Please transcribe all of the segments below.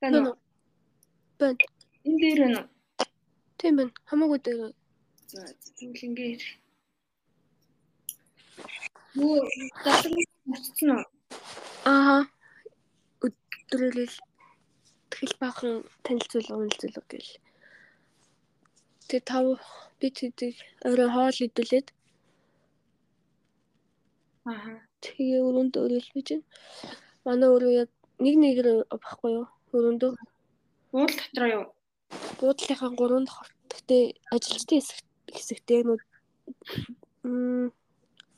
Байна уу? Байна. Энэ дээр байна уу? Тийм байна. Хамаагүй дээр. За тэгвэл ингээд Юу мөцсөн үү? Аа. Өдрөөлөл тэгэл бахан танилцуул үнэлцүүлэг гэл. Тэгээ тав бид хэдийг өөрөө хоол идүүлээд Аа. тэгээ өрөөнд өрөөлж байна. Манай өрөө яг нэг нэгээр багхгүй юу? Өрөөндөө Уул дотроо юу? буудлынхаа гурван. Гэтэ ажилчдын хэсэг хэсэгтэй нүүд м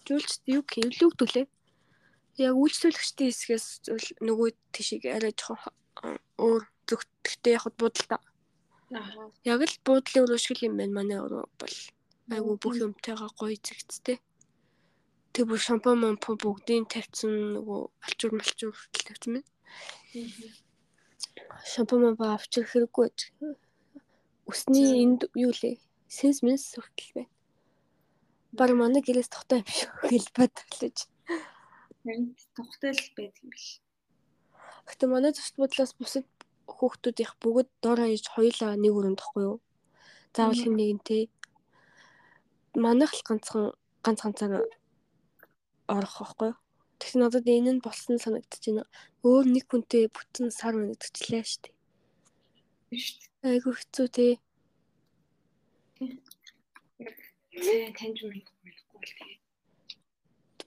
зүйлч юу хэвлэгдүүлээ. Яг үйлчлүүлэгчдийн хэсгээс нөгөө тишийг арай жоохон өөр зүгтгтэй яг буудалтай. Яг л буудлын шиг юм байна манай өрөө бол. Айгу бүх юмтайгаа гоё зэгцтэй. Тэг бүр шампунь mamпу бүгдийг тавьсан нөгөө алчуур малчуур хүртэл тавьсан байна. Шампунь mamпу авчир хэрэггүй. байж. Усны энд юу лээ? Сенс мэс хүртэл байна. Баг манай гэрээс тогтоо юм шиг хэл бодлож. Харин тухтай л байдаг юм биш. Гэтэ манай зочд бодлоос бусад хүүхдүүд их бүгд дор хаяж хоёулаа нэг өрөөнд тахгүй юу? Заавал хэн нэгэнтэй. Манайх л ганцхан ганц ганцаар орох байхгүй юу? Тэгс надад энэ нь болсон санагдаж байна. Өөр нэг хүнтэй бүтэн сар өнөдчлээ шүү дээ. Биш. Айгу хэцүү тий. Зэ таньж мэдгүй л тэгээ.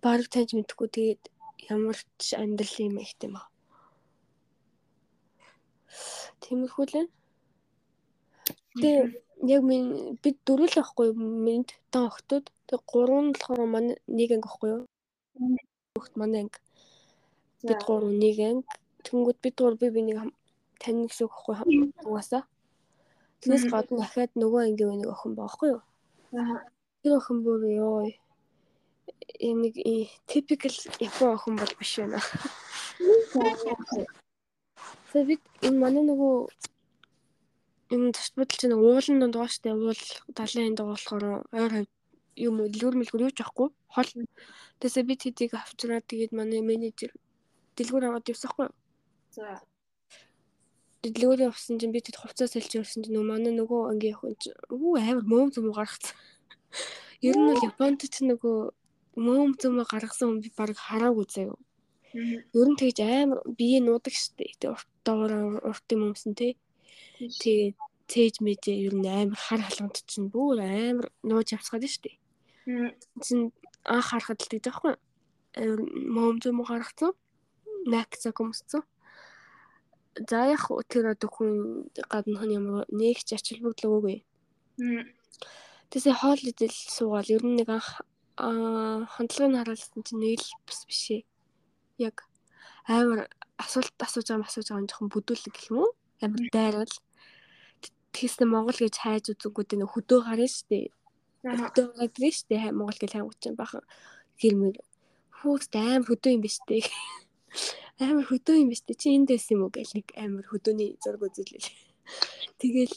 Бараг таньж мэдхгүй тэгээд ямар ч амьдрал юм их тийм аа. Тиймэрхүү л байна. Тэгээ яг минь бид дөрөв л байхгүй? Минь тан охтууд. Тэг гурван нь болохоор манай нэг анги байхгүй юу? Хөхт манай анги. Бид гурав нэг анги. Тэнгүүд бид гурав би бинийг тань гэсэн үг байхгүй угаасаа. Тэрнээс гадна дахиад нөгөө ангийн нэг охин байхгүй юу? Аа. Тэр охин бүр ёо. Энэ нэг э, typical Япон охин бол биш байна. Тэгээ бид энэ манай нөгөө энэ төст бодол чинь уулын донд байгаа штэ уул 70-ын донд болохоор ойр хавь юм дэлгүүр мэлгүүр юу ч авахгүй. Хол. Тэгсээ бид хэдийг авчраад тэгээд манай менежер дэлгүүр аваад явсахгүй За. дэлгүүр явсан чинь бид хэд хувцас сэлж явсан чинь манай нөгөө ангийн охин чинь үү амар мөөм зүм гаргацсан. Ер нь бол Японд ч нөгөө мөөм зүм гаргасан хүн би баг хараагүй заяа. Ер нь тэгж амар бие нуудаг штэ тэг урт доороо уртын мөмсөн те. Тэгээд цээж мэжээ. Ер нь амар хар халганд чинь бүр амар нууж явцгаад штэ. Чин анх харахад л тэгж байхгүй. Амар мом зүм гаргацсан. Накца көмсцэн. За яг тэр одоо хүн гадна хүн ямар нэг ч ач холбогдол өгөөгүй. Мм. Тэсээ хоол идэл суугаал ер нь нэг анх хандлагыг харуулсан чинь нэг л бас бишээ. Яг амар асуулт асууж байгаа асууж байгаа жоохон бүдүүлэг гэх юм уу? Амар дайрал. Тэгснэ Монгол гэж хайж үзэнгүүд нэг хөдөө гарна штэ. Аа. Хөдөө гардаг штэ хай Монгол гэж хайгууч чинь бахан гэрмэр. Хүүхд амар хөдөө юм биш штэ. Амар хөдөө юм биш штэ. Чи энд байсан юм уу гэл нэг амар хөдөөний зураг үзүүлээ. Тэгэл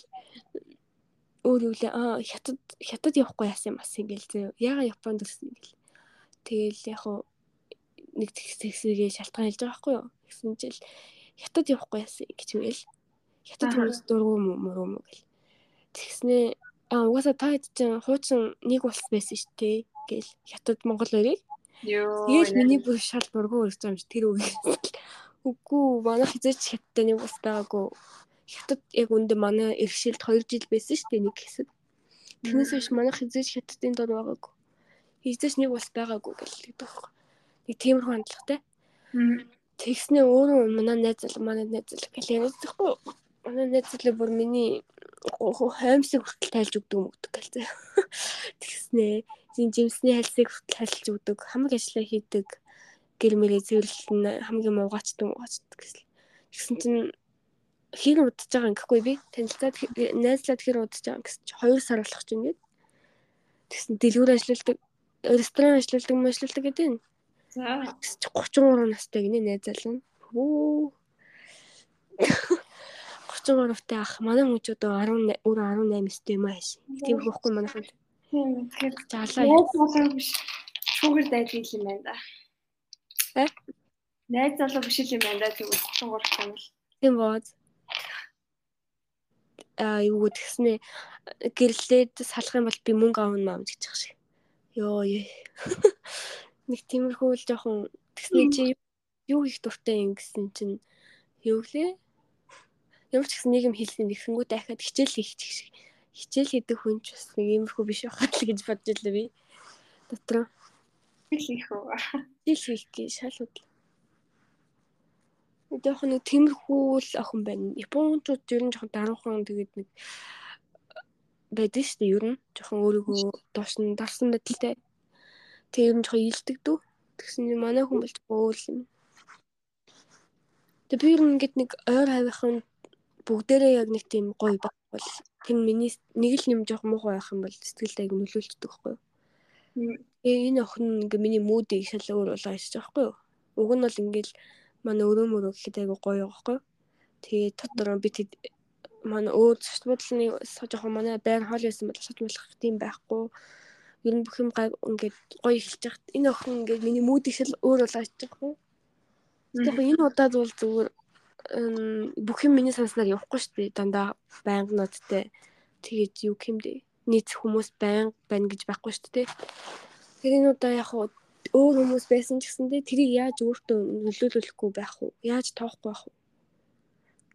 өөр юу лээ аа хятад хятад явахгүй яасан юм бас ингээл зөө. Яга Японд ирсэн ингээл. Тэгэл яг хуу нэг тэгсэсгээ шалтгаан хэлж байгаа байхгүй юу? Гэсэн чил хятад явахгүй яасан гэж мэл. Хятад хүмүүс дургу мөрөө мө гэл. Тэгснээ аа угаасаа та хэд чинь хуучин нэг улс байсан шүү дээ гэл. Хятад Монгол. Йоо. Тэгэл миний бүр шал дургу өрж байгаа юм чи тэр үг. Үгүй манай хизээч хятад нэг улс байгаагүй. Хятад яг үндэ манай иргэшилд 2 жил байсан шүү дээ нэг хэсэг. Тэрнээс биш манай хизээч хятадын дор байгаагүй. Хизээч нэг улс байгаагүй гэлээ байхгүй. Нэг тиймэрхүү хандлагатай. Тэгснээ өөрөө манай найз зал манай найз зал гэл яриадахгүй. Манай найз зал бүр миний хаймсыг хүртэл тайлж өгдөг мөгдөг гэлээ. Тэгснээ зин жимсний хальсыг хүртэл хальж өгдөг. Хамаг ажиллаа хийдэг. Гэр мэрээ зөвлөлн хамгийн муугачдаг муугачдаг гэсэн. Тэгсэн чинь хэр удаж байгаа юм гэхгүй би танилцаад найзлаад хэр удаж байгаа гэсэн чи 2 сар болох ч юм гээд. Тэгсэн дэлгүүр ажилладаг ресторан ажилладаг ажилладаг гэдэг нь. За. Тэгс чи 33 настай гинэ найзаална. Хөө. 33-тай ах манай мөч одоо 18 өөр 18 өстэй юм ааш. Тийм хөхгүй манай хүн. Тийм. Тэгэхээр Жаалаа. найз залуу биш. Шүүгэр дайдаг юм байна да. Э? Найз залуу биш юм байна да. Тэгвэл 33 тань л. Тийм бооз. аа юу гэдгснээ гэрлээд салах юм бол би мөнгө аавна маа гэж шиг. Йоо ээ. Нэг тиймэрхүү л жоохон тэгснээ чи юу их дуртай юм гэсэн чинь юу гэлээ? Ямар ч гэсэн нэг юм хэлсэн нэгсэнгүү дахиад хичээл хийх шиг. Хичээл хийдэг хүн ч бас нэг иймэрхүү биш байхаа л гэж бодож илээ би. Дотроо. хийх үү? Хичээл хийх гэж шалууд. Өдөөх нэг тиймэрхүү л охин байна. Япончууд ер нь жоохон даруухан тэгээд нэг байдаг шүү дээ ер нь. Жоохон өөрийгөө доош нь дарсан байдалтай. Тэгээ ер нь жоохон илдэг дүү. Тэгсэн чинь манай хүн бол өөр юм. Тэгээ би ер нь ингээд нэг ойр хавийнхын бүгдээрээ яг нэг тийм гоё байх бол тэр миний нэг л юм жоох муухай байх юм бол сэтгэлд аяг нөлөөлчдөг байхгүй юу. Тэгээ энэ охин ингээ миний мүүдийг шал өөр болгоо хийж байгаа байхгүй юу. Уг нь бол ингээл манай өрөө мөрөө гэхэд аяг гоё байхгүй юу. Тэгээ дотор би тэд манай өөр зочд бодлын жоохон манай байр хоол байсан бол сож болох тийм байхгүй. Ер нь бүх юм ингээд гоё эхэлж байхад энэ охин ингээд миний мүүдийг шал өөр болгоо хийж байгаа байхгүй юу. Тэгэхээр энэ удаад бол зүгээр бүх юм миний санснаар явахгүй шүү дээ. Дандаа байнга ноттой. Тэгээд юу гэмдэ. Нийт хүмүүс байнга байна гэж байхгүй шүү дээ. Тэр энэ удаа яг өөр хүмүүс байсан ч гэсэндээ тэрийг яаж өөртөө нөлөөлөхгүй байх вэ? Яаж тоохгүй байх вэ?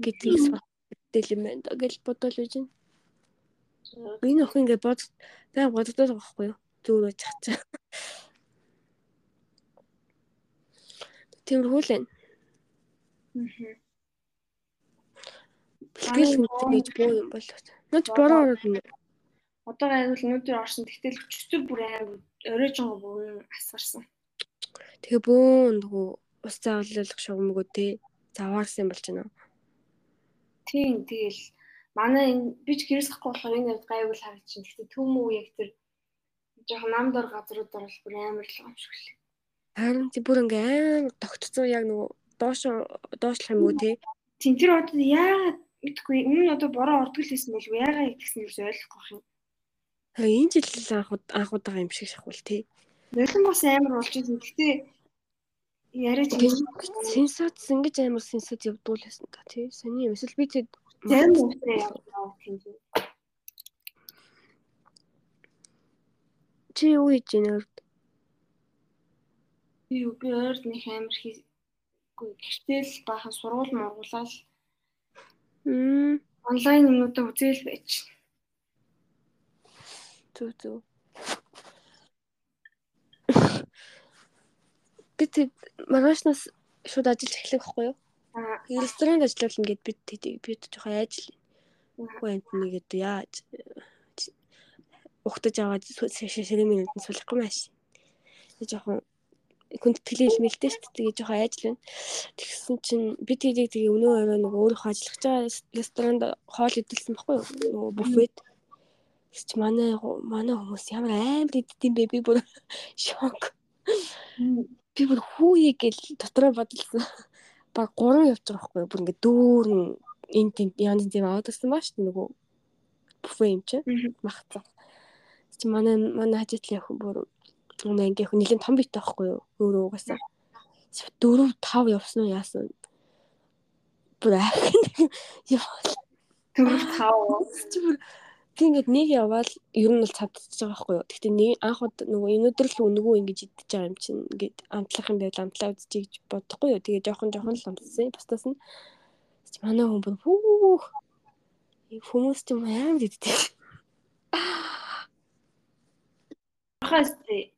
гэдгийг боддог юм байна гэж бодол үж байна. Энэ охин ингээд бод баян боддог байхгүй юу? Зүгээр байж чаа. Тиймэрхүү л байна. Аа. Бэлтгэл хүнтэй гэж боо юм бол. Нууч бороо ороод нэ. Одоо айгуул өнөөдөр орсон. Тэгтэл өчтөр бүр амар оройжонго бүр асгарсан. Тэгээ бөөн нөгөө ус зааварлах шугамгүй те заваарсан болж байна. Тийм тэгэл манай энэ би ч гэрээс гахгүй болохоор энэ явд гайвал харагдчихэв. Гэхдээ төмөө яг тэр жоохон намдор газрууд орол бүр амар л юм шиг л. Харин тий бүр ингээ амар тогтцсон яг нөгөө доош доошлох юм уу те. Тийм тэр одоо яагаад мэдгүй өмнө одоо бороо ордог л байсан болов яагаад гэсэн юм ойлгохгүй юм. Тэгээ энэ жил анх анх удаа юм шиг шахвал тий. Нулимс бас амар болж байсан. Гэхдээ яриад сенсац ингэж амар сенсац явдуулсан та тий. Саний юм эсвэл би тэг зарим үстэй яваа тийм үү. Чи юу хийж байна вэ? Би би ойрд нэг амар хийгүй гэртэл баахан сургууль мургуулаад Мм. Онлайн юмудаа үзэл байж. Зүг зүг. Би тэг маргаашнаас шууд ажиллаж эхлэх байхгүй юу? Аа. Ресторанд ажиллавал ингээд бид би жоохон. Уу энд нэгэд яаж ухтаж аваад шэрэмийн нүдэн суулгахгүй маш. Тэг жоохон хүндтгэлийн илмэлтэй шүү дээ. Тэгээ жоохон айжл байна. Тэгсэн чинь би тэрийг тэгээ өнөө орой нэг өөрөө ажиллах байгаа ресторанд хоол идэлсэн баггүй юу? Нөгөө буфет. Тэгс чи манай манай хүмүүс ямар амар иддэм бэ? Би бүр шок. Би бүр хүүе гэл дотроо бодлоо. Баг 3 явж байгаа байхгүй юу? Бүр ингээ дүүрэн энэ тийм янз тийм аваад ирсэн баа шүү дээ нөгөө буфе юм чи. Махцаа. Чи манай манай хажуутлын охин бүр Өнөө ингээ их нэлийн том бит байхгүй юу? Өөрөө угаасаа. 4 5 явсан уу яасан. Бүр ахин. Яа. 4 5. Чи бүр би ингээд нэг яваал ер нь бол цавдчихж байгаа байхгүй юу. Гэхдээ нэг анх удаа нөгөө өнөөдөр л өнгөө ингэж идчихэж байгаа юм чинь ингээд амтлах юм байл амтлаа үзчихье гэж бодохгүй юу. Тэгээ жоохон жоохон л амтсан. Бусдаас нь манай хүн бүр хүүх хүмүүс ч юм амар иддэг. Хасти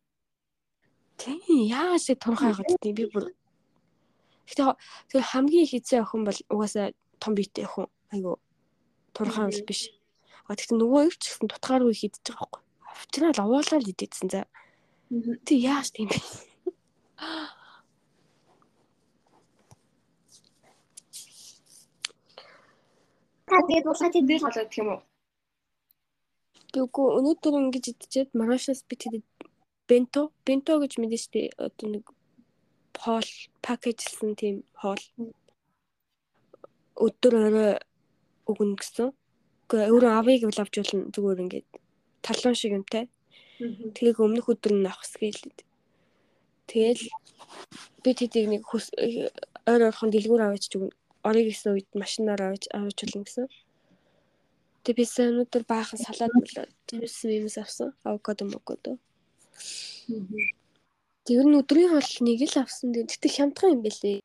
Тийм яаж тэг турхай хагаад тийм би бүр. Гэтэ тэр хамгийн их эзэн охин бол угаасаа том биетэй охин. Айгу турхай бол биш. А тэгтээ нөгөө их ч гэсэн тутгааргүй их идэж байгаа байхгүй. Тэр л овоолаа л идээдсэн за. Тэг яаж тийм бэ? Тэгээд улаан тэдэл болоод гэх юм уу? Үгүй өнөөдөр ингэж идчихэд маргаашаас би тэгээд бенто бенто гэж мэдэн штэ одоо нэг хоол пакэжлсэн тийм хоол өдөр орой өгнө гэсэн. Гэхдээ өөрөө авъя гэвэл авч болно зүгээр ингээд талон шиг юмтай. Тэгээ өмнөх өдөр нь авах скейлэд. Тэгэл би тэдийг нэг ойр орхон дэлгүүр аваач өгнө. Орыг гэсэн үед машинаар аваач аваач болно гэсэн. Тэгээ би сая өнөөдөр баахан салаад болоод жимс мимс авсан. Авокадо мокодо. Тэр нь өдрийн хоол нэг л авсан. Тэгтээ хямдхан юм бэлээ.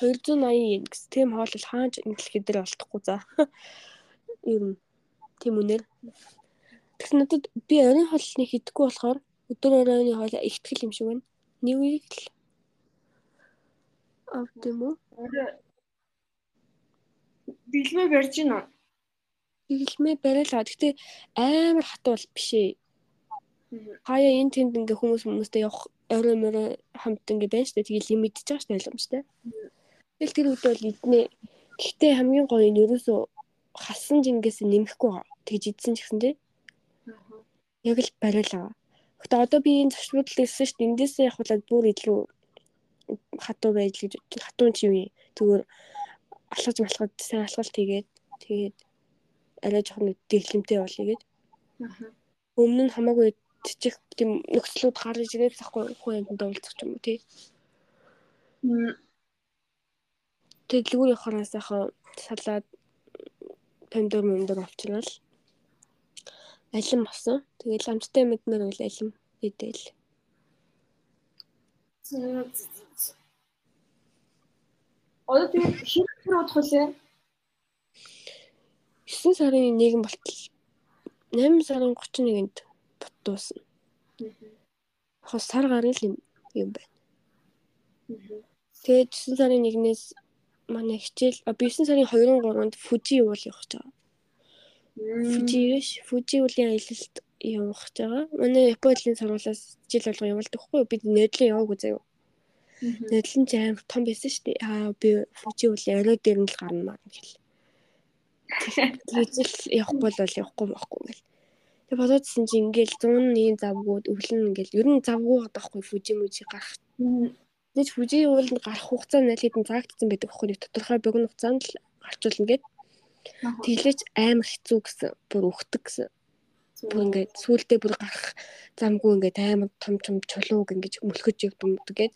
280 yen гэсэн. Тэм хоол хааж ингэлэхэд дээр олдохгүй за. Ер нь тийм үнээр. Тэгс надад би оройн хоол нэг идэхгүй болохоор өдөр оройны хоол ихтгэл юм шиг байна. Нэг үеиг л авт юм уу? Билмэ барьж гинэ. Билмэ бариалаа. Гэтэ амар хатуу бол биш ээ. Хаяа энэ тэнд ингээ хүмүүс хүмүүстэй явах орой морой хамт ингээ байна штэ. Тэгээ лимитж байгаа штэ ойлгомжтой. Тэгэл тэр үед бол эднээ. Гэхдээ хамгийн гоё нь ерөөсөө хасан жингээс нэмэхгүй. Тэгж идсэн ч гэсэн тий. Яг л бариалаа. Гэтэ одоо би энэ зочнууд л ирсэн штэ. Эндээсээ явхуулаад бүр илүү хатуу байж гэж хатуун чи юу зүгээр алхаж малхад сайн алхалт хийгээд тэгээд арай жоохон дэглэмтэй болъё гээд. Өмнө нь хамаагүй жижиг тийм нөхцлүүд гарч ирээд тахгүй хүн амьтанд уулзах юм уу тий. Тэгээд дэлгүүр явахаар сайхан салаад помидор момдор авчрал алим авсан. Тэгээд ламжтай мэднэр үл алим идэл. Одоо тэгээд хэрэг удах үлээ? 9 сарын 1 болтол 8 сарын 31-нд бут дуусна. Хос сар гарна л юм байна. Тэгээд 9 сарын 1-ээс манай хичээл 9 сарын 2-ын 3-нд Фужи уул явах гэж байгаа. Фужи биш, Фужи уулийн аялалд явах гэж байгаа. Манай Японы сургуулиас жил болго явуулдаг хгүй бид нөдлөө яваагүй заяа. Нөдлөн ч амар том байсан шүү дээ. Аа би Фужи уулийн орой дээр нь л гарна маа гэл. Тэгж л явахгүй бол явахгүй байхгүй гэл. Тэг бодоодсэн чи ингээл 100 ийм завгууд өвлөн ингээл ер нь завгуу гадахгүй Фужи мүжи гарах. Нэг Фужи ууланд гарах хугацаа нь аль хэдийн заагдсан байдаг байхгүй нэг тодорхой богино хугацаанд л гарчулна гэд. Тэглэж амар хэцүү гэсэн бүр өгдөг гэсэн бүр ингээд сүултээ бүр гарах замгүй ингээд амар том том чулууг ингээд мөлхөж явдаг гээд.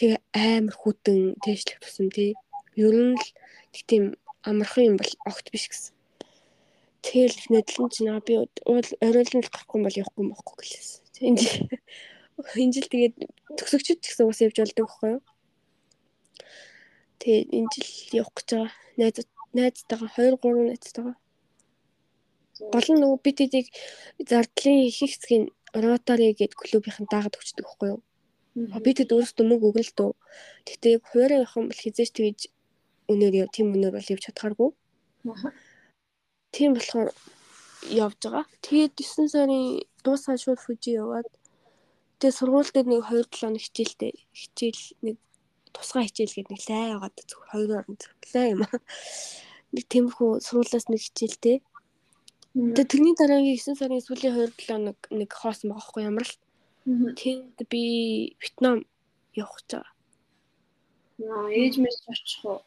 Тэгээ амар хүтэн тэжлэх тусам тий. Ер нь л тийм амархан юм бол огт биш гэсэн. Тэгэл нэдлэн чинь би уул оройлон л гарахгүй бол явахгүй мөхгүй гэлээс. Энэ жил энэ жил тэгээд төгсөгчд гэсэн ус явж болдог байхгүй юу? Тэгээд энэ жил явах гэж байгаа. Найз найзтайгаа 2 3 найзтайгаа Гол нь нөгөө бид эдийг зардлын их хэсгийн ротари гэдэг клубийнхэн даагаад өгчдөг байхгүй юу? Бид хэд өөрсдөө мөнгө өгнө л дөө. Гэхдээ яг хуурай явах юм бол хизээч тэгж өнөр тийм өнөр бол явж чадхааргүй. Тийм болохоор явж байгаа. Тэгээд 9 сарын дуусаа шууд Фужи яваад тэгээд сургууль дээр нэг 2 7 хоног хичээлтэй хичээл нэг тусгай хичээл гэдэг нэг лай байгаад зөвхөн хоёр орон зөвлөө юм аа. Нэг тиймэрхүү сургуулиас нэг хичээлтэй. Тэгээд тэрний дараагийн 9 сарын сүүлийн 2 7 хоног нэг хоосон байгаа хгүй ямар л. Тэнд би Вьетнам явах гэж байгаа. Наа ээж мэс очих уу?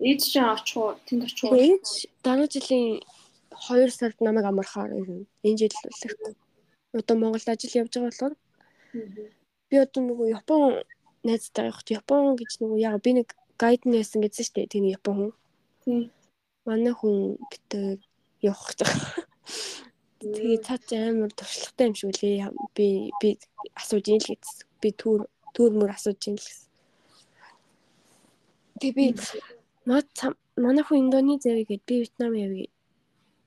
Ээж ч авчих уу? Тэнд очих уу? Ээж дараа жилийн 2 сард намайг амархаар ирнэ. Энэ жил л ирэхгүй. Одоо Монголд ажил явж байгаа болохоор би одоо нөгөө Япон найзтай явах. Япон гэж нөгөө яг би нэг гайд нь яасан гэсэн шүү дээ. Тийм Япон хүн. Тийм. Манай хүн битээ явах гэж. Тэгээ цаач амар туршлагатай юм шиг үлээ. Би би асууж ийн л гэсэн. Би түүр түүр мөр асууж ийн л гэсэн. Тэгээ би мод манай хүн Индонез явъя гэд би Вьетнам явъя.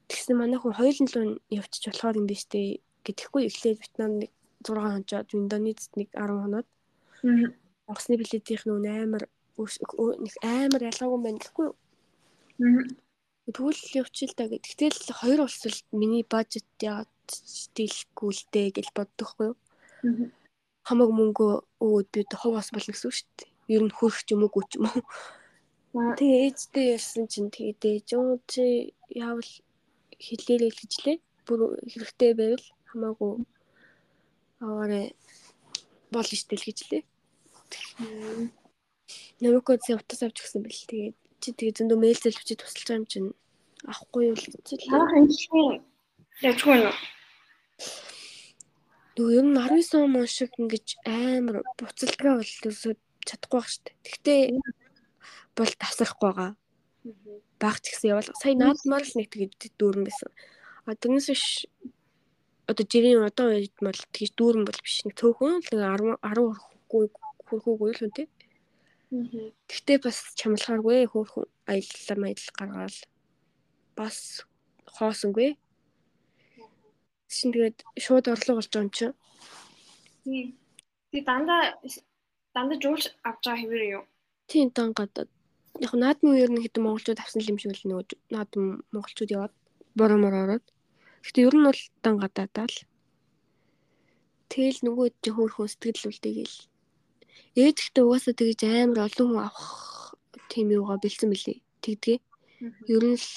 Тэгсэн манай хүн 2-7 явчих болохоор юм биш үү гэдэхгүй эхлээд Вьетнам нэг 6 хоногчод Индонезд нэг 10 хоноод. Онгоцны билетийнх нь амар нэг амар ялгаагүй байна гэхгүй юу? Тэгвэл явчихл та гэх. Гэтэл хоёр улс л миний бажет яа дийлэхгүй л дээ гэж боддоггүй юу? Хамаг мөнгө өгөөд би хуваас болно гэсэн үг шүү дээ. Ер нь хөрөх ч юм уу ч юм уу. Тэгээ ээжтэй ярьсан чинь тэгээд ээж юу чи яавал хэлээрэй л гэжлээ. Бүр хэрэгтэй байвал хамаагүй аваарэ болно штэ л гэжлээ. Намайг зөв утас авч гисэн бэл тэгээд чи тэгээ зөндөө мэйл зэлвчи тусалж байгаа юм чинь авахгүй юу л гэжэл. Аа хэнчгүй. Ячгүй нөө. Нөгөө юм 19 он шиг ингэж амар буцалгаа бол өсөд чадахгүй байх штэ. Гэхдээ бол тасрахгүй байгаа. Баг ч гэсэн явал сая наадмаар л нэг тэгээд дүүрэн байсан. А тэрнээс биш одоо жирийн одоо үед бол тэгж дүүрэн бол биш нэг цөөхөн л 10 10 хүрэхгүй хүрхүүгүй л үнтэй. Гэхдээ бас чамлахааргүй хөөхөн аялал маялал гаргаал бас хоосонгүй. Шин тэгээд шууд орлого болж байгаа юм чи. Тийм. Тэгээ дандаа дандаа жуулч авч байгаа хэвээр юу? Тийм дан гадаад. Яг наадмын үеэр нэг хэдэн монголчууд авсан юм шиг л нөгөө наадам монголчууд яваад бороо мороо ороод. Гэтэ ер нь бол дан гадаадаа л. Тэгэл нөгөө чи хөөхөн сэтгэл үлдээгээл. Ээжтэй угаасаа тэгж амар олон хүн авах тийм юугаа бэлдсэн мөлий. Тэгдгээ. Ер нь л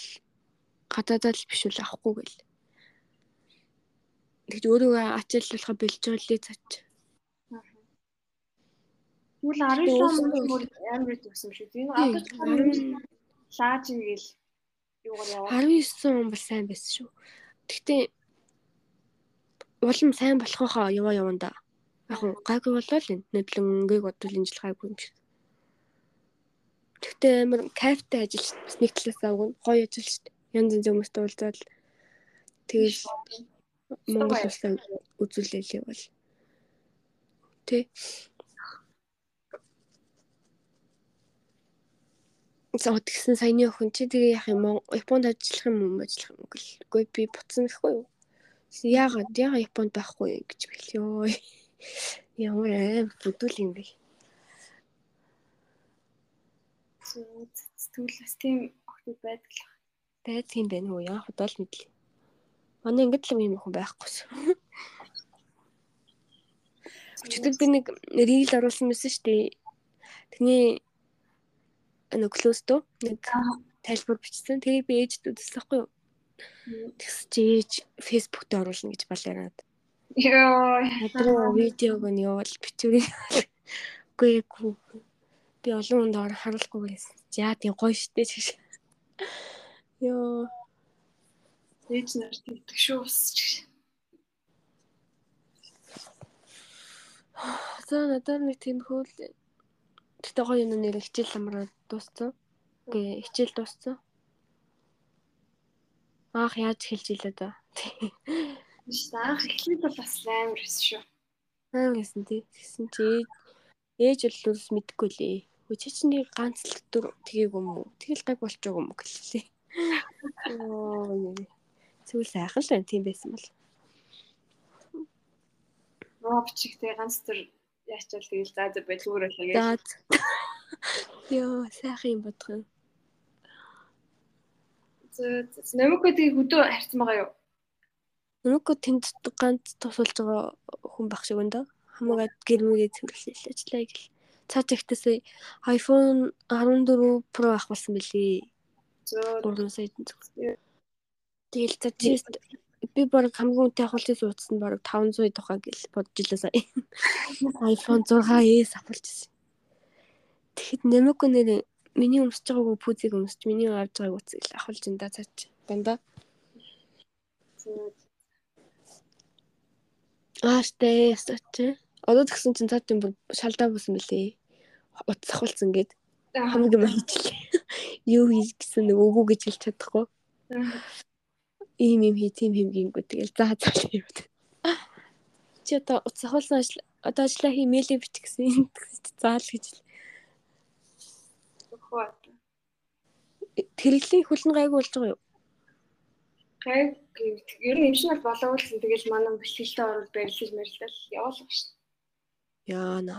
гадаадаа л биш үл авахгүй гэл. Тэгж өөрийгөө ачааллахаа бэлж байгаа лээ цач. Тэгвэл 19 он амар төгсөн шүү. Энэ гадуур лааж ингээл юугаар яваа. 19 он бол сайн байсан шүү. Гэхдээ улам сайн болох хаа яваа яванда. Яг нь гайгүй болоо л энэ нэдлэнгийг бодвол энэ жил гайгүй юм шиг. Гэхдээ амар кайфтай ажил бас нэг талаас авгүй гоё ажил шүү. Янз янзын хүмүүстэй уулзаад тэгэл Монгол улсаа үзүүлэлээ бол. Тэ. Тэгсэн саяны охин чи тэгээ яах юм Японд ажиллах юм уу ажиллах юм гэл. Үгүй би буцсан гэхгүй юу. Яагаад яагаад Японд байхгүй гэж бэлээ. Ямар аим бүдүүл юм бэ. Тэгвэл бас тийм охтууд байдаг л байдаг юм байна уу? Яах удаа л мэдлээ. Манай ингэдэг л юм хүн байхгүйс. Өчигдөр би нэг рил оруулсан байсан шүү дээ. Тэний нэг клоусто нэг тайлбар бичсэн. Тэгээ би ээжд үзсэн байхгүй юу? Тэгс чи ээж фэйсбүүкт оруулна гэж балаараад. Йоо. Надруу видеог нь явуул бичвэрийг. Үгүй ээ. Би олон хүнд харуулахгүй байсан. Яа тийм гоё штэ гэж. Йоо. Ээж нар тэгдэг шүү усч. За надад нэг тийм хөөл Гэтэ гоё юм нэр хичээл амраа дууссан. Гэ хичээл дууссан. Аах яаж хэлж илээ да. Аах эхлээд бол бас амар байсан шүү. Аа гэсэн тий. Тэгсэн чи ээж л үс мэдэхгүй лээ. Чи чинь нэг ганц л өдөр тгийг юм уу? Тэгэл гайг болчихоо юм гэлээ. Оо Зүйл сайхан л байна тийм байсан бол. Роб чигтэй ганц төр яачвал тэгэл за за байлгуур байлаа гэж. Йоо, сайхан юм юм. Зөө, нэмэхгүй тэгээ хөдөө харьцсан байгаа юу? Нэмэхгүй тэнд ганц тусалж байгаа хүн баг шиг өндөө. Хамаагаад гэрмэгээ цэвэрлээл ажиллаа гэл. Цааш ихтэйс iPhone 14 Pro авах болсон бэлээ. Зөө 3 саяд зөв. Тэгэл чи би баг хамгийн үнэтэй хулцыг суудсан баг 500 тухай гэл бодож илээ сая. iPhone 6s авалж ирсэн. Тэгэхэд нэмэхгүй нэр миний өмсөж байгаагүй пүүзийг өмсөж миний авж байгааг үцэл авахулж энэ да цаач дандаа. Ааштай сочи. Одоо тэгсэн чинь цаад юм шалдаа болсон мөлий. Утас ахуулсан гээд хамгийн юм хийчлээ. Юу хийж гэсэн нэг өгөө гэж хэлж чадахгүй. Ийм юм хий, тийм юм гингүй тэгэл заа заа юм. Чи одоо утас ахуулсан ажил одоо ажиллаа хий мэйлээ бич гэсэн. Заал гэж. Тэрэглийн хүлэн гайгүй болж байгаа юу? Гайг ер нь эмшин бол болоогүй л тэгэл манай бэлтгэлтэй орол барилж мэрэлдэл явуулах шин. Яана.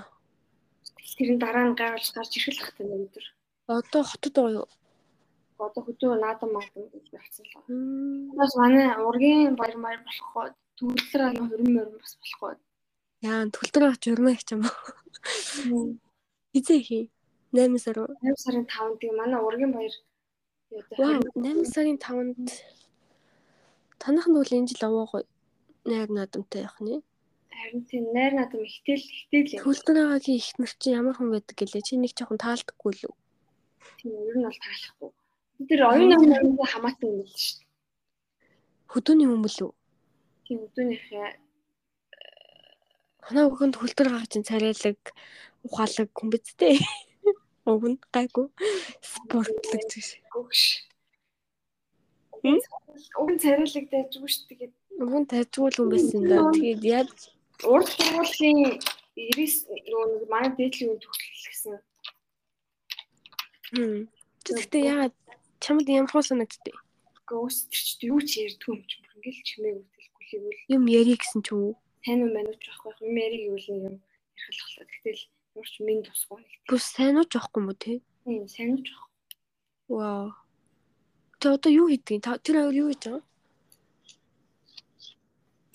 Тэрийн дараа нь гайвалж гарч ирэх л нэг өдөр. Одоо хотод байгаа юу? Одоо хөдөө наадам маадам гэж явцсан л байна. Бас манай ургийн баяр маяр болохгүй төгөлдөр ана хөрөн мөрөн бас болохгүй. Яа, төгөлдөр ач өрмөө их юм. Хизээ хий. 8 сар 8 сарын 5-нд тийм манай ургийн баяр Вау, 8 сарын 5-нд танах нь бол энэ жил аваагүй найр наадамтай явах нэ. Харин тийм найр наадам ихтэл ихтэл юм. Төлдөрөөгийн их нар чи ямар хүн байдаг гэлээ чи нэг жоохон таалдаггүй л үү? Тийм ер нь бол таалахгүй. Тэр оюун намын хамаатай юм л шүү дээ. Хөдөөний хүн бэл үү? Тийм хөдөөнийхээ Ханаа өгөнд хөлтөр гаргаж царайлаг ухаалаг хүн дээ. Уг нь гайгүй спортлог гэж. Гүгш. Уг нь царилэгдэж үгүй шүү Уг нь тажгүй л юм байсан да. Тэгээд яаж урд сургуулийн 99 юу нэг манай дээдлийн төгсөл гэсэн. хм. Тэгтээ яагаад чамд ямар хөө санагдтыг? Гөөс тэр чи юу ч ярьдгүй юм чи бүр ингээл чимээг үтэлгүй л Юм яри гэсэн ч үү? сайн уу мань уу ч байхгүй юм яриг юу л нэг юм ярих хлаа. Гэтэл ямар ч минь тусгүй нэг. Бус сайн уу ч байхгүй юм уу те? Тийм сайн уу ч байхгүй. Вау. Тэ одоо юу хийдгийг? Та тэр хоёр юу хийж байгаа?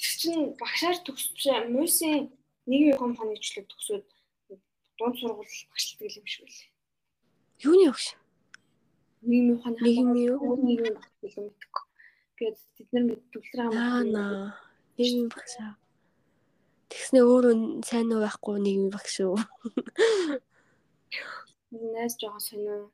Тэр чинь багшаар төгсөж муусын нийгмийн компани хөгжлөг төгсөөд дунд сургууль багшилдаг юм шиг байлээ. Юуны өгш? Нийгмийн ухааны Нийгмийн нийгмийн багш юм мэдгүй. Тэгээд бид нар Аа хамаагүй. наа. Нийгмийн багшаа. Тэгснээ өөрөө сайн уу байхгүй нийгмийн багш шүү. Найс жоохон сонио.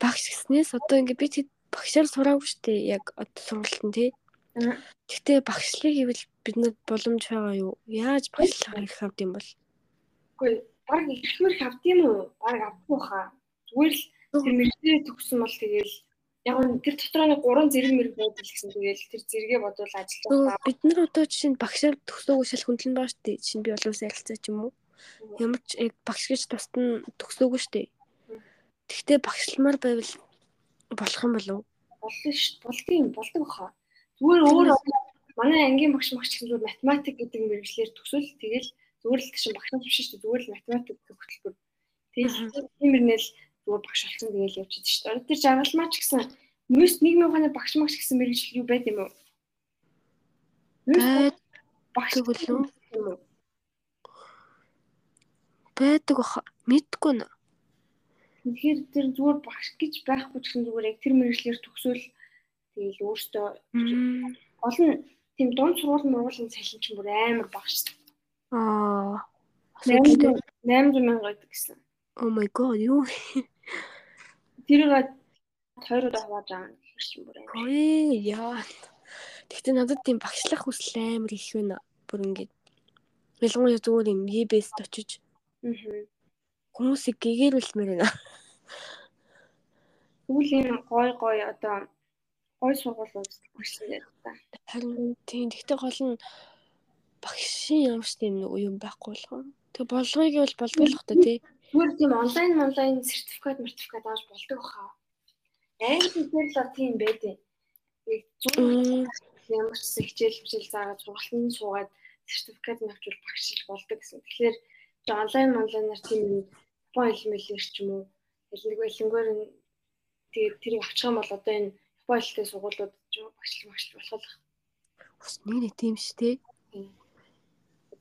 Багш гэснээс одоо ингээ би тэд багшаар сураагүй шүү дээ. Яг одоо сургалтын тий. Аа. Гэтэ багшлыг ивэл биднэрт боломж байгаа юу? Яаж багшлах ирэх авд юм бол? Үгүй баг ихмэр авд юм уу? Баг авахгүй хаа. Зүгээр л тэр мэрэгчээ төгсөн бол тэгэл яг нь тэр дотор нэг гурван зэрэг мэрэг байдаг гэсэн тэгэл тэр зэрэгээ бодвол ажиллах. Бид нар одоо жишээ нь багшаар төгсөөгүй шал хөндлөн байгаа шүү дээ. Жишээ нь би олон улсын харилцаа ч юм уу. Ямар ч яг багш гэж тусад нь төгсөөгүй шүү дээ. Тэгтээ багшламар байвал болох юм болов уу? Болно ш болдгийн болдог хаа. Зүгээр өөр манай ангийн багш магч зүгээр математик гэдэг мэрэгчлэр төгсөөл тэгэл зүгээр л чинь багш биш шүү дээ. Зүгээр л математик гэдэг хөтөлбөр. Тэгэл тиймэрнэл зүгээр багш болсон тэгэл явж идэв шүү дээ. Тэр жаргалмаач гэсэн мөс нийгмийн ухааны багш магч гэсэн мэрэгжил юу байд юм уу? Багш Тэгвэл үү? байдаг баха. Мэдгүй нэ. Тэгэхээр тэр зүгээр багш гэж байхгүй ч гэсэн зүгээр яг тэр мэрэгчлэр төгсөөл тэгэл өөртөө гол нь тийм дунд сургууль мургуулын цалин ч бүр амар багш. Аа. Асуудалтай. 800 мянга гэдэг гэсэн. Oh my god, юу? Тэрийг хоёр удаа хувааж юм хэрэг чинь бүр амар. Ой яа. Тэгтээ надад тийм багшлах хүсэл амар их байна. Бүр ингээд ялангуяа зүгээр юм EBS-д очиж Аа. хүмүүсийг гэгэрүүлмээр байна. Тэгвэл ийм гой гой одоо гой сургуулиуд дээр та. Харин тийм тэгтээ гол нь багшийн ямар ч тийм нэг юм байхгүй болгоо. Тэг болгоёг бол болдог л та тий. Зүгээр тийм онлайн онлайн сертификат мертификат авч болдог хаа. Англи хэлээр л тийм байдیں۔ Яг зүгээр ямар ч хичээл хичээл заагаад сургалтанд суугаад сертификат авчвал багшилж болдог гэсэн. Тэгэхээр онлайн онлайнаар тийм юм Япон хэл мэлэр ч юм уу нэг байлангаар тэгээд тэрийг авчих юм бол одоо энэ Япон хэлтэй сургуулиуд багшлах багшлах болох Ус нэрээ тийм ш тий.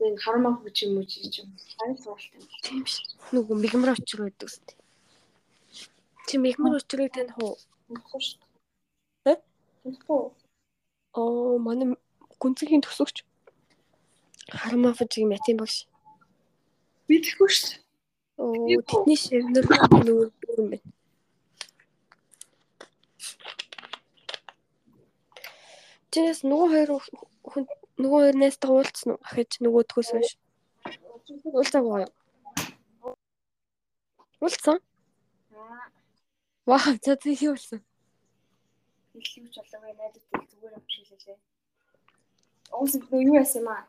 Энэ харамаа хүч юм уу чи юм. Сайн сургалт юм. Тийм ш. Нөгөө мигмар очроо байдаг үстэй. Чи мигмар очрыг таних уу? Тэгэхгүй шүү Э? дээ. Тэгэхгүй. Оо манай гүнзгийн төсөгч харамаафжиг матем багш. Би тэгэхгүй шүү дээ. Оо тэдний шивнэр нөгөө юм байна. Чинээс нөгөө хоёр хүн нөгөө хоёр найзтайгаа уулзсан уу? Ахиж нөгөөдгөөс хойш. Уулзаагүй юу? Уулзсан? Аа, Ваа, за тийм болсон? хэлхийвч болоогүй найдвартай зүгээр юм шиг лээ. Уус нөө юу яасан юм аа?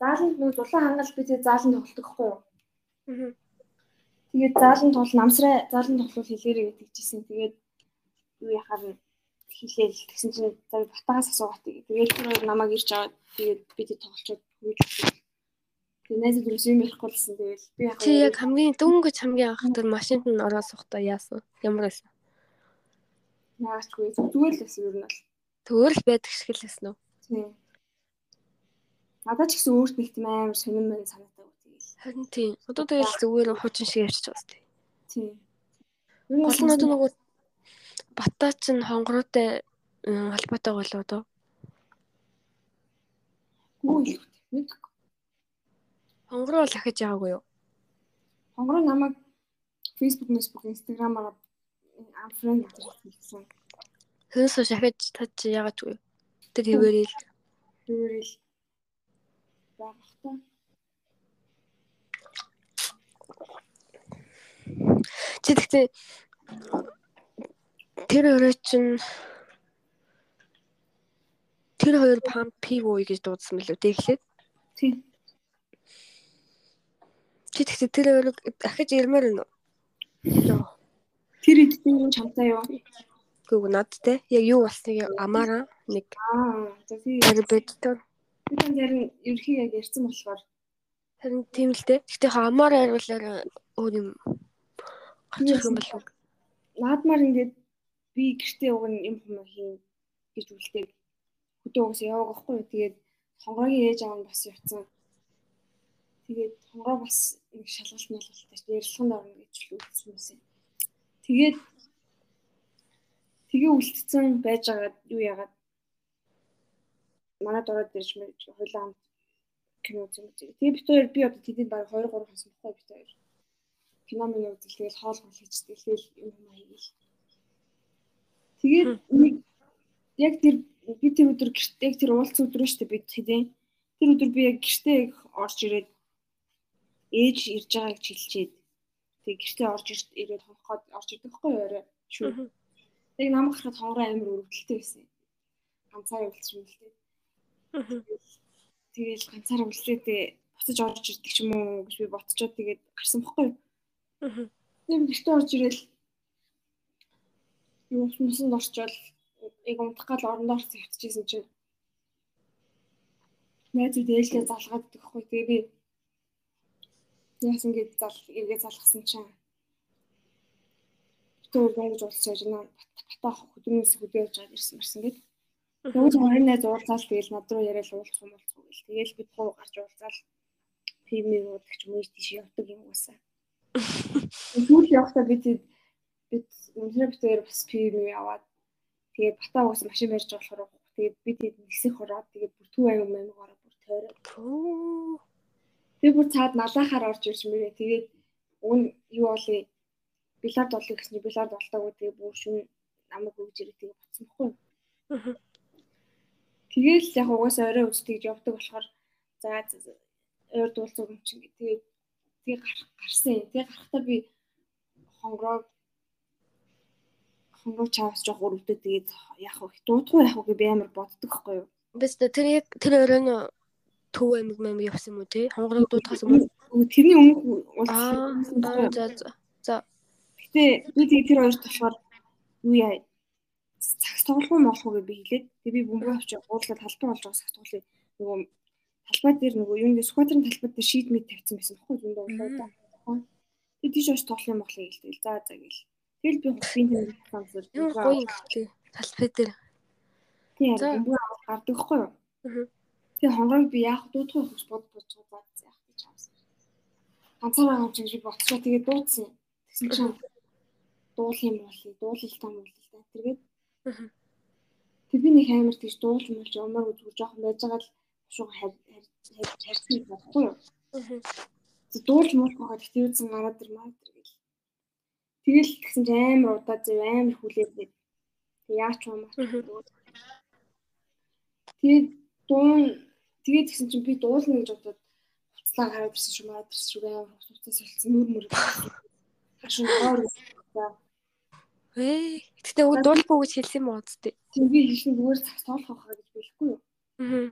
Зааланд нөө дулаан хангаал би тэгээ зааланд тоглодог хгүй юу? Аа. Тэгээд зааланд тул намсраа зааланд тоглол хэлээрэй гэдэг чийсэн. Тэгээд юу яхаар нь хэлээл тэгсэн чинь за батагаас асуугаад тэгээд тэр хоёр намайг ирж аваад тэгээд би тэг тоглолцоод хүйж. Тэгээд найз дөрөс юм ярихгүй лсэн тэгээд би яхаа Чи яг хамгийн дөнгөж хамгийн анх тэр машинд нь ороод сухтаа яасан? Ямар байсан? яачгүй зүгээр л байсан нь бол. Төөр л байдаг шиг л байсан уу? Тийм. Надад ч гэсэн өөрт нэг тийм амар сонирн мэн санаатай үү тэгэл. Харин тийм. Одоо тэгэл зүгээр хуучин шиг ярьчих байгаа сте. Тийм. Гол нь одоо нөгөө Батаа чин хонгороотой м, холбоотой болоо одоо. Үгүй нэг Хонгороо л ахиж яваагүй юу? хонгороо намайг Facebook, Facebook, Instagram-аар unfriend хийсэн. Тэрнээс хойш ахиж тад чи яагаад вэ? Тэр хэвээрэл Тэрэл байх та. Чи тэгтээ тэр өрөө чинь тэр хоёр памп пиво гэж дуудсан мөлөө тэгэхлээр. Тийм. Чи тэгтээ тэр өрөө дахиж ирмээр нь үү? Тэр эдгээр юм чамтай юу? Гүг надтай. Яг юу болсныг амаараа нэг Аа, за тийм. репетитор Би тэр ерхий яг ярьсан болохоор харин тийм л дээ. Гэтэ амаараа хариулаар өөр юм гарчих юм болов. наадмаар ингээд би гэртээ уг нь юм юм хийн гэж үлдээг хөдөө угс яваг юу. Тэгээд хонгорогийн ээж аав нь бас явцсан. Тэгээд хонгороо бас нэг шалгалт малгалттай ярилцлаганд орно гэж л үлдсэн юмсэн. Тэгээд тэгээ үлдсэн байж байгаа юу яагаад манай дураад ирж мэж хойлоо хамт кино үзэн. Тэгээ бид хоёр би одоо тэдэнд баг 2 3 хоног байхгүй бид хоёр. Кино минь үзэл тэгэл хоол хоол хийж тэгэл юм юм хийгээл. Тэгээд нэг яг тэр би тэр өдөр гэртээ тэр уулц өдөр шүү дээ бид хэдийн тэр өдөр би яг гэртээ яг орж ирээд ээж ирж байгааг хэлчихэд тэг гэртээ орж ирээд хонхоод орж ирдэг хгүй өөрөө шүү. Тэг намайг харахад хонгороо амар өрөвдөлтэй байсан. Ганцаар үлдсэн юм л дээ. Тэгэл ганцаар үлдээдээ буцаж орж ирдэг ч юм уу гэж би ботчоод тэгээд гарсан бохгүй. Тэгээд гэртээ орж ирээл юу хүмүүсэнд орчвол яг унтах гал орондоо орсон явчихсан чинь найзууд ээлжээ залгаад идэх хгүй тэгээ би яасан гэж зал эргээ залгасан чинь төр ингэж уулзаж байна бата хөдөлмөс хөдөө явж байгаа ирсэн мэрсэн гэдэг Тэгвэл хоёр найз уулзаал тэгэл над руу яриад уулзах юм болцгоо гэл. Тэгэл бид гоо гарч уулзаал пивний уудаг ч уу тийш явдаг юм уусаа. Сүүл явахдаа бид бид бид хоёр бас пивний яваад тэгээд бата уус машин барьж болохоор тэгээд бид нисэх ороод тэгээд бүр төв аяг мэн гараа бүр тойроо. Тэгээд бүр цаад налаахаар орж ирж мэрээ тэгээд уг юу болъё билард болъё гэсний билард болтоогүй тэгээд бүр шүн намайг өгж ирээ тэгээд буцсан баггүй. Тэгээл яг угаасаа орой үзтгийг явдаг болохоор за ойр дуулцаг юм чинь тэгээд тэгээ гарсан. Тэгээ гарахтаа би хонгороо хонгороо чавс жоох өрөвдөд тэгээд яг их дуудахгүй яг би амар боддог байхгүй юу. Бис тэр яг тэр нь төв амиг мам явсан юм уу тий? Хонгороо дуудахаас өмнө. Тэрний өмнөх Аа за за. За. Гэтэ би тэгээ тэр хоёрт болохоор юу яа цагс тоглох юм болох уу гэж би хэлээд тэгээ би бөмбөг авч уурлаад талбай болж байгаа цагс тоглоё. Нөгөө талбай дээр нөгөө юуны скватерын талбай дээр шийд мэд тавьсан байсан баггүй зөндөө уулаа. Тэгээ тийш очиж тоглох юм болох юм гэлтэй. За за гэл. Тэгэл би хөвгийн тэр хамсар. Юу гоё гэлтэй. Талбай дээр. Тийм бөмбөг гардаг байхгүй юу? Тэгээ хонгорог би яах дуудах вэ гэж бод бодож байгаа яах гэж авсан. Ганцаараа авч гэж ботсоо тэгээ дуудсан. Тэгсэн чинь дуул юм болъё. Дуулалтаа муулалтаа. Тэргээд Тэг би нэг амар тийш дуулж муулж умаар зүгээр жоохон байж байгаа л шууд харьцсан юм баггүй юу. Тэг дуулж муулж байгаа гэхдээ юусэн гараад ир маа тэр. Тэгэл тэгсэн чи амар удаа зөв амар хүлээгээд тэг яач юм аа. Тэгээд дуун тэгээд тэгсэн чинь би дуулна гэж бодоод хуцлаа гараад ирсэн шүү маа ирсэн шүү амар хуцаас солилцсон нүр мөр. Хашин гоор. Ээ Гэтэ өө дуулбуу гэж хэлсэн юм уу үстэй. Тийм би хэлсэн зүгээр тоолох хаа гэж хэлэхгүй юу. Аа.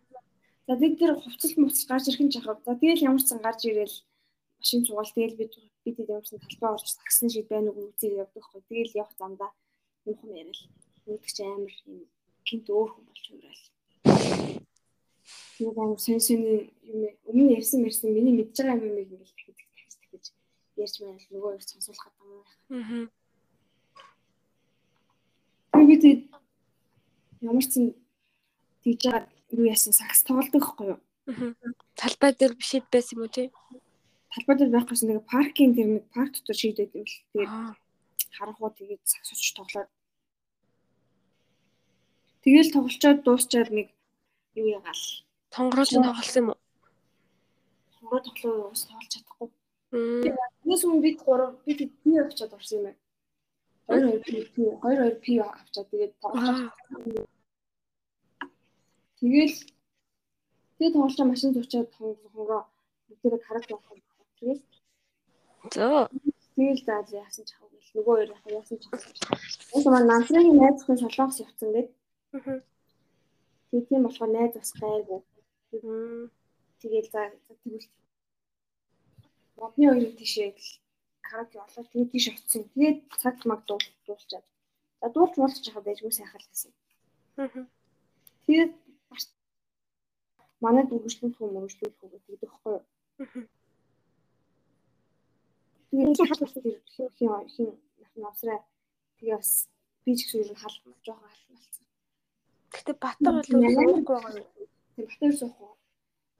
За тэг тэр хувцас муцс гарч ирэх нь жахав. За тэгэл ямар ч сан гарч ирээл машин цугаал тэгэл бид бид ямар ч сан талбай орж таксан шиг байна уу үзээ явдаг хгүй. Тэгэл явах замдаа юм хум яриад. Үүдэх чи амар юм гинт өөр хүн болж хуурал. Тэгээд амар сэн сэн юм өмнө ярьсан мэрсэн миний мэдж байгаа юм юм ингээл дахиж дахиж дахиж ярьж байна л нөгөө их сонсуулах гэдэг юм байна. Аа би тэгээд ямар ч юм тийж байгаа юу яасан сакс тоглодог байхгүй юу? Талбай дээр биш байсан юм уу тий? Талбай дээр байх гэсэн нэг паркинг тэр нэг парк дотор шийдээд юм л тэгээд харах уу тэгээд очиж тоглоод Тэгэл тоглолцоод дуусчаад нэг юу ягаал. Тонгорож тоглосон юм уу? Тонгороо тоглоо ус тоглож чадахгүй. Тэрнээс өмнө бид гурав бид тийм очиод орсон юм байна. 22 P 22 P авчаад тэгээд тоглож Тэгэл тэгээд тоглож машин зуучаад хонгороо бүгдээрээ хараад явах юм. Тэгээд зөө Тэгэл зааж яасан ч хав гэл нөгөө хоёр яг яасан ч хав. Ус маань намсрын найз хүн солонгос явцсан гээд. Аа. Тэгээд тийм болохоор найз бас гайгүй. Тэгэл за тэгвэл модны хоёр тийшээ караоке болоод тэгээд тийш очсон. Тэгээд цаг маг дуулчаад. За дуулч муулч яхаа байжгүй сайхан л гэсэн. Тэгээд манайд үргэлжлүүлэх юм үргэлжлүүлэх үү гэдэг байхгүй юу? Тэгээд хатгалт хин хин хин навсраа тэгээ бас би ч гэсэн ер нь хал жоохон хал болсон. Гэтэ Батар бол уухгүй байгаа юу? Тэг Батар суухгүй.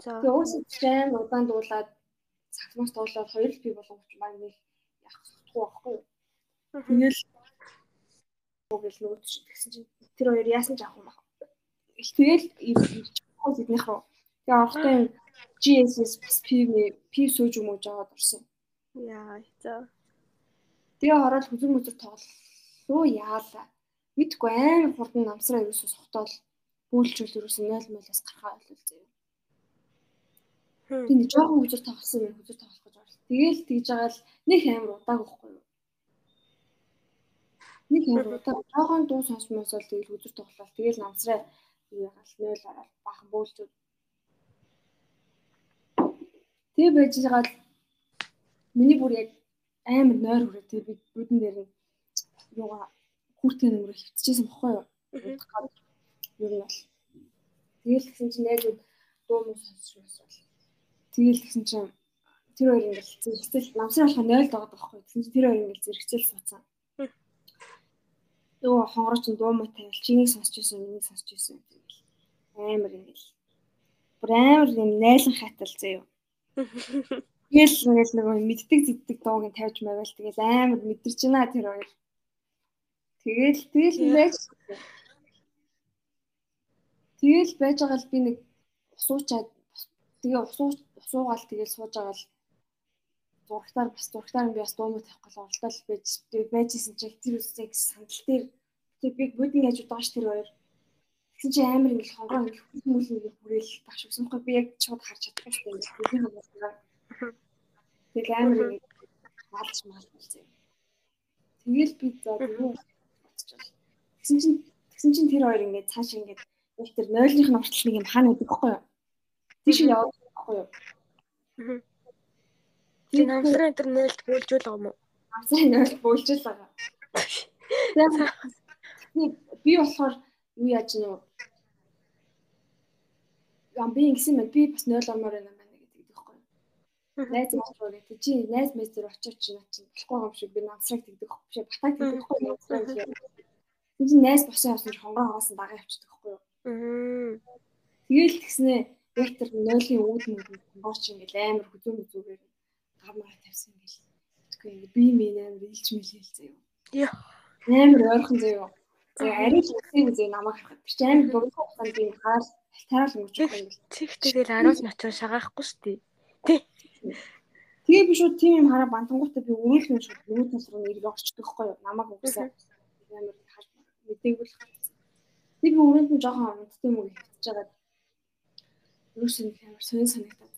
За. Тэгээ уусаа чам удаан дуулаад саксофоноос дуулаад хоёр л би болгоомч маань нэг явах болохгүй байхгүй? Тэгэл гэл нөгөө тэгсэн чинь тэр хоёр яасан ч авах юм аа. Тэгэл ирчихсэн эднийх рүү. Тэгээ орохдоо юм GSS бас P P сууж юм уу жаад орсон. Яа, за. Тэгээ ороод хүзэн мүзэр тоглолоо яалаа. Мэдгүй амар хурдан намсраа ерөөсөө сохтоол бүүлжүүл ерөөсөө 0 0-оос гархаа ойлул заяа. Тэгээ жоохон хүзэр тоглосон юм хүзэр тоглох гэж орлоо. Тэгээл тэгж байгаа л нэг амар удааг واخгүй юу? Нэг амар удааг жоохон дуу сонсмоос л тэгээл хүзэр тоглолоо. Тэгээл намсраа яагаад 0 ороод бахан бүүлжүүл. Тэгээ байж байгаа л миний бүр яг амар нойр хүрээ тэгээ би бүдэн дээр юугаа хүүхдээ нэмрээ хөвтчихсэн бохгүй юу. Юу нь бол тэгэл гэсэн чинь яг дуу муу сонсч байсан. Тэгэл гэсэн чинь тэр хоёр ингээл зэрэгцэл намсын болохоо 0 доод байхгүй. Тэгсэн чинь тэр хоёр ингээл зэрэгцэл суудсан. Юу хонгорч дуу муу тавил чинийг сонсч байсан, миний сонсч байсан. Тэгэл амар ингээл бүр амар юм найлан хатал заяа. Тэгэл ингээл нөгөө мэддэг зэддэг дууг нь тавьж мавал тэгэл амар мэдэрч байна тэр хоёр. Тэгэл тэгэл байж Тэгэл байж байгаа л би нэг усуучаад тэгээ усуу усуугаал тэгэл сууж байгаа л. Зурагтаар бас зурагтаар би бас дуумаа тавих гол оролдол байж байжсэн чинь тэр үсэг сандал дээр. Тэг би бүдэн яаж удаач тэр хоёр. Тэгсэн чи амар ингээл хонгоо ингээл хүмүүс ингээл бүрээл багш өгсөнхгүй би яг шууд харж чадахгүй шүү дээ. Тэгэл амар ингээд малч малч үзээ. Тэгэл би за юу бодчихвол. Тэгсэн чинь тэгсэн чинь тэр хоёр ингээд цааш ингээд яг тэр 0-ных нь уртл нэг юм хаана байдаг байхгүй юу? Тийш яваад байхгүй юу? Тэр намсрын тэр 0-д бөөлжүүл байгаа юм уу? Намсрын 0-д бөөлжүүл байгаа. Би болохоор юу яаж нөө Ям би ингэсэн мэд би бас 0 ормоор байна гэдэг. Найз мaalгүй гэдэг чи найз мэз зэр очиж чи наа чи болохгүй юм шиг би намсраг байхгүй биш батаг тэгдэг байхгүй. Тэг чи найз босон явсан хонгоо хоосон дагаа явчихдаг байхгүй юу. Тэгэл тэгснээ яг тэр 0-ийн үүд мөд хонгооч ингээл амар хүзүүн зүгээр гав мараа тавьсан ингээл. Тэгэхгүй ингээ би минь амар илж мэлээл заяа. Яа. Амар ойрхон заяа. За арай л үсэг үзээ намайг харахад. Тэр чинь амар дургүй хугацаанд би хаар алтараа л өнгөж байгаа юм. Тэгтээ тэгэл 10 ночоо шагаахгүй шүү дээ. Тий. Тэгээ би шууд тийм юм хараа бантангуудаа би өрөөлөн шууд тал руу нэрийг орчдөг хгүй юу. Намайг угсаа амар хаж мэдээгүй л. Тэг би өрөөнд нь жоохон онд тийм үг хэвчэж байгаа. Юусэн амар сонь санагдаад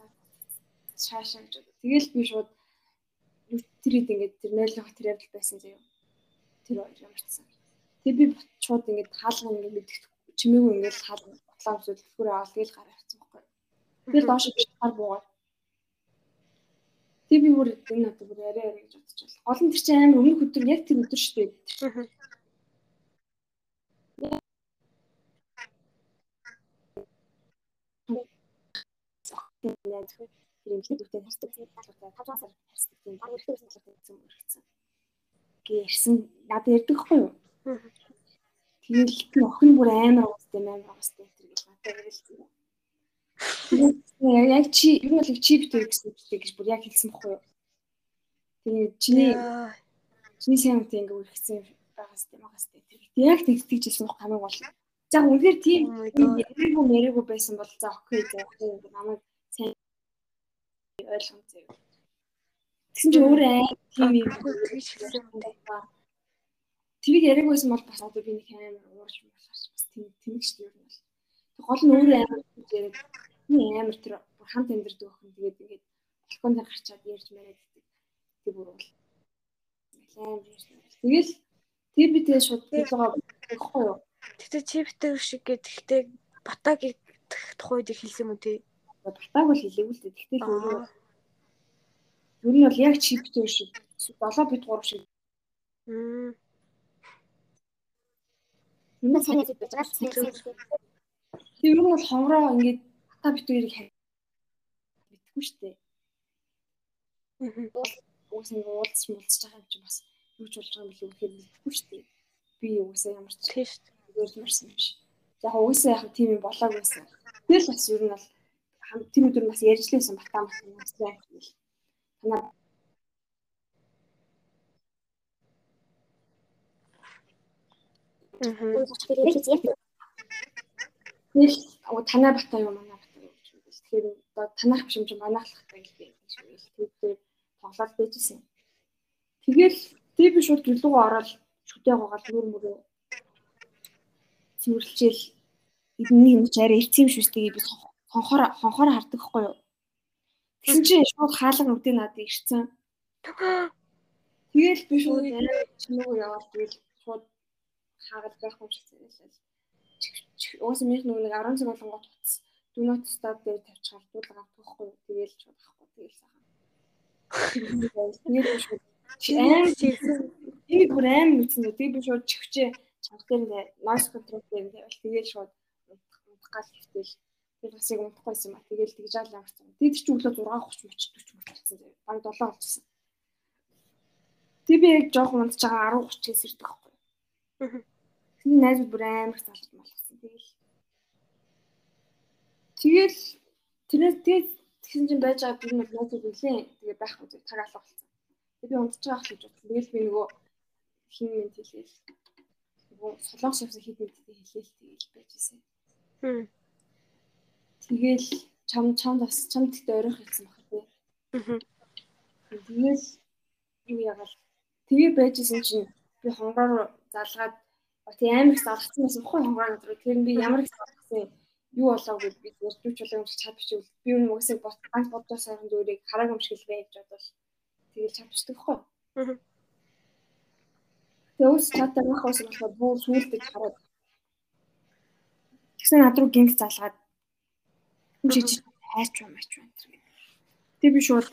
шаашаа гэж. Тэгэл би шууд тэрийг ингээд тэр 0-ын тэр явдал байсан заяа. Тэр хоёр ямарчсан. Тэг би шууд ингээд хаалга ингээд мэдэх чимээгүй ингээд хаалга өмсөөл түр аваад тэгэл гараа авчихсан байхгүй. Тэгэл доош би гар буугаад. Тэг би бүр энэ одоо бүр арай арай гэж бодчихвол. Гол нь тэр чинь амар өмнөх өдөр яг тэр өдөр шүү дээ. тэр юм хэлбэртэй харьцдаг зүйл талбартай таван сар харьцдаг тийм баг ихтэй байсан талбартай гэсэн үргэлжсэн. Гэрсэн надад ярьдаг хгүй юу? Тэгэл охин бүр амар уустай амар уустай тэр гэж надад хэлсэн. Яг чи юу бол чи битэр гэсэн үг гэж бүр яг хэлсэн бохгүй юу? Тэгээ чиний чиний сайн үгтэй ингээ үргэлжсэн байгаас тийм байгаас тийм яг тэгтгэж хэлсэн бох хамгийн гол. За үнэхээр тийм яриаггүй яриаггүй байсан бол за окей за окей намайг сайн ойлгосон заяа. Тэгсэн чинь өөрөө аа тийм юм тэгж хэлсэн юм даа. Тэрийг яриаг байсан бол бас одоо би нэг амар уурч болохоос бас тийм тэмэгч юм бол. Тэг гол нь өөрөө амар яриаг амар тэр хамт амьдэрдэг охин тэгээд ингээд балкон дээр гарчаад ярьж яриад гэдэг. Тэг бүр бол амар юм. Тэгэл TB-тэй шууд хэлээгаа байхгүй юу? Тэгтээ чиптэй шиг гэхдээ батагийг тухайд хэлсэн юм уу тий? Батаг бол хэлээгүй л дээ. Тэгтээ л өөрөө Ер нь бол яг чиптэй шиг 7 бит 3 шиг. Мм. Энэ сайн зүйл байж байгаа. Тэр нь бол хонгороо ингээд та бит хоёрыг битгүй шүү дээ. Уус нэг уулзч муулзч байгаа юм чи бас юу ч болж байгаа юм билүү гэхээр мэдхгүй шүү дээ. Би уусаа ямар ч тийм шүү дээ. Өөрлөмөрсөн юм шиг. Яг уусаа яг тийм юм болоогүйсэн. Тэгэл бас ер нь бол тийм өдөр бас ярьж лээсэн батаа юм байна. Танаа Мм. Тэгэл танаа батаа юу манаа батаа юм. Тэгэхээр одоо танах биш юм чи манахлахтай гэх юм шиг л тэгвэл тоглоод байжсэн. Тэгэл би би шууд гэлүүгөө ороод шүдээ гоогаал нүр мөрөө цэвэрлжээл эдний юм чи арай эрт юм шүү дээ би хонхоор хонхоор хардаг хгүй юу. Тэгсэн чинь шууд хаалга нүдээ надад ирсэн. Тэгэл би шууд арай чимээгөө яваад тэгэл шууд хаагаад байх юм шиг зэрэлээ. Уус минь нэг 10 цаг болгонгот утас дүнот стад дээр тавьчихаар дуулга авахгүй тэгэл шууд авахгүй тэгэл сайхан. Тэгээд шууд аим би бүр аим мэдсэн дээ. Би шууд чихвчээ чанга дээр noise control дээр тавил тэгэл шууд унтах гал хэвтэл тэр бас яг унтахгүйсэн ба тэгэл тэгж аал ямарсан. Тэд чи өглөө 6:30 мөч 40 мөчсөн. Баг 7 болчихсон. Тэг би яг жоохон унтж байгаа 10:30-ээс ирдэг байхгүй. Тэний найзууд бүр амар залж малгасан. Тэгэл Тэгэл тэрнээс тэгээд тэгсэн чинь байж байгаа би нэг найзууд үлээ. Тэгээ байхгүй зүг таг алга болсон. Тэгээ би унтж байгаа гэж бодсон. Тэгэл би нөгөө хин минь хэлээл. Нөгөө солонгос явсан хит мэдтэй хэлээл тэгэл байжсэн. Хм. Тэгэл чам чамд бас чамд ихтэй оройх хэлсэн баг тий. Тэгэл юу яагаад тэгээ байжсэн чинь би хонгоор залгаад тий амар их залгсан байсан хонгоор руу тэр би ямар их залгсан юу болоо гэж би ярьж болоо юм шиг чадчихвал би юу нөгөөсөө банк бодож сайхан зүйлийг хараагүй юм шиг л байж бодвол тэгэл чадчихдаг хгүй. Тэгээ ус чатаа мах ус болохоор бүр сүултэж хараад тэгсэн над руу гинг залгаад чи хайрч юм ач байна гэх. Тэгээ би шууд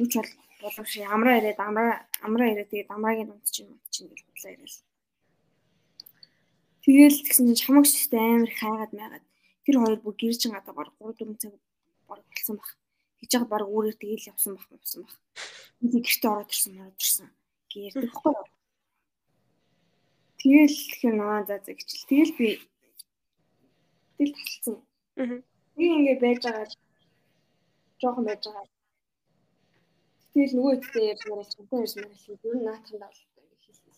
юу ч бол болов шиг амраа ирээд амраа амраа ирээд тэгээд амраагийн дунд чинь чинь гэж бодлоо ирэл. Тэгээл тэгсэн чинь чамаг шигтэй амар их хайгаад майгаад тэр хоёр бүр гэрчин гадаа баг 3 4 цаг баг болсон баг. Тэгж байгаа баг үүрээр тэгээл явсан баг явсан баг. Би гэртээ ороод ирсэн ороод ирсэн. Гэрдэг хгүй юу? Тэгэл тэгэхээр наа за за гэчил. Тэгэл би тэгэл тасалсан. Аа. Би ингэ байж байгаа жоохон байж байгаа. Тэгэл нөгөө хэдтэй ярьж мараа чамтай ярьж мараа хэлээ. Юу наатахын даалт хэлсэн.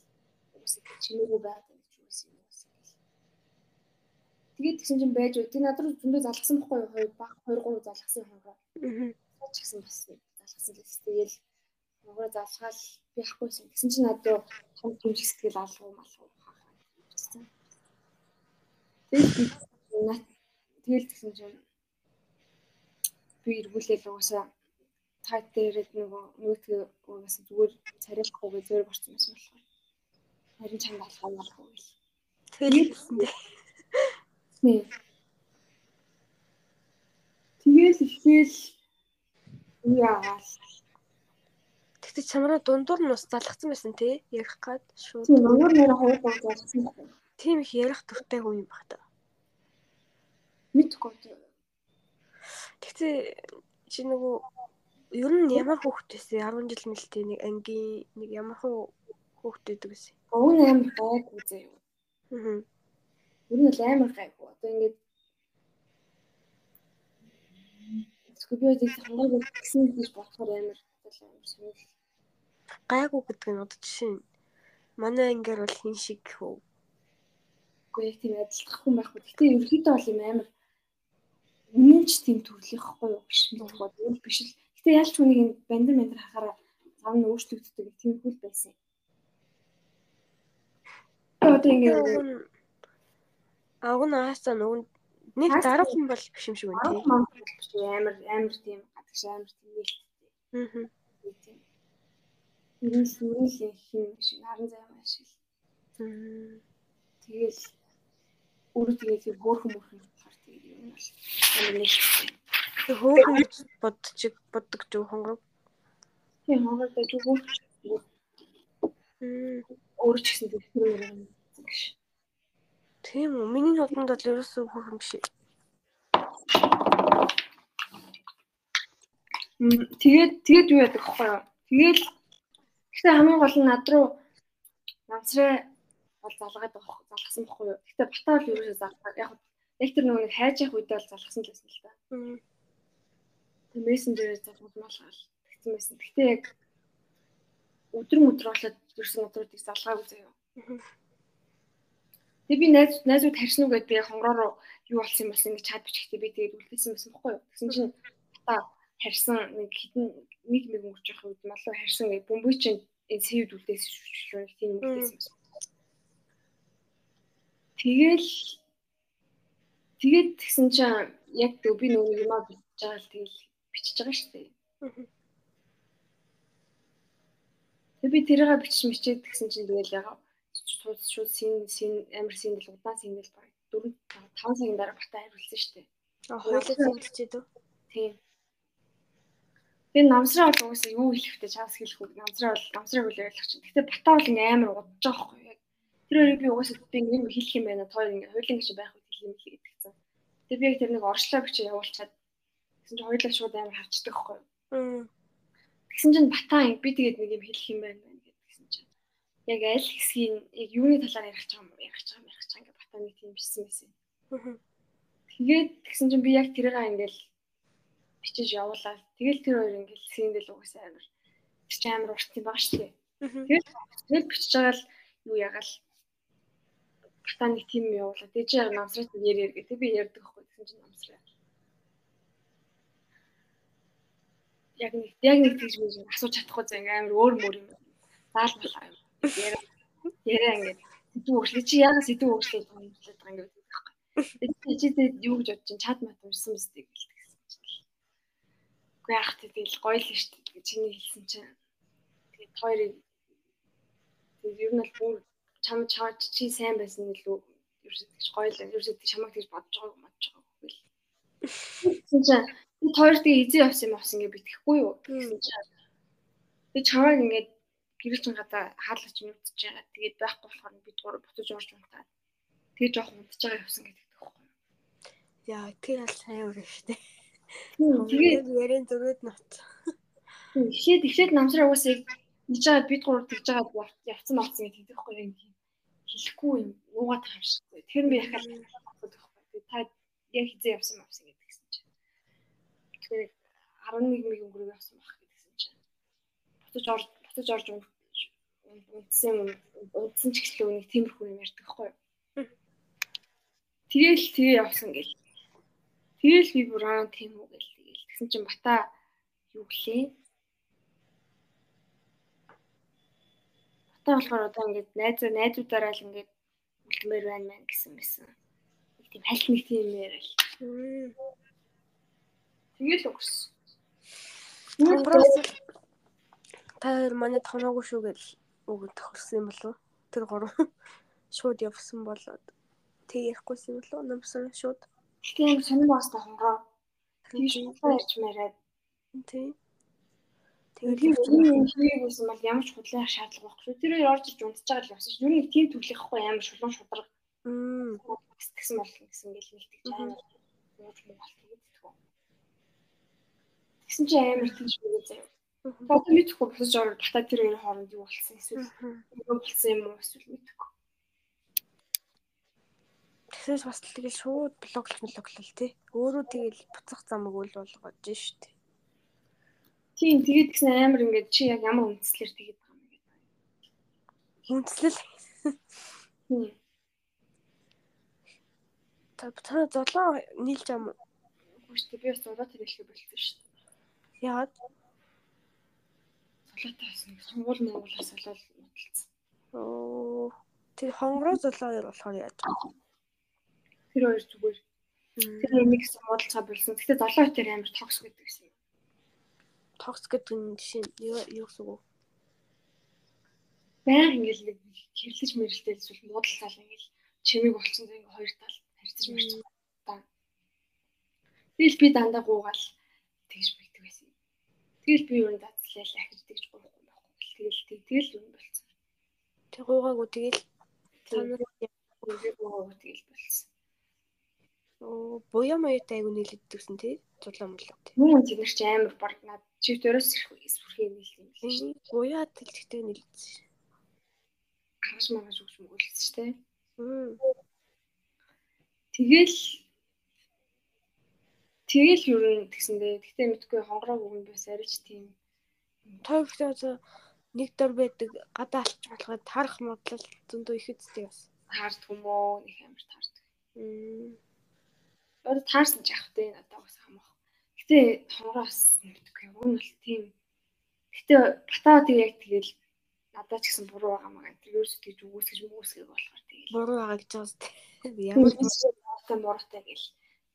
Үгүй чимээгүй байгаад. Тэгээд тэгсэн чинь байж үү. Тэг над руу зөндөө залгсан байхгүй юу? Хоёр баг 2 3 залгсан хонгоо. Аа. ч гэсэн бас залгасан л тэгэл нөгөө залгаал би ахгүй юм. Тэгсэн чинь надад том шиг сэтгэл алгуу малгуу тэгэл тэгсэн чинь би эргүүлээл угаасаа тайт дээрээ нөгөө нөгөөдгөө угаасаа зүгээр царайлахгүй зүгээр борсон байсан болохоор харин чанд алхаа малгүй л. Тэгэл хэлсэн дээ. Тий. Тэгэл ихгээл яагаал. Тэгтээ чамраа дундуур нь ус залгсан байсан тий ярих гад шууд. Тий нөгөө нэрээ хоёр гоо залгсан байна. Тийм их ярих туртай хүн юм баг та. Мэдгүй. Тэгтээ чи нөгөө ер нь ямар хүүхдээс 10 жил мэлтэй нэг ангийн нэг ямар хүүхдтэй гэдэг вэ? Өвн амар гайгүй заяа. Аа. Ер нь л амар гайгүй. Одоо ингээд Скобиод их хангаагүй гэсэн гэж бодохоор амар амар сонир. Гайгүй гэдэг нь одоо жишээ нь манай ангиар бол хин шиг хөө. Үгүй яг тийм адилдах хүн байхгүй. Гэтэ ерөөхдөө бол юм амар үнэн ч тийм төрлөхгүй юу биш мэдхгүй бол биш л. Гэтэ ялч хүнийг энэ бандан бандар хахаараа зам нь өөрчлөгддөг тийм хөл байсан. Одоо ингээд Аг нь аасаа нөгөө нэг дарга хүн бол биш юм шиг байна тий. Амар амар тийм гадагш амар тийм нээлттэй. Аа. Ерөөс ерөөс хин шиг наран зай маш шиг. Тэгэл өөрөө тэгээд хөөрхөн мөрхөн болохоор тэгээд юм бол амар нэг Тэг хөөхөн гэж бодчих боддог ч хонгор. Тийм хонгор дэж хөөх. Өөр ч гэсэн тэр юм гэж. Тийм үү. Миний бодлонд бол ерөөсөө хөөхөн биш. Тэгээд тэгээд юу яадаг вэ? Тэгэл гэхдээ хамгийн гол нь над руу намсраа бол залгаад байгаа залгасан байхгүй юу. Гэхдээ батаа бол ерөөсөө залгаа. Яг яг тэр нөгөө хайж явах үедээ бол залгасан л байсан л та. Тэг мессенжерээр залгуулмаалгаал тэгсэн байсан. Гэхдээ яг өдөр өдөр болоод ерөөсөн өдрүүдийг залгаагүй заяа. Тэг би найз найзууд харьсан уу гэдээ би хонгороо руу юу болсон юм болсон гэж чад бичихтэй би тэгээд үлдээсэн байсан байхгүй юу. Тэгсэн чинь та харьсан нэг хитэн нэг нэг өнгөрч явах үед малуу харьсан гэж бөмбөй чинь энэ сэвд үлдээсэн шүү дээ. Тийм үлдээсэн байсан. Тэгэл тэгээд тэгсэн чинь яг тэг би нөгөө юмаа бичиж байгаа л тэгэл бичиж байгаа шүү дээ. Тэг би тэрийгээ бичиж мичээд тэгсэн чинь тэгэл яг шууд шууд син син амар синдэл удаан синдэл баг 4 5 цагийн дараа батаа хариулсан шүү дээ. Хойлоо синдэлчээд үү? Тийм. Тэгээ намсраа бол угаасаа юу хэлэх вэ? Чаас хэлэх үг. Намсраа бол намсраа хөл ойлгох чинь. Гэтэ батаа бол ингээм амар удаж байгаа хгүй яг. Тэр хоёрыг би угаасаа би юм хэлэх юм байна. Тоо ингээ хуулийн гэж байх үед хэлэх юм хэлээ гэдэгцэн. Тэгээ би яг тэр нэг оршлоо бичиж явуулчаад тэгсэн чинь хоёулаа шууд амар харцдаг хгүй. Тэгсэн чинь батаа би тэгээд нэг юм хэлэх юм байна. Яг аль хэсгийн яг юуны талаар ярих гэж байгаа юм ярих гэж байгаа юм ярих гэж байгаа ингээ батаа нэг тийм бичсэн байсан. Тэгээд тэгсэн чинь би яг тэрийг ингээл бичиж явуулаад тэгэл тэр хоёр ингээл сэндэл угсаа амар чи амар урт юм байгаа шүү дээ. Тэгээд тэгэл бичиж байгаа л юу ягаал батаа нэг тийм явуулаад тэгж яг намсраад яриа гэдэг би ярьдаг байхгүй гэсэн чинь намсраа. Яг нэг яг нэг тийж мэж асууж чадахгүй зэ ингээм амар өөр мөр юм. Заал болоо юм. Яриа. Ингээд сэдв өгчлээ чи яагаад сэдв өгчлээ юм хэлээд байгаа ингээд байхгүй. Тэгээд чи чи юу гэж бодож чинь чад мат уншсан мэт гэлдэг. Үгүй ах тэгэл гоё л шүү дээ. Чиний хэлсэн чинь. Тэгээд хоёрыг тэгээд ер нь бол бүр чам чаач чи сайн байсан илүү. Ерөөсөж гоё л ерөөсөж чамаг тэгж бодож байгааг бодож байгаа хөл. Тэгсэн чинь бид хоёр тэг эзэн явсан юм авсан гэж битгэхгүй юу? Гэсэн чинь би чамайг ингээд гэрэл чин гадаа хаалгач нүдэж байгаа. Тэгээд байхгүй болохоор бид гур буцаж орж унтаад тэгээд жоох унтж байгаа явсан гэдэг тэгэхгүй. Яа тэр аль өөр шүү дээ. Тэгээд ярен зөрөөд нот. Ихээд ихээд намсраа уусыг хийж байгаа бид гурав тэгж байгаа явцсан болсон гэдэг тэгэхгүй юм. Хэлэхгүй юм. Нуугаад байгаа юм шиг. Тэр би яхаа тэгэхгүй. Та яг хизээ явсан авсан гэдэг гэсэн чинь. Тэгэхээр 11 мэг өнгөрөө явсан байх гэдгсэн чинь. Буцаж орж буцаж орж унтсан юм унтсан ч гэсэн нэг тиймэрхүү юм ярьдаг юу. Тэгэл тэгээ явсан гэл Тэгэл би бүр аа тийм үү гэл тэгэл тэгсэн чинь бата юу гэлээ. Бата болохоор одоо ингээд найз найзуудаараа л ингээд үлдмээр байна мэн гэсэн байсан. Нэг тийм хальт нэг тийм юм яриа л. Тэгэл өгсөн. Конгресс та манай тоноогүй шүү гэл үг тохирсон юм болов тэр гурав шууд явсан болоод тэг ярихгүйсэн юм болов намсан шууд юм сонир баста хонгоо. Тэгж ярьж мээрээ. Тий. Тэгээд юм хийгээсэн бол ямар ч худлах шаардлага байхгүй шүү. Тэр орж иж унтж байгаа л явсан шүү. Юу нэг тийм төрлөхгүй амар шулуун шудраг. Мм. Тэгсэн бол гэсэн гэл муу болт гэдэг. Тэгсэн чи амар тийш үгүй заяа. Одоо мэдхгүй босож ороод бата тэр хоёр хооронд юу болсон эсвэл юу болсон юм уу эсвэл мэдхгүй. Тэгсээс бас тэгэл шууд блоглох блоглол тий. Өөрөө тэгэл буцах замыг үл болгож штт. Тийм тэгээд гэсэн амар ингээд чи яг ямар үндслэр тэгээд байгаа юм гээд. Үндслэл. Тийм. Та та золоо нийлж ам. Үгүй шүү дээ би бас золоо тэрэлхэ болчихсон шүү дээ. Яагаад? Золоотой байсан. Монгол Монголоос олоод муталцсан. Оо. Тэр хонгороо золоо болохоор яаж вэ? Тэр хоёр зүгээр. Тэр нэг гэсэн муудалцаа болсон. Гэхдээ золоо хэтэр амар токс гэдэг юм. Токс гэдэг нь жишээ юу гэсэн үг вэ? баян ингээл нэг хэвлэж мэрэлтэй эсвэл муудал тал ингээл чимиг болцсон ингээ хоёр тал харьцаж мэрч та. Тэгэл би дандаа гуугаал тэгж бийдэг байсан. Тэгэл би юу н дацлал ахиж тэгж гуухгүй байхгүй. Тэгэл тэгэл юу болцсон. Тэг гуугаагүй тэгэл танаа гуугаагүй тэгэл болцсон. Оо буяа маятай айгу нийлэгдсэн тий зулаа мулаа. Мөн тэр чи амар баг над чивтөрөөс сүрхий нийлсэн юм шиг. Буяа тэлжтэй нийлсэн. Харж магаж үгс мөгөлсөн шүү дээ. Тэгэл тэгэл юу юм тэгсэндээ тэгтээ мэдгүй хонгороо бүгэн бас арич тийм тойрогтой нэг дор байдаг гадаа алч болоход тарах модлол зөндөө их үсттэй бас таард хүмүү нэг амар таард. Одоо таарсан ч явахтай надад бас хамаах. Гэтэ хонгороо бас мэдгүй уг нь бол тийм. Гэтэ батаа тэг яг тэгэл надад ч гэсэн буруу байгаа маа. Тэр ерөөс тэгж үгүйсгэж мөсгөх болохоор тэгэл. Буруу байгаа гэж дээ. Ямар муутай мууртай гэл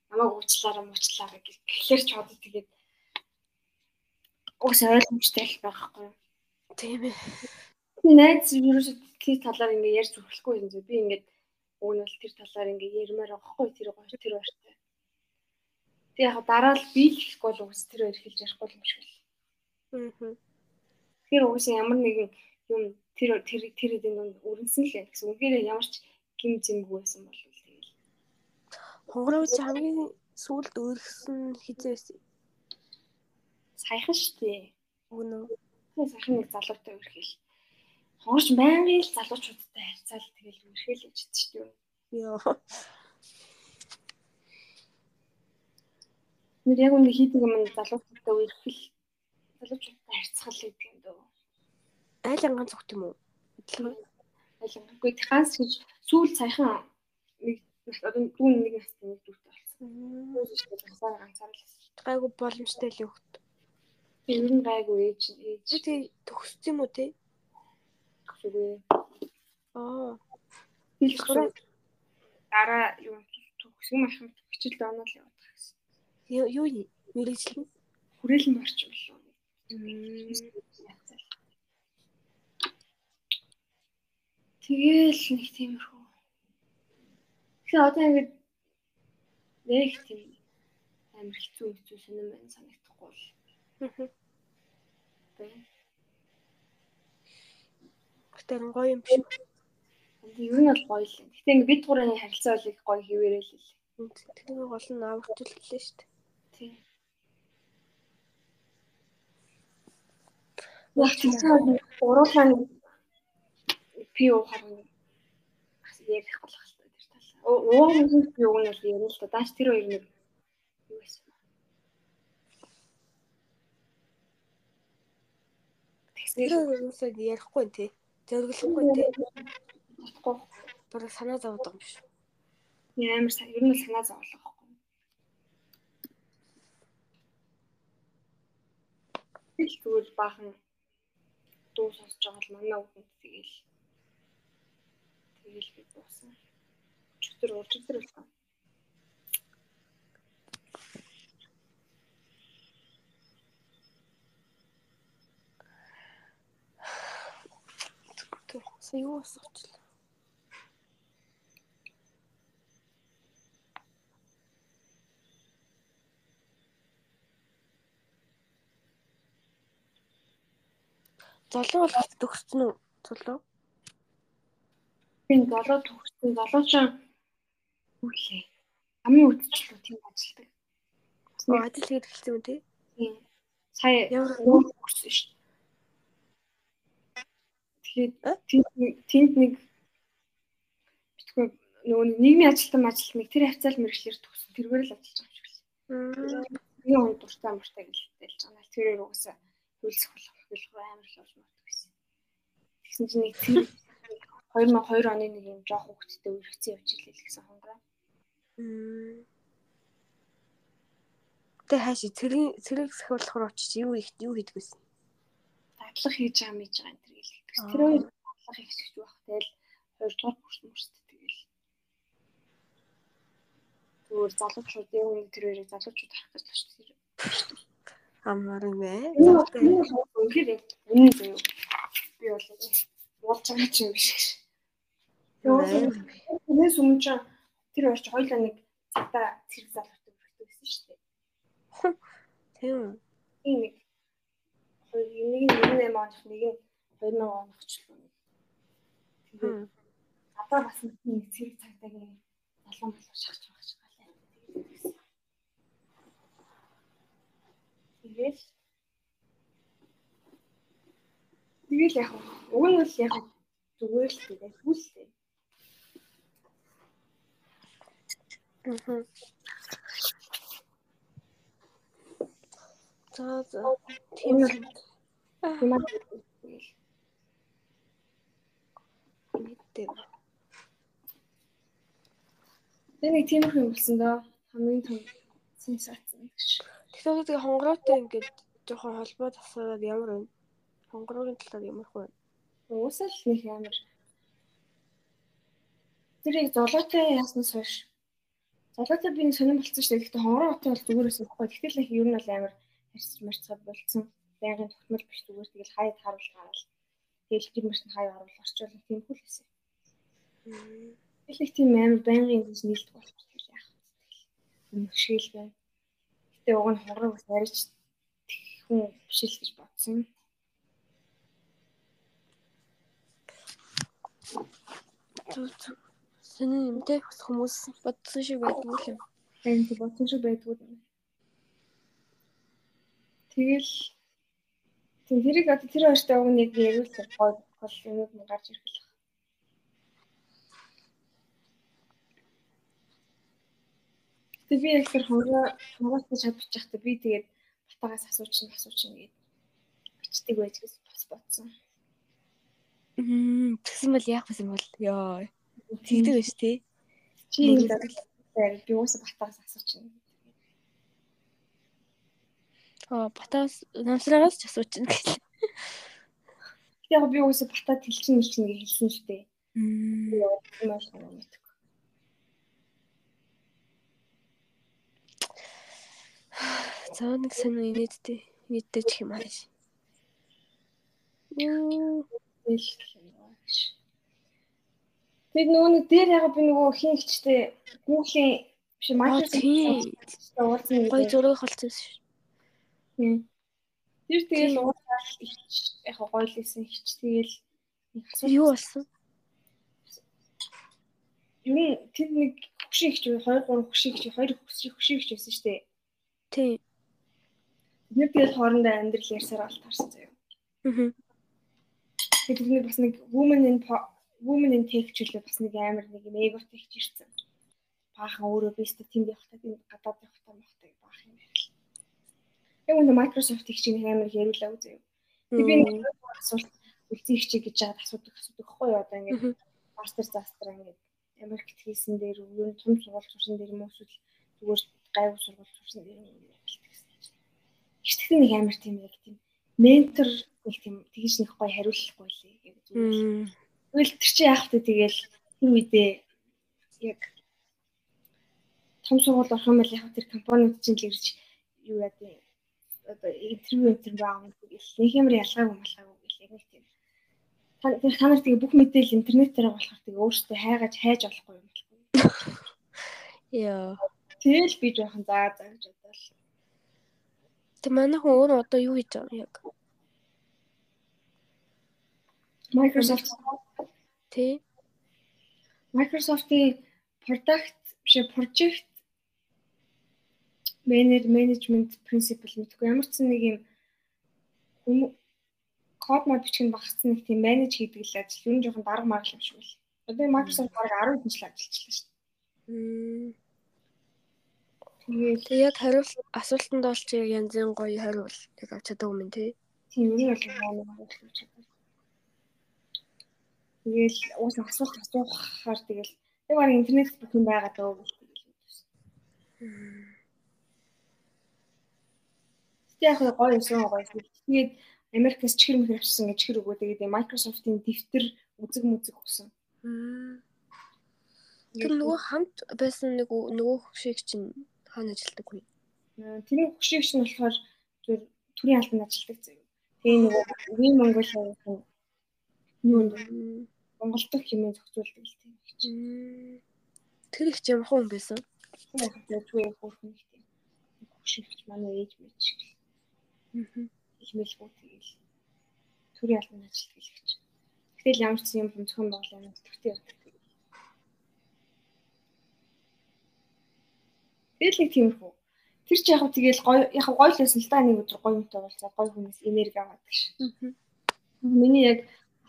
намайг уучлаараа муучлаараа гэл гэхлээр ч одоо тэгээд уус ойлгомжтой л байхгүй. Тийм ээ. Найз ерөөсөө тэр талаар ингээ ярьж өгөхгүй юм зү. Би ингээд уг нь бол тэр талаар ингээ ярмаар байхгүй тэр гоё тэр баяртай. Тэг яг дараа л би л хэлэхгүй бол уус тэр хоёр хэлж ярихгүй юм шиг л. Аа. Тэгэхээр уус ямар нэгэн юм тэр тэр тэр эдийн донд өрнсөн л гэсэн. Үнэхээр ямар ч гим зэмгүй байсан бол тэгэл. Хонгорооч хамгийн сүулт өөргсөн хизээ Саяхан штий. Үнэ. Тэгээ саяхан нэг залуутай өрхөл. Хонгорч байнгын л залуучуудтай харьцаал тэгэл өрхөл гэж штий. Йоо. Нэр яг үнэ хийдэг юм залуучуудтай өрхөл залуучуудтай харьцах л гэдэг юм дөө. Айл анган зүгт юм уу? Айланггүй ханс гэж сүүл саяхан нэг одоо дүүн нэг настай нэг дүүтэй болсон. Гасаа ганцаар л. Гайгүй боломжтой л өгт. Ер нь гайгүй ээж ээж. Тэг төгссөн юм уу те? Төгсөгүй. Аа. Билхрээ. Дараа юу төгсгөн махын хичээлд онол явах гэсэн. Юу нь? Хүрээлэн борч болов. Тэгээл нэг тиймэрхүү. Тэгэхээр одоо ингээд нэг тийм амар хэцүү хэцүү сонирм байна санагдахгүй л. Тэр гоё юм биш. Ер нь бол гоё л. Гэтэ ингээд бид гурийн харилцаа бол их гоё хിവэрэл л. Тэр гол нь авахчлалээ шүү дээ. Тийм. Яг тийм уруулаа би уухаар ярих болох л тэр талаа. Ууг нь би уг нь бол ярил л да. Дааш тэр хоёр нэг юу байсан. Тэр хүмүүсээ ярихгүй тий. Зориглохгүй тий. Утгагүй. Бараг санаа байгаа юм биш. Ямар ер нь санаа зовлоо байхгүй. Тэгэл зүгээр баахан дуу сонсож байгаа л манай үгэнд тэгэл тэгэл би буусан. Өчтөр уржигдэр болсон. Сая юу асуучлаа. Золоо бол төгссөн үү? Золоо. Тийм золоо төгссөн. Золоочоо үлээ. Амын үдчлүү тийм ажилдаг. Ажил хийж эхэлсэн үү тий? Тийм. Сая Ямар төгссөн шүү. Тэгээд тэнд нэг битгүй нөгөө нийгмийн ажилтан ажилтныг тэр хавцаал мэрэгчлэр төгсөн. Тэргээр л ажиллаж байгаа юм шиг л. Би он дуртай муртай гэлдэлж байгаа. Тэрээр угаасаа хөлсөх болох амар л болж магадгүй байсан. Тэгсэн чинь нэг тэр 2002 оны нэг юм жоох хөвгттэй үргэлжсэн явж илээ гэсэн хонгороо. Тэ хааш цэрэг цэрэг сахиулахаар очиж юу их юу хийдэг байсан. Дадлах хийж байгаа мэж байгаа энэ төр гэлдэг. Тэр хоёр хийж гэж байх. Тэгэл хоёрдугаар курс мөрсдөг тэгэл. Зүгээр залуучуудын өмнө тэр хоёрыг залуучууд харах гэж байна шүү дээ. Амар ээ. Үнэхээр үнэн зөв. Би бол уулж байгаа ч юм биш гэж. Тэрнээс өмнө ч тэр хоёр ч хоёулаа нэг цагта зэрэг залуутай өрхөд байсан шүү дээ. Тийм. Нэг хоёр нэг нь 98 онд нэг нь 2000 онд очлоо. Тэгээд одоо бас нэг зэрэг цагтаагийн залуун болов шахаж байгаа ч галаа. Тэгээд Тэгэл яг уг нь бол яг зүгээр л тэгээд хүлээ. За за тийм Тийм мэдээ. Тэр нэг тиймэрхүү юм болсон доо. Хамгийн том сенсацсан гэж. Тэгэхээр тэгээ хонгороотой ингээд жоохон холбоо тасаад ямар вэ? Хонгороогийн талаар ямар вэ? Уусаа л нэг амар. Тэрийг золоотой яснаас хойш. Золоотой би нэг сонирн болцсон шүү дээ. Гэхдээ хонгороо утаа бол зүгээрээс өгөхгүй. Тэгтэл их ер нь бол амар харьцаж марцгаа болцсон. Байнгын тогтмол биш зүгээр тэгэл хаяад харуул гараад. Тэгэл тэр мөрт хаяа харуул орчуулах тийм хөл хэсэ. Их тийм амар байнгын гэж нийлдэг болчихсон яах вэ? Өмшгөл байна. Гэтэ уг нь хонгороо бас арич хүн биш л гэж бодсон. Сэний юмтэй бас хүмүүс бодсон шиг байдгүй юм. Энд бодсон шиг байдгүй юм. Тэгэл тийм тэрийг одоо тэр хоёртой уг нэг яриулсан гол гол нь гарч ирэх л. Тэг би яг тэр хонгоо хонгоостой чадчих чадах би тэгээд батагаас асуучин асуучин гээд бичдэг байж гэж бас бодсон. Мм тэгсэн бол яах вэ юм бол ёо. Тэгдэг байж тээ. Чи би уусаа батагаас асуучин. Аа батаас намсраагаас ч асуучин гэх. Яг би уусаа батаа тэлчин хэлчин гэж хэлсэн шүү дээ. Мм Би маш гомддог. За нэг сонир инээдтэй. Инээдтэй ч юм ааш. Тэг нөгөө нэг дээр яг би нөгөө хин хчтэй Google-ийн биш Microsoft уулзсан гой зураг холцсон шүү. Тэр тэгэл уулзаад яг гоё л исэн хч тэгэл Юу болсон? Юу тэр нэг хөшиг хч 2 3 хөшиг хч 2 хөшиг хөшиг хч байсан шүү дээ. Бид тэгэл хоорондоо амьдрал ярьсаар алтаарсан заяа. Аа. Тэгээд нэг бас нэг women in women in tech жилээ бас нэг амар нэг эготой хич ирсэн. Баахан өөрөө бистэ тийм байх та тийм гадаад байх та мохтой баах юм байл. Яг үнэ Microsoft их чинь амар яриулаа үзээ. Тэгээд би нэг асуулт үлзий хичээ гэж жаад асуудаг асуудаг хгүй одоо ингээд мастер застра ингээд Америкт хийсэн дээр юу том сургууль сурсан дээр эсвэл зүгээр гайвуу сургууль сурсан дээр юм уу Ихтгэл нэг амар тийм яг тийм ментор нэг тийм тэгж нэг гоё хариулахгүй лээ гэдэг зүгээр. Тэгвэл тэр чинь яах вэ тэгэл тэр үедээ яг том сургууль орох юм бол яг тэр компаниуд чинь л ирж юу яа гэдэг одоо интервью интервью аав гэл нэг юмр ялгаагүй малгаагүй гэл яг нэг тийм та нар тэгээ бүх мэдээлэл интернетээр болохоор тэгээ өөртөө хайгаж хайж олохгүй юм болохгүй. Яа. Тэгэл би жоохон заа заа гэж. Тэг манай хүн өөр одоо юу хийж байгаа яг? Microsoft Тэ. Microsoft-ийн product биш project management principle мэдгүй ямар ч нэг юм код мод бичих нь багцсан нэг тийм менеж хийдэг л ажил ер нь жоохон дарга маргал юм шиг үл. Одоо Microsoft баг 10 жил ажиллачихлаа шүү дээ. Тэгээд яг хариулт асуултанд бол чи яг янзын гоё хариул яг авч чаддаг юм тий. Тийм нь бол хариулт чаддаг. Тэгэл уус асуулт асуухаар тэгэл яг баг интернет бүх юм байгаа даа гэж тэгэл үзсэн. Яг гоё юмсан гоё. Тэгээд Америкээс чихэр мөхөр авчихсан гэж чихэр өгөө тэгээд Microsoft-ийн дэвтэр үзэг мүзэг өгсөн. Тэр нөгөө хамт байсан нэг нөгөө хөшиг чинь хаана ажилладаг вэ? Тэр хөшиг чинь болохоор зүр төрийн албанд ажилладаг заяа. Тэгээ нөгөө Win Mongolia-ийн юунд Монгол дахь хэмээн зохицуулдаг л тийм их чи. Тэр их юм хүн байсан. Яг зөвхөн хөөрхөн их тийм. Хөшигч манай ээж мэж. Аа. Их мэлгүү тэгэл. Төр ялган ажил гэлэгч. Гэтэл ямар ч юм зөвхөн боглоо юм төвтэй явдаг. Тэгэл нэг тиймэрхүү. Тэр чи яг хөө тэгэл гоё яг гоё л байсан л да нэг өдөр гоё юмтай болцоо гоё хүнээс энерги аваад гэж. Миний яг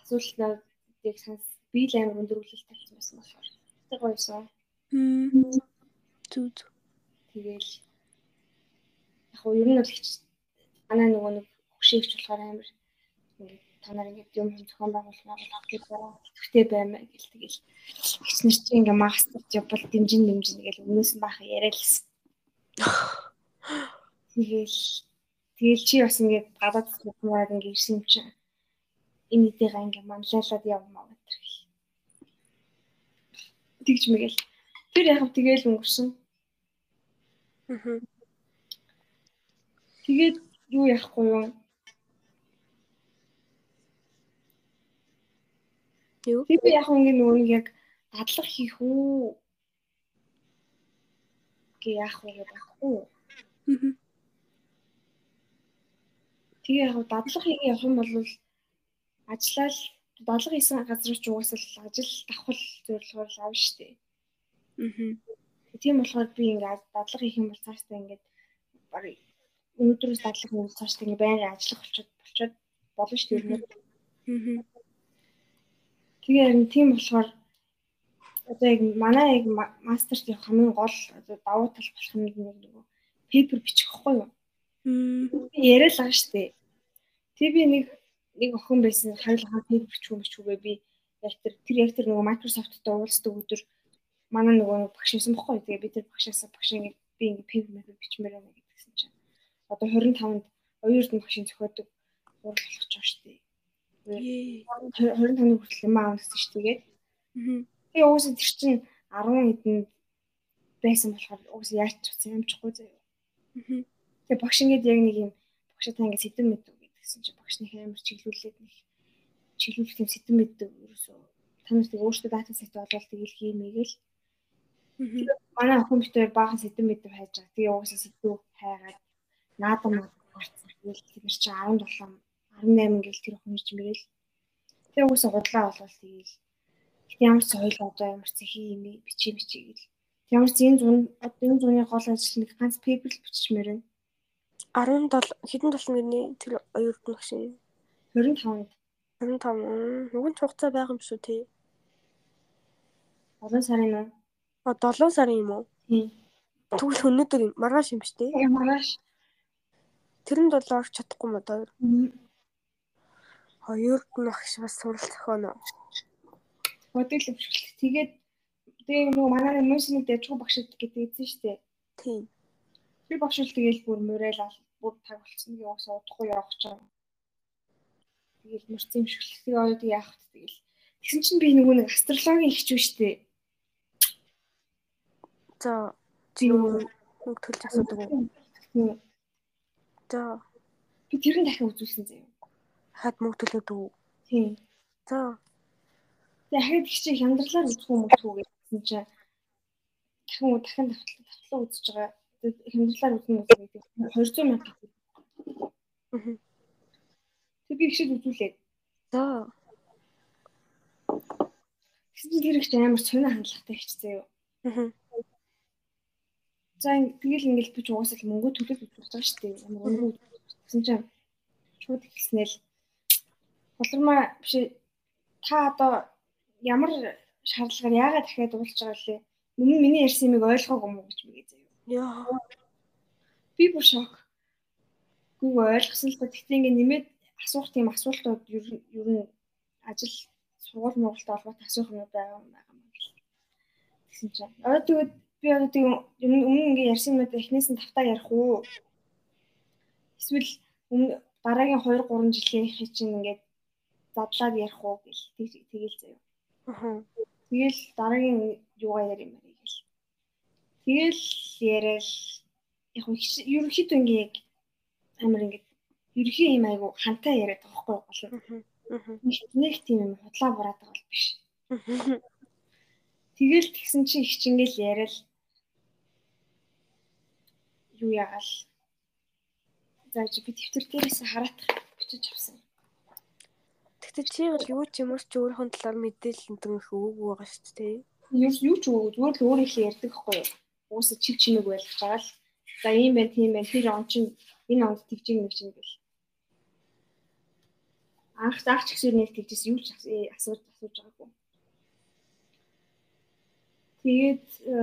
асуултнуудыг санс би л амар өндөрлөлт тавьсан байсан болохоор. Тэг гоёсон. Зүг зүг. Тэгэл яг хөө ер нь бол их манай нөгөө нэг хөшөөгч болохоор амар ингээд та нар ингээд юм зохион байгуулмаар авах хэрэгтэй баймаа гэл тэгэл хичнэр чи ингээ мастер жобл дэмжин дэмжин гэл өмнөөс нь баах яриалсан. Тэгэл тэгэл чи бас ингээ гадаад хүмүүс ингээ ирсэн юм чинь энэ нэтэйгээ ингээ манлайлаад явмаа гэдэг. Тэгж мэгэл. Тэр яг тэгэл өнгөрсөн. Аа. Тэгээд юу яахгүй юу? Юу? Би яг ингээ нөгөө нэг яг дадлах хийх үү гэ яах вэ гэдэг? Аа. Тэгээ яг дадлах хийх явах юм бол ажиллал дадлага хийсэн газар ч угаасаа ажил давхал зөвлөхөр л авна шүү дээ. Аа. Тийм болохоор би ингээд дадлага хийх юм бол цаашдаа ингээд барыг өнөөдрөөс дадлага хийх цаашдаа ингээд байнгын ажиллах болчиход болчиход болно шүү дээ. Аа. Тэгээ харин тийм болохоор одоо яг манай яг мастерт явах хамгийн гол одоо давуу тал болох юм нэг нөгөө пейпер бичих хэвгүй юу? Би яриад байгаа шүү дээ. Тэг би нэг нэг охин байсан хариулахаа пейпер бичих юм бичгүүгээ би яг тэр тэр яг тэр нөгөө Microsoft-тай уулздаг өдөр манай нөгөө багш байсан бохгүй юу? Тэгээ би тэр багшаасаа багш ингэ би ингэ пейпер пейпер бичмээр байна гэдгсэн чинь одоо 25-нд оюурд нь багшийн зохиодог хурал болох ч шүү дээ. 25-ны хүртэл юм аав гэсэн шүү дээ. Тэгээ уусаа тэр чинь 10 хэдэн байсан болохоор уусаа яач чуцсан юм чихгүй заяа. Тэгээ багш ингээд яг нэг юм багшаа та ингээд сэдэн мэдв гэдгсэн чинь багш нэг амар чиглүүлээд нэг чиглүүлэх юм сэдэн мэдв ерөөсөө та нар тэг өөртөө дата сет болвол тэгэл хиймэгээл. Манай охин битээр баахан сэдэн мэдв хайж байгаа. Тэгээ уусаа сэдвүү хайгаад наадам гарцсан. Тэгэл тэр чинь 17 18 гээл тэр охин ирж мэрэл. Тэгээ уусаа гудлаа болвол тэгэл ямар ч соёл одоо ямар ч хий юм бичиж бичиж гэл. Ямар ч энэ зүүн одоо энэ зүүнний гол ажил нэг ганц пейпер л биччихмээр байна. 17 хэдэн толгойн тэр оюурд нь багшин 25-нд 25 нүгэн хугацаа байгаа юм шүү тий. 7 сарын уу? А 7 сарын юм уу? Тийм. Тэгвэл өнөөдөр маргааш юм шүү дээ. Тэгээ маргааш. Тэрэнд бол орч чадахгүй мó доо. Хоёрд нь багш бас сурал зохионо. Бодог л өвчлөлт. Тэгээд тэгээ нөгөө манай мөсний дэжгүй багшд гэдэг эзэн штэ. Тийм. Би багш л тэгээл бүр мөрөөл бүр таг болцсон. Тэгээ уусаа удахгүй явах ч юм. Тэгээл мөрцөн юм шиг л. Тэгээ тэгээ яах вэ тэгээл. Тэгсэн чинь би нөгөө нэг астрологийн биш штэ. За юу нэг төлж асуудаг уу? За Би тэрэн дахин үзүүлсэн заяа. Хад мөнгө төлөөд үү? Тийм. За Дахиад их чи хямдралаар үзэх юм уу гэсэн чинь дахин дахин давтлаа үзэж байгаа. Хямдралаар үзнэ гэдэг 200 мянга. Тэг би их шиг үзүүлээд. За чинь тэр их амар сонио хандлагатай ихчсэн юу. Аа. За тэгэл ингээл би ч угаасаа л мөнгө төлөөд үзүүлж байгаа шүү дээ. Ямар өнгө гэсэн чинь шууд ихснээл болормаа биш та одоо ямар шаардлагаар яагаад дахиад уулж байгаа лээ? Өмнө миний ярьсан юмыг ойлгоогүй юм уу гэж мэгээ заяа. Яа. Би бүр шок. Гүг ойлгосон л ба тэгтээ ингээ нэмээд асуух тийм асуултууд ер нь ер нь ажил сургууль Монголд олгот асуух юм байгаа юм байгаа юм гэл. Тэгсэн чинь одоо тэгээд би одоо тийм өмнө ингээ ярьсан юмуд эхнээс нь тавтаа ярих уу? Эсвэл өмнө дараагийн 2 3 жилийн чинь ингээд задлаад ярих уу гэл тэгэл заяа. Аа. Тэгэл дараагийн юугаа ярь юм бэ гэл. Тэгэл яриад яг ерөнхийдөө ингээ яг амар ингээ ерөнхий юм айгу хантай яриад байгаа байхгүй гол. Нэг тийм юм худлаа бураад байгаа бол биш. Тэгэл тэгсэн чинь их чингээл яриад юу яагаал. За чи би дэвтэр дээрээс хараатах бичиж авсан. Гэтэ чи бол юу ч юм уу ч өөрийнхөө талаар мэдээлэл их өгөөгүй байгаа шүү дээ. Юу юу ч өгөөгүй зүгээр л өөрийнхөө ярьдаг хгүй юу. Уусаа чив чимэг байлгаж байгаа л. За ийм байх тийм байх тэр он чинь энэ онд тэгж нэг чинь гэл. Анх заагч гэсэн нэг тэгжсэн юу ч асууж асууж байгаагүй. Тэгээд э,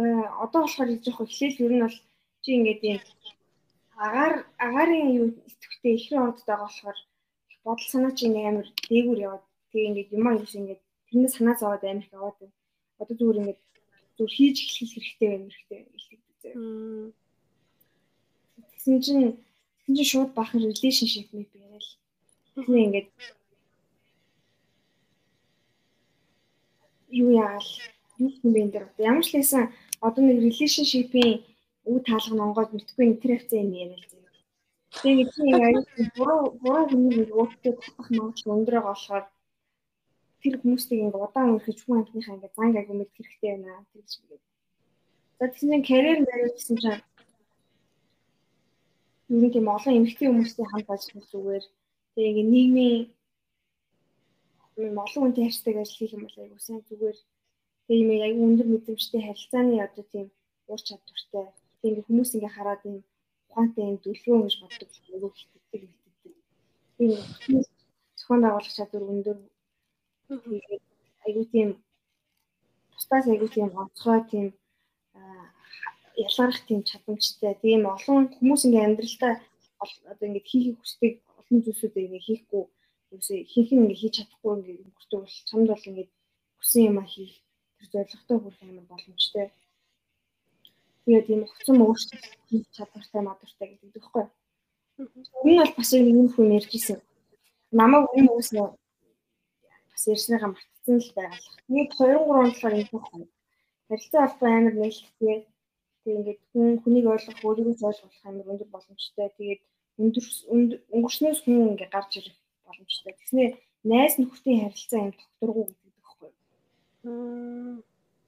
одоо болохоор жоох эхлээл ер нь бол чи ингээд юм агаар агарын юу итгэвтэй ихрийн ондод байгаа болохоор бодол санаа чи нэг амар дээгүүр яваад тэгээ ингээд юм аа юус ингээд тэрнээ санаа зовоод амар их яваад байна. Одоо зүгээр ингээд зүгээр хийж эхлэх хэрэгтэй байна хэрэгтэй илтгэдэг зэ. Тэгсэн чинь тэгсэн чинь шууд бахан relationship мэт яриад. Тэгсэн ингээд юу яагаад юу юм бэ энэ дэр ямар ч лсэн одоо нэг relationship-ийн үе таалга Монголд мэдгүй интеракцээ юм яриа л. Тэгээд чи аюул буруу буруу хүмүүс өөртөө татах өндөр байгаа болохоор тэр хүмүүсийг ингээ удаан үргэлж хүн амтныхаа ингээ занг агуу мэд хэрэгтэй байна гэж би. За тэгсэн чинь карьер гэсэн чинь юу нэг юм олон эмэгтэй хүмүүстэй хамт ажиллах зүгээр. Тэгээ ингээ нийгмийн юм олон хүнтэй харьцдаг ажил хийх юм бол айгуу сайн зүгээр. Тэгээ юм айгуу өндөр мэдрэмжтэй харилцааны одоо тийм ур чадвартай. Тэгээ ингээ хүмүүс ингээ хараад юм ухаантай юм дүлгөө гэж боддог айгуу хитдэг хитдэг. Тэгээ зохион байгуулах чадвар өндөр. Айгуу тийм тусдаас айгуу тийм онцгой тийм ялгарх тийм чадамжтай. Тийм олон хүмүүс ингээ амьдралдаа одоо ингээ хийхийг хүсдэг олон зүйлсүүд ингээ хийхгүй. Юусе хийхэн ингээ хийж чадахгүй ингээ өнгөртөө бол чамд бол ингээ хүсэн юм а хийх. Тэр зорилготой хүрэх амар боломжтой. Тэгээд ийм хөцөн өөрчлөлт хийж чадвартай мадвартай гэдэг тэгэхгүй. Энэ бол бас нэг хүн ярьж ирсэн. Намайг энэ хүмүүс бас ярьсныгаа мартсан л байгалах. Нэг 2 3 онцлог юм байна. Харилцаа холбоо амар нээлттэй. Тэгээ ингээд хүн хүнийг ойлгох, өөрийгөө ойлгох амар өндөр боломжтой. Тэгээд өндөр өнгөрснөөс хүн ингээд гарч ирэх боломжтой. Тэгснээр найз нөхдийн харилцаа юм докторгүй гэдэг байхгүй.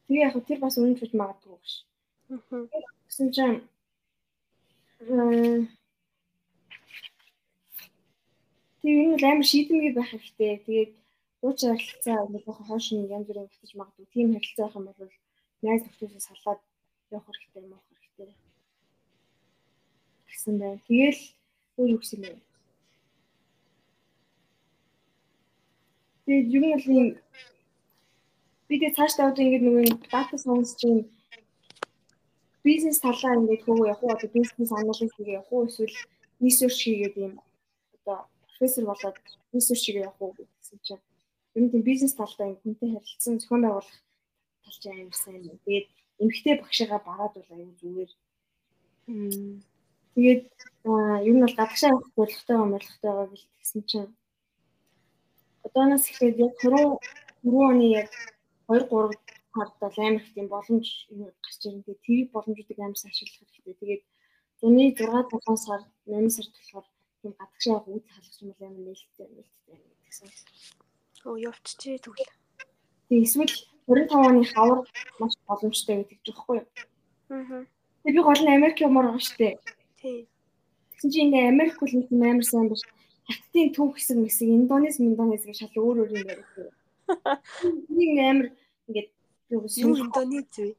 Тэгээ яг тэр бас үнэн гэж магадгүй биш. Гэсэн чинь Тэгээ энэ амар шийдэмгий байх хэрэгтэй. Тэгээд дууч харилцаа нэг хоош нь янз бүрийн батж магадгүй. Тийм харилцаа байх юм бол найз нөхдөсөө салаад явах хэрэгтэй юм авах хэрэгтэй. гэсэн байна. Тэгэл юу юу гэсэн бэ? Тэгээд юу бол юм бид цаашдаа одоо ингэ нөгөө дата сонс чинь бизнес талаа ингээд хөвөө явах уу одоо бизнес анализ хийгээ явах уу эсвэл ресерч хийгээд юм одоо профессор болоод ресерч хийгээ явах уу гэсэн чинь ер нь тийм бизнес талдаа хүнтэй харилцсан зохион байгуулах тал чинь амар сайн юм. Тэгээд эмгтэй багшигаа бараад бол аюу зүгээр. Тэгээд ер нь бол гадагшаа явах байгаа морилготой байгаа гэл тэгсэн чинь одооноос эхлээд яг 20 4 оны яг 2 3 хард бол амар их тийм боломж гарч ирэн. Тэгээ тэрийг боломжуудыг амар сайн ашиглах хэрэгтэй. Тэгээд зуны 6 7 сар 8 сард болохоор тийм гадагшаа үүд халах юм бол амар нээлттэй нээлттэй гэсэн. Оо явчихжээ тэгвэл. Тэгээ эсвэл 25 оны хавар маш боломжтой гэдэг ч байхгүй юу? Аа. Тэгээ би гол нь Америк юмор байгаа шүү дээ. Тий. Тэгсэн чинь ингээ Америк бол нэг амар сайн биш. Хаттын төв хэсэг мэсэг Индонез, Индонез гэж шал өөр өөр юм яриад. Нэг амар ингээд Юу Индонез вэ?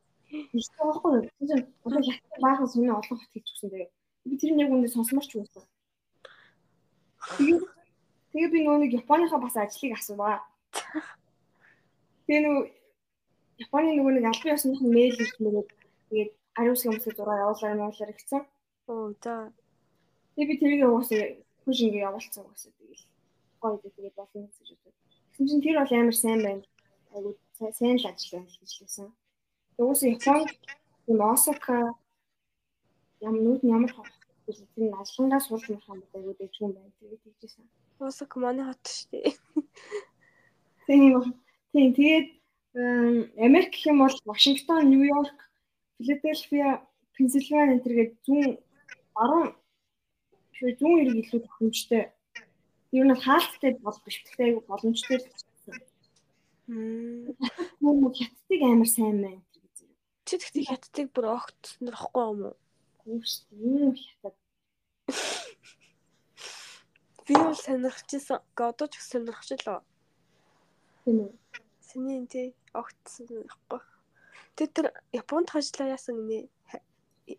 Биш таахгүй. Тэгэхээр одоо хятад баахан сүнэ олон хот хийж өгсөн тэгээ. Би тэр нэг үндэ сонсоморч байсан. Тэгээ би нөгөө нэг Японыхаа бас ажлыг асуугаа. Тэгээ нөгөө Японы нөгөө нэг албан ёсных нь мэйл ирж мөгөөд тэгээд ариус юмсаа зураг явуулаар явуулаар гэсэн. Оо за. Тэгээ би тэрийг угаасаа хүш ингэ явуулсан угаасаа тэгэл гоё тэгээд болно гэж бодсон. Тэгсэн чинь тэр бол амар сайн байна. Айгуу сайн л ажиллаа гэж хэлсэн. Угсаа Японд юм Осака ям нүд ямар гэж тэр алхангаас суулж мах юм байна гэдэг юм байна. Тэгээд хэлжсэн. Осака манай хот шүү дээ. Тийм. Тийм тэгээд Америк гэх юм бол Вашингтон, Нью-Йорк, Филадельфия, Пенсильвани энэ төргээд зүүн баруун зүүн эрэг илүү тохиомжтой Юу нь хаалттай бол биш. Гэхдээ айгу боломжтой л гэсэн. Мм. Хятадыг амар сайн байна гэж. Чи тэгтээ хятадыг бүр огт нөрөхгүй юм уу? Юу шүү дээ. Юу хятад. Би бол сонирхчихсан. Одоо ч их сонирхчлаа. Тийм үү. Сэний тий огт сонирхгүй. Тэр тэр Японд хажлаа яасан гинэ.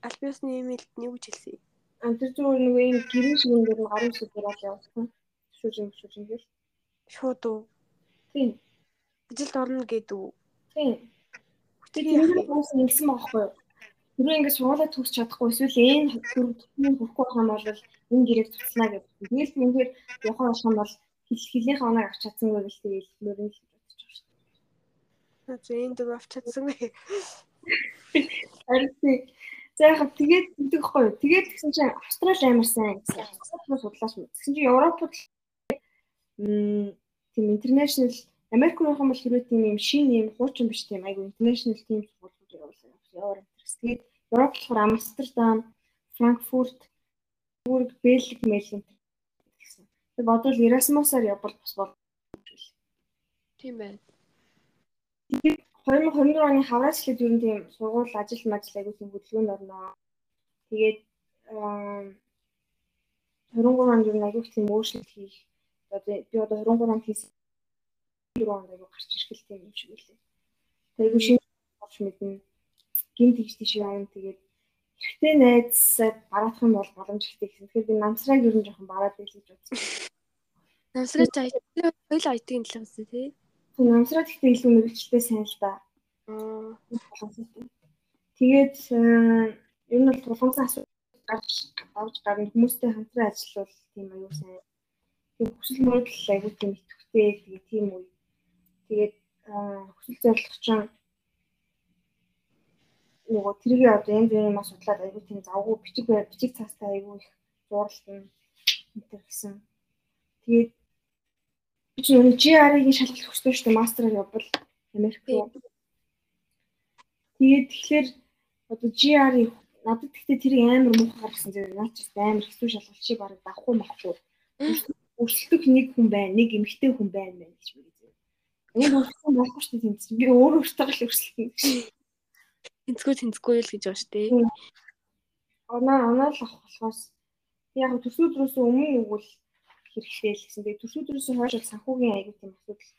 Альбиусны имэйлд нь юу гэж хэлсэн юм? А тэр зүгээр нэг юм гэрэн шиг юм дээр гарын сүдээр ал явуулсан. Шүүжин шүүжин гэл. Шууд уу? Тийм. Ажилд орно гэдэг үү? Тийм. Юм хүмүүс ингэсэн байхгүй юу? Түрүү ингэ сургуулаа төгсч чадахгүй эсвэл энэ төрөвдөлтөнд хүрэхгүй байгаа юм бол энэ гэрээг туслана гэдэг. Тэгэл үнэхээр явах болох юм бол хилхилийнх оног авч чадсангүй гэл тэгэл мөрөн л бодож байгаа шүү дээ. За энэ дөрөв авч чадсангүй. Харин За яг тэгээд гэдэг хгүй. Тэгээд тэгсэн чинь Австрали амар сайн гэсэн. Судлаач юм. Тэгсэн чинь Европод м тийм интернэшнл Америк руу бол хэрвээ тийм юм шин юм хуучин биш тийм айгу интернэшнл тийм сургуулиуд явуулсан. Яваар тэгээд Европ болохоор Амстердам, Франкфурт, Бург, Бельги мэлэн гэсэн. Тэгээд бодвол Erasmus-аар явбал бас бол тийм байна. Тэгээд 2024 оны хавраас эхлээд ер нь тийм сургууль ажил мажил аягүй тийм хөдөлгөөнд орноо. Тэгээд 23 онд ер нь аягүй тийм өөрчлөлт хийх. Одоо би одоо 23 онд хийсэн 4 онд аягүй гарч ирэх юм шиг үлээ. Тэгээд шинэ болж мэднэ. Гинт тийш тийш явна. Тэгээд эрэгтэй найзсаа бараадах юм бол боломжтой гэсэн. Тэгэхээр би намсраг ер нь жоохон бараад байл гэж бодсон. Намсраг IT хоёул IT-ийн талаас нь тий. Намсраа гэхдээ илүү мэрэгчлээ сайн л да. Тэгээд ер нь бол тулгамсан асуудал гарч авч гарна хүмүүстэй хамтран ажиллавал тийм аюу сайн. Тийм хүсэл мөрөдөл аягүй тийм итгэвтэй тэгээд тийм үе. Тэгээд хүсэл зорилгочин нөгөө тэрийг одоо янз бүрийн мас судлаад аягүй тийм завгүй бичиг бичиг цаастай аягүй их зурлалтна энэ гэсэн. Тэгээд би ч нөгөө GR-ийн шалгалт хүссэн шүү дээ мастераар явбал Америк руу. Тэгээд тэгэхээр одоо GR надад гэхдээ тэр амар муухай гаргасан зэрэг наад чи амар хэцүү шалгалт чи бараг давхгүй махгүй. Өрсөлдөх нэг хүн байна, нэг эмэгтэй хүн байна гэж би Энэ өрсөлдсөн байхгүй шүү дээ тийм. Би өөр өөртөө л өрсөлдөн. Тэнцгүй тэнцгүй л гэж байна шүү дээ. Оноо оноо л авах болохоос яг төсөөдрөөс өмнө өгвөл хэрэгтэй л гэсэн. Тэгээ төсөөдрөөс хойш санхүүгийн аягүй тийм асуудал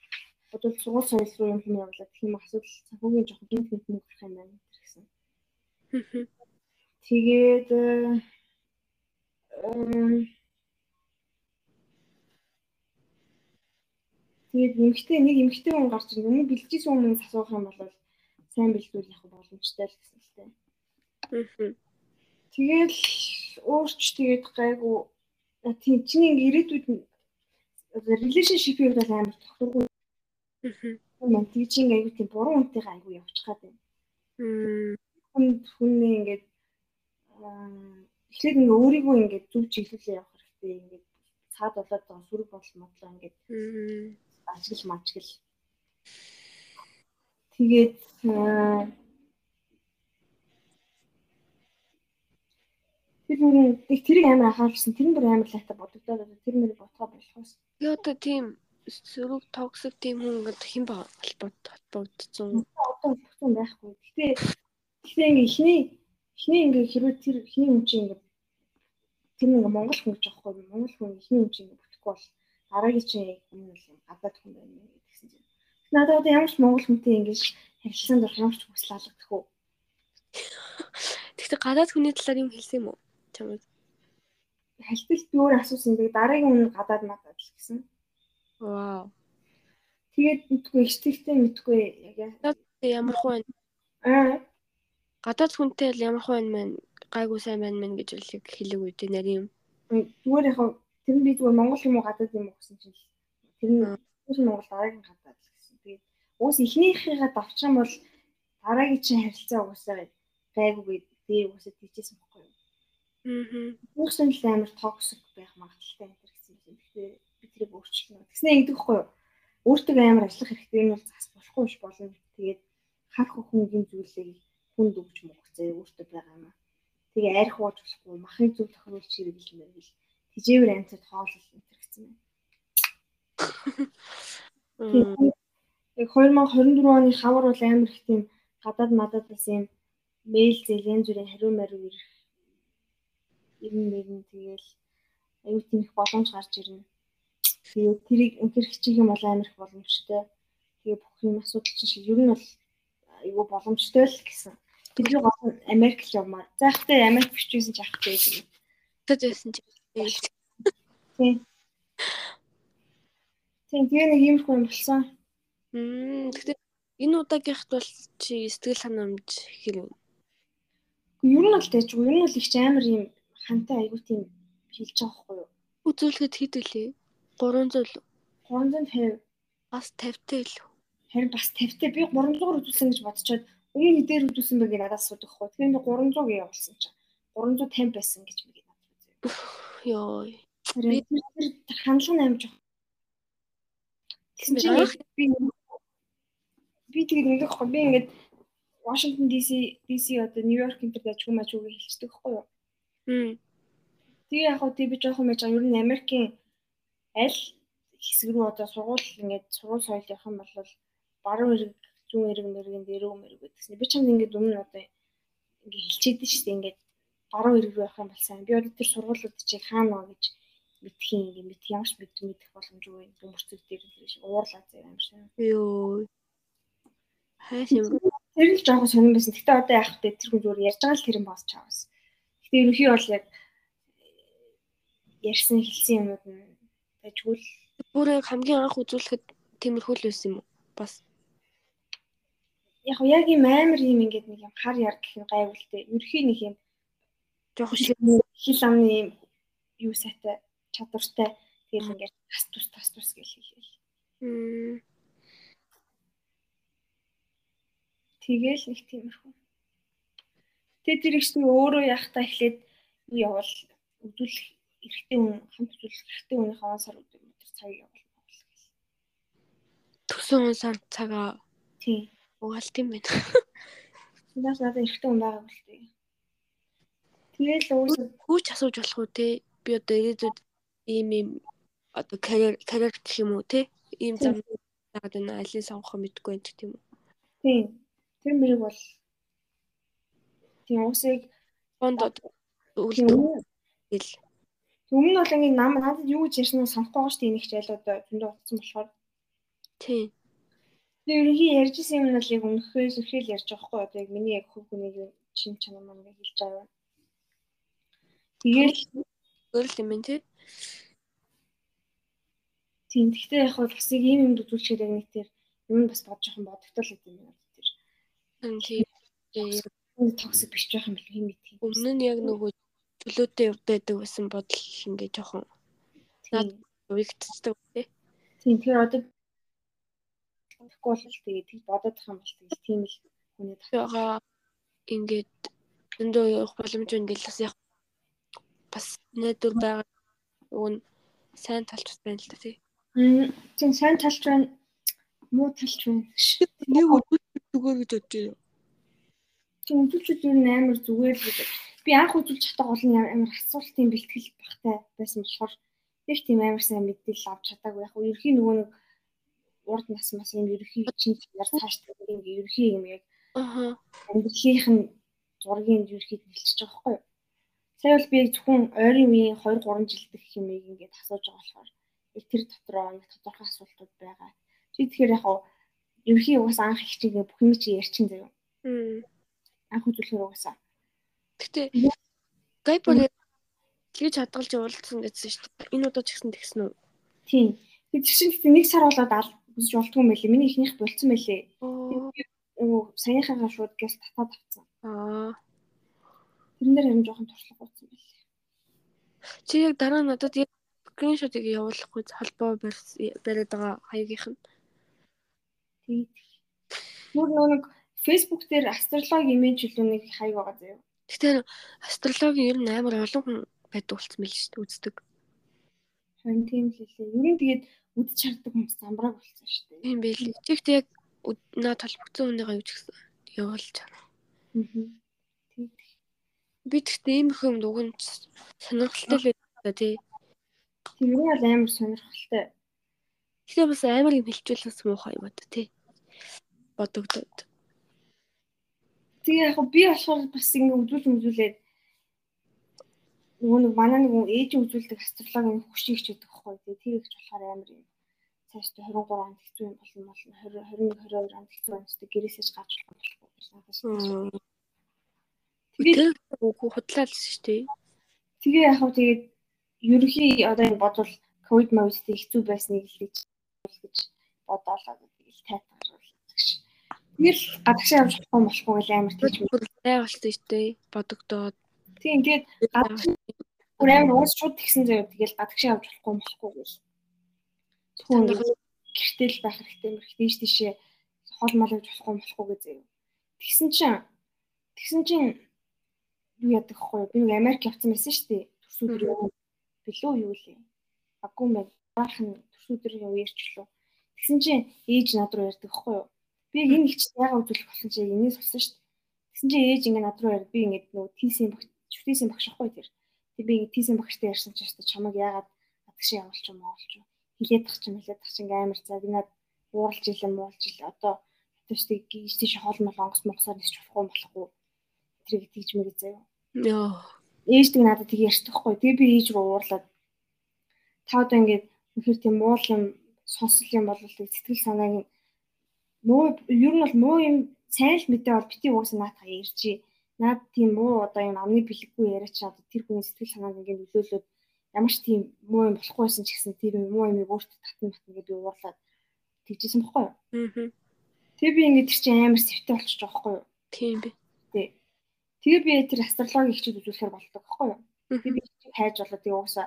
бодвол сургууль соёл руу юм юм явуулаад тийм асуудал санхүүгийн жоохон гинт гинт нэг гарах юм байна гэсэн. Тэгээд Тэгээд эмгтэй нэг эмгтэй хүн гарч ирнэ. Өмнө бэлжижсэн хүмүүс асуух юм бол сайн бэлдүүл явах боломжтой л гэсэн л тээ. Тэгэл өөрч тэгээд гайгүй тийм чиний ирээдүйд relationship-ийг бол амар тохиргүй. Аа. Тийчинг аягүй тийм буруу үнтэйгээ аягүй явчих гад байна. Хүн хүнээ ингээд эхлээд ингээ өөрийгөө ингээд зөв чиглүүлээ явах хэрэгтэй. Ингээд цаад болоод байгаа сүрэг бодол модлоо ингээд ажигл мажгл. Тэгээд Тэр нүрийн их тэрийг амар анхаарсан. Тэр нь бүр амар лайта бодогдоод одоо тэр нэр ботгоо болохоос. Би одоо тийм сөрөг токсик тийм хүн ингээд хэн ба холбогдсон. Одоо болсон байхгүй. Гэтэ гэтэ ингээ ихний ихний ингээ хэрвээ тэр ихний хүн чинь ингээ тэр нэг Монгол хүн гэж аахгүй. Монгол хүн ихний хүн чинь ингээ бүтэхгүй бол дараагийн чинь юм бол гадаад хүн байна гэсэн чинь. Надад одоо ямар ч монгол хүнтэй ингэж харилцаанд ямар ч хүсэл алгадах уу. Тэгтээ гадаад хүний талаар юм хэлсэн юм уу? чамд хальталт би өөр асуусан. Тэгээ дараагийн хүн гадаад надад л гэсэн. Вау. Тэгээд мэдгүй ихтэй мэдгүй яг ямар хүн аа гадаад хүнтэй л ямар хүн маань гайгүй сайн байна мэн гэж л хэлэг үү те нарийн юм. Зүгээр яг тэр нь би зүгээр Монгол юм уу гадаад юм уу гэсэн чинь тэр нь Монгол дараагийн гадаад л гэсэн. Тэгээд уус эхнийхээ давчих юм бол дараагийн чинь харилцаа уусаа гайгүй дээр уусаа тийчээсэн байхгүй юу? Аа. Үүсэн л амар токсик байх магадaltaй энэ гэсэн юм. Тэгэхээр би тэрийг өөрчлөнө. Тэгснэ ингэдэгхгүй юу? Өөртөө амар ажиллах хэрэгтэй нь бол зас болохгүй ш болно. Тэгээд харах хүнгийн зүйлийг хүнд өгч мөгцөө өөртөө байгаа юм. Тэгээ арх ууж болохгүй, махын зүг тохируулж хэрэглэмээр гэл тижээвэр амьтад хоолол гэсэн юм. Яг 2024 оны хавар бол амар их тийм гадаад мадад бас юм мэйл зээл янз бүрийн хариу мариу ирэх ирнэ мэрнэ тэгээл аюу тийм их боломж гарч ирнэ. Тэгээд тэрийг өнтер хичих юм бол амар их боломжтой. Тэгээ бүх юм асуудал чинь ер нь бол аюу боломжтой л гэсэн. Бидний гол нь Америк л явмаар. За ихтэй Америк бичсэн ч ах гэж. Тэд байсан чи. Тийм. Тийм тэгээ нэг юм хүн болсон. Мм тэгтээ энэ удаагийнхт бол чи сэтгэл ханамж хэрэг. Ер нь бол тэгж ер нь бол их амар юм хантай аягүй тийм хэлж байгаа байхгүй юу? Үзүүлэхэд хэд үлээ? 300 л. 350. Бас 50-тай л. Харин бас 50-тай би 300-аар үзүүлсэн гэж бодчиход өмнө хэдээр үзүүлсэн бэ гэж надаас асуудаг байхгүй. Тэгэхээр би 300 гээ явуулсан чинь 350 байсан гэж би надад үзээ. Йоо. Би тэр хандлага амж Тэгсэн чинь би би тэгээд ингэх хөө би ингээд Washington DC DC одоо Нью-Йорк энэ төр дэж хүмэж үгүй хэлчихдэг байхгүй юу? Тэгээ яг хөө би жоохон мэж ер нь Америкийн аль хэсэг рүү одоо сургууль ингээд сургууль соёл явах юм бол баруун эрэг зүүн эрэг мэрэгэн дээрөө мэрэг гэдгсэн. Би чамд ингээд өмнө одоо ингээд хэлчихэд шүү дээ ингээд баруун эрэг рүү явах юм бол сайн. Би одоо тэр сургуулиуд чи хаана гэж мэдхийн юм мэд ямарч мэд мэдэх боломжгүй бөмбөрцөг дээр тийш уурлаа зэ юм шиг. Йоо. Хайш юм. Тэр л жоохон сонирн байсан. Гэтэ одоо яах вэ? Тэр хүн зүгээр ярьж байгаа л тэр юм босч чаавс. Гэтэ ерөнхий бол яг ярьсан хэлсэн юмуд нь тажгүй л бүр хамгийн анх үзүүлэхэд тиймэрхүү л байсан юм уу? Бас яг яг юм амар юм ингээд нэг юм хар яр гэх юм гайвалтай. Ерөнхий нэг юм жоохон хил амны юу сайтай чадвартай тэгэл ингээд тас тус тас тус гэж хэлээл. Тэгэл нэг тиймэрхүү. Тэгээ тэр их чинь өөрөө яхахтаа эхлээд юу явал үзүүлэх эрэгтэй хүн хамт үзүүлэх эрэгтэй хүний хаваа сар өдөр өдөр цаг явал гэл. Төсөн он сар цагаа тий. Угаалт юм байна. Тэгээс надад эрэгтэй хүн байгаа бол тий. Тэгэл хүүч асууж болох уу те? Би одоо ирээдүйд ийм ийм одоо карьер карьер гэх юм уу те? Ийм зам заагаад байна алийг сонгох мэдгүй байх тийм үү тийм. Тэр мэрэг бол тийм усыг бонд үлдэл Өмнө нь бол ингэ нам надад юу гэж ярьснаа санахгүй байгаа шүү дээ энэ их жайлууд зөндөө утсан болохоор. Тийм Тэгээ ерөнхий ярьжсэн юм нь л яг өнөхөөс өрхөөл ярьж байгаа хгүй. Одоо яг миний яг хөв хүнийг шин чанар маань хэлж байгаа. Тэгээл өөр юм тий. Тийм. Гэхдээ яг бол бас ийм юм үзүүлчихэд яг нэг тэр юм бас бодож жоохон бодогдол гэдэг юм байна тэр. Тийм. Токсик биш жоох юм бэл юм гэдэг. Өмнө нь яг нөгөө чөлөөтэй явдаг байсан бодол ингээ жоохон над уягдцдаг тий. Тийм. Тэгэхээр одоо тэгэхгүй бол тэгээд тэг байгаа юм бол тэгэл тийм л хүний татгаа ингээд зөндөө явах боломж байна гэж бас яг бас найдвар байгаа. Нь сайн талч байна л да тий. Тийм сайн талч байна. Муу талч байна. Нэг үзүүлэлт зүгээр гэж бодож байна. Тийм үзүүлэлт юу амар зүгээр л гэж. Би анх үзүүлж чадах гол нь амар асуултын бэлтгэл багтай байсан болохоор их тийм амар сайн мэдээлэл авч чадаагүй. Яг ерхий нөгөө нэг урд нас мас юм ерхий чинь чанар цааш тийм ерхий юм яг аа амьдралынх нь зургийн ерхийд нэлчихэж байгаа байхгүй юу? Сая бол би зөвхөн ойрын үеийн 2 3 жилдэх хэмээг ингээд асууж байгаа болохоор тэр дотроо нэг тодорхой асуултууд байгаа. Чи тэгэхээр яг ерхий угаас анх их чигээ бүх юм чи ярьчин заяа. Анх үзүүлэхээр угаасаа. Гэтэ гайпор тэгж хадгалж явуулсан гэсэн шүү дээ. Энэ удаа ч гэсэн тэгсэн үү? Тийм. Тэг чинь гэхдээ нэг сар болоод ал үзэж болтгүй юм байлээ. Миний ихнийх болцсон байлээ. Нөгөө саяхагаа шууд гэл татаад авцсан. Аа. Тэрнээр харин жоохон туршлага утсан байлээ. Чи яг дараа надад яг скриншотыг явуулахгүй холбоо бариад байгаа хаягийнх нь. Тийм. Нөгөө нэг Facebook дээр астрологи имиж илүү нэг хаяг байгаа заяа. Тэгэхээр астрологи ер нь амар олон хүн байдаг болсон байл шүү дээ үздэг. Харин тийм л лээ. Ер нь тэгээд үдч чарддаг хүмүүс замбрааг болсон шүү дээ. Тийм байл. Чигт яг наа толбогцсон хүнийгаа юу ч гэсэн явуулж чана. Аа. Би тэгтээ иймэрхүү юм нь сонирхолтой л байдаг тий. Нь бол амар сонирхолтой. Гэтэ бас амар юм бас муухай юм одоо тий. Бодогдоод. Тэгээ яг би болохоор бас ингэ үзүүл үзүүлээд нөгөө нэг манай нэг ээж үзүүлдэг астрологийн хөшиг ч гэдэг байхгүй. Тэгээ тэр их болохоор амар юм. Цааш 23 онд хэцүү юм болно болно 20 21 22 онд хэцүү юм шүү дээ. Гэрээсээ ч гарч болохгүй гэж надад шүү. Тэгээд худлаа л шүү дээ. Тэгээ яг хөө тэгээд ерөнхий одоо энэ бодвол ковид мовидтэй хэцүү байсныг хэлж гэж бодоолаа тэгэл тайтгаруулж. Тэгэл гадагшаа явж болохгүй болохгүй гэж амар бай болсон шүү дээ. Бодогдоод. Тийм тэгээд гадагш бүр амар уус шууд тэгсэн заяа тэгэл гадагшаа явж болохгүй болохгүй гэж. Түн гэртэл байх хэрэгтэй мэр тийш тийшээ хол мал явж болохгүй болохгүй гэж заяа. Тэгсэн чинь тэгсэн чинь юу яадаг хгүй би нэг Америк явсан байсан шүү дээ. Төсөөдөр юу билүү юу лээ. Аггүй мэн баахан төсөөдрийн үеэрчлөө. Тэгсэн чинь ээж над руу ярьдаг хгүй юу. Би энэ их чинь яагаад үзүүлэх болсон чи энэс болсон шүү дээ. Тэгсэн чинь ээж ингээ над руу ярь би ингээ нөгөө тийсийн багш шүтээсийн багш ахгүй тэр. Тэг би ингээ тийсийн багштай ярьсан чинь шүү дээ чамаг яагаад гадагшаа явуулч юм оолч юу. Хилээд тах чинь хилээд тах чинь ингээ амар цаа би над ууралж илэн муулж ил одоо төстэй гийж тийш хоол мол онгоц монгосоор нисч болохгүй болохгүй тэрийг тийж мэгэ заяа. Йоо. Ээждэг надад тийг ярьчихгүй. Тэгээ би ээж рүү уурлаад та одоо ингээд үнэхээр тийм муул юм сонсол юм бол сэтгэл санааг муу ер нь бол муу юм сайн л мэдээ бол бити уусаа наатаа ярьжээ. Наад тийм муу одоо юм амны бэлэггүй яриач одоо тэр хүний сэтгэл санааг ингээд нөлөөлөд ямар ч тийм муу юм болохгүйсэн ч гэсэн тэр муу юм өөртөө татна батна гэдэг уурлаад тэгжсэн бохгүй юу? Аа. Тэгээ би ингээд тэр чинь амар сэвтэй болчих жоохгүй юу? Тийм би. Тий. Тэгээ би тэр астрологи хичээл үзүүлэхээр болдог байхгүй юу? Тэгээ би хайж болоо тэгээ уусаа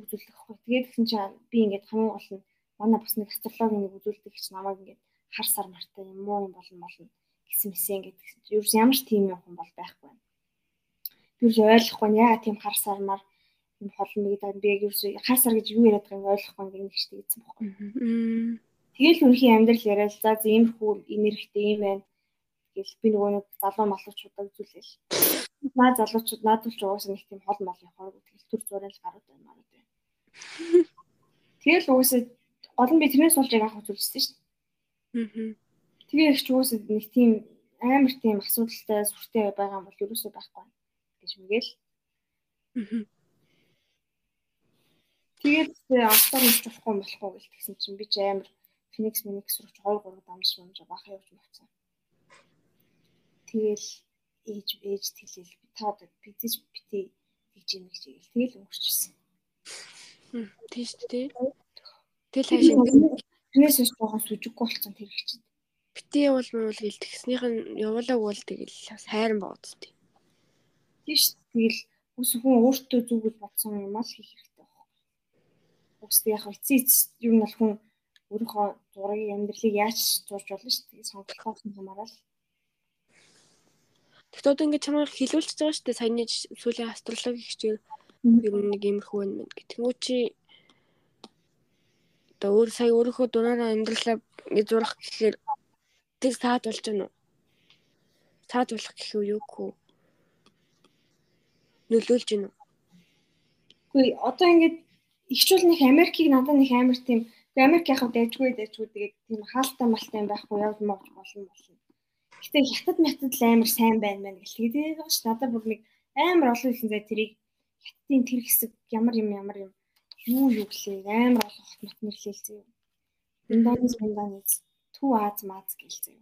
үзүүлдэг байхгүй. Тэгээд тэгсэн чинь би ингээд хамгийн гол нь манай бас нэг астрологи нэг үзүүлдэг гэж намайг ингээд хар сар мартай юм уу юм болно болно гэсэн мэсэн ингээд гэсэн чинь ерөөс ямар ч тийм юм бол байхгүй. Би юу ойлгохгүй яа тийм хар сар мар юм холн нэг даа би ерөөс хар сар гэж юу яриад байгааг ойлгохгүй ингээд нэг ч тэгсэн байхгүй. Тэгэл үнхийн амьдрал яриад за иймэрхүү энергитэй юм байна гэл би нөгөө нэг залуу малуучуудаа үзүүлээл. Наа залуучууд наадвалч угаасаа нэг тийм хол мал явахаар тэгэл төр зураг л гарууд байна марууд байна. Тэгэл угаасаа гол нь би тэрнээс болж яг анх үзүүлсэн шүү дээ. Аа. Тэгээ их ч угаасаа нэг тийм амар тийм асуудалтай сүртэй байгаа юм бол ерөөсөө байхгүй гэж. Аа. Тэгээд автаар нь болохгүй болохгүй гэл тэгсэн чинь би ч амар Phoenix Minix руу 2 3 дамж дамж баха явж мовцсон. Тэгэл ээж ээж тэлэл би та одоо бизэж бити гэж юм гэж ийл тэгэл өнгөрчихсэн. Тийм шүү дээ. Тэгэл хаашаа тэрнээс ч жоохон сүжиггүй болсон тэр их чинь. Бити явал муул гэл тэгснийх нь явуулаагүй л тэгэл хайран бооцтой. Тийм шүү. Тэгэл ус хүн өөртөө зүгэл бодсон юм аа хийх хэрэгтэй байна. Ус яг эцсийн эц нь бол хүн өөрийнхөө зургийг амьдралыг яаж зурж болно шүү дээ. Сонголтоос хамаарал. Тэгтээ одоо ингээд чамайг хилүүлчихэж байгаа шүү дээ. Саяны сүүлийн астрологи хичээл ер нь нэг иймэрхүү байна гэх. Тэнгүү чи одоо өөр сая өөрийнхөө дураараа амьдралаа ингээд зурах гэхээр тэг саад болж байна уу? Саад болох гэх үү юу гэх үү? Нөлөөлж байна уу? Үгүй одоо ингээд ихчүүл нэг Америкийг надад нэг амар тийм Америк яхав дайжгүй дайжгүй тэгээд тийм хаалттай малтай юм байхгүй явж мовж болно болно Гэтэ хятад мятад л амар сайн байна мэн гэл тэгээд байгаа ш. Надад бүр нэг амар олон хэлсэн зай тэрийг хятадын тэр хэсэг ямар юм ямар юм юу юу гэлээ амар олон хот мат нэрлээл зөө. Индонез Индонез Түү Аз Маз гэл зөө.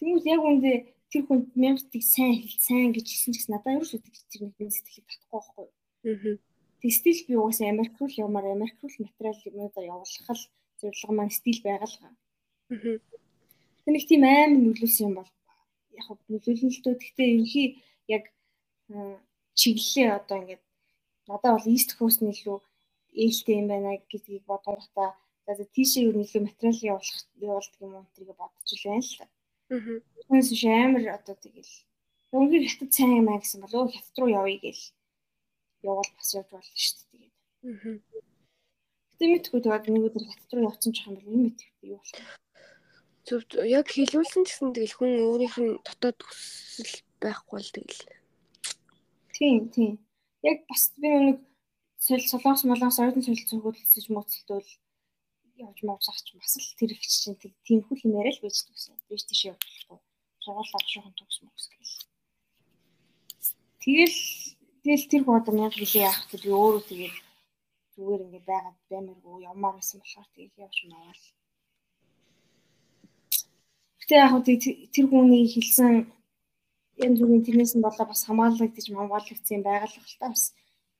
Тэгмээс яг үндэ тэр хүн мянгаыг сайн хэл сайн гэж хэлсэн ч гэсэн надад юу шүү дээ тэр нэг юм сэтгэлийг татахгүй байхгүй. Аа. Тэг стил би угаасаа Америк руу явмаар Америк руу материал юмудаа явуулах л зорилго маань стил байгалгаа. Аа. Тэг нэг тийм амар нөлөөсөн юм бол яг нөлөөлнө л дөө. Гэхдээ ерөнхий яг чиглэлээ одоо ингээд надад бол East Coast нь илүү ээлтэй юм байна гэдгийг бодонготой за тийшээ ер нь илүү материал явуулах явуулдаг юм уу гэдгийг бодож л байна л та. Аа. Түүнээс биш амар одоо тэгэл өнгөр хятад сайн юм аа гэсэн бол өө хятад руу явъя гэл явал бас явж болно шүү дээ тэгээд. Аа. Гэтэ мэдгүй тэгээд нэг өдөр хятад руу явсан ч юм бол юм мэдгүй юу болох вэ? Зөв яг хэлүүлсэн ч гэсэн тэгэл хүн өөрийнх нь дотоод хүсэл байхгүй л тэгэл. Тийм тийм. Яг бас би нэг солонгос молонгос оюутан солилцоо хөлсөж мөцөлтөл явж мавсах ч бас л тэр их чинь тэг тийм хөл юм яриа л байж төгсөн. Биш тийш явж болохгүй. Сургууль авшихын төгс мөс гэл. Тэгэл тэгэл тэр бодом яг хэлээ яах гэж өөрөө тэгээд зүгээр ингээд байгаад баймаргүй явмаар байсан болохоор тэгээд явж мавал. Гэтэ яг хөө тэр хүний хэлсэн янз бүрийн тэрнээс нь болоо бас хамгаалагдаж хамгаалагдсан байгалах л та бас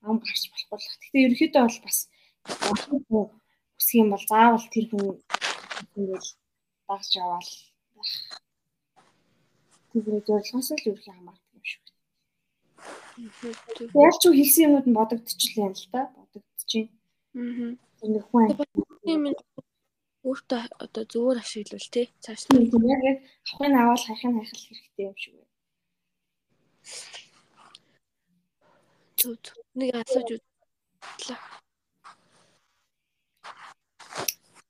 ам гарч болохгүй л. Гэтэ ерөөхдөө бол бас үсэх юм бол заавал тэр хүн ингээд дагж яваал байх. Тэгвэл зорилгоос л ерөөхдөө хамаардаг юм шиг. Яг ч хэлсэн юмуд нь бодогдчихлээ юм л та. Бодогдчихээн. Аа. Нэг хүн өөртөө одоо зөвөр ашиглавал тий цааш нь яг яг авахын аваад хайхын хайхал хэрэгтэй юм шиг байна. Зүг нэг асууж үзлээ.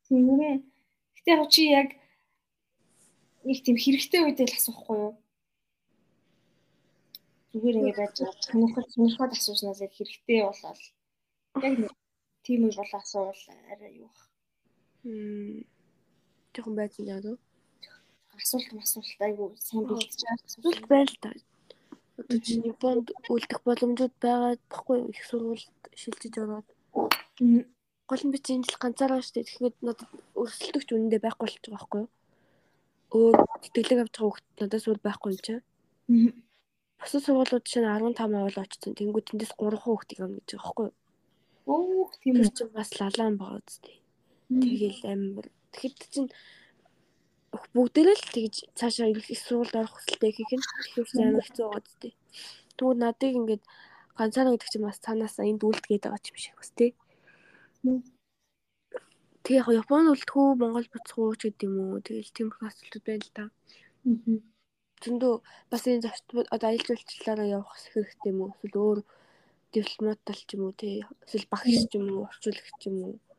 Тэгмээ. Гэтэ яг чи яг нэг тийм хэрэгтэй үедээ л асуухгүй юу? Зүгээр ингэ байж байгаа. Сонирхол сонирхоод асууснаас яг хэрэгтэй болол. Яг нэг тийм үе болоо асуувал арай юу бах. Тэгвэл байж яа дөө? Асуулт асуулт айгу сайн бэлдэж байгаа. Асуулт байл та. Одоо чинь Японд үлдэх боломжууд байгаа баггүй их сургуульд шилжиж ороод. Гол нь би чинь жил ганцаараа штэ тэгэхэд надад өрсөлдөгч үнэндээ байхгүй болж байгаа байхгүй юу? Өөр тэтгэлэг авч байгаа хүүхд надаас өөр байхгүй юм чинь. Бусад сургуулиуд чинь 15 авал очсон. Тэнгүүд тэндээс 3 хүүхд юм гэж байгаа байхгүй юу? Өөх тийм үү чинь бас лалаан байгаа үстэй. Тэгэл амар. Тэгэхэд чинь бүгдээрээ л тэгж цаашаа их сургуульд орох хүсэлтэй хийх нь тэгэхээр амар хэцүү байгаа зү. Тэгвэл надыг ингээд ганцаараа гэдэг чинь бас цаанаасаа энд үлдгээд байгаа юм шиг бас тий. Тэг яг Японд үлдэхүү Монгол буцах уу ч гэдэм үү. Тэгэл тийм их асуултууд байна л та. Зөндөө бас энэ зочд одоо аялал жуулчлалаараа явах хэрэгтэй юм уу? Эсвэл өөр дипломат тал ч юм уу тий. Эсвэл багш ч юм уу, орчуулагч юм уу? Гэл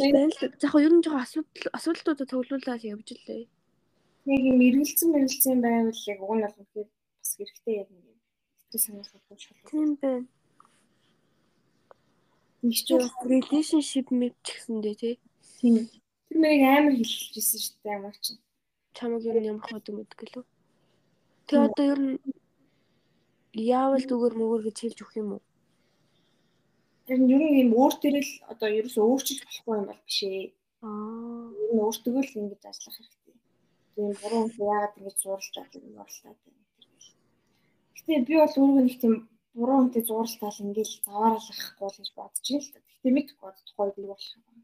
байна л. За яг ер нь жоохон асуудал асуудлуудад цуглуулаад явж лээ. Яг юм эргэлцэн мэргэлцэн байвал яг уг нь бол үнэхээр бас хэрэгтэй яг юм. Сэтгэл санаасаа шалгах. Тийм байна. Нэг ч relationship мэд ч гэсэндээ тий. Тийм. Тэр мэрийг амар хэлчихсэн шүү дээ ямар ч. Чамаг ер нь ямар хот мэддэг гэлөө. Тэг одоо ер нь яавал зүгээр мөгөр гэж хэлж өгөх юм уу? Тэр нь ер нь юм өөр төрөл одоо ерөөсөө өөрчилж болохгүй юм бол биш ээ. Аа. Ер нь өөртөө л ингэж ажиллах хэрэгтэй. Тийм буруу хүн яагаад ингэж зурлаад юм боллаа гэх юм. Гэтэ би бол өөрөө нэг тийм буруу хүнтэй зурлалтал ингээл завааруулахгүй л гэж бодож байна л та. Гэтэ мэдгүй тухай би болох юм.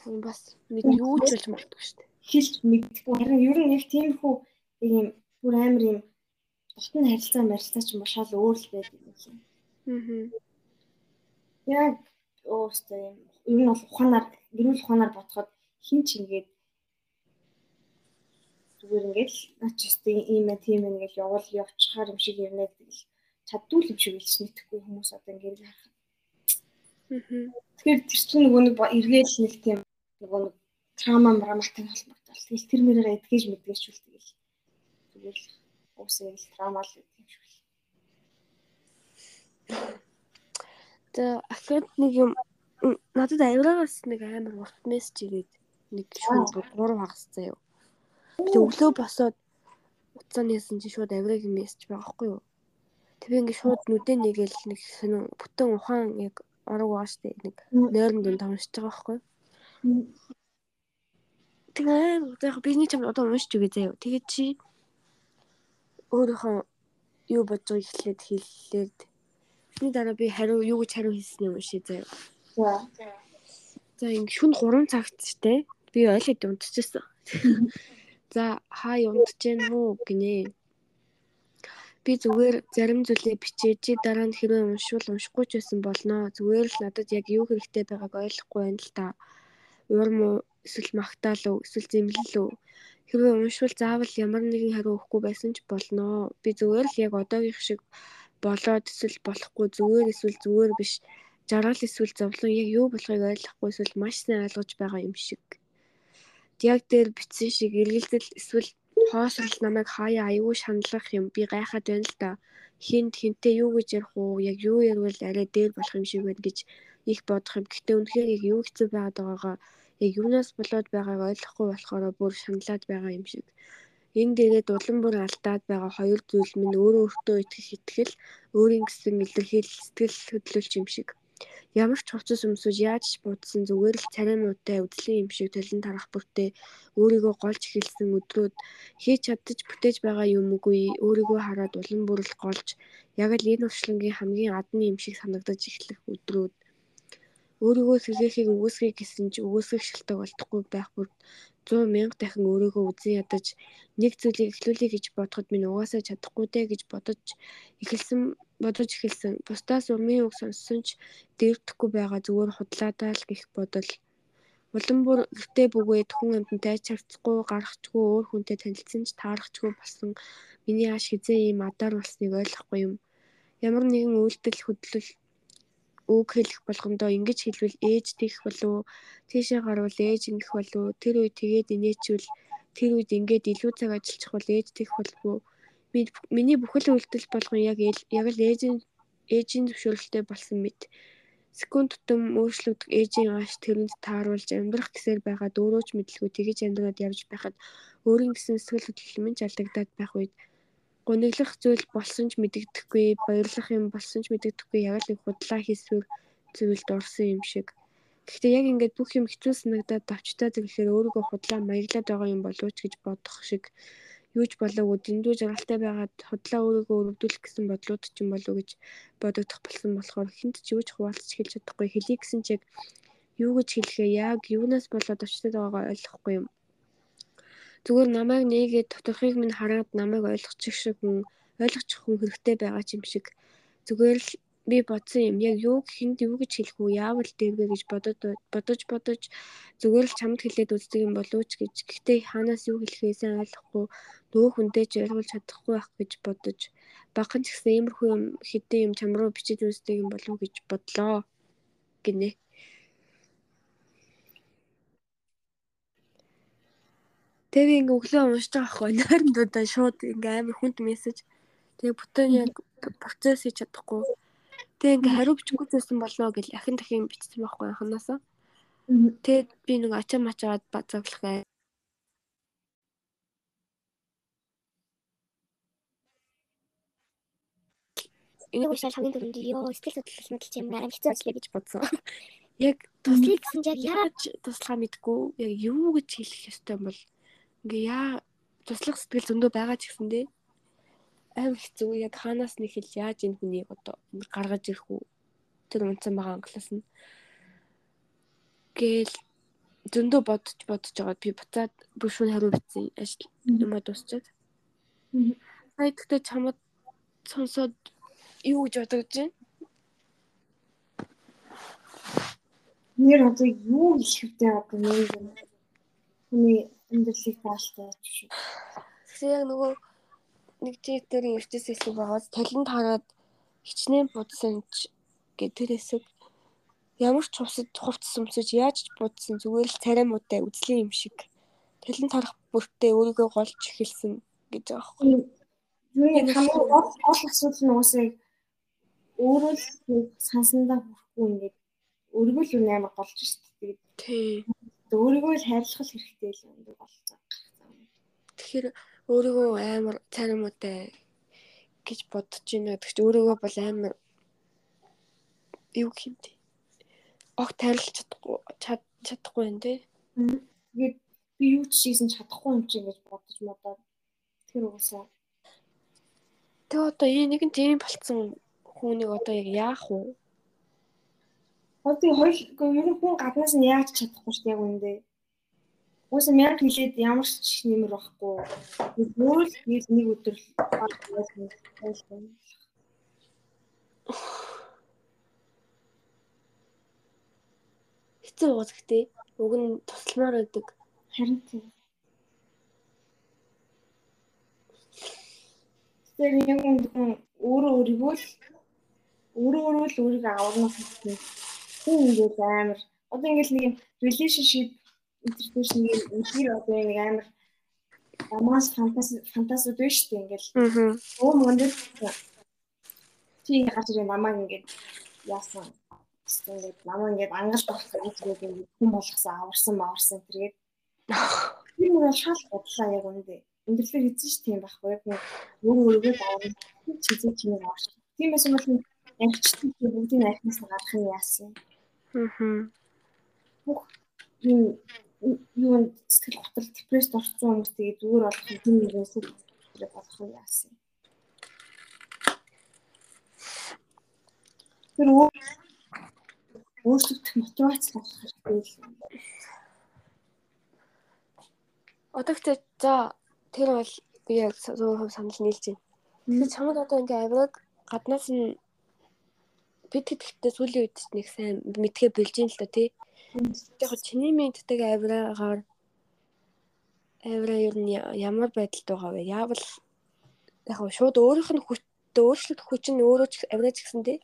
Тийм бас мэд юу ч болж магадгүй шүү дээ. Хэлж мэдгүй. Харин ер нь яг тийм хүү ийм бүр амар юм дотны харилцаа марилцаа ч машаал өөр л байдаг юм шиг. Аа яг өөртөө юм ер нь бол ухаанаар гэрүүл ухаанаар бодоход хин ч ингээд зүгээр ингээд наач өстэй ийм ээ тийм ээ гэж явал явчихаар юм шиг юм нэг тэгэл чаддгүй юм шиг илч мэдэхгүй хүмүүс одоо ингээд харах. Тэгэхээр тэр чинь нөгөө нэг эргээл нэг тийм нөгөө нэг трама мраматай холбогдол. Тэгэл тэр мэрээ эдгэж мэдгэж үл тэгэл зүгээр л уусаа л трама л гэдэг юм шиг л. За ахад нэг юм надад авираагаас нэг амар урт мессеж ирээд нэг шууд 3 хагас заяа. Би өглөө босоод уцааныасан чи шууд авираагийн мессеж байгаа байхгүй юу? Тэг би ингээ шууд нүдэ нэгэл нэг сонин бүтэн ухаан яг орог байгаа штэ нэг нойрон дүн томшиж байгаа байхгүй юу? Тэгээ яг бизнес чам одоо уншиж үгүй заяа. Тэгээд чи өөрийнхөө юу бодож эхлээд хэллээд Тэрний дараа би хариу юу гэж хариу хэлсэн юм шээ заяа. За. Ингэ шүн 3 цагт те би ойлоод унтчихсан. За хаа унтж гэн үү гинэ. Би зүгээр зарим зүйлээ бичээ чи дараа нь хэрвээ уншвал уншихгүй ч байсан болно. Зүгээр л надад яг юу хэрэгтэй байгааг ойлгохгүй байна л та. Урам уу эсвэл магтаал уу эсвэл зэмлэл үү хэрвээ уншвал заавал ямар нэгэн хариу өгөхгүй байсан ч болно. Би зүгээр л яг одоогийнх шиг болоод эсвэл болохгүй зүгээр эсвэл зүгээр биш жаргал эсвэл зовлон яг юу болохыг ойлгохгүй эсвэл маш сайн ойлгож байгаа юм шиг. Яг дээр бичсэн шиг эргэлдэл эсвэл хоосрол намайг хаяа аюу шаналгах юм би гайхаад байна л да. Хинт хинтээ юу гэж ярих уу яг юу ярил арай дээр болох юм шиг байна гэж их бодох юм. Гэхдээ үнэхээр яг юу хэцүү байгаад байгаагаа яг юунаас болоод байгааг ойлгохгүй болохоор бүр шаналаад байгаа юм шиг. Энэ дээрээ улам бүр алдаад байгаа хоёр зүйл минь өөрөө өөртөө итгэх итгэл, өөрийн гэсэн илэрхийлэл сэтгэл хөдлөлч юм шиг. Ямар ч хувцас өмсөж яаж ч буудсан зүгээр л цараймуутай үзлэн юм шиг толин тарах бүртээ өөрийгөө голж эхэлсэн өдрүүд хийж чаддаж бүтээж байгаа юм үгүй өөрийгөө хараад улам бүрэл голж яг л энэ уршлангийн хамгийн адны юм шиг санагдаж эхлэх өдрүүд өөрийгөө сэргээхийг үгүйсгэх гэсэн ч үгүйсгэх шалтгаан олдохгүй байх бүр 100 мянга дахин өөрийгөө үзэн ядаж нэг зүйлийг эхлүүлэе гэж бодоход минь угаасаа чадахгүй дээ гэж бодож эхэлсэн бодож эхэлсэн. Бусдаас урмын үг сонссон ч дэрдэхгүй байгаа зүгээр худлаадаа л гих бодол. Улам бүр гэртээ бөгөөд хүн амьтантай чарцгүй гарахчгүй өөр хүнтэй танилцсан ч таарахчгүй болсон миний ааш хизээ ийм адар болсныг ойлгохгүй юм. Ямар нэгэн үйлдэл хөдлөл үг хэлэх болгондоо ингэж хэлвэл ээж тэгэх болов тийшээ гарвал ээж ингэх болов тэр үед тэгээд инээчвэл тэр үед ингээд илүү цаг ажиллах бол ээж тэгэх болов. Миний бүхэл үйлдэл болгон яг яг л ээжийн ээжийн зөвшөөрөлтэй болсон мэт. Секунд тутам өөрчлөгдөх ээжийн ааш тэрэнд тааруулж амьдрах гэсээр байгаа дөөрөөч мэдлгүй тэгэж амьдраад явж байхад өөрийн гэсэн сэтгэл хөдлөл минь алдагдаад байх үед Гуниглах зүйл болсон ч мэдэгдэхгүй, баярлах юм болсон ч мэдэгдэхгүй яг л их худлаа хийсвэр зүйлд орсон юм шиг. Гэхдээ яг ингээд бүх юм хэцүү санагдаад давчтаа зэрэхээр өөрийгөө худлаа маяглаад байгаа юм болов ч гэж бодох шиг юу ч болоогүй дэндүү жаргалтай байгаад худлаа өөрийгөө өрөвдүүлэх гэсэн бодлууд ч юм болов гэж бодогдох болсон болохоор хинт ч юу ч хуваалцж хэлж чадахгүй хэлий гэсэн чиг юу гэж хэлэхээ яг юунаас болоод очтод байгаагаа ойлгохгүй юм. Зүгээр намайг нээгээд тодорхойг минь хараад намайг ойлгочих шиг хүн ойлгочих хүн хэрэгтэй байгаа ч юм шиг. Зүгээр л би бодсон юм. Яг юу гэхэнд юу гэж хэлэх үү? Яавал дэрвэ гэж бодод бодож бодож зүгээр л чамд хэлээд үздэг юм болов ч гэж. Гэхдээ хаанаас юу хэлэхээ сайн ойлгохгүй нөгөө хүнтэй ч ойлгуулж чадахгүй байх гэж бодож багхан ч гэсэн иймэрхүү юм хэдэн юм чам руу бичиж үздэг юм болов гэж бодлоо гинэ. Тэгээ ингээ өглөө уншиж байгаа хгүй. Найрамдуудаа шууд ингээ амар хүнд мессеж. Тэгээ бүтэн яг процесс хийж чадахгүй. Тэгээ ингээ хариу бичихгүй байсан болоо гэж ахин дахин бичсэн байхгүй анханасаа. Тэгээд би нэг ачаа мачаад базаглах ай. Энийг уушаал хамгийн түрүүнд ёо сэтгэл хөдлөл мэдлж юм арай хэцүү ажиллая гэж бодсон. Яг туслахыг гэсэн яг яаж туслахаа мэдгүй яг юу гэж хэлэх ёстой юм бол ингээ яа туслах сэтгэл зөндөө байгаа ч гэсэндээ аим хэцүү яг хаанаас нэг хэл яаж энэ хүнийг одоо гаргаж ирэх үү? Тэр унтсан байгаа англиас нь. Гээл зөндөө бодож бодож байгаа. Би буцаад бүр шүүн хариу бичсэн ажил юмаа дуусчаад. Сая тэгтээ чамд сонсоод юу гэж бодож байна? Нэр одоо юу хэлэх вэ одоо нэг хүний амьдралыг яаж шүү. Тэгэхээр яг нөгөө нэг читерийн ертөс хэсэг байгаас талент хараад хичнээн будсан ч гэх тэр хэсэг ямар ч хувцад хувцс өмсөж яаж ч будсан зүгээр л царай муутай үзлээ юм шиг талент харах бүртээ өөрийгөө голж эхэлсэн гэж байгаа байхгүй. Юу яг хамгийн гол асуудал нь уусаа өөрөө л сансандаа хүрхгүй ингээд өөрийгөө л амар голж шít. Тий өөрийгөө л хайрлах хэрэгтэй л юм болцоо. Тэгэхээр өөрийгөө амар царамуутай гэж бодож байна. Тэгч өөрийгөө бол амар юу гэмтэй. Огт хайрлах чадахгүй чадахгүй юм тий. Тэгээд би юу ч хийсэн чадахгүй юм чинь гэж бодож модоо. Тэр угаасаа. Тэгээ одоо энэ нэгэн тийм болцсон хүүнийг одоо яг яах вэ? Одоо хоёр ер нь хүн гаднаас нь яаж чадахгүй шүү дээ яг үндэ. Уусаа мянга хилээд ямар ч нэмэр байхгүй. Өөр л нэг өдөр хэцүү ууз гэхдээ уг нь тусламаар байдаг. Харин тийм. Тэр яг үндэ өөрөө өөрийгөө л өөрөө өөрөө л өөрийгөө аварнах хэрэгтэй хүн ингээд амар. Одоо ингээд нэг relationship interpretation нэг үнээр одоо нэг амар амаас фантаси фантасид биш үү ингээд өө мөндөл чи гарч ирээ намайг ингээд яасан? Ингээд намаа ингээд ангалд авах гэж ингээд хүн болгосон аварсан маварсан тэргээд тэр нэг шал бодлоо яг үндэ. Өндөрлөг хийсэн ш тийм байхгүй яг нэг өөргөө даавал чизээ чиний аварч тиймээс юм бол амжилттай бүгдийг айхнаас гаргах юм яасан Аа. бүх юм юу сэтгэл готол депресд орсон хүмүүс тэгээд зүгээр болох юм тийм нэгээс болох юм яасан Тэр өөрчлөгдөх мотивац болох хэрэгтэй л. Одоо ч за тэр бол би яг 100% санал нийлж байна. Тэгэхээр чамд одоо ингээ авираг гаднаас нь бид гэдэгтээ сүүлийн үед нэг сайн мэдгээ билж ин л та тий. Яг чиний мэддэг авираагаар авираа юу ямар байдалд байгаа вэ? Яавал яг шууд өөрийнх нь хүч өөрчлөлт хүч нь өөрөө ч авираач гэсэн тий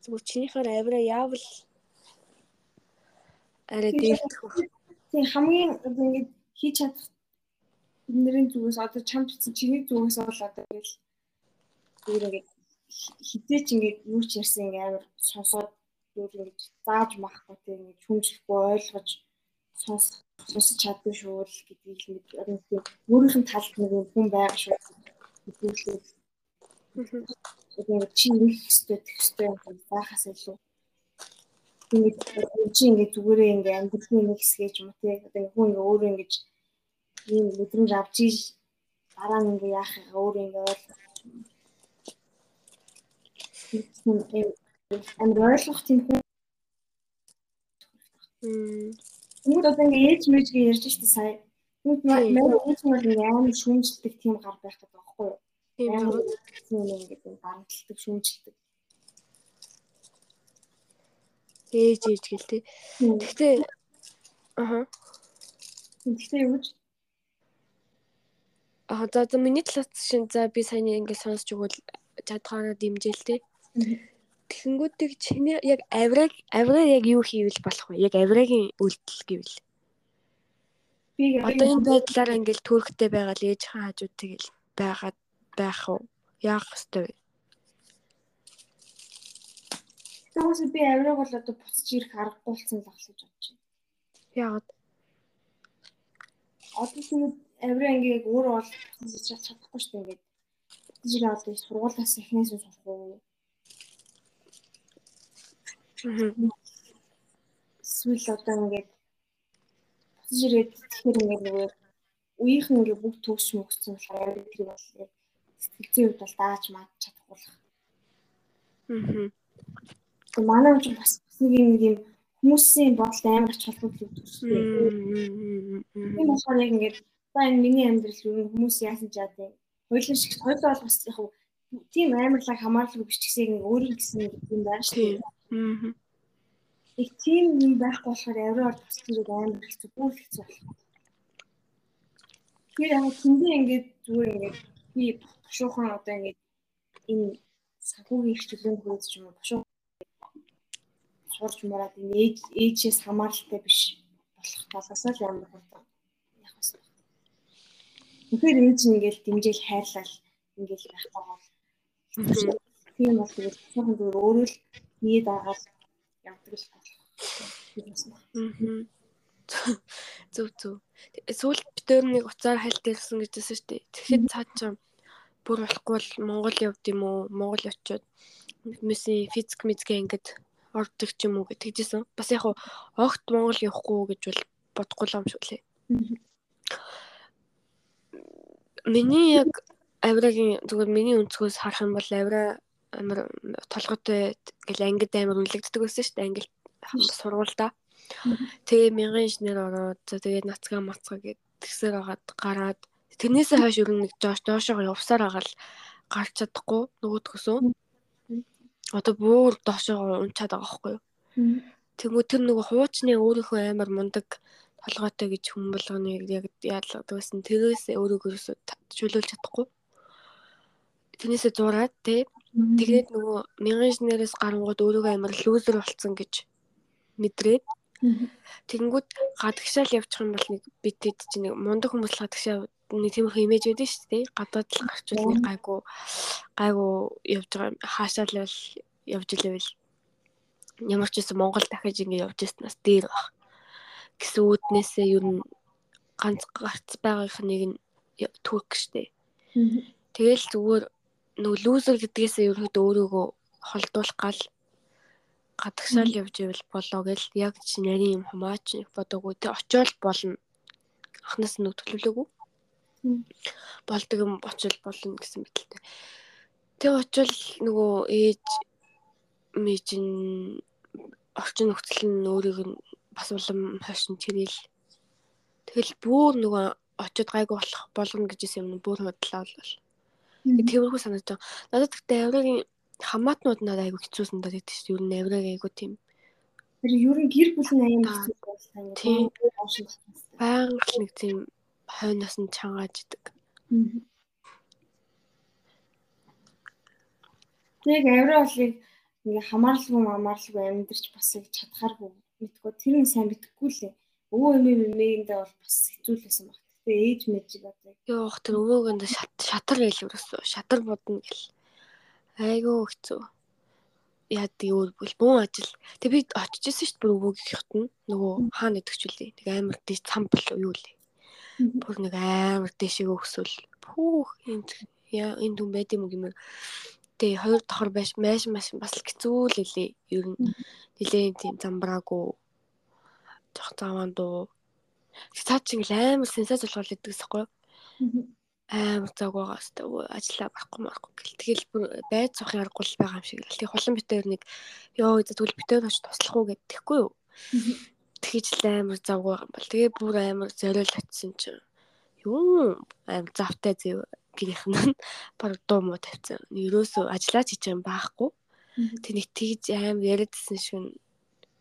Зүгээр чинийхээр авира яавал арай дээлдэх вэ? Тийм хамгийн ингэж хийж чадах бидний зүгээс одоо чамд бичсэн чиний зүгээс бол одоо тэгэл зүгээр ингэж хизээч ингэж юу ч ярьсан ингэ амар сонсоод зүгээр ингэж зааж махгүй тийм ингэж хүмжлэхгүй ойлгож сонсох сонсож чадсан шүү л гэдгийг л нэг өөрийнх нь талд нэг хүн байгаа шүү гэдгийг Тэгээд чи нэг хэстэй тэгстэй байхаас илүү. Ингээд чи ингээд зүгээрээ ингээд амьдралын нэг хэсгээ ч юм тий одоо хүн ингээд өөрөө ингээд ийм мэдрэмж авч иж дараа нь ингээд яах юм өөрөө ингээд ойлгох амар ойлгох тийм хүн Хүмүүс одоо ингээд ээж мэжгээ ярьж штэ сая. Хүмүүс маань ээж маань ингээд амар шүүмжлдэг тийм гар байх гэдэг байхгүй юу? Тийм ингээд дарамтлагдаг, шүүмжилдэг. Ээж ээж гэл тээ. Гэхдээ аа. Гэхдээ юу гэж Аа за за миний талаас шин за би саяны ингээд сонсч өгвөл чадхаараа дэмжээл тээ. Тэгэнгүүтийг чиний яг авраг авраг яг юу хийвэл болох вэ? Яг аврагийн үйлдэл гэвэл. Би одоо энэ байдлаар ингээд төрхтэй байгаа л ээж хаан хажууд тэгэл байгаад байх уу? Яах ёстой вэ? Тэгээс би авираг бол одоо буцаж ирэх аргагүй болсон л ахлаж бодож байна. Яагаад? Одоо тэгээд авираа ингээд өөрөө бол буцаж чадахгүй шүү дээ ингээд. Жиг одоо сургуулиас эхнээс нь сурах уу? Эсвэл одоо ингээд буцаж ирээд тэгэхээр ингээд нөгөө үеийнх нь ингээд бүгд төгс мөгсөн болохоор тэр бол яг сэтгэлзээ хувьд бол дааж маад чадахгүй л. Аа. Тэг манай ч бас нэг юм юм хүмүүсийн бодолд амар ач холбогдол өгдөг. Тийм болохоор яг ингээд за энэ миний амьдрал юу хүмүүс яасан ч яа Хойлон шиг хойлоо бол бас яг тийм амарлаг хамаарлаг биш гэсэн нэг өөрийн гэсэн юм байна шүү дээ. Аа. Их тийм юм байхгүй болохоор аврал тусч ирээд амар хэцүү бүр хэцүү болох. Тэр яг тэндээ ингээд зүгээр ингээд би бушуухан одоо ингээд энэ санхүүгийн хвчлэн хөөж ч юм уу бушуу сурж мураад энэ ээж ээжээс хамааралтай биш болох талаас л амар хурдан яг бас. Тэгэхээр ээж ингээл дэмжээл хайрлал ингээл байх байгаа. Тийм бол тэгээд бушуухан зүгээр өөрөө л нийт агаад явдаг л болох. Зүг зүг. Сүүлд битээр нэг уцаар хальт ирсэн гэжсэн шүү дээ. Тэгэхэд цаа чам бүр болохгүй бол Монгол явд юм уу? Монгол очиод месси физик мизгээ ингээд ордог ч юм уу гэж тэгжсэн. Бас яг огт Монгол явахгүй гэж бол бодохгүй л юм шүү лээ. Миний яг авирагийн зүгээр миний өнцгөөс харах юм бол авира амар толгойтой гэл ангид амар үнэлэгддэг байсан шүү дээ. Англи сургуультай. Тэгээ мянган инженер ороод тэгээд нацгаа мацгаа гэд тэгсээр агаад гараад тэрнээсээ хойш ер нь нэг доош доошоо явсаар агаал гарч чадахгүй нөгөөдгөөсөө. Одоо бүр доошоо унчаад байгаа байхгүй юу? Тэгмүү тэр нөгөө хуучны өөрийнхөө амар мундаг толгойтой гэж хүмүүлгэнэ яг яадаг байсан. Тэрээс өөрийгөө чөлөөлж чадахгүй. Тэрнээсээ зураад тий. Тэгээд нөгөө мянган инженерээс гарангууд өөрийгөө амар лүүзер болцсон гэж мэдрээд Тэгэнгүүт гадагшаал явчих юм бол нэг бид тэд чинь нэг мундаг хүмүүс л гадагшаа нэг тиймэрхүү имиж үүдэн шүү дээ. Гадаад л гарчвал нэг гайгүй гайгүй явж байгаа хаашаал л явж илээвэл ямар ч гэсэн Монгол дахиж ингэ явж яснаас дээр баг. Гэсэн үүднээсээ ер нь ганц гарц байгаагийнх нэг нь Турк штэ. Тэгэл зүгээр нөгөө лүүзер гэдгээсээ ерөөдөө өөрийгөө холдуулах гал гадагшаал явж ивэл болоо гэл яг чи нарийн юм хамаач бодоогүй тэ очиол болно. Ахнаас нь төлөвлөөгүй. Болдог юм очил болно гэсэн мэтэлтэй. Тэг очил нөгөө ээж мэжин орчин нөхцөл нь өөрийг нь бас улам хойшин чирэл. Тэгэл бүр нөгөө очиод гайгүй болох болгоно гэж юм бүр бодлоо бол. Тэрхүү санагдав. Надад гэхдээ аврагийн хамаатнууд надад айгүй хэцүүсэн даа гэдэг чинь ер нь авраг айгүй тийм. Тэр ер нь гэр бүл нь аян хэцүү байсан. Тийм. Баян нэг тийм хойноос нь чангааж идэг. Тэг авраа болыг ингээ хамаарлаггүй хамаарлаггүй амьдэрч бас их чадхааргүй мэдгүй тэр нь сайн мэдхгүй лээ. Өвөө эмээ мэмээндээ бол бас хэцүүлсэн баг. Тэгээ ээж мэжиг одоо. Йоох тэр өвөөгөнд шатар гээл өрөөсөө шатар бодно гэл. Айгуу хэцүү. Яа тий өөр бүл бүүн ажил. Тэг би очиж исэн шүү дээ бүр өвөөгийнхт нь нөгөө хаана идэгч үлээ. Тэг амар дэс цам бол юу лээ. Бүр нэг амар дэшиг өгсөл. Пүүх энд яа энэ хүн байд юм гэмээр Тэ хоёр давхар байж маш маш бас л хэцүү л хэлээ. Ер нь нилээн тийм замбраагүй жох заван дуу. Цаад чинь амар сенсац болгол идэг гэсэхгүй. Амар цаг байгаа хэвээр ажиллаа барахгүй марахгүй гэл. Тэгэл бүр байд цох ярахгүй л байгаа юм шиг л. Тэг хулан битээр нэг ёо тэгвэл битээр очиж туслах уу гэдэгхгүй юу. Тэгэж л амар завг байгаа юм бол. Тэгээ бүр амар зориул очисон чинь юу амар завтай зэв гэрийнх нь баг дуу муу тавьсан. Ерөөсөө ажиллаж хийж юм байхгүй. Тэг нэг тэгж аим яриадсэн шиг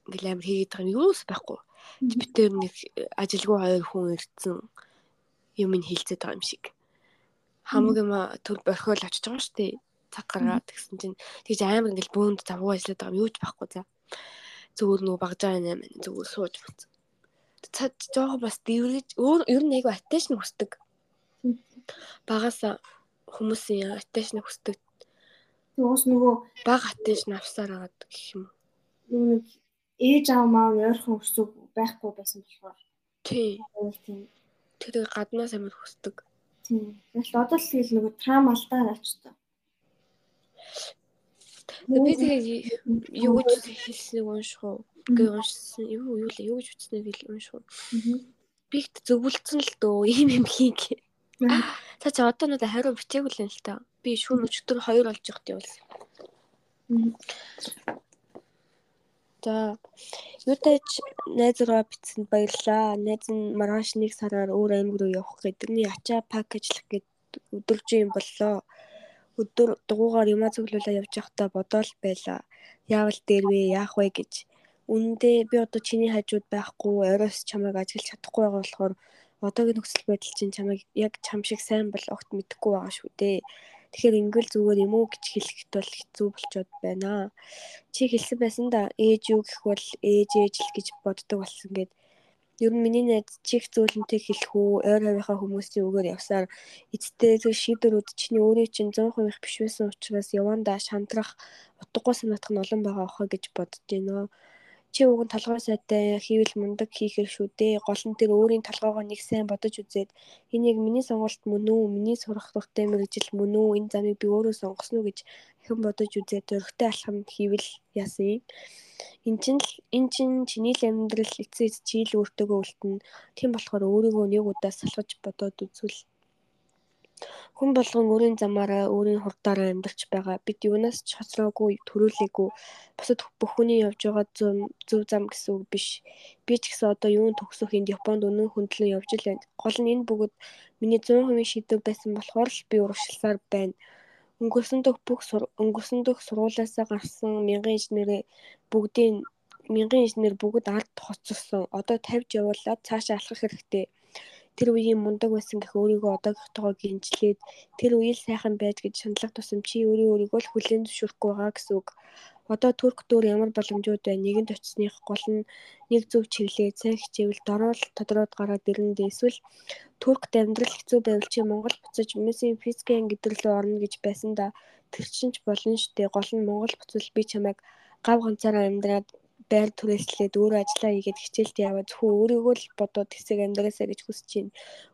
ингээл амар хийгээд байгаа юм ерөөс байхгүй. Бид тэр нэг ажилгүй хоёр хүн ирсэн юм ин хилцээд байгаа юм шиг. Хамаг юм төр борхиол очиж байгаа шүү дээ. Цаг гаргаад тэгсэн чинь тэгж амар ингээл бөөнд завгүй ажиллаад байгаа юм юу ч байхгүй за. Зүгээр нөгөө багжаа нэ зүгээр сууж бац. Цад жоох бас дэрвэж өөр ер нь айгу атtention хүсдэг багаас хүмүүсийн attention хүсдэг. Уус нөгөө баг attention авсаар агаад гэх юм. Нэг ээж аав маа ойрхон өсөв байхгүй байсан болохоор. Тий. Тэр гаднаас амар хүсдэг. Тий. Тэгэл одоо л тэгэл нөгөө трам алдаа очтой. Би тэгээ юу гэж хэлснийг унших уу? Гээ уншсан. Юу юу л юу гэж үтснэг унших уу? Би ихт зөвлөсөн л дөө ийм юм хийгээ. За чи одоо надад хариу бичээгүй л юм л та. Би шүүн өчтөр 2 болж явах юм бол. За юутай ч найз руу бичсэнд баярлаа. Найз нь маргааш нэг сараар өөр аймаг руу явах гэдэгний ачаа пакэжлах гэд өдөрж юм боллоо. Өдөр дугуугаар юмаа цуглуулаа явж байхдаа бодоол байлаа. Яавал дээрвээ яах вэ гэж. Үнэндээ би одоо чиний хажууд байхгүй оройс чамайг ажиглаж чадахгүй байгаа болохоор одоогийн нөхцөл байдал чинь чамайг яг чам шиг сайн бол огт мэдэхгүй байгаа шүү дээ. Тэгэхээр ингээл зүгээр юм уу гэж хэлэхэд бол хэцүү болчоод байна. Чи хэлсэн байсан да ээж юу гэх бол ээж ээж л гэж боддог болсон гэд. Ер нь миний найз чих зөөлөнтэй хэлэх үү, ойр хавийнхаа хүмүүсийн үгээр явсаар эцтэй зөв шийдвэрүүд чиний өөрийн чинь 100% биш байсан учраас явандаа шантрах, утгагүй санаатах нь олон байгаа охоо гэж бодож байна. Чи уг нь толгой сайтай хийвэл мундаг хийхэр шүү дээ. Гол нь тэр өөрийн толгойгоо нэг сайн бодож үзээд энэ яг миний сонголт мөн үү? Миний сурах дуртай мэрэгжил мөн үү? Энэ замыг би өөрөө сонгосон уу гэж хэн бодож үзээд зөрөгтэй алхам хийвэл яасан юм? Эн чинь эн чинь чиний л амьдрал эцээ эц чи л өөртөөгөө үлдэнэ. Тийм болохоор өөрийгөө нэг удаа салгаж бодоод үзвэл Хүн болгон өөрийн замаараа өөрийн хурдаараа амьдарч байгаа. Бид юунаас ч хоцроогүй, төрүүлээгүй. Бусад бүх хүний явж байгаа зөв зам гэсэн үг биш. Би ч гэсэн одоо юун төгсөх энд Японд өнөө хөндлөн явж л байна. Гол нь энэ бүгд миний 100% шийдвэр байсан болохоор л би урагшилсаар байна. Өнгөрсөн дөх бүх өнгөрсөн дөх сургуулиасаа гарсан мянган инженерээ бүгдийн мянган инженер бүгд ард хоцорсон. Одоо тавьж явуулаад цаашаа алхах хэрэгтэй тэр үеийн мундаг байсан гэх өөрийгөө одоогийнхтойгоо гинжлээд тэр үеийг сайхан байж гэж шаналлах тусам чи өөрөө өөрийгөө л хүлээн зөвшөөрөхгүй байгаа гэсэн үг. Одоо турк дөөр ямар боломжууд байна? Нэгэнд очисных гол нь нэг зөв чиглэлээ сайн хичээвэл дорол тодроод гараад ирнэ дээ. Эсвэл туркт амьдрал хэцүү байвал чи Монгол буцаж месийн физикийн гэдэрлөө орно гэж байсан да. Тэр чинь ч болно дээ. Гол нь Монгол буцвал би чамайг гав ганцаараа амьдраад байр түрээслээд өөрөө ажиллаа хийгээд хичээлд яваа зөвхөн өөрийгөө л бодоод хэсэг амьдраасаа гэж хүсэж байна.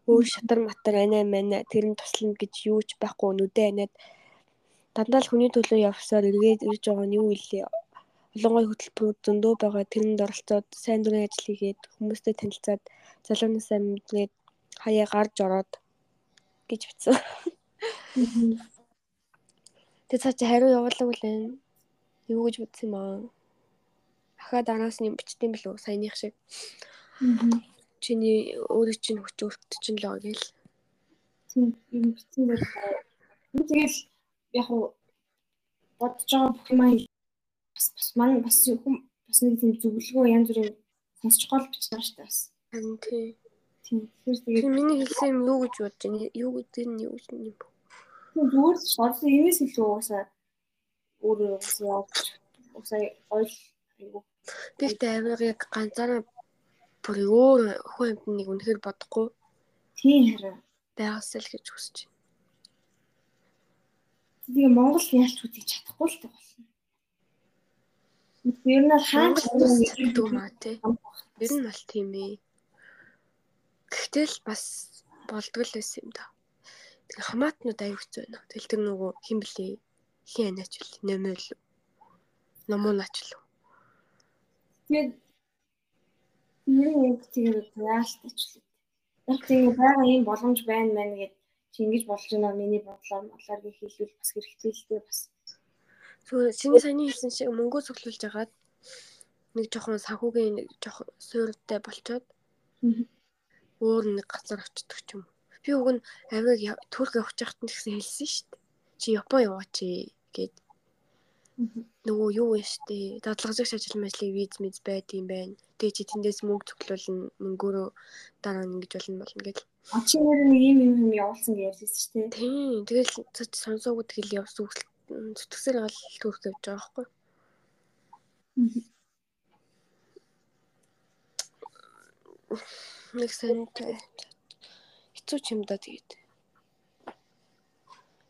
Өөр шатар матар анаа мана тэр нь туслана гэж юу ч байхгүй нүдэ анаад дандаа л хүний төлөө явсаар эргээд ирж байгаа нь юу илээ Олонгой хөтөлбөрүүд зөндөө байгаа тэрэнд оролцоод сайн дурын ажил хийгээд хүмүүстэй танилцаад залуунаасаа мэдгээд хаяа гарч ороод гэж бичсэн. Тэгээ цаа чи хариу явуулаг үлэн. Юу гэж бодсон юм аа? Ахаа дараас нь бичдэм билүү саяных шиг. Чиний өөрийн чинь хүч өөртөө чинь л гээл. Тийм юм бичсэн байх. Тэгэл яг уу бодож байгаа бүх юм бас бас маань бас хүн бас нэг тийм зөвлөгөө янз бүрийн сонсч гол шүү дээ бас. Харин тий. Тийм. Тэгэхээр миний хэлсэн юм юу гэж бодож байна? Юу гэдэг нь юу юм бэ? Зүгээр бодсон энэс илүү уусаа өөрөө уусаа уусаа ойл айгу. Тэгтээ авиг яг ганцаараа бүр өөр хүн амтныг үнэхээр бодохгүй. Тийм хараа. Байгаас л гэж хүсэж байна. Тэгээ Монгол яалч үтгий чадахгүй л болно. Ер нь хаан гэдэг маа тий. Ер нь бол тийм ээ. Гэхдээ л бас болдгол байсан юм да. Тэгээ хамаатнууд хэцүү байна. Тэгэл тэр нөгөө хин блий хин анаач л нэмэл номоонач л. Тэгээд нь яг тэгээд яалтач л. Яг тийм байгаа юм боломж байна мэн гэд чи ингэж болж байна миний бодлоор болоор гэх хэлвэл бас хэрэгтэй л дээ бас. Зүгээр чиний саяны хэлсэн шиг мөнгөө цуглуулж агаад нэг жоохон санхүүгийн нэг жоохон суурьтай болчоод өөр нэг газар очдог ч юм. Би уг нь авиг Турк явах чахт нь гэсэн хэлсэн шүү дээ. Чи Япон яваач гэд. Нөгөө юу вэ штэ? Дадлагжигч ажил мэжлийг виз мэз байд юм байна. Тэгээ чи тэндээс мөнгө цуглуулна, мөнгөөрөө дараа нь ингэж болно болно гэл. А чи нэр нэг юм юм явуулсан гэж ярьсан дээ. Тийм. Тэгэл сонсоогод хэл явсан үгс зүтгэсээр гал Турк явж байгаа байхгүй. Нэг сантай. Хэцүү ч юм да тэгээд.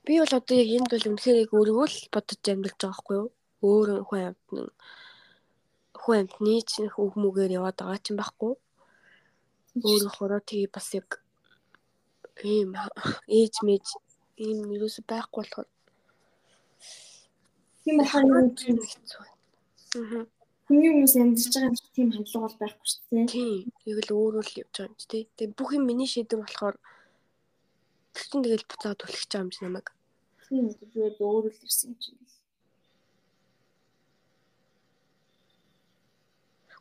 Би бол одоо яг энд бол үнэхээр яг өөрийгөө л бодож амьдарч байгаа байхгүй юу? Өөр хүн амьтны хүн амьтны чинь үг мүгээр яваад байгаа ч юм байхгүй. Өөрөөхөө тэгээ бас яг ийм ээж мэж ийм юус байхгүй болохоор Тийм болохоор юм хэцүү. Аа. Хүний хүмүүс амьдарч байгаа юм шиг тийм хандлага бол байхгүй шүү дээ. Тийм. Яг л өөрөө л явж байгаа юм чи тий. Тэгээ бүх юм миний шийдвэр болохоор тэгтэн тэгэл буцаад түлхэж байгаа юм чи намайг. Тийм. Тэгээд өөрөө л ирсэн юм чинь.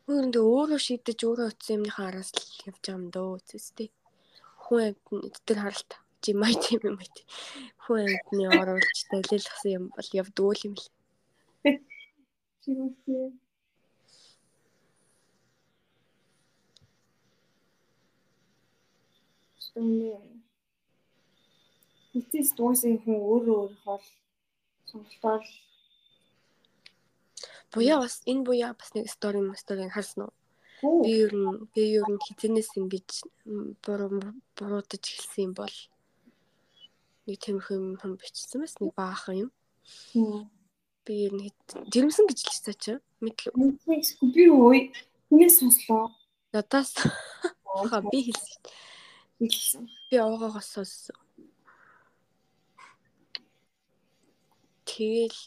Үүндээ өөрөө шийдэж өөрөө утсан юмныхаа араас л явж байгаа юм дөө үстэй. Хүн амьтан эдгээр харалт чи май тийм юм байт. Хүн амьтны оруулж далилгасан юм бол явдгүй юм л. Тийм. үнэ. Хэцээс дууссан хүн өөрөө өөрийнхөө сонголтоор буяа бас энэ буяа бас нэг стори стори харсан уу? Би ер нь би ер нь хизэнээс ингэж буруу буруудаж эхэлсэн юм бол нэг тиймэрхүү юм бичсэн бас нэг баахан юм. Би ер нь жирэмсэн гэж л цаачаа мэдлээ. Би ой хинээс сонслоо. Надаас би хэлсэн. Би овоогоос сонссон. Тэгэл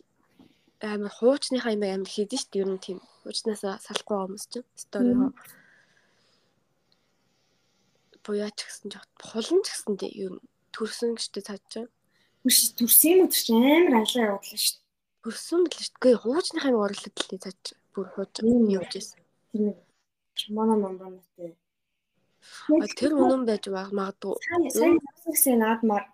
амар хуучныхаа юм амар хийдэж шүү дээ. Ер нь тийм хуучнаасаа салахгүй байгаа хүмүүс чинь стори хоо. Буяач гэсэн жоо хулан ч гэсэн дээ ер нь төрсөн гэжтэй чинь. Үш төрсөн юм уу ч амар алаа явуулсан шүү дээ. Төрсөн мэл шүү дээ. Хуучныхаа юм орлоод л цаад бүр хууч явж байсан. Тэр нэг манай номбонотой Тэр үнэн байж магадгүй. Сайн гэсэн наадмаар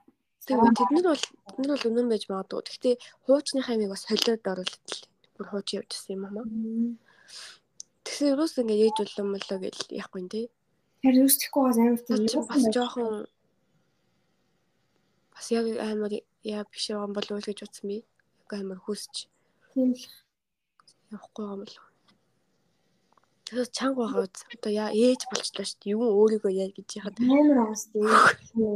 Тэгээ тэд нар бол тэд нар бол үнэн байж магадгүй. Гэхдээ хуучны хаймыг бас холиод оруулаад л бүр хууч явжсэн юм аа. Тэгсэн юус ингэ ээж болон молоо гэж яахгүй нэ. Тэр юусчихгүй бас амар тийм бас жоохон бас яг амар яа биш байгаа болов уу гэж утсан би. Яг амар хүсч. Тийм л явахгүй юм болов. Тэгэхээр чанга байгаа үз. Одоо яа ээж болчлаа шүү дээ. Юу өөрийгөө яа гэж яхад амар аас дээ.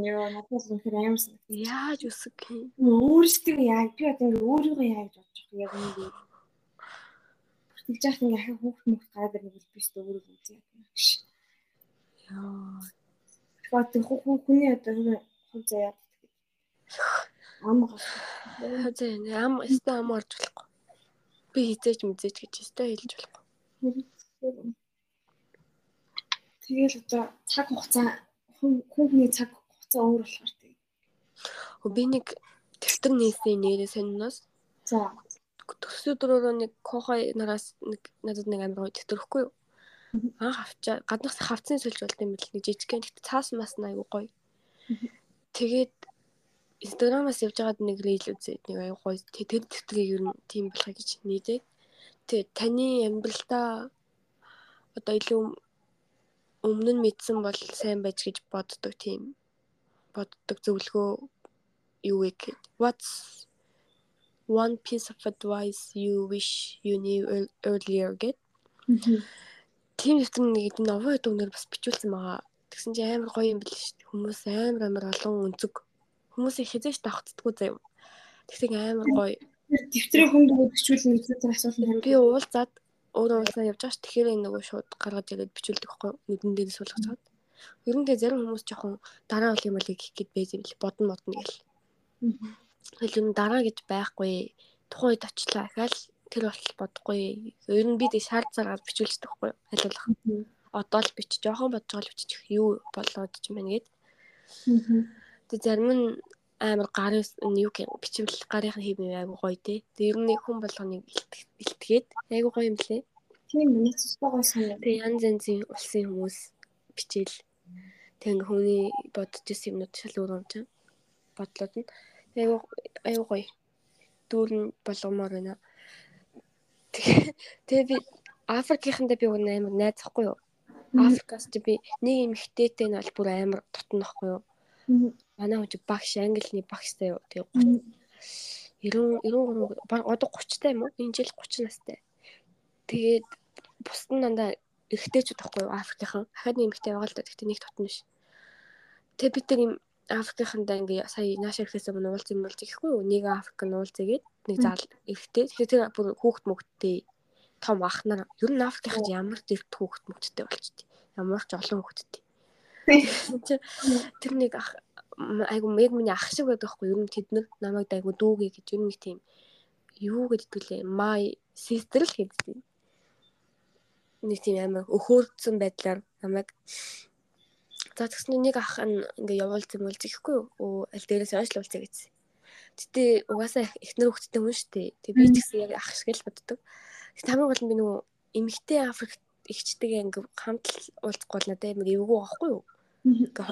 Яа надад үнэхээр амар санагдав. Яаж үсэг юм. Өөрсдөө яа би одоо ингээ өөрийгөө яа гэж бодож байгаа яг ингэ. тэгж яах ингээ ахаа хүүхд мөхт гараад ирэх би ч өөрөө үзье. Яа. Тэгээд хуу хүний одоо хувь заяа ам гас. Хазаа ам өстө ам орж болохгүй. Би хизээж мэдээж гэж өстө хэлж болохгүй. Тэгэл одоо цаг хугацаа хүүхний цаг хугацаа өөр болохоор тийм. Би нэг дэвтэр нээсэн нэрээ сониноос. За. Төсөө дөрөөрөө нэг кохой нараас нэг надад нэг амар гоё дэвтэр өгөхгүй юу? Анх авчаа гаднаас хавцсан сольж болт юм бэл нэг жижигхэн гэхдээ цаас мас айгу гоё. Тэгээд Инстаграмаас явж байгаад нэг рил үзээд нэг аюу гоё тэр дэвтрийг ер нь тийм болохыг гэж нийлээд тэгээ таны амьдралдаа одоо илүү өмнө нь мэдсэн бол сайн байж гэж боддог тийм боддог зөвлөгөө юу вэ гэхэд what's one piece of advice you wish you knew earlier гэд. Тийм дэвтэр нэг новоо дүнээр бас бичүүлсэн байгаа. Тэгсэн чинь амар гоё юм бэл шүү хүмүүс амар амар олон өнцөг хүмүүсийг хизээш давхцдаггүй заяа. Тэгсэг амар гоё. Дэвтрийн хүнд өгчүүлнэ гэж тэр асуулт би уулзаад өөрөө уулзаа явж байгаа ш. Тэгэхээр энэ нөгөө шууд гаргаж ирээд бичүүлдэг байхгүй нүдэн дээр суулгаж чад. Ер нь тэгээ зарим хүмүүс жоохон дараа бол юм бол их гээд байж юм л. Бодно модно гэл. Тэгэл юм дараа гэж байхгүй. Тухайн үед очлаа. Ахаал тэр болтол бодохгүй. Ер нь би тэг шаар цагаар бичүүлдэг байхгүй айлуулах. Одоо л бич. Жоохон бодож л бичих юу болоод ч юм байна гээд. Тэг зарим нь амар гарын юу гэх бичвэл гарын хийм айгу гоё. Тэг ер нь хүн болгоныг илтгээд айгу гоё юм лээ. Тийм миний цэцгой санаа. Тэг янз янзын улсын хүмүүс бичээл тэг ингээ хүний бодож ирсэн юмнууд шал өөр юм чинь бодлоод нь айгу айгу гоё. Дүүрэн болгомоор байна. Тэгээ би Африкийнхандаа би өөр амар найзахгүй юу? Африкаас би нэг юм ихтэйтэй нь бол бүр амар дотнохгүй юу? Манай хүн багш англиний багштай юу. Тэгээ 90 93 одоо 30 та юм уу? Энэ жил 30 настай. Тэгээд бусд нь дандаа эрэгтэйчүүд байхгүй юу? Африкийнхан. Ахад нэг эмэгтэй байгаа л да. Гэхдээ нэг тотно биш. Тэгээ бид нар юм Африкийнхандаа ингээ сая нааш ирэхээс өмнө уулз юм болж ирэхгүй юу? Нэг Африк нь уулзээгээд нэг заал эрэгтэй. Тэгэхээр тэр бүр хүүхд мөгттэй том ах нар ер нь Африкийнхан ямар зэрэг хүүхд мөгттэй болчтой. Ямар ч олон хүүхдтэй. Тэр нэг ах айгу яг миний ах шиг байдаг хгүй ер нь тэд нар намайг айгу дүүгээ гэж ер нь тийм юу гэдэг лээ my sister л гэдэг. Нэг тийм амар өхөөрцөн байдлаар намайг За тэгсэн нэг ах ингээ явуулсан болж ихгүй юу? Аль дээрээс ойшлуулцаа гэсэн. Гэтэ угаасаа эхнэр хөвгттэй хүн шүү дээ. Тэг би ч гэсэн яг ах шиг л боддог. Тэг тамиг бол би нөгөө эмэгтэй Африк ихчтэйгээ ингээ хамт уулзахгүй бол надад амар эвгүй байхгүй юу?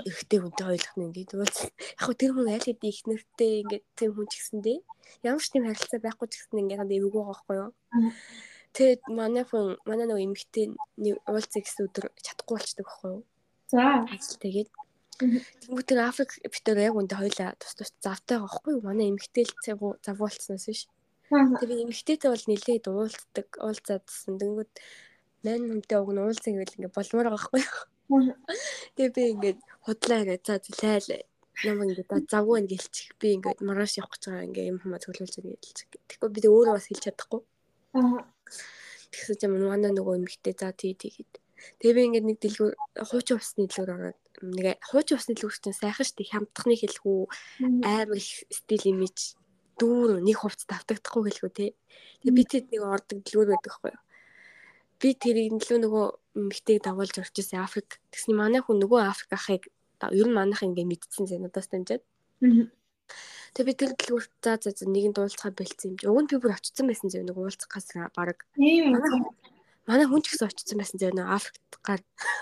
Эхтэй хүнтэй ойлгох нь ингээд уулз. Яг хөө тэр хүн аль хэдийн их нэртэй ингээд тийм хүн ч гэсэндээ ямар ч тийм харилцаа байхгүй ч гэсэн ингээд ханд эвгүй байгаа байхгүй юу. Тэгээд манай хүн манай нөгөө эмэгтэй уулзъя гэсэн өдөр чадахгүй болчдөг байхгүй юу. За. Тэгээд Тэнгүүт тэр Африк битэр яг үндэ хоёлаа тус тус завтай байгаа байхгүй юу? Манай эмэгтэй л завуулцснаас биш. Тэр эмэгтэйтэй бол нилээд уулздаг, уулзаадсэн. Тэнгүүт мань хүнтэй уг нь уулзсан гэвэл ингээ болмоор байгаа байхгүй юу? Тэгээ би ингээд худлаа ингээд за зайлаа намайг ингээд завгүй байна гэлчих би ингээд маргааш явах гэж байгаа ингээд юм хамаа цоглуулж байгаа гэлчих. Тэгэхгүй би өөрөө бас хэлж чадахгүй. Тэгсэн чинь манай нөгөө эмэгтэй за тий тийгээд. Тэгээ би ингээд нэг дэлгүүр хуучин усны дэлгүүр ороод нэг хуучин усны дэлгүүр чинь сайхан штий хямдхны хэлхүү амар их стил имиж дүүр нэг хувцас давтагдахгүй гэлгүй те. Тэгээ би тэд нэг ордог дэлгүүр байдаг хгүй юу би тэрийг нөлөө нөгөө мэгтэйг дагуулж орж ирсэн Африк. Тэгсний манай хүн нөгөө Африк ахыг ер нь манайх ингээ мэдсэн зэ надаас дамжаад. Тэгээ би тэр дэлгүүр за за нэгэн дуулцгаа бэлдсэн юм чи. Уг нь би бүр очсон байсан зэ нөгөө уулзах гас баг. Манай хүн ч гэсэн очсон байсан зэ нөгөө Африкт гар.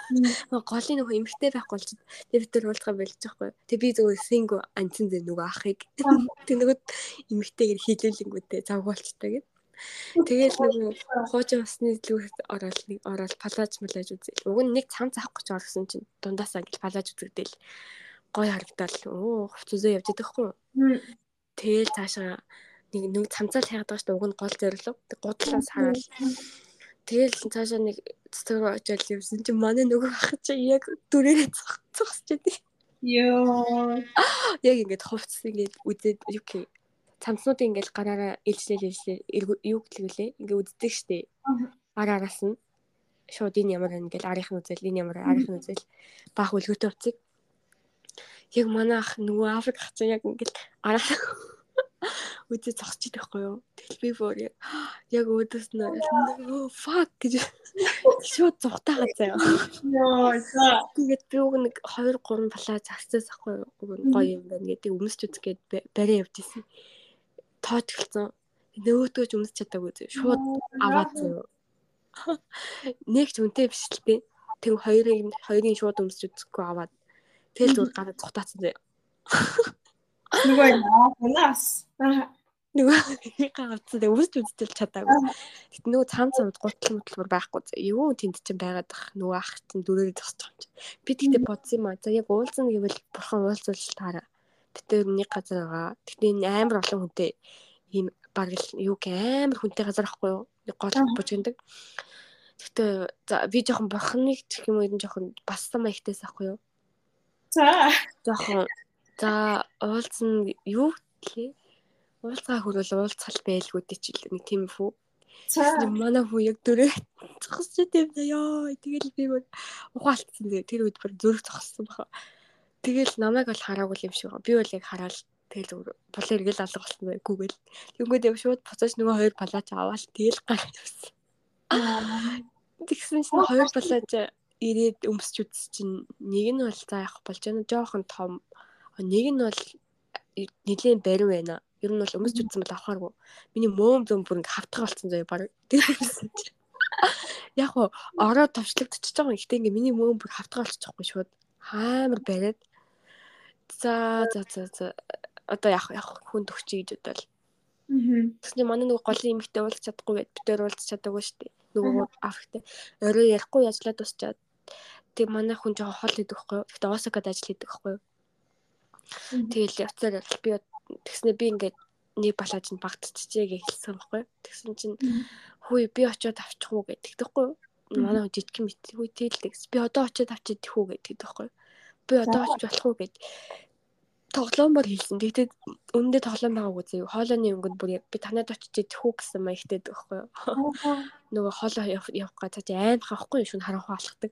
Голын нөгөө эмгтэй байхгүй болчих. Тэгээ би тэр уулзгаа бэлдэж байхгүй. Тэгээ би зөвхөн синго анцэн зэ нөгөө ахыг. Тэг нөгөө эмгтэйгээр хилүүлэнгүүтээ завгуулчтай гэдэг. Тэгэл нэг хуучин усны дэлгүүрт ороод нэг ороод палаж малаж үзэл. Уг нь нэг цам заах гэж орсон чинь дундаасаа ингээл палаж үзэгдэл гой харагдал. Оо хувцсоо явж идэх хгүй. Тэгэл цаашаа нэг нэг цамцаал хайгаад байгаа шүү. Уг нь гол зорилго. Гудлаас хараад Тэгэл цаашаа нэг цэцэг рүү очиад явсан чинь манай нөгөө ах чи яг дүрээрээ зогсож байдаг. Йоо. Яг ингээд хувцс ингээд үзээд юу гэх цамцнуудыг ингээл гараараа илжлээ илжлээ юу гэлээ ингээ үздэг штеп. араараас нь шууд энэ ямар гэл арийнхын үзэл энэ ямар арийнхын үзэл баах үлгөөтэй уцыг яг манай ах нөгөө Африк ах чинь яг ингээл араа үдээ зогсож байхгүй юу. Тэгэл би бүр яг өөдөөс нь оо fuck гэж шууд зугатаагаа заяа. Тэгээд би уг нэг 2 3 палаа загсаас ахгүй юу. Гоё юм байна гэдэг өмсч үзгээд барай явж исэн. Тоож гэлцэн. Нөгөөдгөө ч өмсч чадаагүй зөө. Шууд аваад зөө. Нэг ч үнтэй биш л тээ. Тэг хоёрын хоёрын шууд өмсч үзэхгүй аваад тэгэл зүгээр гараа цухтаацсан зөө. Нөгөө яанаас нөгөө гавцсан тэг өвсч үзтэл чадаагүй. Гэт нөгөө цаам цамд гутал мөтлөр байхгүй зэ. Юу тэнд чинь байгаад бах нөгөө ах чинь дүрээр зогсож байгаа юм чи. Би тэгтээ бодсон юм аа. За яг уулзна гэвэл бурхан уулзвал таараа. Тэгтээ нэг газар байгаа. Тэгтээ энэ амар олон хүнтэй ийм баг л юу гэ амар хүнтэй газар ахгүй юу? Нэг гол бужигдаг. Тэгтээ за би жоохон бурханыг гэх юм уу энэ жоохон бассан маягтайс ахгүй юу? За. Жоохон за уулзна юу гэлээ уулзгаа хөрвөл уулзгал байлгүй чи нэг тийм фүү. За манай хүү яг дөрөө зогсож идэв ёо. Тэгэл би бүр ухаалтсан тэр үед бүр зүрх зогссон баха. Тэгэл намайг бол хараагүй юм шиг. Би бол яг хараад тэгэл бол эргэл алга болсон байгүйгээл. Тэнгүүд яг шууд буцааж нөгөө хоёр палаач аваад тэгэл гарч ирсэн. Тэгсэн чинь хоёр палаач ирээд өмсч үзсэн чинь нэг нь бол за явах болж байна. Жохон том. Нэг нь бол нэлийн барин байна. Ер нь бол өмсч үтсэн бол авахааргүй. Миний мөөм зөм бүр ингээ хавтах болсон заяа баг. Тэрсэн чи. Яг ороо товчлогдчихж байгаа. Гэхдээ ингээ миний мөөм бүр хавтах болчихгүй шууд. Хаамар бариад. За за за за. Одоо яг яг хүн төгчий гэж бодвол. Аа. Тэгсэн манай нөгөө голын эмэгтэй уулзах чадахгүй гэд битээр уулзах чадаагүй шүү дээ. Нөгөө авахтай. Орой ярихгүй яжлаа тусчаад. Тэг манай хүн жоохон хол идэх байхгүй. Гэтэ Осакад ажил хийдэг байхгүй. Тэгэл явцаар би тэгснэ би ингээд нэг балааж нь багтчихжээ гэж хэлсэн байхгүй. Тэгсэн чинь хөөе би очиод авчих уу гэдэг тэгэхгүй. Манай жижиг мэтгүй тэлдэгс. Би одоо очиод авчиж тэх үү гэдэг тэгэхгүй. Би одоо очиж болох уу гэд тоглоомор хэлсэн. Тэгтээ өмнөдөө тоглоом байгаагүй зөө. Хоолойны өнгөнд бүр би танад очиж тэх үү гэсэн маягтай тэгэхгүй. Нөгөө хоолой явах га цаа аим хавахгүй шүн харанхуй алхдаг.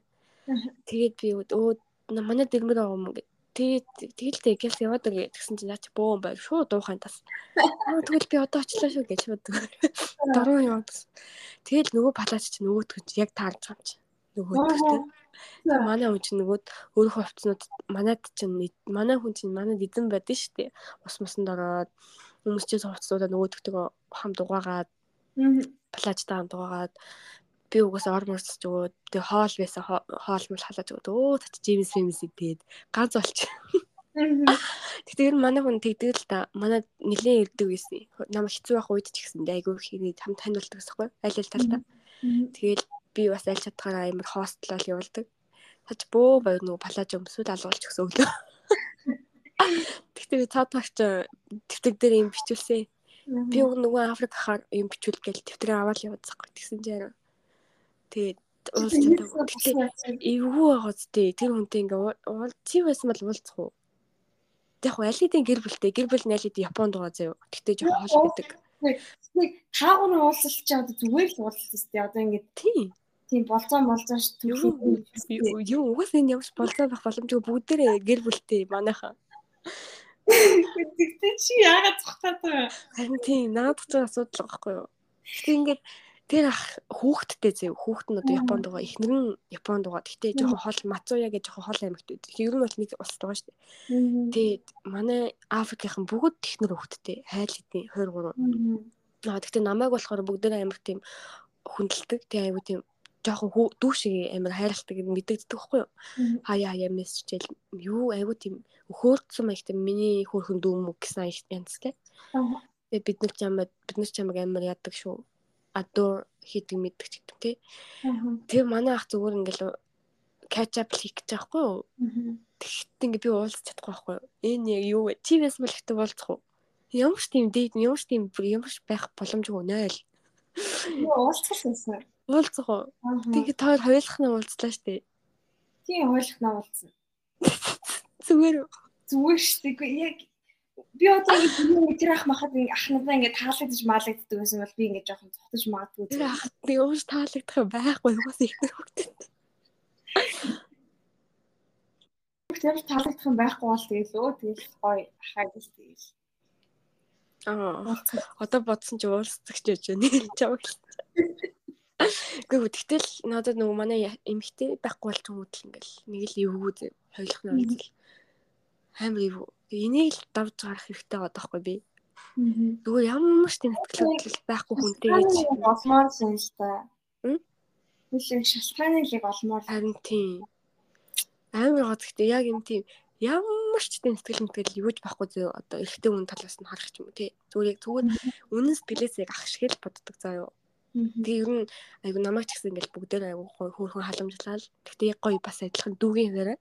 Тэгээд би өө манай дэрмэр байгаа юм гэд Тэгээд тэгэлтэй гялс яваад ирээ гэсэн чинь наач бөөн байр шууд дуухайн тас. Тэгвэл би одоо очлоо шүү гэж шууд дөрөв яваад. Тэгэл нөгөө палач чинь нөгөөтгөж яг таарч байгаа юм чи. Нөгөөтгөтэй. Тэг манай хүн чинь нөгөөд өөрийнхөө хувцснууд манад чинь манай хүн чинь манад эзэн байдсан шүү дээ. Ус мусанд ороод хүмүүсчээс хувцсуудаа нөгөөдгтөө хамт угаагаад палачтай хамт угаагаад би угаасаа ор морсч өгөөд тэгээ хоол байсан хоол мөл халааж өгөөд өө тач Джеймс Фэмисийг тэгээд ганц болчих. Тэгтээ ер нь манай хүн тэгдэг л та. Манай нилээн ирдэг байсан. Намайг хэцүү байх үед ч гэсэн айгүй хэрэг хам тань болдог гэсэхгүй. Аль аль талдаа. Тэгэл би бас аль чадхаараа амар хостлол явуулдаг. Тач бөө баяр нөгөө палаж өмсөд алгуулж өгсөн өглөө. Тэгтээ би цаад багч тэмдэг дээр юм бичүүлсэн. Би нөгөө Африк хахаар юм бичүүл гээл тэмдрээ аваад яваадсахгүй. Тэгсэн чинь Тэгээд уулздаг. Гэтэ эвгүй байгааз тээ тэр хүнтэй ингээ уул чи байсан бол уулзах уу? Яг аль хэдийн гэр бүлтэй гэр бүл найл хэдийн Японд байгаа заяа. Гэтэ жоохон хоол байдаг. Нэг таагур уулзалт чи одоо зүгээр л уулзалт тест. Одоо ингээ тийм тийм болцоо молцоо шүү. Юу угаас энэ ямарч болцоо байх боломжгүй бүгдээрээ гэр бүлтэй манайхаа. Тэгтээ чи яагаад цухтаад байгаа? Харин тийм наад чинь асуудал байхгүй юу? Тэг ингээд Тэр ах хүүхэдтэй зэв. Хүүхэд нь одоо Японд байгаа. Эхнэр нь Японд байгаа. Гэхдээ жоохон хол Мацуя гэж жоохон хол аймагт байдаг. Ер нь бол нэг улсад байгаа шүү дээ. Тэгээд манай Африкийнхан бүгд технэр хүүхэдтэй. Хайл хэдийн 23. Аа гэхдээ намайг болохоор бүгдээ амар тийм хүндэлдэг. Тэгээ аюу тийм жоохон дүү шиг амар хайрладаг юм мэддэгддэг байхгүй юу? Хаяа хаяа мессежэл юу аюу тийм өхөөрцөн маягтай миний хөөрхөн дүү мөг гэсэн янзтай. Тэгээ бид нар ч амар бид нар ч амар амар яадаг шүү адуур хийдэг мэддэг ч гэдэг тий. Тэгээ манай ах зүгээр ингээл catch up хийх гэж байгаа хгүй юу? Тэгэхдээ ингээ би уулзах чадахгүй байхгүй юу? Энэ яг юу вэ? Бол ихтэй уулзах уу? Ямар ч тийм дээд ямар ч тийм ямар ч байх боломжгүй нөөл. Уулзах шээсэн. Уулзах уу? Тэгээ тоор хоёулахнаа уулзлаа штэ. Тийм хоёулахнаа уулзсан. Зүгээр? Зүгээр штэ. Яг би одоо ингэ тэр ах махад ах надаа ингэ таалагдаж маалагддаг байсан бол би ингэ жоохон цогтож магадгүй. Тэр ах би ууш таалагдах юм байхгүй бас их хөвгтэй. Тэр таалагдах юм байхгүй бол тэгэл өө тэгэл гоё ахаа гэж тэгэл. Аа. Одоо бодсон чи уулздаг ч гэж байна. Чамаг. Гэхдээ тэгтэл надад нөгөө манай эмхтэй байхгүй болж юм уу ингээл нэг л эвгүй зэ хойлох нь бол амар эвгүй. Энийг л давж гарах хэрэгтэй байгаа даахгүй би. Зүгээр ямар ч тийм сэтгэл байхгүй хүнтэй гэж олмоор юм л та. Үгүй шалтгааны лиг олмоор харин тийм. Амар гоо гэхдээ яг юм тийм ямар ч тийм сэтгэл мэтгэл юуж байхгүй зөө одоо эрэгтэй хүн талаас нь харах юм тий. Зүгээр яг зүгээр үнэн сэтгэлээс яг ах шиг л боддог заа юу. Тэгээ ер нь айгу намайг ч гэсэн ингээл бүгдээр айгу хөөрхөн халамжлал. Яг гоё бас адилхан дүүгийн хуваараа.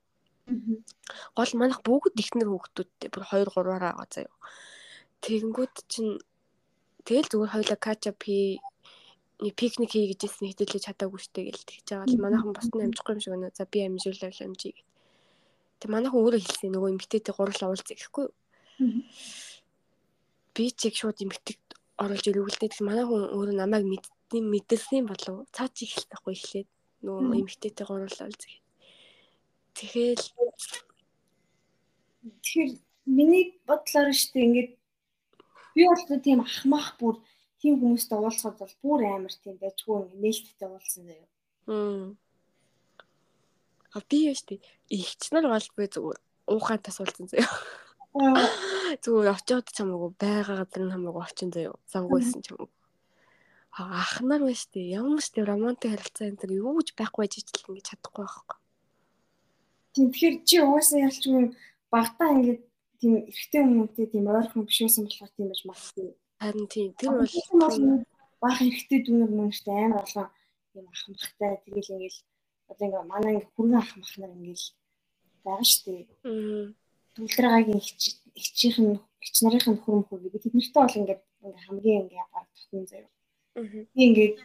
Гол манах бүгд ихнэр хүүхдүүдтэй бүр 2 3-аараа байгаа заяа. Тэгэнгүүт чинь тэгэл зүгээр хоёлаа кача пи пикник хий гэжсэн хэдэлж чадаагүй штэ гэл тэгж байгаа л манайхан босны амжихгүй юм шиг байна. За би амжуулал амжий гэд. Тэг манайхан өөрөө хэлсэн нөгөө эмгтээтэй гурлаа уулзъя гэхгүй юу. Би чиг шууд эмгтэйг оруулж ирүүлдэ. Тэг манай хүн өөрөө намайг мэдсэн мэдэрсэн болов цаа чи ихлэхгүй эхлээд нөгөө эмгтээтэй гурлаа уулзъя. Тэгэл тэгэхээр миний бодлоор шүү дээ ингээд би бол тийм ахмах бүр тийм хүмүүстэй уулзахад бол бүр амар тийм байжгүй ингээд нээлттэй уулзсан заяа. Хм. А би яштэй ихч нар бол би зүгээр уухай тас уулзсан заяа. Зүгээр очиод ч хамаагүй байгаа газар нь хамаагүй очин заяа. Завгүйсэн ч хамаагүй. Ах нар байна штэ ямар ч тийм романтик харилцаа энэ төр юу ч байхгүй байж ичл ингэж чадахгүй байхгүй. Тийм тэгэхээр чи угаасаа ялч юм багтаа ингээд тийм эрэгтэй хүмүүнтэй тийм ойрхон биш байсан болохоор тийм байж магадгүй. Харин тийм тэр бол баах эрэгтэй дүүнер мөнхтэй амар болгоо юм ах махтай тэгэл ингээл одоо ингээ манай ингээ хүргэн ах мах нар ингээл байгаа штэ. Түлдрагагийн хичийнх нь хич нарын нөхөр мөхөр гэдэг тэд нартай бол ингээд ингээ хамгийн ингээ баг татна заяа. Би ингээд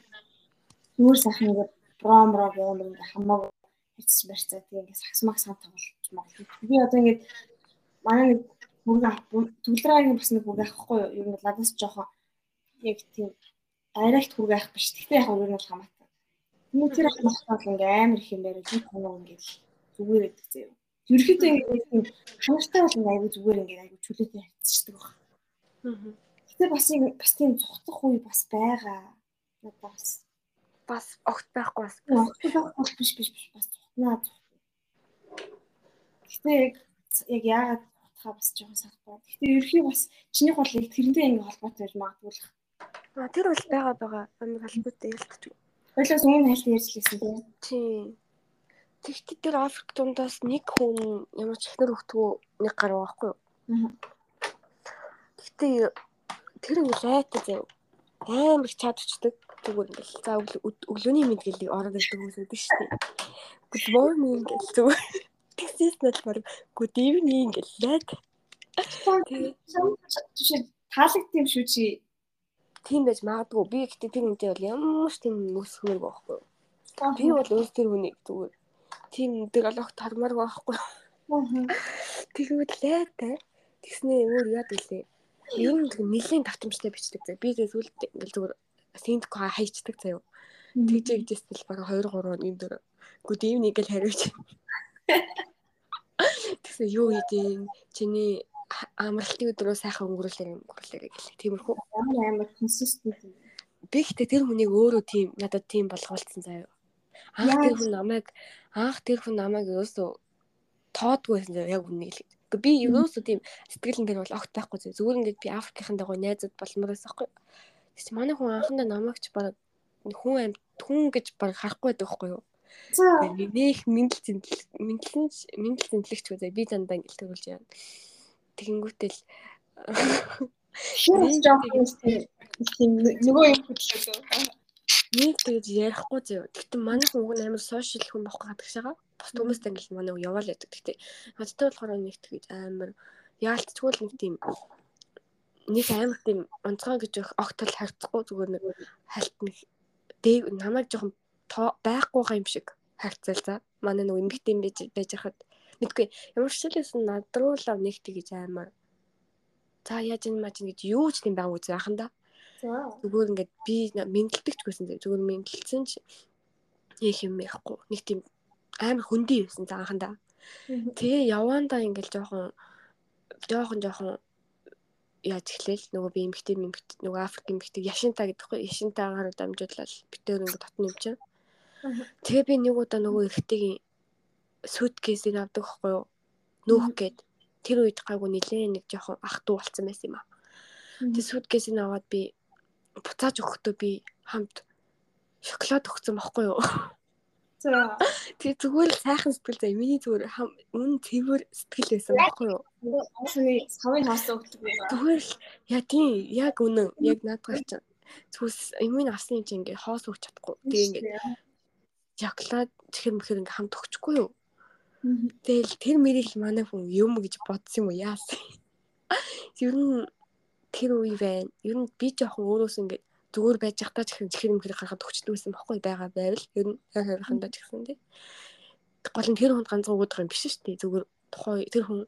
зүгээр сайхан ингээ промро гэх юм хамаагүй хэвчж барьцаа тийм ингээд сагс маг сан тоглож магадгүй. Би одоо ингээд манай нэг бүрг авах түлраагийн бас нэг бүрг авахгүй юу? Ер нь ладаас жоохон яг тийм арайт бүрг авах биш. Гэхдээ яг өөр нь бол хамаатай. Тэний тэр ах махтаа ингээ амар их юм байраа тийм хоног ингээд зүгээр өгдөг заяа. Ерөөхдөө ингээд тийм хамаартай бол ингээ аягүй зүгээр ингээ аягүй чөлөөтэй хайцчихдаг баг. Гэтэ бас бас тийм цухтах үе бас байгаа. Надад бас бас огт байхгүй бас. Огт байхгүй биш биш биш бас наад. Гэтэ яг яг яагаад утгаа бас жоохон санахгүй. Гэтэ ерхий бас чиний бол яг тэрнтэй ингэ холбоотой байж магадгүй л. А тэр бол байгаа байгаа. Амиг холбоотой ялтч. Хоёлаас өмнө хайлт ярьжлээсэн тийм. Тийм. Тэгтээ тэр Африк дундаас нэг хүн ямар ч ихнэр хөвтгөө нэг гар байхгүй юу? Гэтэ тэр нэг лайтай зав амар их чадчихдаг. Зүгээр ингээл за өглөөний мэдгэлийг ороод ирдэг хүмүүс байдаг шүү дээ. Good morning гэж зүгээр. Тэгсээс нь бол good evening гэж лайк. Тэгээд таалагд юм шүү чи. Тийм байж магадгүй. Би гэхдээ тэр үнтэй бол ямар ч тийм өсгмөр байхгүй. Би бол өөр тэр хүнийг зүгээр тийм тэр ологт хармаар байхгүй. Тэгвэл лайтай. Тэгснээ өөр яад гэлээ. Ер нь нэлийн давтамжтай бичдэг. Би тэгээд сүлд ингээл зүгээр синдк хайчдаг заяа. Тэгж ижсэн л бараг 2 3 энэ дөр good evening гэж хариуч. Тэгсэн юу хийдیں۔ Чиний амралтын өдрөө сайхан өнгөрүүлээ өнгөрүүлээ гэлээ. Тиймэрхүү. Амар consistent. Би ихтэй тэр хүнийг өөрөө тийм надад тийм болгоолцсон заяа. Анх тэр хүн намайг анх тэр хүн намайг ерөөсөө тоодгүйсэн заяа яг үнийг л. Би ерөөсөө тийм сэтгэл энэ бол огт байхгүй заяа. Зүгээр ингээд би Африкийн дагуу найзууд болмоор байсан байхгүй. Тэгс манай хүн анхандаа намайг ч баг хүн амт хүн гэж баг харахгүй байдаг байхгүй юу? Нэх мэдлэг зэнтэл мэдлэн мэдлэг зэнтлэгч үү би дандаа ингээл төрүүлж яана. Тэгэнгүүтэл нөгөө юм хөдлөө. Нэг тэгж ярихгүй зөө. Гэтэ манай хүн уг амар сошиал хүн байхгүй гадагш Бас хүмүүстэй ингээл манай яваал яадаг. Гэтэ надтай болохоор нэг тэгж амар яалтчгүй л нэг тийм нэг амар тийм онцгой гэж огтол харьцахгүй зүгээр нэг хальт нэг дээг намайг жоохон байхгүй юм шиг харьцал за. Манай нэг эмгтэн байж байж хахад мэдгүй ямар ч зүйлээс надруу л нэг тэгж амар за яаж юм маа гэж юу ч тийм баг үгүй байханда. За. Зүгээр ингээд би мэдлэгч гэсэн зүгээр мэдлэлсэн ч их юм яахгүй. Нэг тийм амар хөндөй байсан зааханда. Тэгээ явандаа ингээл жоохон жоохон жоохон яаж эхлээл нөгөө би эмгтэй эмгтэй нөгөө Африк эмгтэй яшинта гэдэгхгүй яшинтаагаар дамжуулаад битээр ингээд татна юм чинь. Тэгээ би нэг удаа нөгөө эргэтэйгийн суткейсийг авдаг хгүй юу? Нүүх гээд тэр үед гайгүй нилээ нэг жоохон ах トゥ болсон байсан юм аа. Тэгээ суткейсийг аваад би буцааж өгөхдөө би хамт шоколад өгсөн байхгүй юу? Тэгээ зүгээр сайхан сэтгэл заяа. Миний зүгээр үн цэвэр сэтгэл байсан байхгүй юу? Асууны савын хаасан өгдөг юм. Зүгээр л яа тийм яг үнэн яг наадгаар чинь зүс имийн авсны чинь ингээ хоос өгч чадахгүй. Тэгээ ингээ шоколад чихэр мэхэр ингээ хамт өгчихгүй юу? Тэгэл тэр мэрийг манай хүн юм гэж бодсон юм уу яасан. Ер нь тэр үе байна. Ер нь би жоохон өөрөөс ингээ зүгээр байж захтаа ч ихэнх чихэр мөхөр гаргад өгчдөг байсан байхгүй байгаа байвал ер нь яг хайрхандаа ч гэсэн тий. Гол нь тэр хүнд ганцхан уудах юм биш шүү дээ. Зүгээр тухай тэр хүн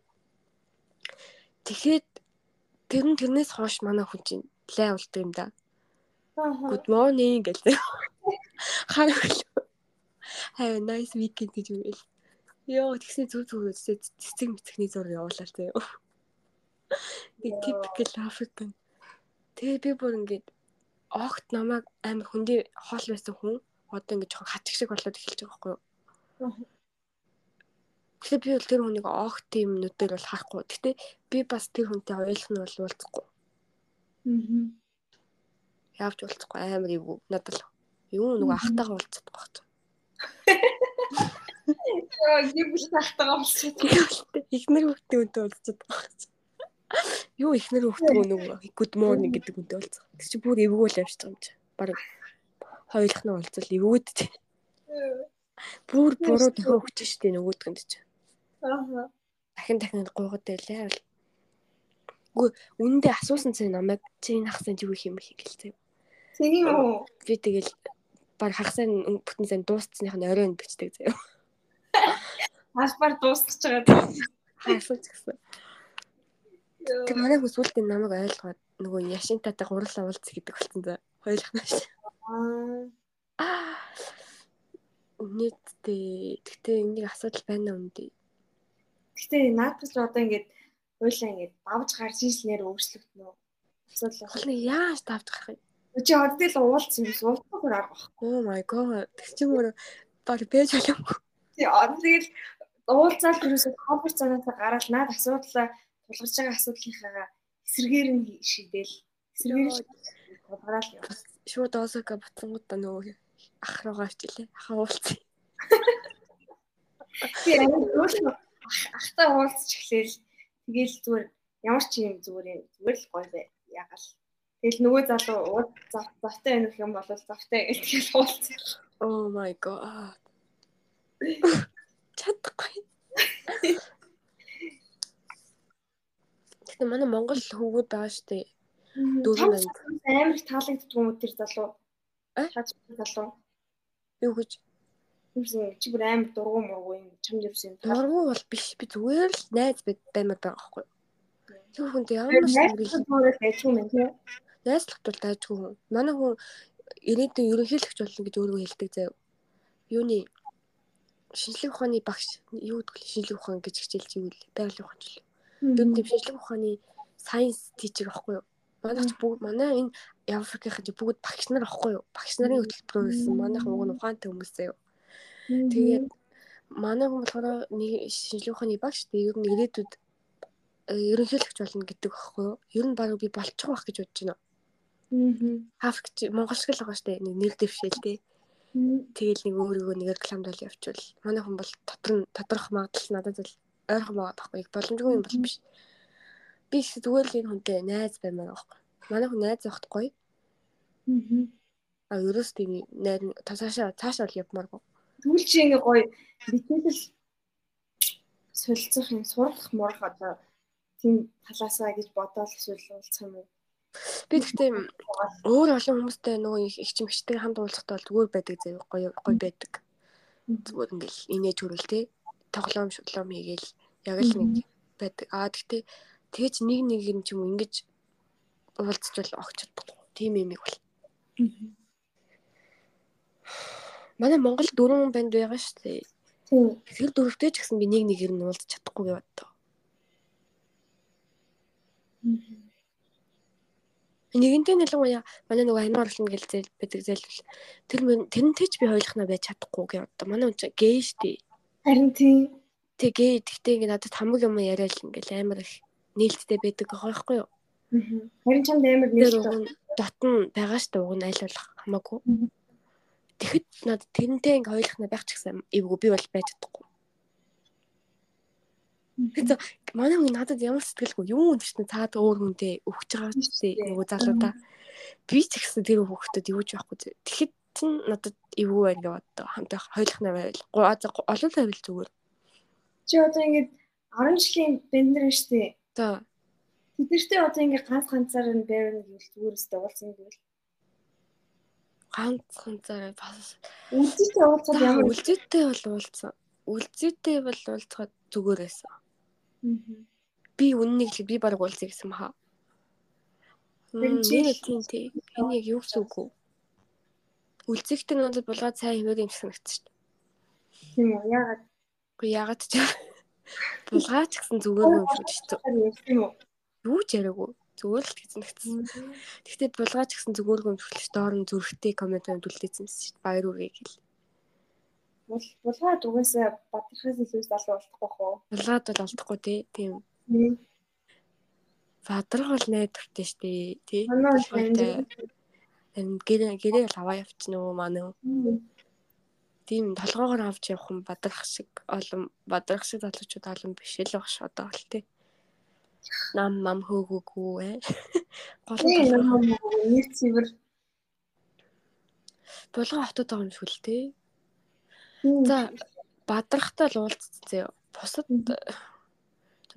Тэгэхэд тэр нь тэрнээс хойш манай хүн чинь лай болдог юм да. Good morning гэж. Хаа Have a nice weekend гэж үйл. Йоо тэгсэн зүг зүг цэцэг мэцэгний зур явуулаад заяа. Нэг typical African. Тэгээ би бүр ингээд огт намайг амар хүндий хоол байсан хүн одоо ингэ жоохон хачих шиг болоод эхэлж байгаа байхгүй юу. Тэгэхээр би бол тэр хүнийг огт тийм нүдээр бол харахгүй. Гэтэ би бас тэр хүнтэй ойлгох нь бол уулзахгүй. Аа. Явж уулзахгүй амар юу надад л юу нөгөө ахтайгаа уулздаг багт. Яа, гибл ахтайгаа уулздаг. Ихнэр хүүхдээ үнтэй уулздаг багт. Юу ихнэр хөхтгөө нөгөө good morning гэдэг үнтэй уулзах. Тэг чи бүр эвгүүл явж байгаа юм чи. Бараг хоёулах нь уулзал эвгүүд чи. Бүр буруу төхөө өгч штэ нөгөөдгөнд чи. Аа. Дахин дахин гуйгаад байлаа. Үгүй үнэндээ асуусан цай намайг чи энэ хагасанд юу хийх юм бэ гэлтэй. Тийм үү? Би тэгэл баг хагасаа бүтэн сан дуусцсных нь оройн бичдэг заяа. Хасбар дуусчих байгаа. Хаасууч гэсэн. Тэр манай хүмүүс үлдээ намайг ойлгоод нөгөө яшинтатай гурлаа уулзах гэдэг болсон за. Нь шүү. Аа. Нийтдээ тэгтээ энийг асуудал байна уу үндэ. Гэтэ наадас одоо ингээд хуйлаа ингээд давж гарч ирснээр өөрчлөгдөнө? Асуудал Хол нэг яаж давж гарах юм? Чи оддэл уулцсан юм уу? Уулзахгүй арга баг. Oh my god. Тэг чи мөр баг бэж болов. Тий, одоо тэгэл уулзаал түрүүсээ конференц цаанаас гараад наад асуудлаа тулгарч байгаа асуудлынхаа эсрэгээр нь шийдээл эсрэгээр тулгараал яв. Шууд Осака буцангуудаа нөгөө ах руугаа хичээлээ. Ахаа уулцсан. Тий, өөрөө ахтай уулзч эхлээл тэгэл зүгээр ямар ч юм зүгээр юм зүгээр л гоё бай. Ягаал. Тэгэл нөгөө залуу ууд завтай байх юм бол завтай гэж тэгэл уулзсан. Oh my god. Чадахгүй. Гэтэ манай Монгол хөвгүүд байгаа штэ. Дөрөв Дөрөв амар их таалагддаг юм уу тэр залуу? А? Хаж залуу. Юу гэж чи бүр амар дургуй мургуй юм чамд юусэн. дургу бол биш. Би зүгээр л найз бай- баймаар байгаа байхгүй. Тэр ямар биш. Найзлах байж юм тий. Найзлахт бол дайжгүй хүн. Манай хүн ирээдүйн ерөнхийлөгч болно гэж өөрөө хэлдэг заяа. Юуны шинжлэх ухааны багш юу гэдэг? Шинжлэх ухаан гэж хичээлж вэ? Байгалийн ухаан ч л Тэр нь шинжлэх ухааны science teacher байхгүй юу? Манай ч бүгд манай энэ Африкийн чи бүгд багш нар байхгүй юу? Багш нарын хөтөлбөрөөр ирсэн манайхан уг нь ухаантай хүмүүс заяа. Тэгээд манай хүн болохоор нэг шинжлэх ухааны багш тэгээд ер нь ирээдүйд э, ерөнхийлөгч болно гэдэг байхгүй юу? Ер нь баг би болчих واخ гэж бодож байна. Аа. Африк Монгол шиг л байгаа штэ нэг нэр дэвшээлтэй. Тэгэл нэг өөрийгөө нэг рекламд бол явуучвал манай хүн бол дотор нь тодорхой магадлал надад л ойрхон байгаа байхгүй боломжгүй юм бол биш. Би их зүгээр л энэ хүнтэй найз баймаар байхгүй. Манай хүн найз явахт гоё. А ерөөс тийм найз цаашаа цаашаа бол явмааргүй. Тэгвэл чи ингээ гоё битэл солилцох юм сурах мурах одоо тийм талаасаа гэж бодоод эсвэл уулзах юм уу? Би гэхдээ өөр олон хүмүүстэй нөгөө их чимэгчтэй хамт уулзахдаа бол зүгээр байдаг заяа гоё гоё байдаг. Зүгээр ингээл инээж хүрэл те тоглоом шудлоом хийгээл яг л нэг байдаг. Аа гэхдээ Тэгэж нэг нэг юм ч юм ингэж уулзчвал огч чадахгүй. Тим юм их бол. Манай Монгол дөрвөн банд байгаа шүү дээ. Тэр дөрөвтэй ч гэсэн би нэг нэгээр нь уулзч чадахгүй яваад таа. Нэгэнтэй ялангуяа манай нөгөө анима орлон гэл зээл байдаг зээлвэл тэр тэрнтэй ч би хойлохноо байж чадахгүй одоо манай хүн чинь гей штий. Харин тийм. Тэгээ тэгтээ ингээ надад хамаг юм яриад ингээл амар их нээлттэй байдаг байхгүй юу? Харин чамд амар нээлттэй. Дотн байгаа штэ уг нь аль болох хамаагүй. Тэгэхэд надад тэрнтэй ингээ хойлохноо байх ч гэсэн эвгүй би бол байж чадахгүй. Тэгэхээр манай хүн надад ямар сэтгэлгүй юу гэж чинь цаад өөр хүнтэй өгч байгаа ч тийм нөгөө залуудаа би ч гэсэн тэр хүүхдэд юуж байхгүй зэ. Тэгэхэд чинь надад эвгүй байна гэж боддог. Хамтаа хойлох нэ байвал. Олон байвал зүгээр. Чи одоо ингээд 10 жилийн бэндэр штэ. За. Тэднэртэй одоо ингээд ганц ганцаар нь байрна гэвэл зүгээр өстэй уулзсан гэвэл ганц ганцаар бас үлзийтэй уулзаад ямар үлзийтэй бол уулзсан. Үлзийтэй бол уулзахад зүгээр байсан. Би үннийг л би баг уулзъя гэсэн маа. Мм тийм тийм. Энэ яг юу гэсэн үг вэ? Үлзэгтэй надад булгаад сайн хэмээг юм санагдчих. Тийм үү? Яагаад? Гэхдээ яагаад ч булгаач гэсэн зүгээр юм шиг ч юу ч яриаггүй. Зүгээр л гэсэн гэсэн. Гэхдээ булгаач гэсэн зүгээр шиг доор нь зүрхтэй коммент үлдээсэн шүү дээ. Баяр үргээ гэл булгаад угаасаа бадрахаас илүү залуу болтох байх уу? Булгаад бол алдахгүй тий. Тийм. Бадрах бол найдвартай шүү дээ. Тий. Энэ гэрээ гэрээ л аваа явчихна уу манай. Тийм толгоогоор авч явах юм бадрах шиг олон бадрах шиг залуучууд олон биш л багш одоо бол тий. Нам мам хөөгөөгүй ээ. Гол нам нэг цэвэр булгаа хотод байгаа юм шиг л тий. За бадрахтай л уулзсан зөө. Бусад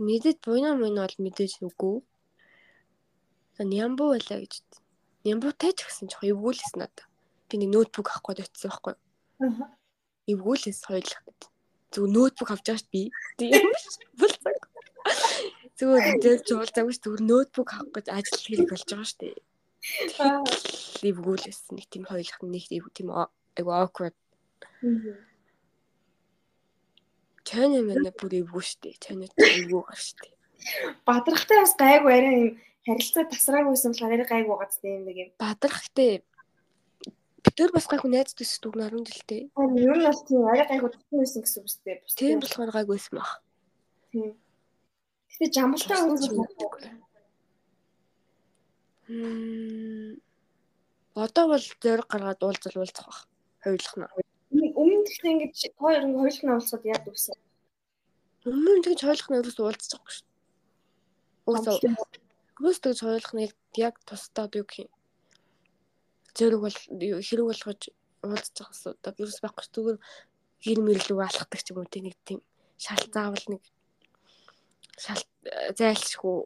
мэдээд буйна мөн бол мэдээж үгүй. За нямбу байлаа гэж. Нямбутай ч гэсэн жоох эвгүүлсэн надаа. Би нэг ноутбук авах гээд очсон байхгүй. Эвгүүлээс хоёулах гэдэг. Зүг ноутбук авч байгаа ш би. Тийм бол цаг. Зүгээр дээр жуулзаагүй ш зүгээр ноутбук авах гэж ажил хэрэг болж байгаа ш тий. Эвгүүлээс нэг тийм хоёулах нэг тийм айгу awkward. Чайна мэнэ бүр эвгүй штэ. Чайна эвгүй гар штэ. Бадрахтай бас гайгүй арай юм харилцаа тасраагүйсэн болохоор арай гайгүй байгаа юм нэг юм. Бадрахтай Битэр бас гайгүй найздаг шүү дүг наран дэлтэй. Харин ер нь бол тийм арай гайгүй байсан гэсэн үг дээ. Тийм болохоор гайгүйсэн баг. Тийм. Гэтэ жамбалтай уулзах. Мм. Одоо бол зориг гаргаад уулзал уулзах баг. Хоёулах нь өмнө тэгтээ ингэж хоёр ингэ хоёулах нь уулзаад яад үсэн. Өмнө тэгж хоёулах нь ерөөс уулзаж байгаа шүү. Уусаа. Ерөөс тэгж хоёулах нь яг тусдаа юу гэх юм. Зэрэг бол хэрэг болгож гэсэн. Одоо ерөөс байхгүй зүгээр гэр мэрлүү алхдаг ч юм уу тийм нэг тийм шал заавал нэг шал зайлшгүй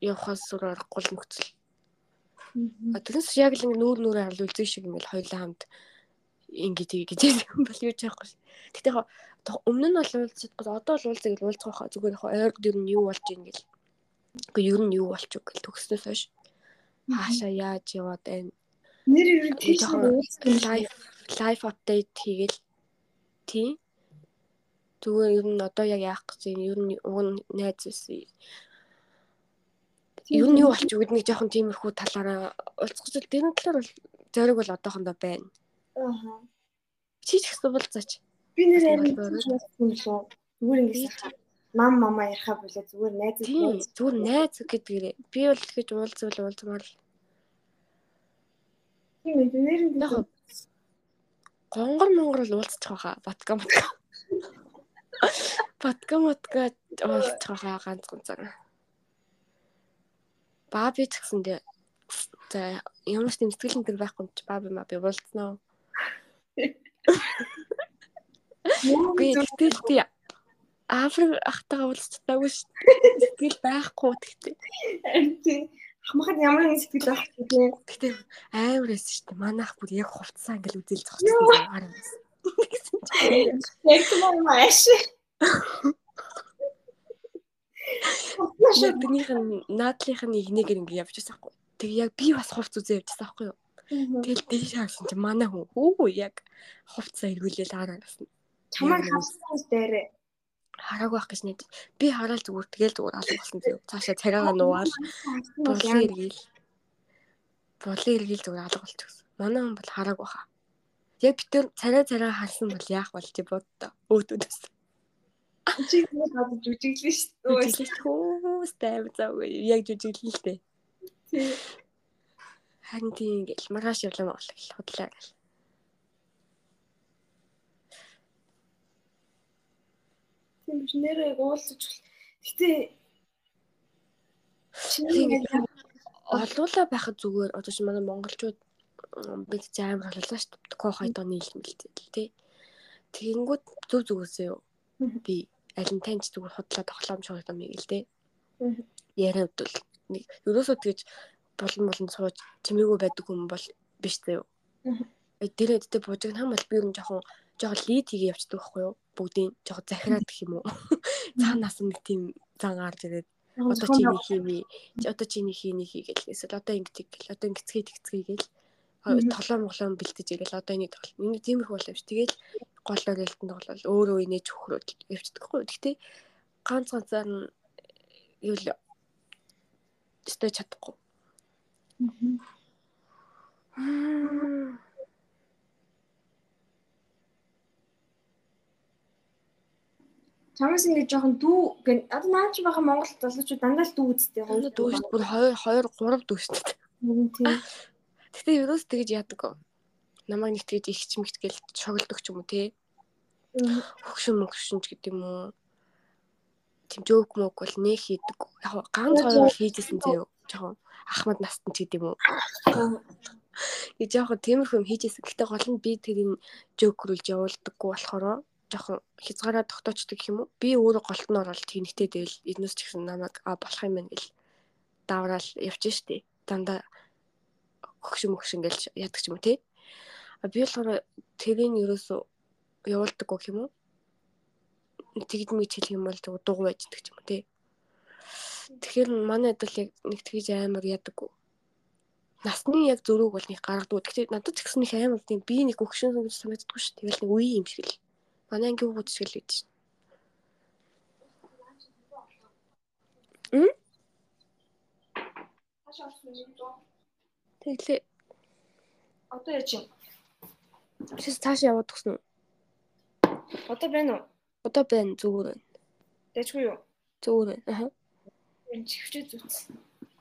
явахаас зүр аргагүй нөхцөл. Тэрнээс яг л нүүр нүрээ харлуулж шиг ингээл хоёулаа хамт ингэ тгий гэж юм бол юу ч яахгүй. Гэтэ яг өмнө нь бол уулзчихгүй одоо л уулзах гэж уулзах байхаа зүгээр яг ойрд ер нь юу болж ийн гэл. Уу ер нь юу болчих гэл төгснөөс хойш хаашаа яаж яваад байна. Нэр ер нь тийш лайв лайв апдейт хийгээл тий. Зүгээр ер нь одоо яг яах гэж юм ер нь уг нь найз. Ер нь юу болчих гэдэг нэг жоохон тиймэрхүү талаараа уулзах зүйл дэрэн талаар бол зориг бол одоохондоо байна. Аа. Чи ч гэсэн уулзаач. Би нэр амин юм лөө. Зүгээр ингэж мам мама ярихаа болоо зүгээр найз зүгээр найз гэдгээрээ би бол тэгэж уулзвал уулзмаар л. Тийм ээ, нэр нь яг гонгор монгор л уулзчих واخа. Батка матка. Батка матка уулзчих واخа ганц гонцаг. Баби ч гэсэндээ за ямар ч тэмцэл энэ байхгүй ч баби маа би уулзнаа. Гэтэл би Африк ахтайгаа уулзчихтаагүй шүү. Сэтгэл байхгүй гэхдээ. Тийм. Хамахад ямар нэг сэтгэл байх вэ? Тэгтээ амар эс шүү дээ. Манайх бүр яг хувцсан ингээл үзэл зогсчихсан байгаа юм. Яг тийм маш. Яг тэрнийх нь наадлынх нь игнэгээр ингэ явж байсан хгүй. Тэг яг би бас хувц үзээ явж байсан хгүй юу. Тэгэл дээш харсан чи манай хүн хөө яг хувцаа эргүүлээл араас нь. Чамаа хавсан дээрээ харааг байх гэж нэг би хараад зүгээр тэгэл зүгээр алга болсон зөө. Цаашаа царайгаа нуугаал болын эргээл болын эргээл зүгээр алга болчихсон. Манай хүн бол харааг баха. Яг бид тэр царай царай харсан бол яах бол чи боддоо. Өөдөөс. Чи нэг хад жүжиглэн шүү. Жүжиглэх хөөс тайв заагүй. Яг жүжиглэн л дээ. Харин тийм ингээл маргааш явлаа маа гэл худлаа гэл. Тийм биш нэрээ уулзаж бол. Гэтэ олуула байхад зүгээр одоо чи манай монголчууд бид амар боллоо шүү дээ. Кохайд оны илмэлтэй тий. Тэгэнгүүт зүг зүгөөсөө. Би аль нь таньч зүгээр худлаа тоглоом шоолт юм ийг л дээ. Яриад бол нэг ерөөсөө тэгж болон болон сууж чимээгүй байдаг хүн бол биш заяа. Дээрээ дэтэ буужиг хам бол би нь жоохон жоохон лид хийгээ явцдаг байхгүй юу? Бүгдийн жоохон захираад гэх юм уу? Цаанаас нэг тийм зан гарч ирээд одоо чи нэг хиймээ. Одоо чи нэг хийний хийгээл эсвэл одоо ингэдэг гэл одоо ингэцгээ тэгцгээ гэл толоо моглоо бэлтэж игээл одоо энийг тоглол. Энийг тиймэрхүү болов ш. Тэгэл гол оролтонд тоглол өөрөө инээж хөхрөөд явцдаг байхгүй юу? Гэхдээ ганц ганцаар нь юу л өстой чадахгүй. Аа. Чамаас ингэ жоохон дүү гэн одоо наач байгаа Монгол залуучууд дандаа л дүү үсттэй хоёр дүү шүү бүр 2 2 3 дүү шүү дээ. Гэтэ ерөөс тэгэж яадаг. Намайг нэг тэгэж их чимэгт гэл шоглдог ч юм уу тий. Хөгшин мөгшин ч гэдэг юм уу. Тим жоок мөг бол нэх хийдэг. Яг ганц хоёр хийжсэн зөө жоохон ахмад настан ч гэдэг юм уу. Гэж жоохон тиймэрхүү юм хийжсэн. Гэтэ гол нь би тэрийг жокрүүлж явуулдаггүй болохоор жоохон хязгаараа тогтоочдөг юм уу? Би өөрөө голт нь ороод тэнхтэй дэвэл энэс ч гэсэн намайг а болох юм байна гэл давраал явчих штеп. Дандаа хөгшин мөгшин гэлж яадаг ч юм тий. А би болохоор тэрийг ерөөсөө явуулдаггүй юм уу? Тэгд мэд хэлэх юм бол дууг байждаг ч юм тий. Тэгэхээр манай адил яг нэг тэгж амар яадаггүй. Насны яг зөрүүг бол нэг гаргадаг. Гэхдээ надад ч гэсэн их амар тийм би нэг өгшин гэж санагддаггүй шүү. Тэгэл нэг үе юм шиг л Манай ангийн хүүхэд шиг л гэж. М? Тэглээ. Одоо яаж юм? Чис цаашаа яваад үү? Одоо байна уу? Одоо байна зүгээр байна. Дэжгүй юу? Зүгээр байна. Аа. Энэ чихвчээ зүтс.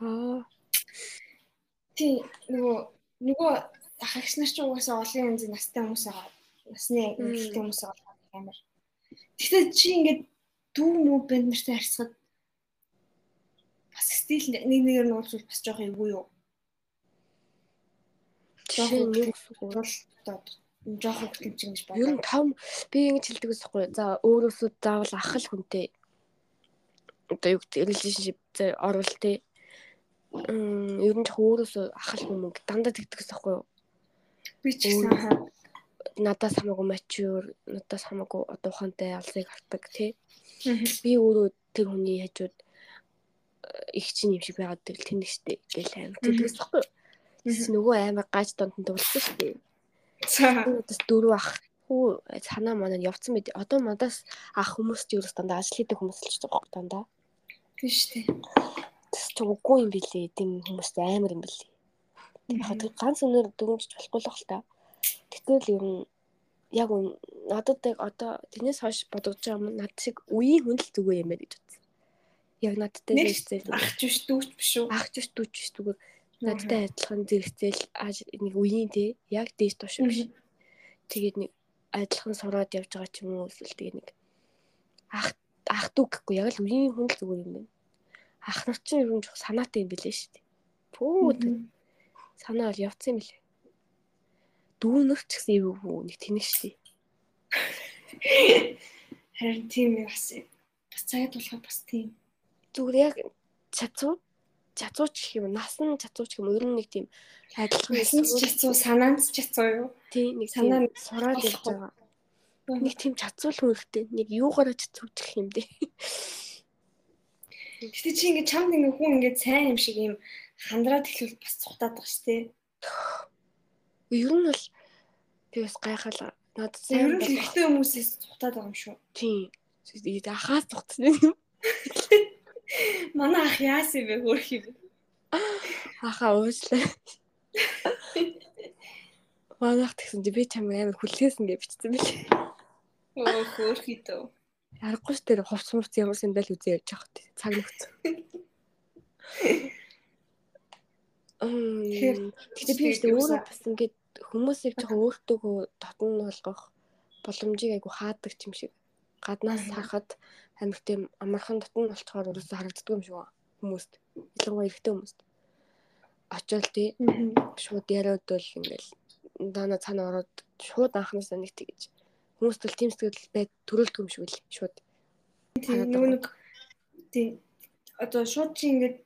Аа. Тий, нөгөө нөгөө ахагч нар ч угаасаа олон янзын настай хүмүүс байгаа. Насны өвөлтэй хүмүүс байгаа амар. Тэгтээ чи ингээд дүү мүү банд нартай харьцахад бас стил нэг нэгээр нь уулзвал бас жоох эвгүй юу? Жохон нэг сурал жоох хөтлөмж ингэж байна. Ер нь том би ингэж хэлдэг байхгүй. За өөрөөсөө заавал ах л хүнтэй одоо юу гэдэг relationship зэ орвол те ер нь өөрөөсөө ах л хүн дандаа тэгдэг байхгүй юу? Би ч гэсэн надаас хамаагүй mature, надаас хамаагүй одоо ухаантай алсыг авдаг тий. Би өөрөө тэр хүний хажууд э, их чинь юм шиг байгаад тэл тэнэг штэ гэл амар тэлээс баггүй. Тэс нөгөө амар гаж донд дуулсан штэ. Надаас дөрөв ах хүү санаа маань явцсан мэд. Одоо надаас ах хүмүүс ч ерөөс дандаа ажил хийдэг хүмүүс л ч байгаа дандаа. Тийм штэ. Тэс ч үгүй юм билээ. Тэм хүмүүст амар юм билээ. Яг ганц өнөр дүгнж болохгүй л хэл та. Тэгвэл ер нь яг надад яг одоо тэрнээс хойш бодож байгаа юм над шиг үеийн хүн л зүгээр юм байна гэж бодсон. Яг надтай зэрэгцээл ахч биш дүүч биш үү? Ахч биш дүүч биш зүгээр надтай адилхан зэрэгцээл нэг үеийн те яг дээж тууш биш. Тэгээд нэг адилхан сураад явж байгаа ч юм уу эсвэл тэгээд нэг ах ах дүү гэхгүй яг л үеийн хүн л зүгээр юм байна. Ах нар чинь ер нь санаатай юм билээ шүү дээ. Пүү санаа бол явцсан юм билээ дүүнөр ч гэсэн юу нэг тэнэг штий. Харин тийм бас бас цагт болоход бас тийм. Зүгээр яг чацуу чацууч гэх юм нас нь чацууч юм ер нь нэг тийм адилхан чацуу санаанд чацуу юу? Тийм нэг санаа сураад явж байгаа. Нэг тийм чацуул хүнхтэй нэг юугаараа чацууч гэх юм дээ. Гэтэ чи ингээд чамд ингээд хүн ингээд сайн юм шиг юм хандраад эхлүүл бас цухтаад байгаа шүү дээ. Ер нь бол би бас гайхал надад Ер сайн нь л ихтэй хүмүүсээс цухтаад байгаа юм шүү. тийм ахаас цухтсан юм. Манай ах яасан бэ хөөх юм. Ахаа уушлаа. Манайх тэгсэн чи би чамайг амар хүлээсэн гэж бичсэн бэлээ. Оо хөөх идөө. Аргагүй ш тэр хувц мурц ямар сандал үзээ явж байгаа хөт цаг нөхц. Тэгэхээр тэгтээ би өөртөө өөрөө бас ингээд хүмүүсийг жоохон өөртөөгөө дотн болгох боломжийг айгу хаадаг юм шиг. Гаднаас харахад амар тийм амархан дотн болцохоор өөрөөсөө харагддаг юм шиг хүмүүст. Ялангуяа эрэгтэй хүмүүст. Очоод тий шууд яриад бол ингээл даана цаана ороод шууд анхнаасаа нэг тэгэж хүмүүст бол тийм сэтгэл бай төрөлдөг юм шиг үл шууд. Тийм нэг тийм одоо шууд чи ингээд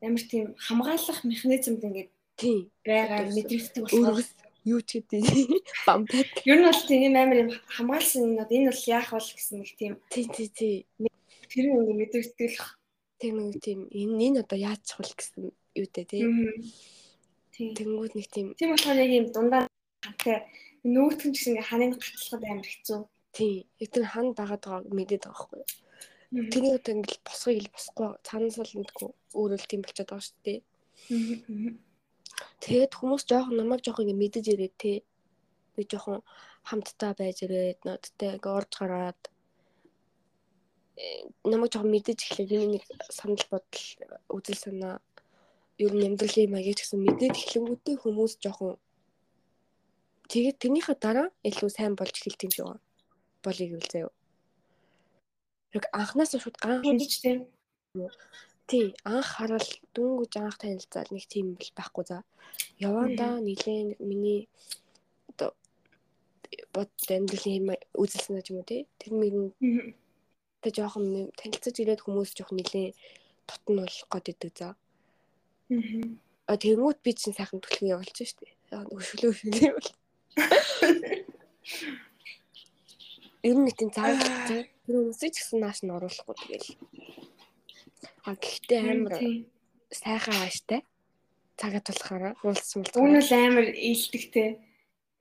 ямар тийм хамгаалах механизмд ингээд Тийм. байгаа мэдрэгддэг болохоор юу ч гэдэг бампад. ер нь бол тийм амар юм хамгаалсан одоо энэ бол яах бол гэсэн нэг тийм Тий, тий, тий. тэр юм мэдрэгддэг л Тэг нэг тийм энэ энэ одоо яаж чухал гэсэн юу дээ тий. Тийм. Тэнгүүд нэг тийм Тийм болохоор яг юм дундаа хамтай ч гэсэн ингээ ханыг гатлахад амар хэцүү. тий. Тэр хан дагаад байгааг мэдээд байгаа байхгүй. Тэрний одоо ингээл босхыг л босхгүй цаанаас л мэдгүй өөрөө л тийм болчиход байгаа шүү дээ. Тэгээд хүмүүс жоохон намайг жоохон ингээ мэдэж ирээд тий. Би жоохон хамтдаа байж ирээд надтай ингээ орж гараад э, намайг жоохон мэдэж эхлэх нэг санал бодол үзэл санаа ер нь амьдралын маяг гэсэн мэдээд эхлэнгүүтээ хүмүүс жоохон тэгээд тэрнийхээ дараа илүү сайн болж эхэлт юм шиг. Болыг гэвэл заяа. Яг анханаас шууд анх Хинч тийм. тий анх харал дөнгөж анх танилцал нэг тийм бэл байхгүй за. Яванда нилээн миний одоо бод амьдралын үзэл санаа ч юм уу тий. Тэр мөрөнд Тэ жоохон нэг танилцаж ирээд хүмүүс жоохон нилээ тотн болох гээд идэг за. А тэнгууд би чинь сайхан төлхөө явуулж штэ. Өшөлөө өшөлөө бол. Ер нь нэг тийм зааж тэр хүмүүсийг ч гэсэн нааш нь оруулахгүй тэгэл. А гэхдээ амар сайхан ааштай. Цагаа тулахаараа уулзч мулцгаа. Үүн л амар ийдэгтэй.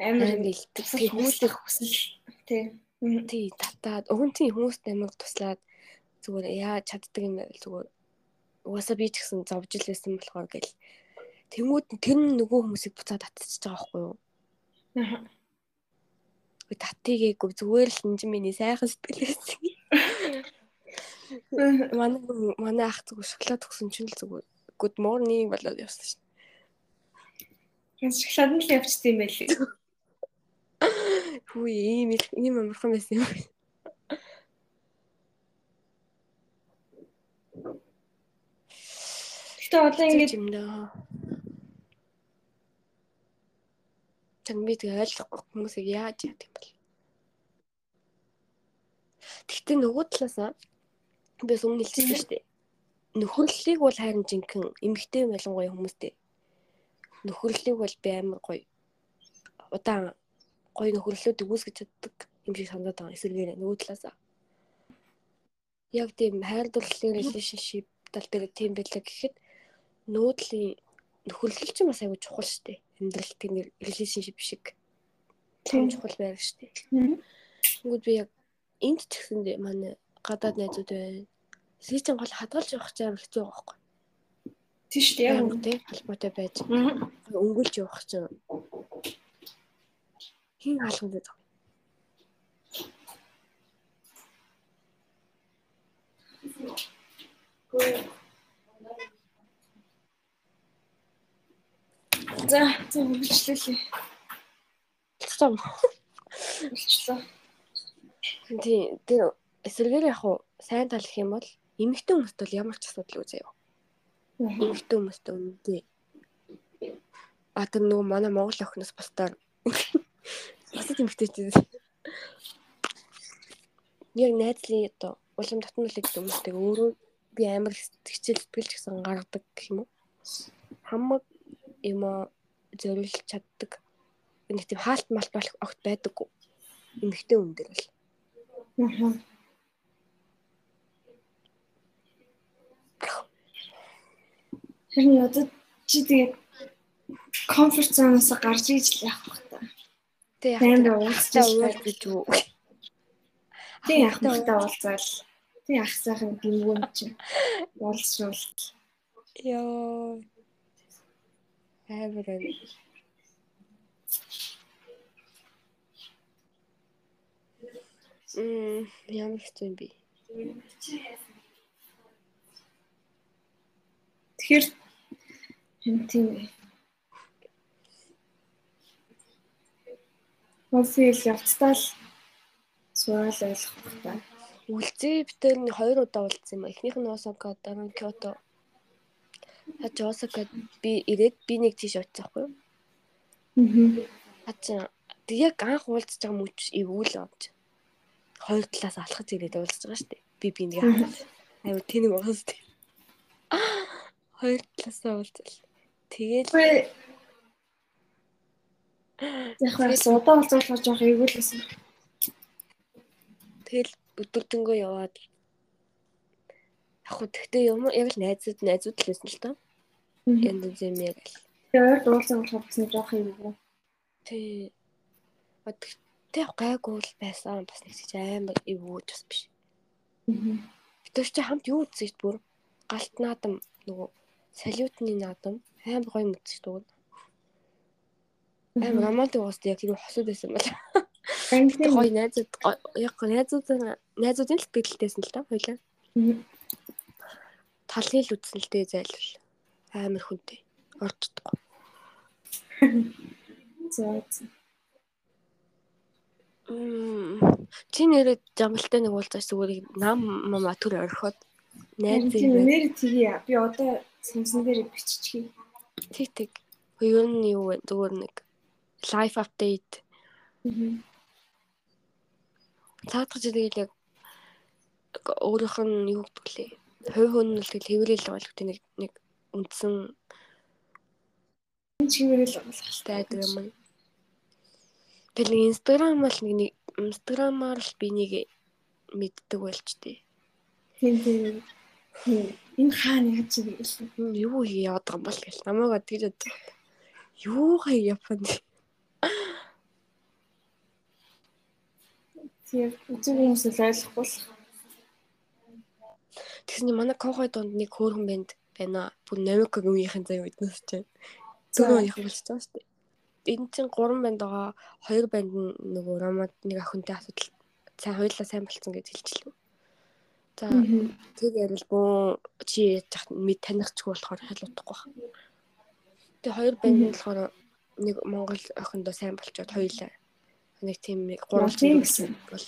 Амар илтгэх. хүмүүсийн хүсэл. Тийм. тий татаад нь тий хүмүүст амар туслаад зүгээр яа чаддаг юм байл зүгээр угаасаа би ч гэсэн зовж л байсан болохоор гэл тэмүүд тэр нөгөө хүмүүсийг буцаад татчихж байгаа байхгүй юу Аа. татыгээгүй зүгээр л энэ миний сайхан сэтгэлээс манай манай ах зүгээр шоколад өгсөн чинь л зүгээр good morning болоод явсан шин Янз шоколад нь л явчихсан юм байли. хүү ийм ийм амархан байсан юм Гэтэ одоо ингээд юм даа Тэг би тэгээ ойлгохгүй хүмүүсийг яаж яадаг юм бол. Гэхдээ нөгөө талаасаа би бас өмнө хэлчихсэн шүү дээ. Нөхөрлөлийг бол харин жинхэнэ эмгтэй ялангуяа хүмүүстэй. Нөхөрлөлийг бол би амар гоё. Удаан гоё нөхөрлөлүүд үүсгэж чаддаг юм шиг санагдаад байгаа эсэргээр нөгөө талаасаа. Яг тийм хайр дурлалын relationship тал дээр тийм байлаа гэхэд талын нөхөрлөл чинь бас аягүй чухал шүү дээ. Амьдрал тийм relationship шиг тийм чухал байр шүү дээ. Тэгвэл би яг энд ч гэсэндээ манай гадаад найзууд байна. Эсвэл чинь гол хадгалж явах чинь амар хэцүү байхгүй. тийш дээ яг Яг тийм холбоотой байж өнгөлж явах чинь хин хаалганд байгаа. За, за үргэлжлүүлээ. Тэгсэн. Үргэлжлээ. Тийм тэр эсэргээр яг хуу сайн тал гэх юм бол эмэгтэй хүмүүст бол ямар ч асуудал үзээ. Эмэгтэй хүмүүст үнэндээ. А тэр нөгөө манай Монгол охиноос бусдаар бусад эмэгтэй чинь яг найзлын одоо улам татнуулыг гэдэг хүмүүстэй өөрөө би амар хичээл сэтгэлж гэсэн гаргадаг гэх юм уу. Хамаг юм зориулж чаддаг. Нэг тийм хаалт малт болох огт байдаггүй. Эмэгтэй хүн дээр бол. Харин одоо чи тэгээд комфорт зоноос гарч иж л явах байх та. Тэг яг Таймд уулзчих уулз гэж үү. Тэг яах мөхтэй уулзаал. Тэг ах сайхан гингүүн чи. Уулзшуул. Йоо. Эвэрэн. Мм, ямар хэцүү юм бэ? Тэгэхээр юм тийм ээ. Кофе л явцдаа л суул ойлгох та. Үлзээ битэр нэг хоёр удаа уулзсан юм. Эхнийх нь Осака, дараа нь Киото. Хаж Осака би ирээд би нэг тийш очсон байхгүй юу? Аа. Хаж тэг яг анх уулзж байгаа мөч эвгүй л онч. Хоёр талаас алхаж ирээд уулзж байгаа шүү дээ. Би би нэг. Аюу тэнийг уус дээ. Хоёр талаасаа уулзал. Тэгэл Яг бас удаа уулзуулах жоох эйгүүл гэсэн. тэгэл өдөрдөнгөө яваад яг хөө тэгтээ юм яг л найзууд найзууд л байсан л тоо. Янз юм яг л. Тэгээд уулзсан болохоор бас жоох эйгүүл. Тий. Тэгтээ гайгүй л байсан бас нэг ч амар эвгүүж бас биш. Аа. Чи хамт юу үзэж бүр галт наадам нөгөө салютны наадам амар гоё үзэж дүүг. Амар романтик уус яг юу хосод байсан бол. Англи Гоё найзууд яг найзууд найзуудын л бэлтээсэн л та хоёлаа. Талын л үзсэн л дээ зайлвал. Амар хүнтэй. Орчдохгүй. зөө. Мм. Чи нэрээ жамалтай нэг уулзаач зүгээр нам мама төр орхиод найз Тийм нэр тгий. Би одоо самсан дээр биччихье. Тэг тэг. Хоёр нь юу вэ? Зүгээр нэг life update Аа. цаадах чи тэгэл яг өөрийнх нь юу гэдэг лээ. Хувь хүн нь л тэгэл хэврэл байгаа л гэдэг нэг нэг үндсэн Чигээрэл болох хэлтэй айдаг юм. Тэгэл инстаграм бол нэг инстаграмаар л би нэг мэддэг байлч тээ. Тийм тийм. Энэ хаана яаж чи гэлээ. Юу хийе яваад байгаа юм бол гэл намайг боддог. Юу хай Японд. Тийм. Үзэг хүмүүс л ойлгохгүй л. Тэгсний манай кохой донд нэг хөөрхөн банд байна. Бүр Намиког үеийнхэн заяа биднес чинь. Зөрөө үеийнхэн болж байгаа шүү дээ. Энэ чинь гурван банд байгаа. Хоёр банд нь нөгөө ромад нэг охинтой асуудал сайн хоёулаа сайн болцсон гэж хэлчихлээ. За тэр ярил бөө чи мэд танихчгүй болохоор хэл утахгүй байна. Тэгээ хоёр банд нь болохоор нэг Монгол охиндоо сайн болчоод хоёулаа нэг тийм нэг гурван гэсэн. бол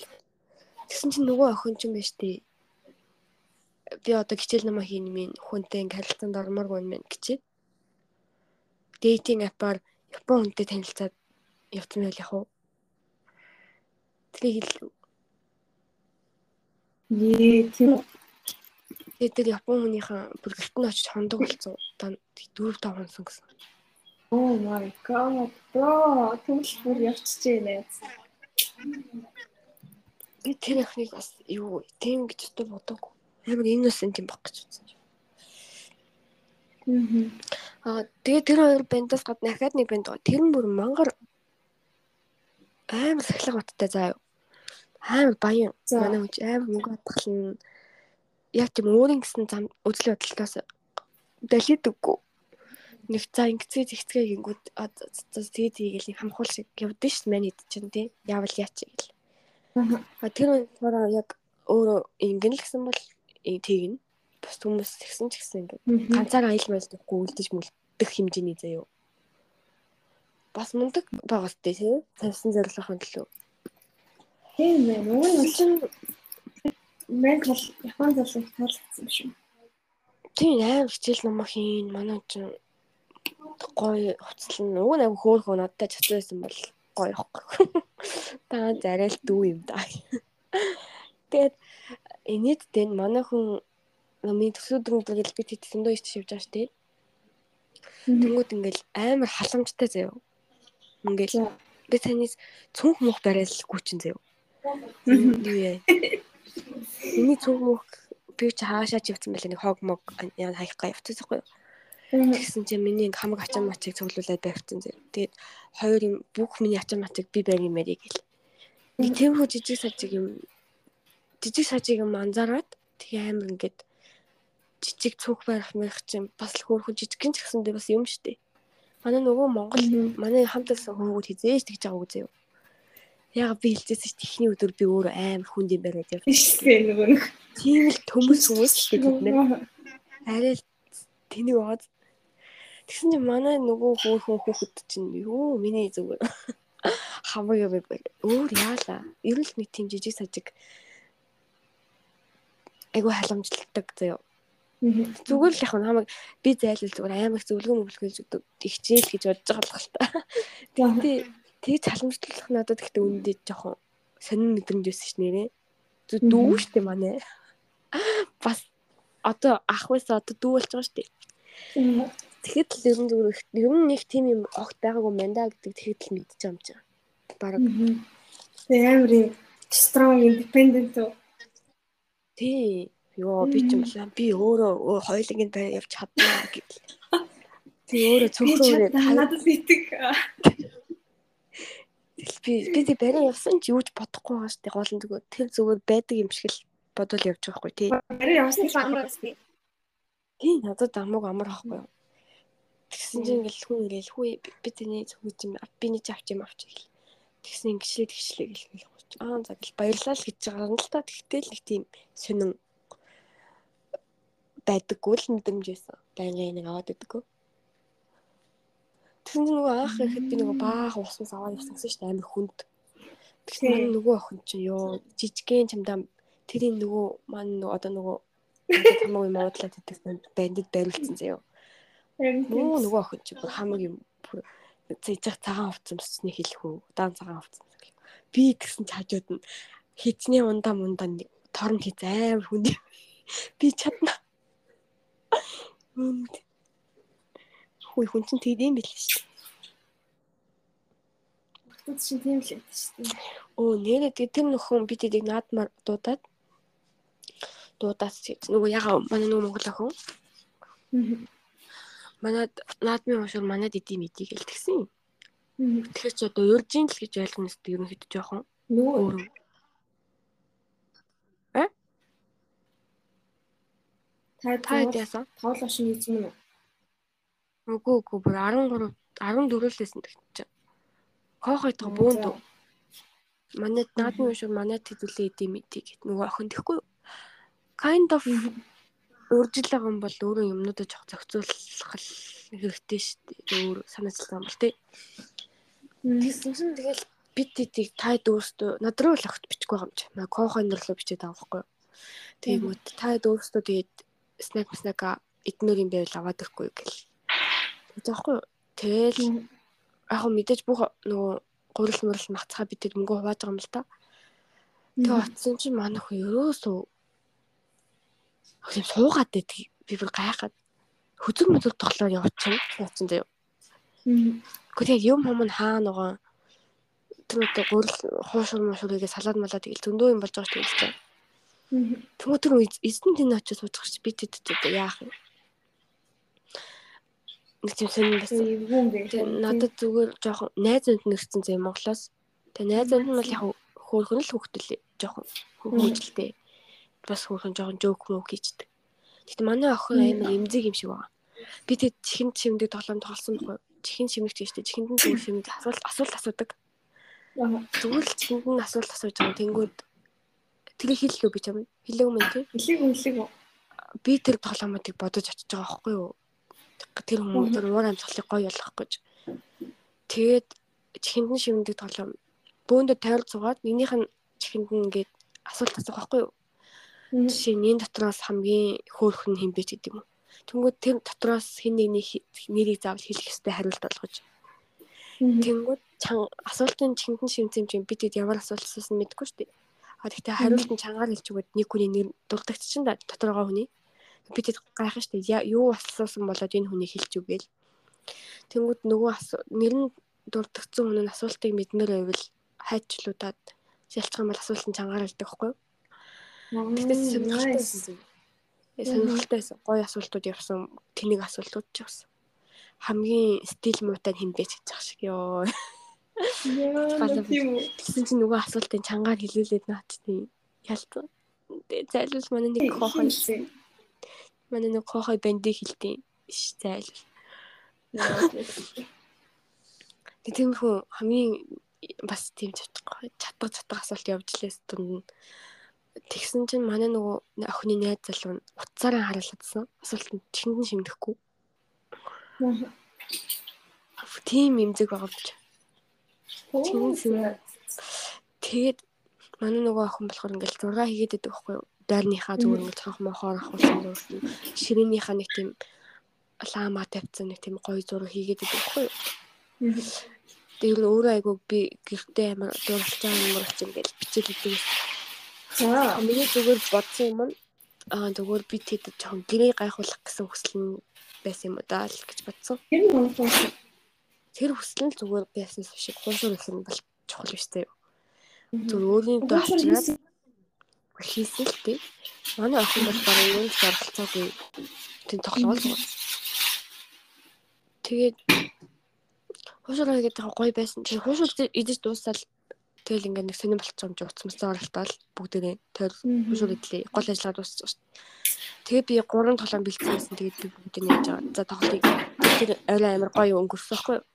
тэгсэн чинь нөгөө охин ч юм байна штий. Би одоо хичээл намаа хийн минь хүнтэй харилцаанд ормоор гон мэн гэчээд дейтинг апаар Япон хүнтэй танилцаад явсан байл яг уу. Хэл Ээ тийм. тэр Япон хүнийхэн бүргэлтэн очиж хондог болсон. Одоо 4 5 хонсон гэсэн. Oh my god. Бро, тэгвэл бүр явчихжээ нэ. Би тэр охиныг бас юу тийм гэж өтө бодоагүй. Амар innocent юм баг гэж үзсэн. Аа. Тэгээ тэр хоёр бандаас гадна дахиад нэг банд. Тэр нь бүр мангар амар сахилга баттай заа юу. Амар баян. Манай хүч амар мөнгө хатгална. Яг тийм өөрийн гэсэн зам үзэл бодолтоос далидаггүй. Нэг за ингэцгээ зэгцгээ гингүүд тэгээ тийгээл нэг хамхуул шиг явдсан шүү дээ манай хэд чинь тий. Яавал яач гэл. Тэр болохоор яг өөрөө ингэн л гэсэн бол тэгнэ. Бус хүмүүс тэгсэн ч гэсэн ингэ ганцаараа айл мэлдэхгүй үлдэж мүлдэх хэмжээний заяа. Бас мундаг байгаас тий. Тавьсан зорилгын төлөө. Тийм байна. Уг нь бол чинь мен бол Японд бол их таалагдсан юм шүү. Тийм аим хичээл номоо хийн манай чинь гоё хуцлан уг нь аяг хөөхөө надтай чацсан байсан бол гоё ихгүй. Та зарай л дүү юм да. Тэгээд энэд тэн манай хүн намын төсөөдрөнд тэгэл би тэтэндөө ич шивж байгаа штеп. Тэнгүүд ингээл амар халамжтай заяа. Ингээл би таньс цүнх мөх барайлгүй чинь заяа. Юу яа. Миний мөх би чи хаашаа чивсэн байлаа нэг хог мог яа хаяггаа явчихсан юу. Тэгсэн чинь миний ингээм хамаг ачаан мачийг цуглуулад барьцсан зэ. Тэгээд хоёр юм бүх миний ачаан мачийг би барь юм яриг гэл. Нэг тиймэрхүү жижиг сажиг юм жижиг сажиг юм анзаараад тэгээ амар ингээд жижиг цүнх барих мэрх чинь бас л хөөрхөн жижигхэн ч гэсэндээ бас юм штэ. Манай нөгөө Монгол манай хамталсан хүмүүд хизээж тэгж байгаа үзээ юу. Яг би хэлжсэн чинь техний өдөр би өөр амар хүнд юм бариад явсан. Тийшээ нөгөө нэг. Тийм л төмөс хүмүүс дээ бид нэр. Арай л тэнийг бод. Тэгсэн чинь манай нөгөө хөөхөн хүүхэд чинь юу миний зүгээр хамаг юм байна. Өөр яалаа. Ер нь л нэг тийм жижиг сажиг айгу халамжлалдаг заяа. Зүгээр л яг намайг би зайлвал зүгээр амар зөвлөгөө мөглөхөж өгдөг. Ихчээл гэж бодож байгаа л та. Тэгтээ тэг халамжлах надад ихтэй үнэндээ жоохон сонин мэдрэмж байсан ш нэрээ. Зү дүү штэ манай. Бас одоо ах байсан одоо дүү болж байгаа штэ. Тэгэхэд л ер нь зүгээр ер нь нэг тийм юм огт байгаагүй мэн да гэдэг тэгэхэд л мэдчихэж юм чинь. Бараг. Тэгээ амар strong independent Тий. Йоо би ч юм байна. Би өөрөө хоёулангийн байр явж чаднаа гэл. Тий өөрөө цөөхрөө надад битэг. Би би тий барай явсан ч юу ч бодохгүй байгаа шүү дээ. Гол нь зүгээр тэр зүгээр байдаг юм шиг л бодвол явж байгаа хгүй тий. Барай явсан ч амар басна. Тий надад амууг амар ахгүй юу. Тэгсэн чинь ингээл хүн ингээл хүү би тэний зүгж юм биний ч авч юм авч гэл. Тэгсэн ингэшлээ тэгшлээ гэл аа за гэл баярлал гэж байгаа юм л та. Тэгтэл нэг тийм сонин байдаггүй л мэдрэмжсэн. Байнгын нэг аваад байдаггүй. Тэгсэн чинь нөгөө анх ирэхэд би нөгөө баах уснаас аваад явсан гэсэн чинь амар хүнд. Тэгсэн маань нөгөө охин чинь ёо жижигхэн чамдаа тэрийн нөгөө маань нөгөө одоо нөгөө хамаг юм уудлаад идэх бандд бариулсан заяа. Нөгөө нөгөө охин чинь бүр хамаг юм бүр зэжих цагаан хувцсан босны хэлэх үү? Удаан цагаан хувцсан. Би тэгсэн ч хажууд нь хичнээн ундаа мундаа торн хийз амар хүнд. Би чадна. Хүнд. Хүй хүн чинь тийм байл шүү дээ. Бүгд чинь тийм л байдаг шүү дээ. Оо нэрээ тэгээ тэр нөхөн би тэгийг наадмаар дуудаад дуудаад нөгөө ягаа манай нөгөө монгол охин. Манад наадмын уушур манад идэм идий гэл тэгсэн юм. Тэгэхээр ч одоо урьжин л гэж ойлгоно өстэй ерөнхийдөө жоохон. Нөгөө Э? Та Та яасан? тавлаа шинэ эзэм үү? Үгүй үгүй бүр 13 14 л байсан тэгчих. Хоохойтго бөөнд. Манайд наадмын уушур манайд хэдүүлээ идэм идий гэт нөгөө охин тэхгүй. Kind of урьжил байгаа юм бол өөрөө юмнуудаа жоох зохицуулах хэрэгтэй шүү дээ. Өөр санаачлах юм бол тий. Тэгсэн чинь тэгэл бид тийг таад өөртөө над руу л огт бичихгүй юм чи. Маа кохоо нөрлөө бичээд байгаа байхгүй юу. Тэгмүүд таад өөртөө тэгээд снэк снэка эднэр юм байвал аваад ирэхгүй гэл. Тэгэхгүй юу. Тэгэл яг мэдээж бүх нөгөө гурил мурал мацхаа бид тэр мөнгө хувааж байгаа юм л та. Тэгээ утсан чинь манайх ерөөсөө юм суугаад байдаг. Би бүр гайхаад хөзөр мөзөр тоглоо явчихсан. Яачин заяа. Гэхдээ юм юм хаа нөгөө тэр гурил хуушур мушурыг салаад малаад тэгэл зөндөө юм болж байгаа шүү дээ. Тэгмээ тэр эзэн тэн очиж сууж гарч би тэд яах юм. Нэг тийм сонир байсан. Надад зүгээр жоохон найз өнд нэрсэн зэ Монголоос. Тэгээ найз өнд нь бол яг хөөхөн л хөвгтөл жоохон хөвгөлтэй. Бас хөөхөн жоохон жоок мөг хийчдэг. Гэтэ манай охин амар эмзэг юм шиг байгаа. Би тэд чихэнд шимдэг тоглоом тоглосон байхгүй чихэн шимэгч гэжтэй чихэнд нь зүгээр шимэг асуулт асуулт асуудаг. Зүгээр л чихэнд нь асуулт асууж байгаа тэнгүүд тэгээ хэллээ би чам хэлээг юм тий. Хэлээг хэлээг. Би тэр тоглоомуудыг бодож очиж байгаа байхгүй юу. Тэр хүмүүс тэр уур амьсгалыг гоё болгох гэж. Тэгээд чихэнд нь шимдэг тоглоом бөөндө тойрол цугаад нэгнийх нь чихэнд нь ингээд асуулт асуух байхгүй юу. Жишээ нь энэ дотроос хамгийн хөөрхөн хин бэ гэдэг юм уу Тэнгүүд тэр дотроос хэн нэгний нэрийг заавал хэлэх ёстой хариулт болгож. Тэнгүүд чан асуултын чингэн шимцэм чинь бид хэд ямар асуулт асуусан мэдэхгүй шүү дээ. А тэгтээ хариулт нь чангаар хэлж өгöd нэг хүний нэр дурддагч чинь доторгоо хүний. Бид хэд гайхах шүү дээ. Юу асуусан болоод энэ хүний хэлж үгээл. Тэнгүүд нөгөө нэр нь дурддагцсан хүн нь асуултыг мэдмээр байвал хайчлуудаад ялцхан бол асуултын чангаар хэлдэг байхгүй юу? Тэгтээ сонирхолтой Тэгээ сонирхолтой байсан. Гоё асуултууд явсан. Тэнийг асуултууд ч явсан. Хамгийн стил муутай хин бэ гэж байгаа шиг ёо. Тэгсэн чинь нөгөө асуултын чангаар хэлүүлээд наачдیں۔ Ялцсан. Тэгээ зайлуул манай нэг хохой манай нэг хохой бандыг хэлтий. Иш зайлуул. Тэг тиймэрхүү хамгийн бас тийм чадахгүй чаддаг чаддаг асуулт явж лээс дунд нь тэгсэн чинь манай нөгөө охины найз залуу нь утсаараа харуулсан асуултанд чиндэн шимдэхгүй. Тийм имзэг байгаа бич. Тэгээд манай нөгөө охин болохоор ингээл зураг хийгээд байдаг байхгүй юу? Дайрныхаа зүгээр ингээл цонх мохоор ахуулсан зураг. Ширээнийхаа нэг тийм лама тавьсан нэг тийм гоё зураг хийгээд байдаг байхгүй юу? Тэр өөрөө айгу би гэртээ амар дууралж байгаа юм уу гэж ингээл бичээд өгдөг. За миний зүгээр бодсон юм нь аа зүгээр би тэд жоохон гэрээ гайхуулах гэсэн хүсэл нь байсан юм уу даа л гэж бодсон. Тэр нь гонхоо. Тэр хүсэл нь зүгээр байсан шиг их юм бол чухал биш үү? Зүгээр өөрийн доо авчираад хийсэн л тий. Манай охин бол бараг юу ч оролцоогүй. Тэн тоглоол. Тэгээд хуушур хийгээд байгаа гоё байсан. Тэгээд хуушур идэж дуусаад тэгэл ингээд нэг сонирн болцсон юм чи уцмасаа оролтоод бүгдээ тэр хуушур идлээ. Гол ажиллагаа дууссан шүү дээ. Тэгээ би 3 тоглоом бэлдсэн байсан. Тэгээд би бүгдээ яаж байгаа. За тоглоыг тэр арай амар гоё өнгөрсөн байхгүй юу?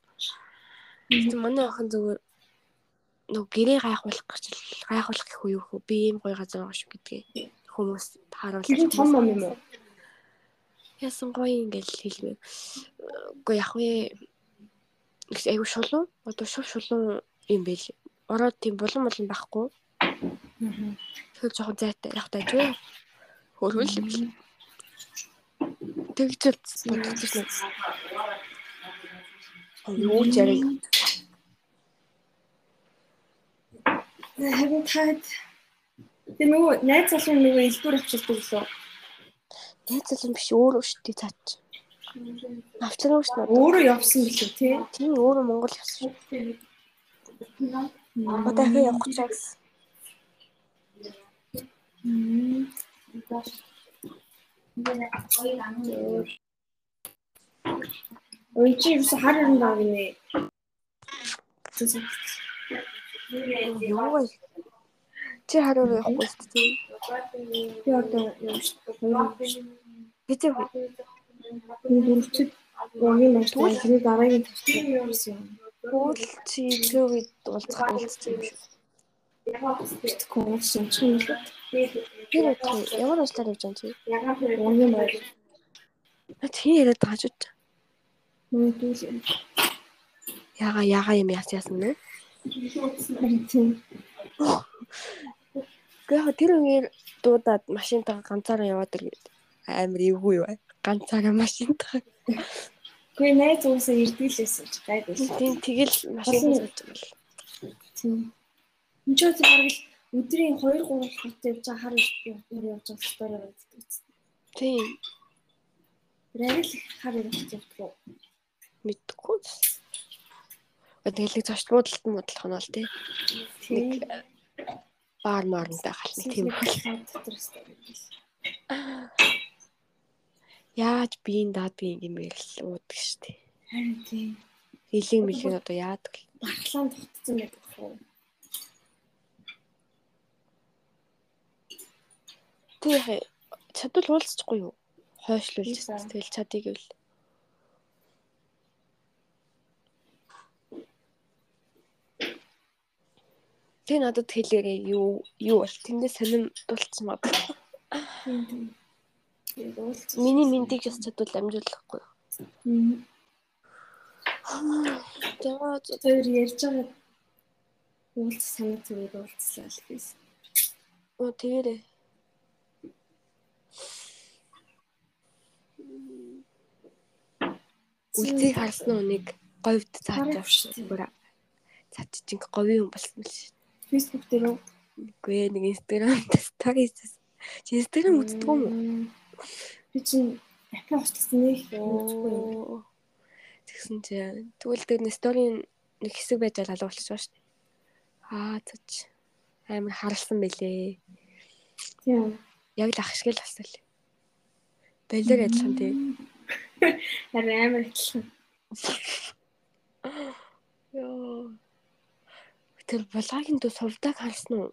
Тэгсэн манай охин зүгээр нөгөө гэрээ гайхуулах гэж гайхуулах гэх үү юу би ийм гоё газар байгаа шүү гэдгээ хүмүүс харуулж Тэр том ном юм уу? яасан гоё ингээл хэлвэ. Уу яг вэ айгу шулуун одоо шул шулуун юм байл. Ороод тийм булан булан байхгүй. Тэгэхээр жоохон зайтай яг тажгүй. Хөрвөл юм шиг. Тэгж л бодчихсон юм. Юу ч яриг. Харин таад тэр нөгөө найз залуу нөгөө элдвэр авчирдаг лөө. Найз залуу биш өөрөө шүү дээ цаач. Авчирсан шүү дээ. Өөрөө явсан билүү тий. Тийм өөрөө Монгол явсан шүү. Одоо дахиад явах гэж байгаа гэсэн. Ой чи юус хар юм даа гинэ. Юу вэ? Чи харуу явахгүй шүү дээ. Би одоо юм шүү. Гэтэ Би бүрчэд гооны маштай тэр дараагийн тавьсан юм. Тэгвэл чи тэр үед уулзах уулзсан юм шүү. Битгэхгүй уулзсан чинь л Тэр удаа ямар уучлаар явж байгаа чи? гооны маш Чи яриад байгаа ч үү? мөн дүүл юм. Яга яга юм яас яасан нэ? Тийм. Гэхдээ тэр үеэр дуудаад машинтаа ганцаараа яваад амар эвгүй юу? Ганцаараа машинтаа. Гүй найз уусаа ирдгэлээсэн ч гайгүй. Тийм тэгэл машин сууж байгаа л. Тийм. Энд ч бараг л өдрийн 2 3 хот явж байгаа хар явж явж байгаа стори байдаг. Тийм Тэр л хар явж явдаг. мэдхгүй. Тэгэл нэг зочд нь бодлох нь бол тий. Нэг баар марантай гал нэг тийм стори. яаж биеийн даад би юм ярил уудаг штэ. Харин тийм. Хилийн мэлэн одоо яадаг л. Бархлаан тогтсон байдаг хөө. Тэг чадвал уулзчихгүй юу? Хойшлуулж тэгэл чадыг гэвэл. Тэг надад хэлээрээ юу юу бол тэндээ сонирм. Тэгээд уулзсан. Миний мэндийг бас чадвал амжуулахгүй. Тэгээ Тэр ярьж байгаа уулз санаа зүгээр уулзлаа л гэсэн. оо тэгээрээ. Үлцгийг харсан нэг говьд цааж. Бүр цааж чинь говийн хүн болсон л шүү. Facebook дээр үү? Үгүй ээ, нэг Instagram stories. Чи Instagram үздэг юм уу? Би чинь апп авчихсан нэг үзэхгүй юм. Тэгсэн чи тэгвэл тэр сторийн нэг хэсэг байж байгаа шүү дээ. Аа цач амар харалсан бэлээ. Тийм. Яг л ах шиг л асуул. Балер адилхан тий. Харин амар адилхан. Йоо. Тэр булгагийн дүү сувдаг харсан уу?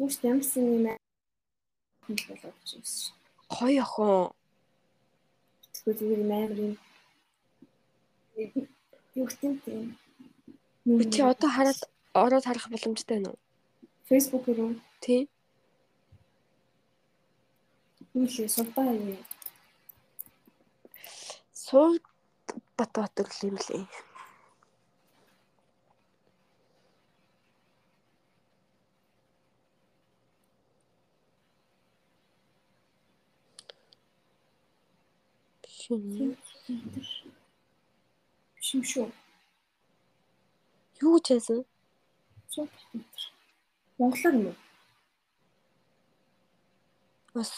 Үгүй ямарсан юм аа. болоод чинь. Гоё охин. Тэгвэл зүгээр амар юм. Юу гэнтэй. Би чи одоо хараад ороод харах боломжтой байна уу? Facebook руу Тий. юу лээ сувдаа юм. Суу бат бат юм лээ. Шинэ. Биш юм шүү. Юу гэж хэлсэн? Сувдаа. Монголоор юм уу? Бас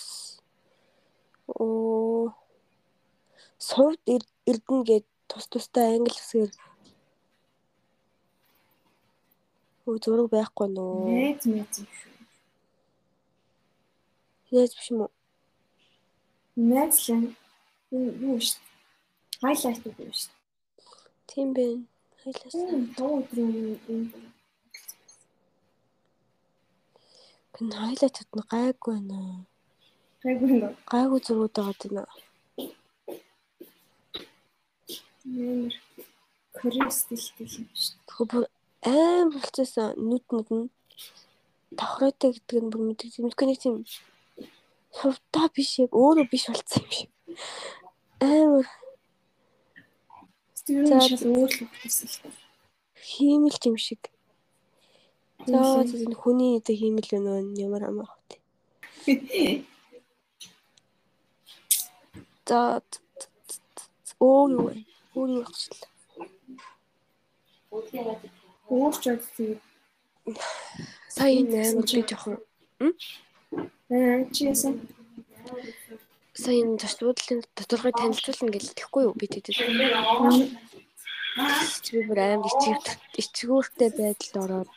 оо сувд эрдэнэ гэд тус тустай англи хэсгээр Өө зураг байхгүй нөө. Найз найз юм шүү. Яаж биш юм уу? Найз л юм юу шүү. Хайлайт үү шүү. Тийм бэ. Хайлаас. Тав өдрийн юм. Гэн хайлайтад нь гайгүй байна. Гайгүй нөө. Гайгүй зургууд байгаа даа. Ямар Корей стилтэй юм шүү. Тэгэхээр бүр аим болцсон нүд нүд нь давхраатай гэдэг нь бүр мэддэг. Мэдгүй нэг тийм хувтаа биш яг өөрөө биш болцсон юм шиг. Та. хиймэл юм шиг. За тийм хүний одоо хиймэл өнөө ямар амаа хот. За оо юу вэ? Өөр юу. Уурч чадсан. Сая энэ амар би жоохон Аа чи яасан? Сая энэ төсвөдлөлийн тодорхой танилцуулна гэж тэгэхгүй юу би тэтэд. Би бүр амар ичиг ичгүүртэй байдалд ороод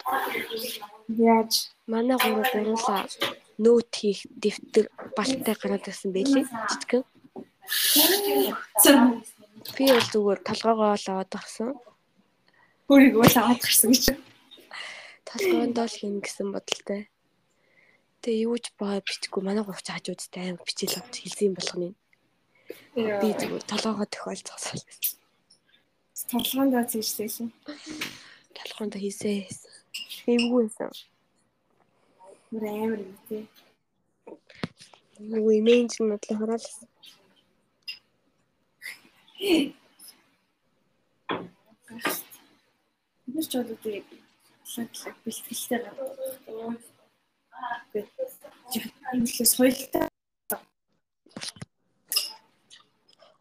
Яаж? манай гурав гуруула нөт хийх дэвтэр балтай гараад ирсэн байлээ. Жижигэн. Би бол зүгээр толгоогоо л аваад гарсан. Өөрийгөө л аваад гарсан гэж. Толгоондоо л хийнэ гэсэн бодолтой. Тэгээ юу ч баа бичгүй манай гурвч хажуудтай амар бичил авч хэлсэн юм болгоно. Би зүгээр толгоогоо тохиолцоосоо. Толгоондоо зийжлээ. Толгоондоо хийсээ. Эвгүй байсан. Мөр амар юм тий. Юу имэнж нь бодлоо хараалсан. Бид ч одоо тий шатлаг бэлтгэлтэй гардаг. Имлээс хоёлтай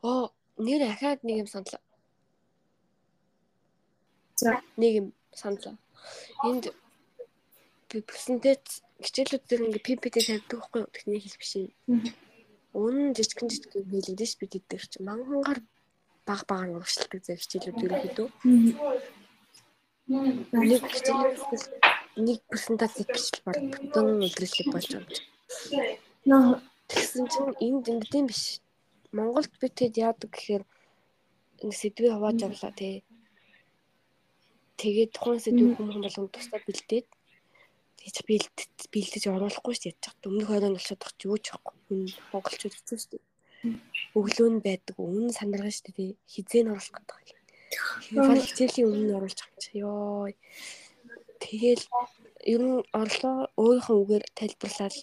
Оо, нэр ахаад нэг юм саналаа. За. Нэг юм саналаа. Энд презентац хичээлүүд дээр ингээ PPT тавьдаг байхгүй юу? Техник хэл биш юм. Үнэн жижигэн жижигэн хэлэгдэж бид дээр чи мангангаар баг багаар урагшилдаг зэрэг хичээлүүд ерөөхдөө. Нэг хичээлээс нэг презентац бичил баг бүтэн үлрэлэг болж байгаа. Наа Тэгсэн чинь энд ингэдэм биш. Монголд бид тэгэд яадаг гэхээр сэдвээ хувааж авлаа тий. Тэгээд тухайн сэдвийг хүмүүс болгон тусдаа бэлдээд тэгж бэлдэж бэлдэж оруулахгүй шүү дээ. Өмнөх оройн болчиход тах юу ч байхгүй. Хүн монголчууд хэцүү шүү дээ. Өглөө нь байдаг. Өмнө сандаргаа шүү дээ. Хизээ нь оруулах гэдэг юм. Хивал хичээлийн өмнө оруулж юм чи. Йоо. Тэгэл ер нь орлоо өөрийнхөө үгээр тайлбарлаад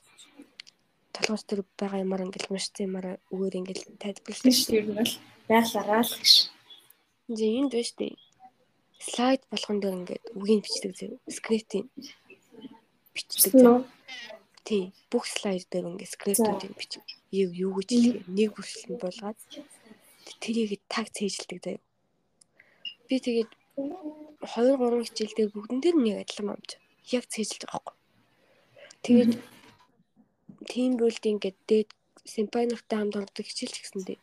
толгойч төр байгаа юмар ингээл уншсан юмараа үгээр ингээл тайлбарлаж биш ер нь бол байглаараа л гэж. Ингээ энд байна штэ. Слайд болгон дээр ингээд үгийг бичдэг зэрэг скриптийн бичдэг. Нөө Тийм. Бүх слайд дээр ингээд скриптүүдийг бич. Юу юу гэж хэлээ. Нэг бүрчлэн болгоод тэрийг таг цээжилдэг заяа. Би тэгээд 2 3 хичээл дээр бүгдэн дээр нэг адилхан амж. Яг цээжилж байгаа байхгүй. Тэгээд team building гэдэг симпанертай хамт ордог хичээлч гэсэндээ.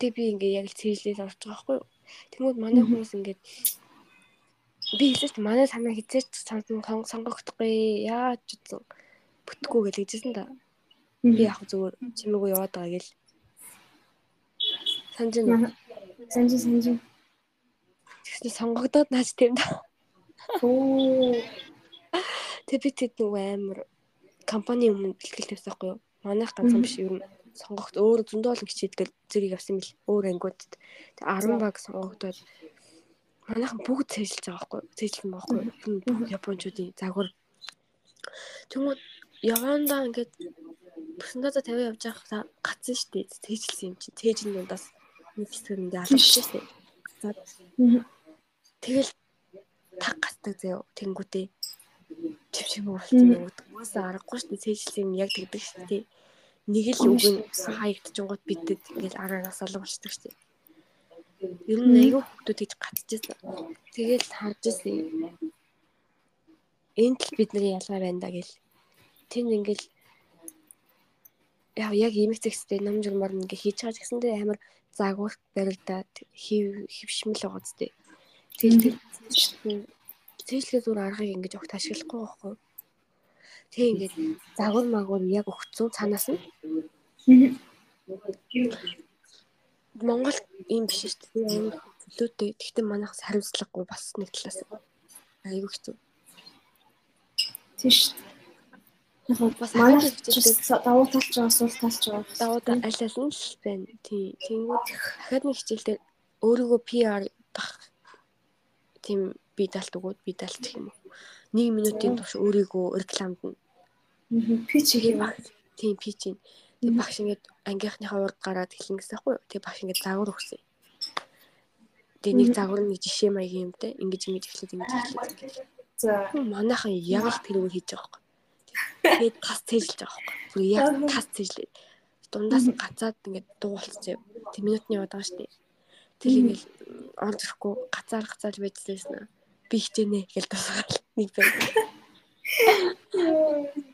Тэгээ би ингээ яг л цээжлээд орж байгаа байхгүй юу. Тэгмүүд манай хүмүүс ингээд би хэлсэн чинь манай санаа хизээч сонгогдохгүй яаж ч үсэн бүтггүй гэж хэлжсэн да. Би яг зүгээр чимээгүй яваад байгаа гэл. Санж нь. Санж Тэгснэ сонгогдоод наач тийм да. Тэг би тэд нөгөө амар компани өмнө бэлтгэл тавьсаахгүй юу? Манайх ганцхан биш ер нь сонгогд өөр зөндөө олон хичээлдэл зэрэг явсан мэл өөр ангиудад. Тэг 10 баг сонгогдоод манайхан бүгд цээжилж байгаа байхгүй юу? Цээжилсэн байгаа байхгүй юу? Бүх японочдын загвар. Тэнгүүд явандаа ингээд Бүсэндээ 50 явж байхад гацсан шүү дээ. Цээжилсэн юм чинь. Нь дундаас нэг хэсгээр ингээ алгажсэн. Тэгэл таг гацдаг заяо тэнгүүтээ. Чив чив уулсан юм уу? Уусаа аргагүй шүү дээ. Цээжилсэн юм яг тэгдэг шүү дээ. Нэг л үг нь хаягдчихгонгод бидэд ингээл араас алга болчихдаг шүү дээ. Ер нь аягүй хүмүүс тэгж гатчихсан. Тэгэл харж ирсэн. Энд л бидний ялгаа байна да гэл. Тэнд ингээл яа яг имэг зэгстэй ном журмаар ингээ хийж байгаа ч гэсэндээ амар заагуурт барилдаад хив хөвшмөл байгаа зү. Тэгэл цэжлэгээ зүр аргыг ингэж огт ашиглахгүй байхгүй. Тэг ингээд загвар магвар яг өгцөн цаанаас нь. Монгол юм биш шүү дээ. Амар төлөөтэй. Тэгтээ манайхас хариуцлагагүй бас нэг талаас. Айгүй хэцүү. Тийм шүү дээ. Бас манай хичээлдээ давуу талч байгаа, сул талч байгаа. Давуу тал аль аль нь л байна. Тийм. Тэнгүүд дахиад нэг хичээлдээ өөрийгөө PR дах тийм би далт өгөөд би далт гэх юм уу. 1 минутын турш өөрийгөө рекламд нь. Пич хийх баг. Тийм пич юм. Тэг багш ингээд ангийнхныхаа урд гараад эхлэн гэсэн байхгүй юу. Тэг багш ингээд загвар өгсөн. Тэг нэг загвар нэг жишээ маягийн юм те. Ингэж ингэж эхлээд ингэж эхлээд. За. Манайхан яг л тэрийг хийж байгаа байхгүй. Тэгээд тас цэжилж байгаа байхгүй. Бүр яг тас цэжлээ. Дундаас гацаад ингээд дуулцсан. Тэг минутны шүү дээ. Тэг ингээд орж ирэхгүй гацаар гацааж байжсэн. Би хичээнэ гэж тусгаал нэг байна.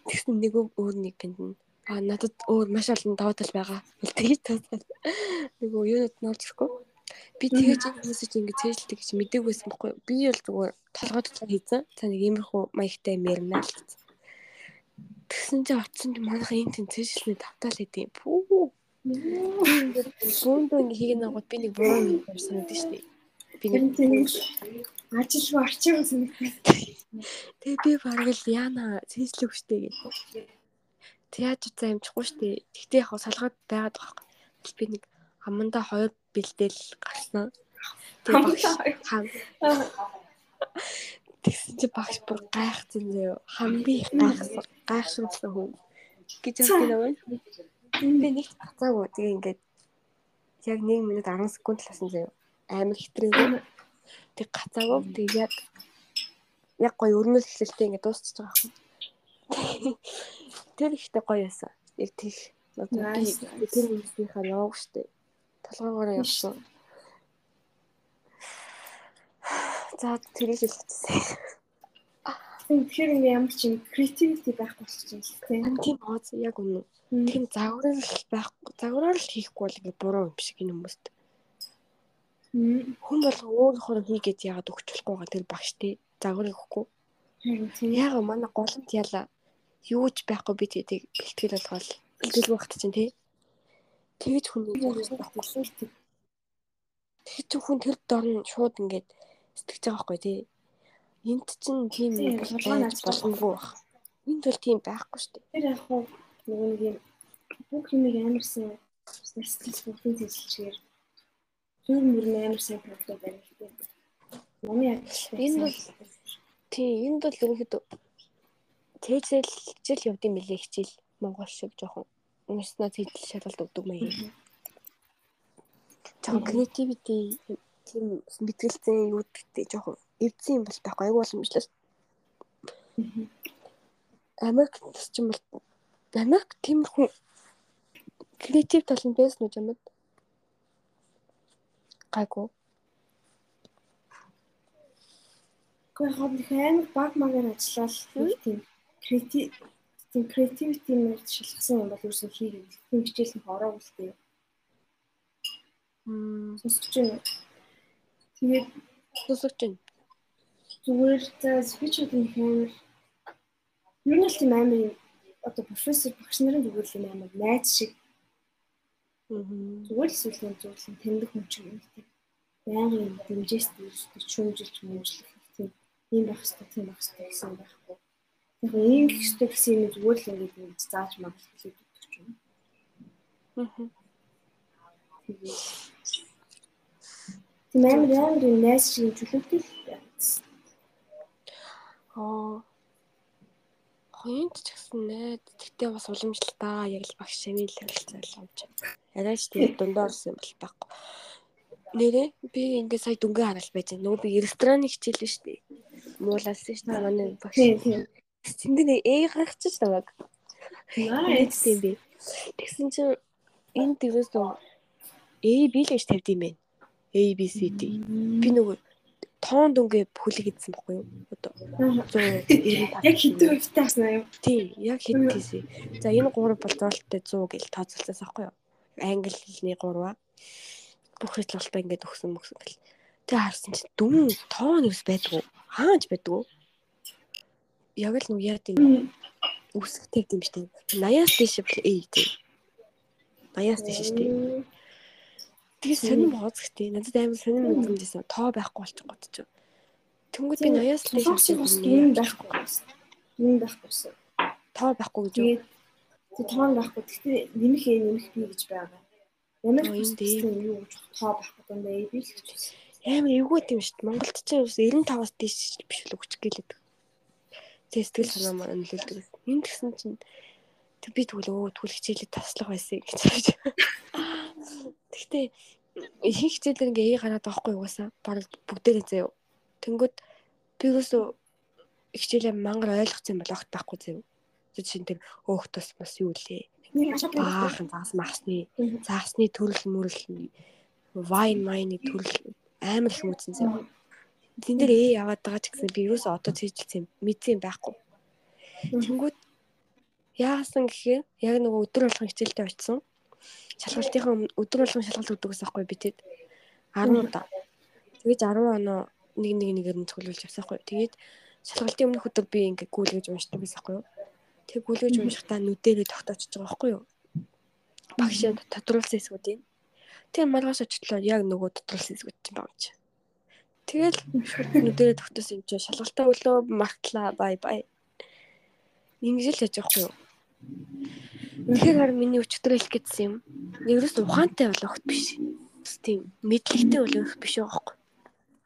Тэгсэн нэг өөр нэг гэнэ. А надад өөр маш олон даваа тал байгаа. Тэгэж тусгаал. Нөгөө юунууд нь орж ирэхгүй. Би тэгэж хүмүүсийг ингэ цээжлдэг гэж мэдээгүй байсан байхгүй. Би бол зүгээр толгойд толгой хийсэн. Та нэг иймэрхүү маягтай мэрнаа л гэсэн. Тэгсэн чи очсон чи манайха энэ тэн цэжлэний давтаал хэдий. Пүү. Бүүндөө ингэ хийгэн агууд би нэг буруу юм санагдаж штеп. Би нэг ажил руу арчиг санагдав. Тэгээ би бараг л яана цэжлэх штэ гэж. Тэг яаж утсаа амжихгүй штэ. Тэгтээ яг салгаад байгаад байгаа юм. Би нэг амандаа хоёр бэлдээл гарсан. Тэгээ хам. Тэгсэн чи багш бүр гайхсан зөө. Хамби гайхсан. Гайхшруулсан хүн. гэж юм байна. Би нэг гацаагүй. Тэгээ ингээд яг 1 минут 10 секунд л басан зөө. Амар хэтрээ. Тэг гацаагүй. Тэг яг яг гоё өрнөл хэлэлтэй ингээд дуусчихж байгаа юм. Тэр ихтэй гоё байсан. Яг тийх. Тэр хүмүүсийнхаа яваг штэ. Толгоогоороо явсан. За тэрийг хэлчихсэн. Тэгэхээр ингээ ямар ч юм creativity байх болчих юм шиг тийм. Тийм бооз яг үнэ. Тийм загвараар л байхгүй. Загвараар л хийхгүй бол ингээ буруу юм шиг энэ хүмүүст. Хүн бол өөрөөр хийгээд яагаад өгч болохгүй байгаа тэр багш тий. Загвар өгөхгүй. Яг манай голомт яла юу ч байхгүй би тийг бэлтгэл болгоол. Бэлтгэл багт чинь тий. Тэгж хүн Тэгж хүн тэр дор нь шууд ингээд сэтгэж байгаа байхгүй тий. Энд чинь тийм болгоомж боломгүй баг. Энд бол тийм байхгүй шүү дээ. Тэр яг хуу нөгөө нэг юм бүх юм амарсан сэтгэл хөдлөлийн зэвсэлчээр зөв мөр амар сайн бодлоо гэдэг. Миний яг энэ бол тий энд бол ерөнхийдөө тэжэл хичээл явдсан мэлээ хичээл монгол шиг жоохон унснаа зэдэл шалгалт өгдөг маяг. Жоохон creativity тийм мэтгэлцэн юу гэдэгтэй жоохон эвдсэн юм бол байхгүй айгу боломжлол. Америк ч юм бол Америк тиймэрхүү креатив тал нь байсан уу юмд? Гайгүй. Гэхдээ хоббихэн баг магаар ажиллал тийм креатив тийм креативити мөр шалгасан юм бол ерөөсөө хийгээд тийм хичээлэн ороогүй л дээ. Мм сонсож байна. Тэгээд сонсож байна. Зүгээр за спичүүд юм хэмээр ер нь л тийм амар юм одоо профессор багш нарын зүгээр л амар найз шиг зүгээр л сүлийн л таньдаг хүн шиг юм тийм байнгын дэмжээс дэмждэг шүүмжилж мөжлөх тийм ийм байх хэрэгтэй тийм байх хэрэгтэй гэсэн байхгүй. Яг ийм гэх хэрэгтэй гэсэн юм зүгээр л ингэж ингэж зааж магадгүй хэлээд өгч юм. Аа. Тийм амар амар найз шиг чөлөөтэй л. Аа Хоёрт ч гэсэн найз тэгтээ бас уламжлалтаа яг л багш шавийн левел залгамж. Арайч тийм дундаа орсон юм бол байхгүй. Нэрээ би ингээд сая дүнгээ хараад байж байгаа. Нөгөө би рестораны хичээл шүү дээ. Муулаас шүү дээ. Манай багш. Тийм. Тэнд нэг ээ гаргачих таваг. Nice. Тийм би. Тэгсэн чинь энэ дэрээс A B л гэж тавьд юм байна. A B C D. Би нөгөө тоон дүнгээ бүхлийг идсэн байхгүй юу? Одоо 195. Яг хэдэн хувьтай аснаа юу? Тий, яг хэд тийсээ. За энэ 3 бол зоолттой 100 гэж тооцоолсон байхгүй юу? Англи хэлний 3-аа. Бүх хэвлэлтэй ингээд өгсөн мөксөн гэл. Тэгээ харсан чи дүн тоон юус байдгүй. Хаанч байдгүй. Яг л нүг яа тийм үсгтэй юм штэ. 80-аас дээш бол A тий. 80-аас дээш штэ. Тэгээ сонирм хооцгтэй. Надад амар сонирм мэдрэмжсэн. Тоо байхгүй болчих годч. Тэнгүүд би 80-аас л дээш юм байхгүй. Юм байхгүйсэн. Тоо байхгүй гэж юу? Тэг тоо байхгүй. Гэхдээ нэмэх ээ нэмэх би гэж байгаа. Ямар ч юм юу гэж тоо байхгүй дандаа ээ би л гэж байна. Амар эвгүй тийм шүү дээ. Монголд ч 95-аас дээш биш л өгч гэлээд. Тэг сэтгэл санаа маань нөлөөлдөг. Энд гэсэн чинь би тэгвэл өө тэгвэл хичээлээ таслах байсан гэж бодож. Гэхдээ ихэнх хичээлээр ингээ ээ гараад байгаа хгүй угаасаа. Бараг бүгдээрээ заяа. Тэнгүүд би юусоо хичээлээ мангар ойлгоцсон бол огт байхгүй заяа. Тэг шин тэр өөх тус бас юу лээ. Баахан заас махсны заагсны төрөл мөрөл вайн майны төрөл амар их үүсэн заяа. Тэн дээр ээ яваад байгаа ч гэсэн би юусоо одоо цэжилсэн мэдсэн байхгүй. Тэнгүүд яасан гэхээр яг нөгөө өдөр болгон хичээлдээ очисон шалгалтынхаа өдөр болгон шалгалт өгдөг гэсэн байхгүй би тэд 10 удаа. Тэгэж 10 оноо нэг нэг нэгээр нь цуглуулж явсан байхгүй. Тэгээд шалгалтын өмнөх өдөр би ингээ гүйлгэж уншдаг гэсэн байхгүй юу. Тэг гүйлгэж уншихтаа нүдэрээ тогтоочж байгаа байхгүй юу. Багш тодруулсан хэсгүүд юм. Тэг маргааш очихлоо яг нөгөө тодруулсан хэсгүүд чинь байгаа чи. Тэгэл нүдэрээ тогтоосон юм чи шалгалтаа өглөө мартлаа бай бай. Ингэж л яж байгаа байхгүй юу. Тэгэхээр миний өчтөр хэлэх гэсэн юм. Нэгээс ухаантай бол огт биш. Тийм мэдлэгтэй бол их биш байхгүй.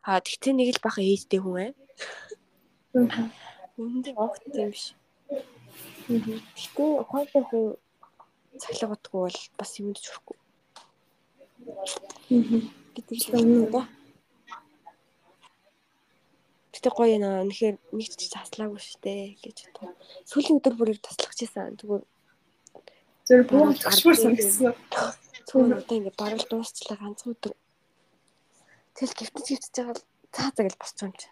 Аа тэгтээ нэг л баха ээжтэй хүн ээ. Үндэ огт тийм биш. Тэгтээ ухаантай хүн цахилгаадгүй бол бас юмд ч хүрэхгүй. гэдэг л юм да. Гэтэ гоё наа. Үнэхээр нэг ч таслаагүй штэ гэж бодсон. Сүүлийн өдөр бүрээр таслах гэсэн. Зүгээр зөв буух ташмар санагдсан. Зүгээр одоо ингэ барал дуусчлаа ганц өдөр. Тэгэл гівтэж гівтэж байгаа л цаа цаг л босч юм чи.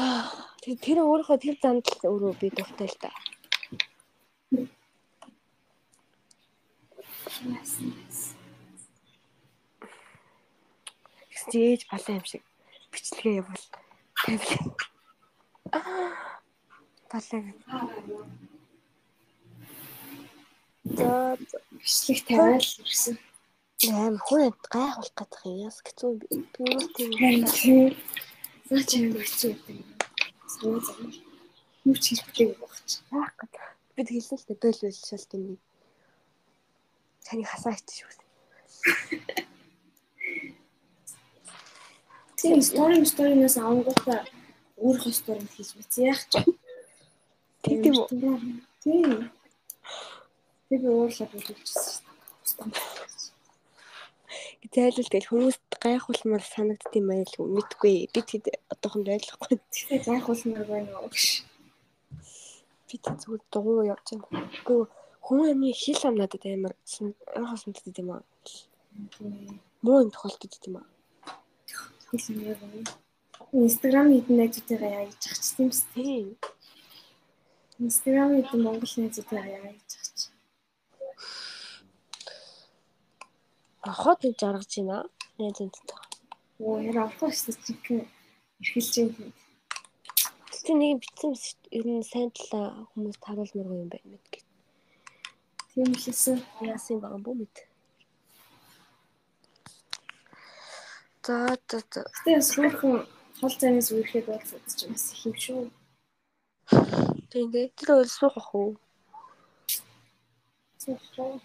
Аа тэр өөрийнхөө тэр занд л өөрөө би дуртай л да. Стейж балан юм шиг бичлэгээ явуул. Тавил. Балан. За бичлэг тавиал ирсэн. Аим хүн гайхуулах гэдэг юм яс хэцүү би. Түрүү тийм. За чи хэцүү гэдэг. Суу зам. Юу ч хэлбэлээ багч. Яах гээд. Бид хэлсэн л дээ дойл байл шал тийм. Таны хасаа ичж шүү. Тийм стори сторинаас авангуудаа өөрөө стори хийж биз яах ч. Тийм үү? Тийм. Тэр уурлаад үлдчихсэн шүү дээ. Зайлшгүй тэгэл хүмүүст гайхуулмаар санагдд юм аа л мэдгүй. Би тэгэд одоохон байлахгүй. Тэгэхээр гайхуулмаар байна уу гэж. Би тэг зүгээр дугуй явж байна. Гэхдээ хүн амны хэл ам надад амар ойрхон санагдд юм аа. Муу юм тохиолдод юм аа. Хэл юм яа. Инстаграм хэдэн найзуудтайгаа яаж ах ч тийм үст. Тийм. Инстаграм хэдэн монгол найзуудтайгаа яаж ах ч. Ахад нэг жаргаж байна. Найз үнтэй. Оо яра авах гэсэн чинь эрхэлж юм. чи нэг битсэн. Ер нь сайн талаа хүмүүс таруулмаар юм байна мэд гэж. Тийм хэлсэн. Яасан байгаа бүү мэд. За за за. Гэтэ сүүрхэн хол зайнаас үерхэд бол юм бас их юм шүү. Дээ. Тэр суух ах уу? Сүүрхэн.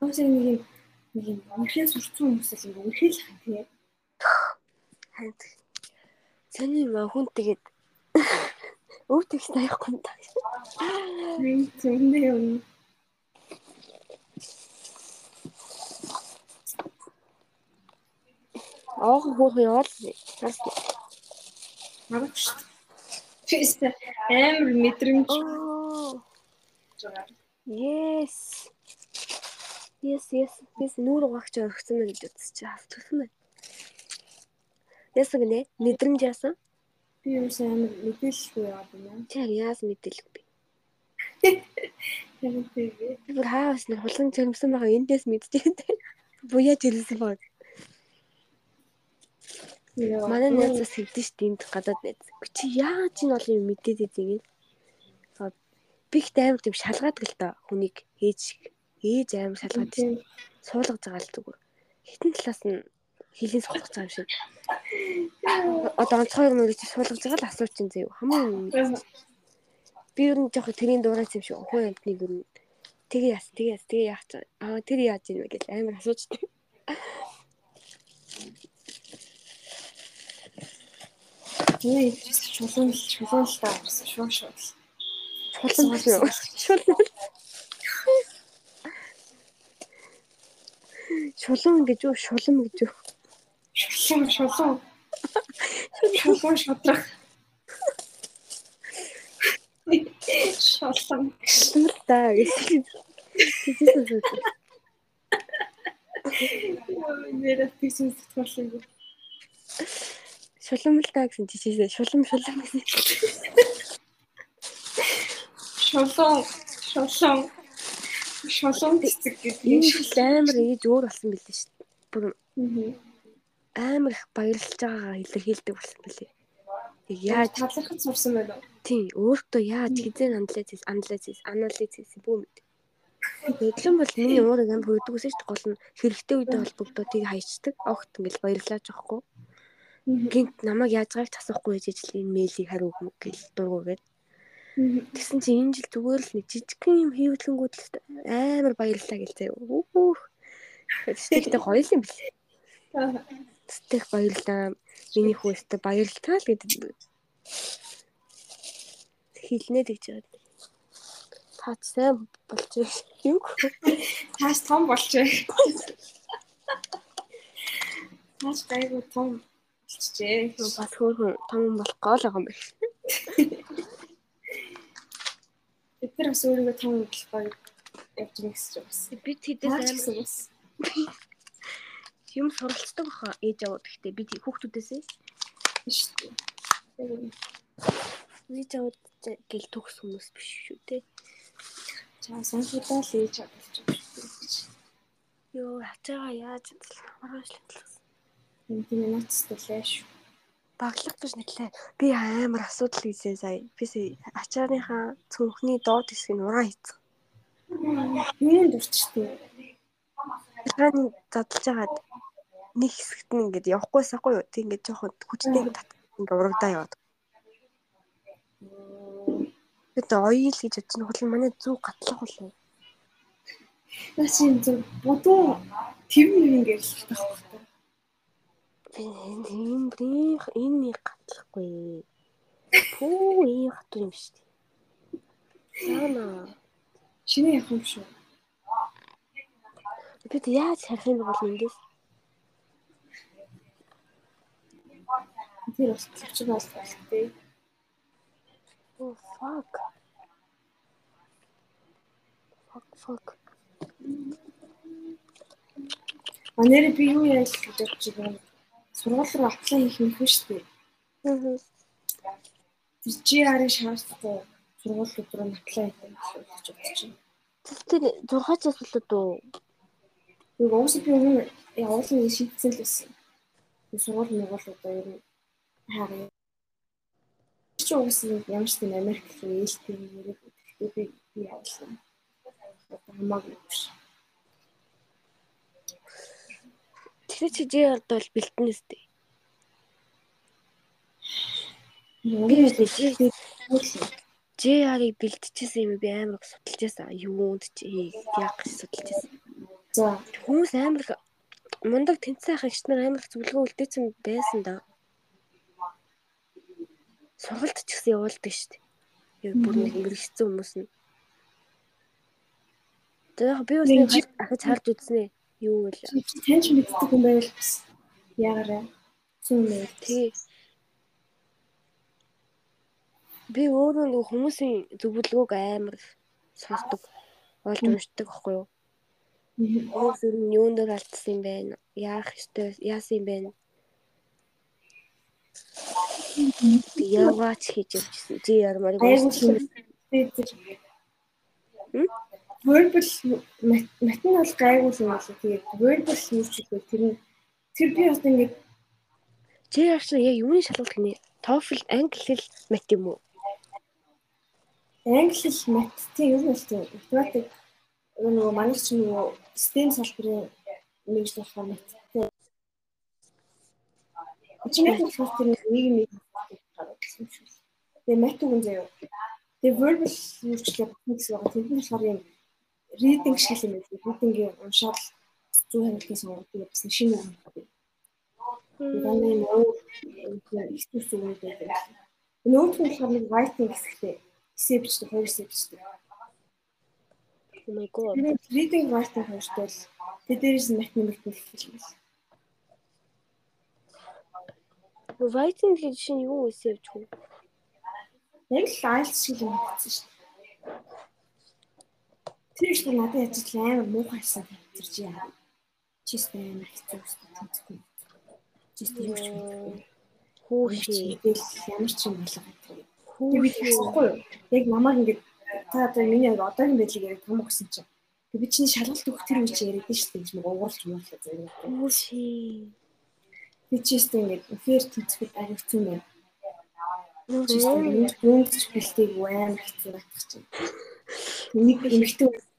Зайны нэг юм нэг юм үерхэд сурцсан хүмүүс л юм үерхэд л хань тийм. Ханд. Саний маа хүн тэгээд өв тэгс таяхгүй та. Нэг зөндөө юм. Аах хөөх яваад бас Маргааш. Чист амар мэдрэмж yes yes yes yes нүүр угаагч өргөцсөн мэн гэж үзчих автсан байна. Яасан гинэ? Мэдрэмж яасан? Би юу амар мэдээлэлгүй яваад байна. Чи. Яг тэгээ. Би бүр хаавс нэг хулган жирэмсэн байгаа эндээс мэдчихэв. Буяа жирэмсэн баг. Манай найзаас хэвдэж ш тиймд гадаад найз. Чи яагаад чи бол юм мэдээд идэгээд. Би ихт амар тийм шалгаадаг л та хүнийг ээж шиг. Ээж амар шалгаад ш. Суулгаж байгаа л зүгээр. Хитэн талаас нь хилийн суулгаж байгаа юм шиг. Одоо онцгой юм чи суулгаж байгаа л асууч юм зөө. Хамгийн би ер нь жоох тэрийн дуурайц юм шиг охин амтныг ер нь тэгээ яс тэгээ яс тэгээ яах чаа. Аа тэр яаж юм бэ гэж амар асууждаг. Яа, чулуун чулуун л таа гэсэн шүү шүү. Шулан Шулан гэж юу? Шулам гэж юу? Шулуун шулуун. Шулуун шудрах. Шулуун. Шулан л таа гэсэн. Тэжээс асууж. Нэрэ бизнес төлөв. Шулам л таа гэсэн тийшээс шулам шулам гэсэн. Шулуун шулуун шулуун цэцэг гэдэг Энэ шил амар ээж өөр болсон билээ шүү дээ. Бүр юм. амар их баярлж байгаагаа илэрхийлдэг болсон билээ. Яг яаж талархаж сурсан байна уу? тийм өөртөө яаж хизээ анализ анализ анализ хийсэн бүү мэд. Өглөн бол миний уурыг амар хөгдөг гэсэн чинь гол нь хэрэгтэй үедээ холбогдоо тийг хайчдаг. Огт ингээл баярлаж байхгүй. Гинт намайг яаж байгааг асуухгүй гэж ижил энэ мэйлийг хариу өгнө гэл дургуугээд. Тэгсэн чинь энэ жил зүгээр л нэг жижигхэн юм хийвэлгэнгүүд л амар баярлалаа гэлээ. Үх. Тэгтээ гоё юм билээ. Тэгтээ баярлалаа. Миний хүүстэй баярлалаа л гэдэг. Хилнэ гэж байгаа. Таач сайн болж юу? Таас том болчихё. Таас гайгүй том болчихжээ. Бас хөөрхөн том болох гол байгаа юм байна. Бид нар бас өөрийгөө том болгоо явж байгаа гэсэн чинь бас. Бид хэдээс амар юм суралцдаг баха ээж аваад гэхдээ бид хүүхдүүдээсээ Шүү дээ. ээж аваад гэл төгс хүмүүс биш шүү дээ. Чаа санхудаа л ээж авч байгаа шүү дээ. Йоо хачаага яаж маргааш л хэлсэн. Энэ тийм нацтай шүү. Баглах гэж нэглээ. Би амар асуудал хийсэн сая. Би ачаарынхаа цүнхний доод хэсгийг нураа хийцэн. Юунд дурчтэй. Хааны задлж хагаад нэг хэсэгт нь ингээд явахгүй сахгүй юу. Тэг ингээд жоохон хүчтэй ингээд ингээд урагдаа яваад. Тэгээд ойл гэж бодсон хөл манай зүг гатлах болов. Наач юм зөв бодоо тэв нэг ингээд л таахгүй. Энэ брих энэ гатлахгүй. Пүү ийм хатуу юм шүү дээ. Яана. Шинэ явах юм шүү. Бид яаж харах юм бол эндээс Тэр бас төвч бас тээ. Oh fuck. Fuck fuck. Манайр би юу гэж бодож байгаа. Сургууль руу аплай хийх юм шүү дээ. Аа. Тэр GR-ийн шаардлагатай сургуулиуд руу аплай хийх гэж бодож байна. Тэр 6 цаас болоод уу? Уг уусаа би өмнө явуулын шийдсэн л байсан. Тэр сургууль мөргуулуудаа ер нь Харин чи угсаа ямар ч тийм Америк руу ээлтэй нэрээ би би явуулсан. Хамаагүй биш. Тэгэхээр чи JR-д бол бэлтэнэс дээ. Би үлээ JR-ыг бэлтчихсэн юм би амар их судалж байсан. Юунд ч яг судалж байсан. За Хүмүүс амар их мундаг тэнцсэн ах ихч нар амар их зөвлөгөө үлдээсэн байсан да. Сургалт ч гэсэн явуулдаг шүү дээ. Яг бүр нэг мэрэгчсэн хүмүүс нь. Тэгээ би нэг ахиж харж үзснэ. Юу вэ? таньч мэддэг юм байвал бас ягараа. Зүүн мэй. Тэгээ би өөрөө нэг хүмүүсийн зөвлөгөөг амар сонсдог. Олж уншдаг байхгүй юу? Хүмүүс ер нь юунд дөр алдсан юм бэ? Яах ёстой? Яасан юм бэ? Яваач хийж явжсэн. Чи ярмаар Айгуу тийм. Verbal мат нь бол гайгүй юм байна. Тэгээд verbal ч ихтэй тэр нь тэр би бас ингээд Чи яаш яг юуны шалгалт гинэ? TOEFL англи хэл мат юм уу? англи хэл мат тийм юу л тийм математик нөгөө манай чинь нөгөө STEM салбарын нэг л болохоор маттай. Чи нэг л болохоор нэг нэг гарсан шүү. Тэгээ мат үгэн заяа. Тэгээ verbal ч гэх юм байгаа. Тэнд нь болохоор юм reading шиг юм байна. Reading-ийг уншаад зүү хяналтын сонгоод тэгээ бас шинэ үг байна. Нэг өөр ихтэй зүйл байдаг. Нөгөөх нь болохоор нэг writing хэсэгтэй бичдэг, хоёр бичдэг. Oh my god. Reading writing хоёртой л тэ дээрээс нь мат нэмэлт хэлэх юм байна. Writing гэж чинь юу эсэ явж хөө? Яг л IELTS шиг юм болсон шүү дээ. Тэр их надад яж л амар муухайсан тэр чи яа. Чистэй амар хэцүү тэнцэхгүй. Чистэй юу ч мэдгүй. Хүүшээ. Тэгэл ямар ч юм. Тэр би хэлэхгүй юу? Яг намайг ингээд та одоо миний яг одоогийн байдлыг яриад том өгсөн чинь. Тэг би чинь шалгалт өгөх тэр үе чи яриад шүү дээ. Нэг ууралж юм байна зэрэг. Хүүшээ. Би ч гэсэн ингээд эфир тэнцэхэд агивцсан байна. Юунд ч бэлтгийг амар хэцүү батгах чинь. Нэг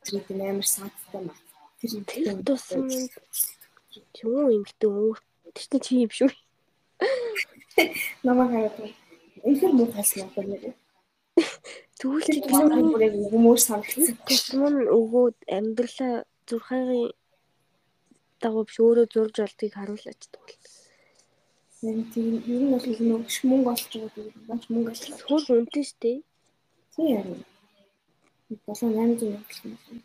эмхтэй үсрээд амар саадтай маа. Тэр Тэр тусам юу эмхтэй өөр. Тэр чинь чи юм шүү. намайг хараад энэ муу юм. Тэгвэл Тэр чи тусам бүрээ хүмүүс санагдсан. нь өгөөд амьдралаа зурхаагийн дагуу биш өөрөө зурж олдгийг харуулж тэгвэл. Яг тийм ер нь бол нөгөө мөнгө олж байгаа гэдэг бач мөнгө олж. Хөл үнэтэй шүү дээ. Тийм яа. 7800 явуулсан юм.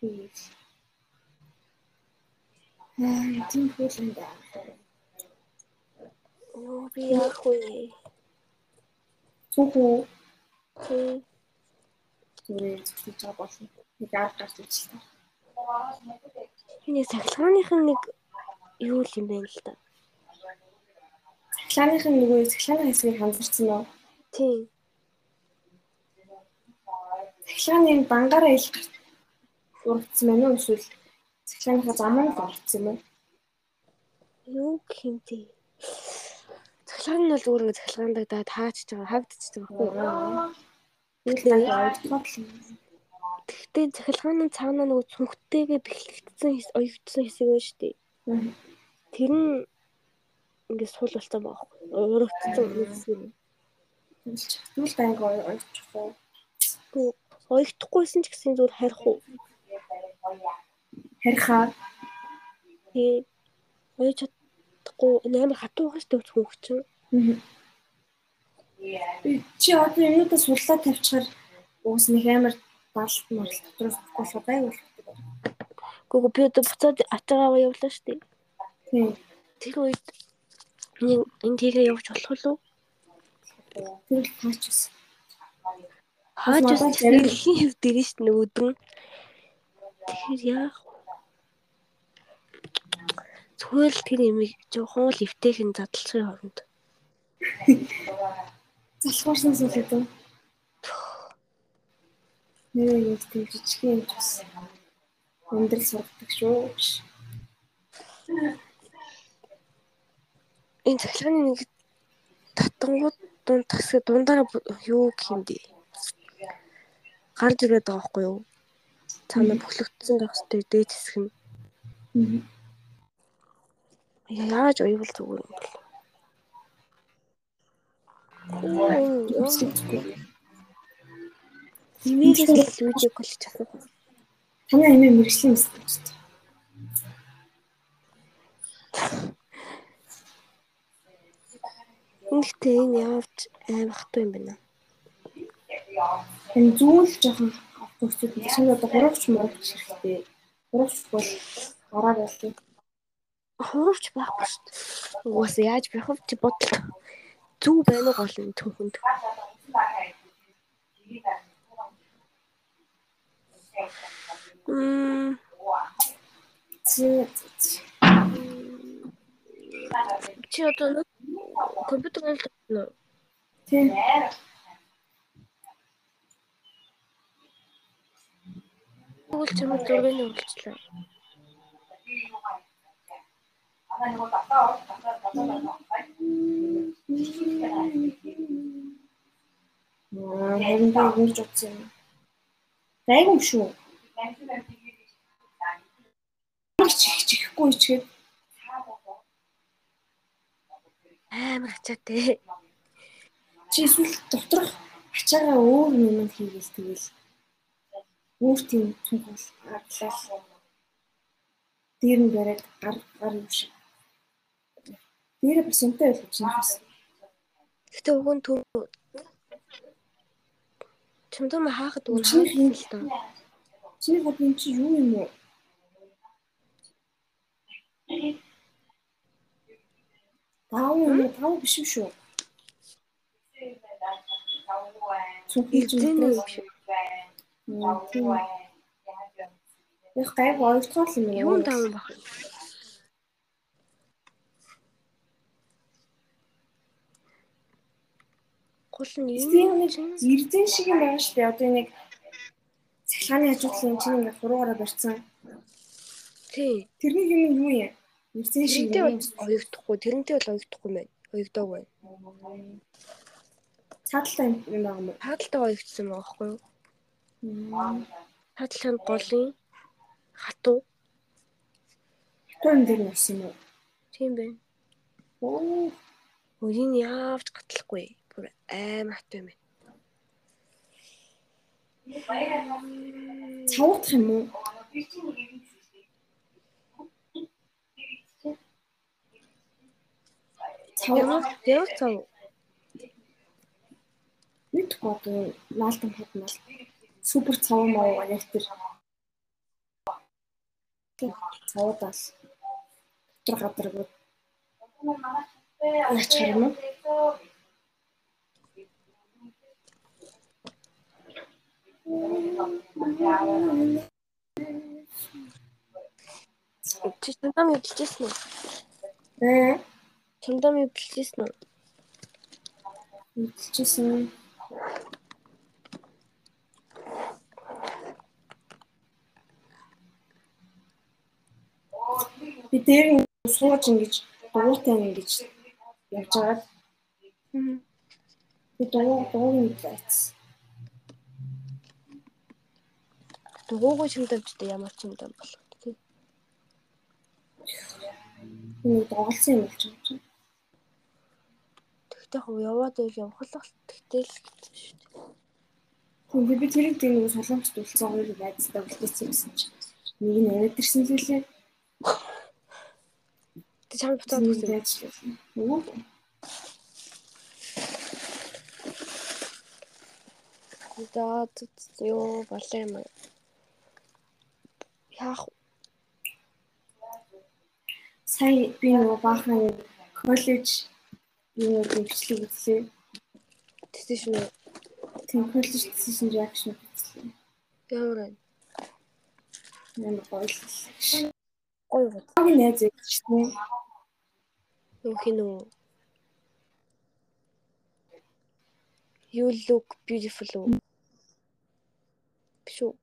Тийм. Аа, тийм хөл юм да. Оо би яах вэ? Цүхүү Тий. зүгээр зүгтж байгаа болно. Нэг арга гарч ирчихлээ. Энэ сахилгааных нь нэг юу л юм бэ л та. Цахилгааных нь нөгөө цахилгааны хэсгийг ханзарсан уу? Тий. Цахилгааны дангаараа ил урагдсан байна уу эсвэл цахилгааныхаа замаар л урагдсан юм уу? Юу гэх юм те. Цахилгаан нь бол зүгээр ингэ цахилгаандаа даа таачж байгаа хавдчихж байгаа байхгүй. Тэгэл ойлгоход л Гэхдээ цахилгаан нь цаанаа нөгөө цүнхтэйгээ бэхлэгдсэн оёгдсон хэсэг байна шүү дээ. Тэр нь ингээд сул болсон байгаа байхгүй. Урагдсан юм. Тэгвэл байнга ойлгочих уу? Тэгвэл Оёгдохгүйсэн ч гэсэн зүгээр харих уу. Харихаа Тэгээ оёж чадахгүй амар хатуу шүү дээ хүн чинь. чи одоо юмудаа сурлаа тавьчихаар уус нэг амар даалт морал дотроос болох байг болох. Гүг би одоо буцаад атгаа явуулаа шүү дээ. Тийм. Тэр үед нэг энэ тийгээ явж болох уу? Тэр л таач ус. Хааж Надад ус хэрэглэхийн хэв дэрэн дээ өдрөн. Тэгэхээр яах вэ? Зүгээр л тэр имийг жоохон л эвтэйхэн задлахын хооронд. Залхуурсан зүйл үү? Нэр юм тийм жижиг юм ч бас. Өндрөл сургадаг шүү. Энэ цахилгааны нэг татангууд дунд тасаг дундаараа юу гэх юм бэ? Гарч ирээд байгаа байхгүй юу? Цаана бүхлэгдсэн байх хэвээр дээд хэсэг нь. Яаж уйвал зүгээр юм бол. Имэйжээс л видео кол часан. Танай имэй мэрэгжлийн мэсэж. Ингэхдээ энэ явж аймахтай юм байна. Энэ зүйл жоохон автобусууд чинь одоо хурагч мурагч хэрэгтэй. Хурагч бол гараар байлгүй. Хурагч байхгүй шүү дээ. Угаасаа яаж байх вэ чи бодол. Зүг байна уу гол нь түүхэнд. Мм. Чи одоо компьютер дээр байна уу? Тийм. Тэгвэл чамд зургийг үргэлжлээ. Аа, харин би үрж утсан юм. Гайгүй юм шүү. Чих чихгүй ичгээд Амар ачаатай. чи эсвэл доторх ачаагаа өөр юмд хийгээл тэгэл өөр тийм цүнхэл ардлал дээр нь бариад гар гар юм шиг. Тэр бас юмтай байх чинь бас. Гэтэ түр чамдаа ма хаахад Чиний хаах л доо. Чиний юм чи юу юм уу? Тав юм уу? Тав биш юм шүү. Цүнхэл Эзэн үү биш. Яг гайг ойлгохоор юм Юун тав байх вэ? Гол нь юм нэг эрдэн шиг юм байна шүү дээ. Одоо нэг цахилгааны хажуудлын чинь ингээд хуруугаараа барьсан. тий. Тэрний юм юу юм? Эрдэн шиг оюутахгүй, тэрнтэй бол оюутахгүй байна. Оюутаагүй байна. Цааталтай юм байгаа юм уу? Хаалтаа оюутсан байгаа байхгүй юу? Хаалтын голын хатуу Тон дээр нас юм уу? тийм байна. Оо, Өөрийн яавч гатлахгүй. Бүр аим хатуу юм байна. цавуудах юм уу? Цав. Ямар цав. Мэдгүй одоо наалтан хадмал супер цав маа яг тэр. Цавуудаас дотор гадаргууд яач харам уу? чи чамдаа мэдчихсэн үү? Аа, Чамдаа мэдчихсэн үү? мэдчихсэн. Би дээр сууж ингэж дугуйтай ингэж явж байгаад би дугуй дугуй нэг. Дугуугүй чамдаа ч ямар ч юм даа болох тийм. Энэ доголсон юм болж байна. Тэгтээ хав яваад байл бол тэгтэл шүү дээ. Тэгвэл би би тэрийг тийм нэг солонгост үлдсэн хоёр байцтай үлдээсэн юмсан чинь. Нэг нь аваад ирсэн л үлээ. Тэг чам буцаад үзсэн. байцлаа. Нөгөө За ёо болоо юм. Яах сая би нөгөө баахан коллеж юу бичлэг үзлээ. Тийм коллеж decision reaction үзлээ. ямар вэ? Ямар гоё. Гоё бод. Агийн найз өгчтэй. Юу хин үү? You look beautiful. үү? Биш үү?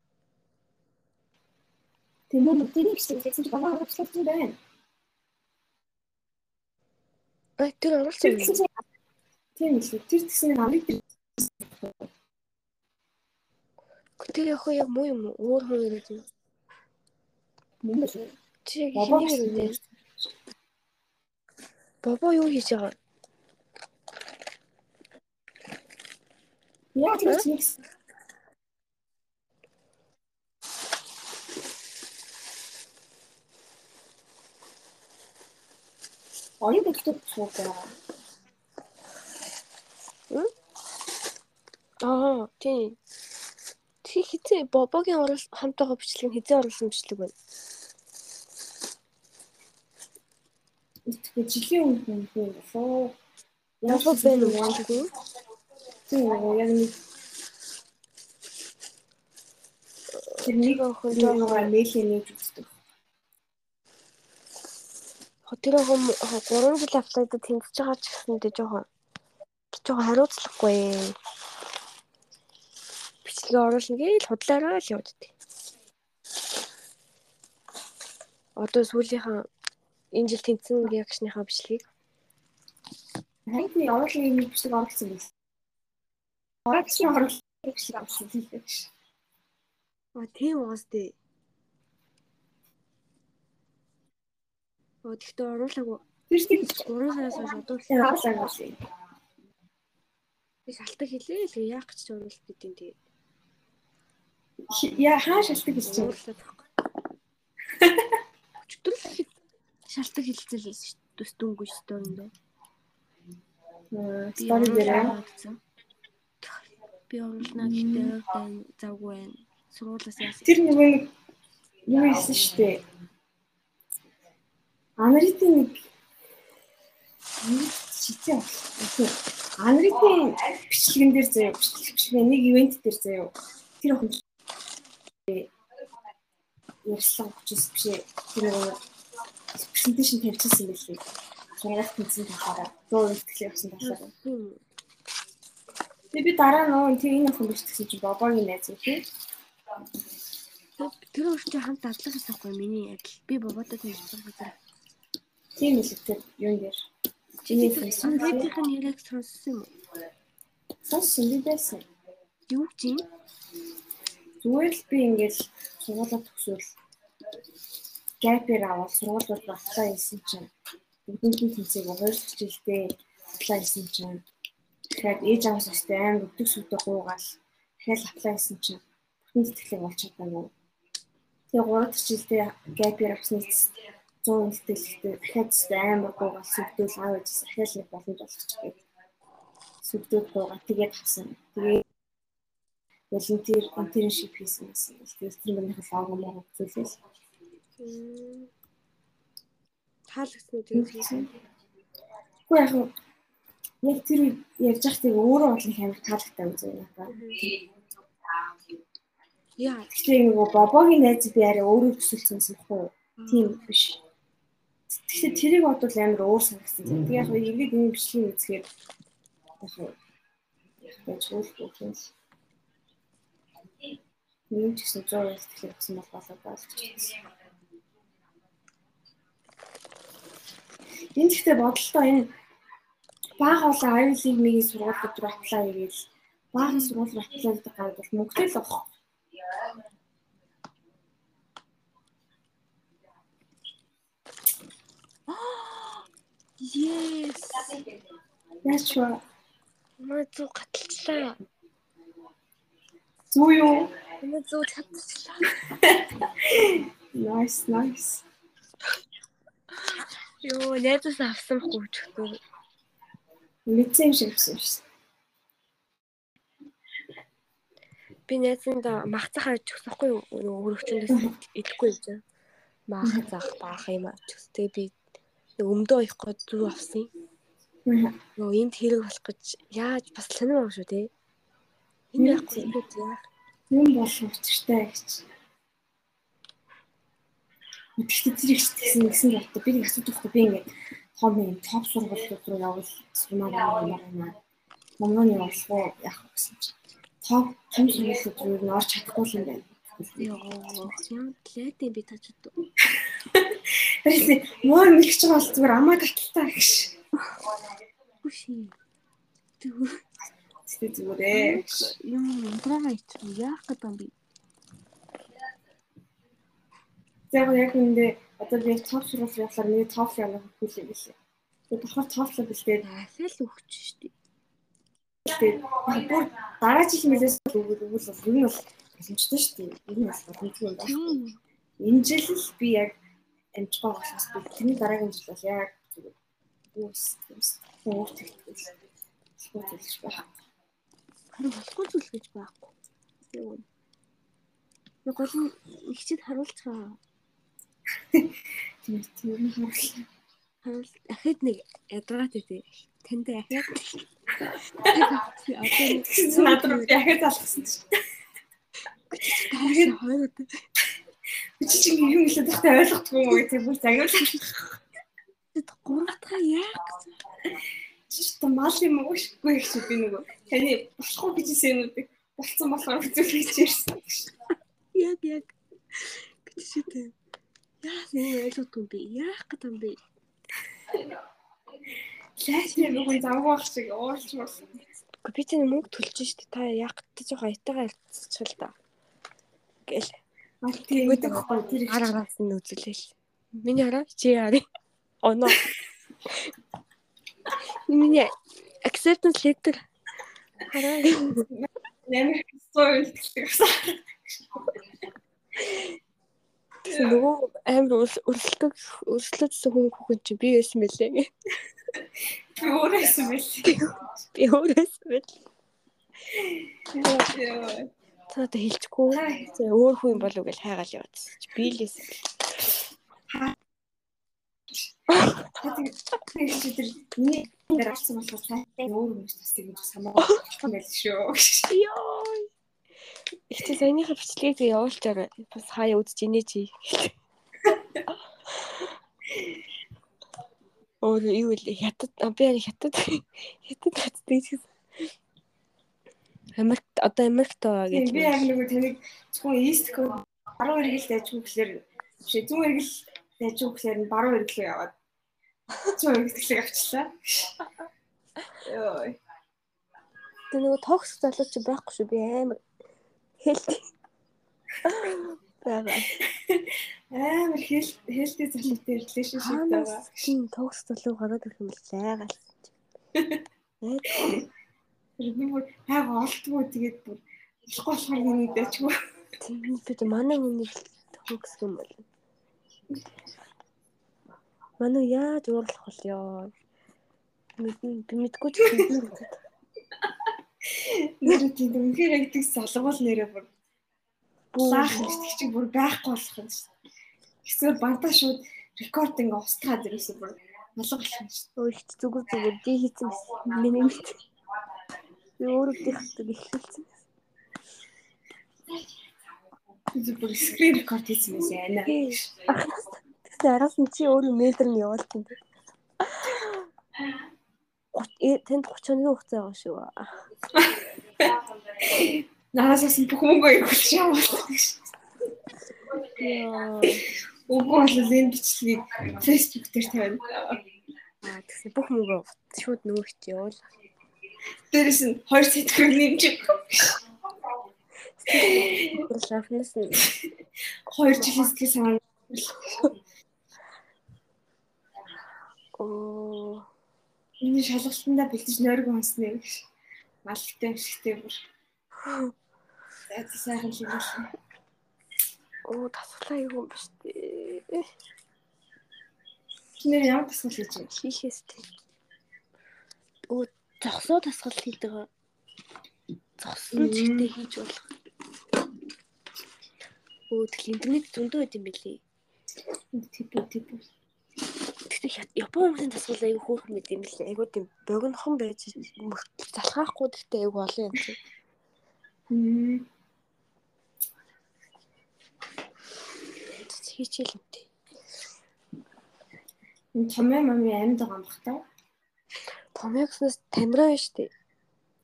Тийм үү тэнийг чинь гэсэн чинь бага авчлаа юм байна. Аа тэр оруулсан юм. Тийм үү. Тэр тэгсэн намайг Тэр яг хөө яг муу юм? Өөр хүн яриад юм. мөн Чи яг хэнийг яриад вэ? Бобо юу хийж байгаа? яа тэр нэг Оюун боддог суугаа. Аа тийм. Чи хизээ бобогийн орол хамт байгаа бичлэг нь хизээ оруулсан бичлэг байна. Тэгэхээр жилийн өмнө юм болоо. Бобо байна уу бичлэг нь? Тийм яг нэг Тэр нэг охин жоохон мэйлээ нээж үздэг. Тэр хом 3 жил автлагдад тэмцэж байгаа ч гэсэндээ жоохон жоохон хариуцлагагүй. Бичлэгээ оруулна гээл худлаараа л явддаг. Одоо сүүлийнхэн энэ жил тэнцэн реакшныхаа бичлэгийг Хайны оруулын нэг бичлэг оруулсан байсан. Оруулсан оруулсан бичлэг авсан тийм л. А тийм уус дээ. Тэр тийм 3 сараас хойш байсан. би шалтгаан хэлээ л яах гэж ч оруулалт гэдэг юм тэгээ. Яа хаа шалтгаан гэж чинь. Өчтөр шалтгаан хэлцэл байсан шүү дээ. Дүнгүй шүү дээ. Стори дээр Би оруулнаа гэхдээ байна завгүй байна. Сургуулиас яасан. тэр нэг юу хийсэн шүү дээ. Анритын нэг шитээ авсан. Анритын бичлэгэн дээр заяа бичлэг нэг ивент дээр заяа. Тэр охин ярьсан учраас биш ээ. Тэр нөгөө презентацийн тавьчихсан юм билий. Сургууль тэнцэн талаараа 100 ихтгэл явсан талаараа. Тэгээ би дараа нөгөө тэр энэ охин биш гэсэн чинь бобогийн найз үү тий. Тэр өөр чи хамт адлах гэсэн байхгүй миний яг би боботой танилцсан газар. Тийм тэр юун дээр. Чиний фэйсбүүк Сүүлийнхэн яриаг сонссон юм уу? сонсон би байсан. Юу гэж юм? Зүгээр л би ингээл сургуулаа төгсөөл гэпэр аваад сургуулиуд батлаа хийсэн чинь бүгдний тэнцээг 2 жилдээ батлаа хийсэн чинь тэгэхээр ээж аваас өстэй аим өдөг сүдэ гуугаал дахиад батлаа хийсэн чинь бүтэн сэтгэлээ болж чадаагүй. Тэгээ 3 жилдээ гэпэр авсны 100 илтэлтэй дахиад өстэй аим гуугаал сүдэл аваад дахиад нэг боломж олгоч гээд сүдүүд гуугаа тэгээд авсан. Тэгээ волонтер интерншип хийсэн гэсэн. Тэгээд тэр минийх лого мого зүйлээс Таалагдсан үү тийм. Уу яг яг тэр ярьж байхдаа өөрөө бол их амар таалагдтай үзээ надад. Яа, Тэгэхээр нөгөө бобогийн найз би арай өөрөө төсөлсөн юм уу? Тийм биш. Тэгэхээр тэрийг бодвол амар өөр санагдсан. Тэгээ яг эргээд энэ бичлэгийг үзэхээр яг яг байж хөөхгүй юм. Нэг ч гэсэн 100 их тэгэхээр гэсэн бол болоод байна. Энэ гэхдээ бодолтой энэ бага олон Ivy League-ийн сургуулиуд руу аплай хийгээл баахан сургууль руу аплай хийдэг гад бол мөнгөтэй л авах. Yes. Яаж вэ? Маа зүг гаталчлаа. Зүү юу? Маа зүг чадчихлаа. Nice, nice. Йоо, найзаас авсан өчтөр. Мэдсэн юм шиг юм шиг. Би найзанда мах цахаа өгсөхгүй юу? Өрөвчнөөс идэхгүй юм чинь. Мах зах баах юм аа. Тэгээ би өмдөө их гоо зүг авсан. Йоо, энд хэрэг болох гэж яаж бас сонир байгаа шүү те. Энэ яахгүй юм бэ яах? Юм бол учиртай гэж. Итгэж зэрэг гэсэн нэгсэн болтой. Би нэг асуудаг байхгүй. Би ингээд том юм топ сургуулиуд руу явбал сурмаар байгаа юм байна. Момноны болох уу яах вэ гэсэн чинь. Топ том сургуулиуд руу нь орч чадахгүй юм байна. Йоо, юм лээд би тачд. Тэрс муу мэлгч байгаа бол зүгээр амаа таталтаа гэж. Бүши. Тэгтээ зүгээрээ. Юм ундраа ич яах гэдэг юм бэ? Яг яг үндэ одоо би топ сургууль явахаар миний топ явах хүлээ гэлээ. Тэгээд болохоор топ л бэлдээд Ахаал өгч штий. тэгээд бүр дараа жил мэлээс өгвөл өгвөл бол ер нь бол боломжтой дээ. Ер нь бас боломжтой юм байна. Энэ жил л би яг амжгаа болохоос тэрний дараагийн жил бол яг зүгээр үүс юмс өөр тэгтгэл. Тэгвэл хэлж байх. Харин болохгүй зүйл гэж байхгүй. Юу. Нэг гол нь ихчэд харуулцгаа. Тийм тийм харуулсан. Харуул ахад нэг ядаргаат үү. Танд ахаад. Одоо Тэгсэн над руу яхаа залгасан чинь. дахиад хоёр удаа Чи чинь юм хэлээд байхдаа ойлгохгүй юм уу гэдэг бүр загнуулсан. гуратга яах гэсэн. Чи та мал юм уу шгүй их чи би нөгөө таны болохгүй гэжсэн юмнуудыг болцсон болохоор үзүүлж ирсэн. Яг яг гэж шийдэ. Яа нэг ойлгохгүй би. Яах гэдэг юм бэ? Лайт нэг хүн завгах шиг уурч болсон. Би таны мөнгө төлж штэ та яах гэдэг жоохон аятайгаа хэлцчих л да. Гэл. Гэдэг байхгүй тэр их Ар араас нь үзүүлээл. Миний хараа чи яарэ. Оно. Миний acceptance letter хараа. нэмэр стойл гэдэг гэсэн. Тэгсэн нөгөө амар өрсөлдөг өрсөлдөжсөн хүн хүн чи би байсан мэлээ. Би өөрөөс биш. Би өөрөөс мэл. Яа. Цаата хэлчихгүй. За өөр хүн болов гэж хайгаал яваадсан. Чи би л эс. Тэгээд чи тэр миний дээр авсан болохоор цаашаа өөр юм тусдаг гэж самаа юм байл шүү. Йоо. Ихтэй саяныхаа бичлэгийг тэгээ явуулчаарай. Бас хаяа үзэж инээ чи. Өөр юу вэ? Хятад би хятад хятад хатдаг гэсэн. Америкт одоо Америкт байгаа гэж. Би яг нэг таныг зөвхөн East Coast баруун эргэл дайжгүй гэхэлэр биш зүүн эргэл дайжгүй гэхэлэр нь баруун эргэлөө яваад зүүн эргэлтгэлийг авчлаа. Йоо. Тэ нөгөө токс залууч байхгүй шүү. Би амар хэлт. Бага. Амар хэл хэлтэй залуутай relationship байгаа. Ханаас тийм токс залуу гараад ирэх юм бол айгаал. Тэр би бүр хайг олдгоо тэгээд бүр болохгүй болохоор нэг дайжгүй. Тийм бид манай хүнийг токс юм бол. Манай яаж уурлах вэ ёо? Мэдэн би мэдгүй ч юм. Нэр тийм үнхээр ягдаг залгуул нэрээ бүр лаах гэдэг чинь бүр байхгүй болох юм шүү. Эсвэл бантаа шууд рекординг устгаад ерөөсөө бүр болох юм шүү. Өөр их зүгээр зүгээр ди хийсэн миний мэд. Би өөрөө дихдэг их хэлсэн. Би бүр скрин рекорд хийсэн юм байна. Тэгсэн араас нь чи өөрөө мэйлдэр нь явуулсан тийм. Э тэнд 31 хугацаа байгаа шүү. Наасаас нь бүх мөнгөө өгч явуулсан. Яа. Үгүй бол энэ бичлэгийг Facebook дээр тавина. Аа тэгсэн бүх мөнгөө шууд нөгөөч явуул. Дээрээс нь 2 сэтгэл нэмж Лафнес нь 2 жилээс гэж санаа. оо Энэ шалгалтандаа бэлдэж нойрог онсноо гэж. Малтай өшгтэй бүр. За сайхан юм байна. оо тасглаа юу юм ба штэ. Чи нэр ямар тасгал хийж байна? Хийхээс тийм. Оо зогсоо тасгал хийдэг. Зогсон ч ихтэй хийж болох. Оо тэгэл интернет зөндөө байт юм бэлээ. Тип тип. Гэхдээ Япон хүмүүсийн тасгал аягүй хөөрхөн байт юм бэлээ. Айгүй тийм богинохон байж залхаахгүй гэхдээ айгүй олон юм чи. Мм. Хийчихэл үнтэй. Энэ томьёо мами амьд байгаа юм бах та. Томьёогснаас тамираа байна штэ.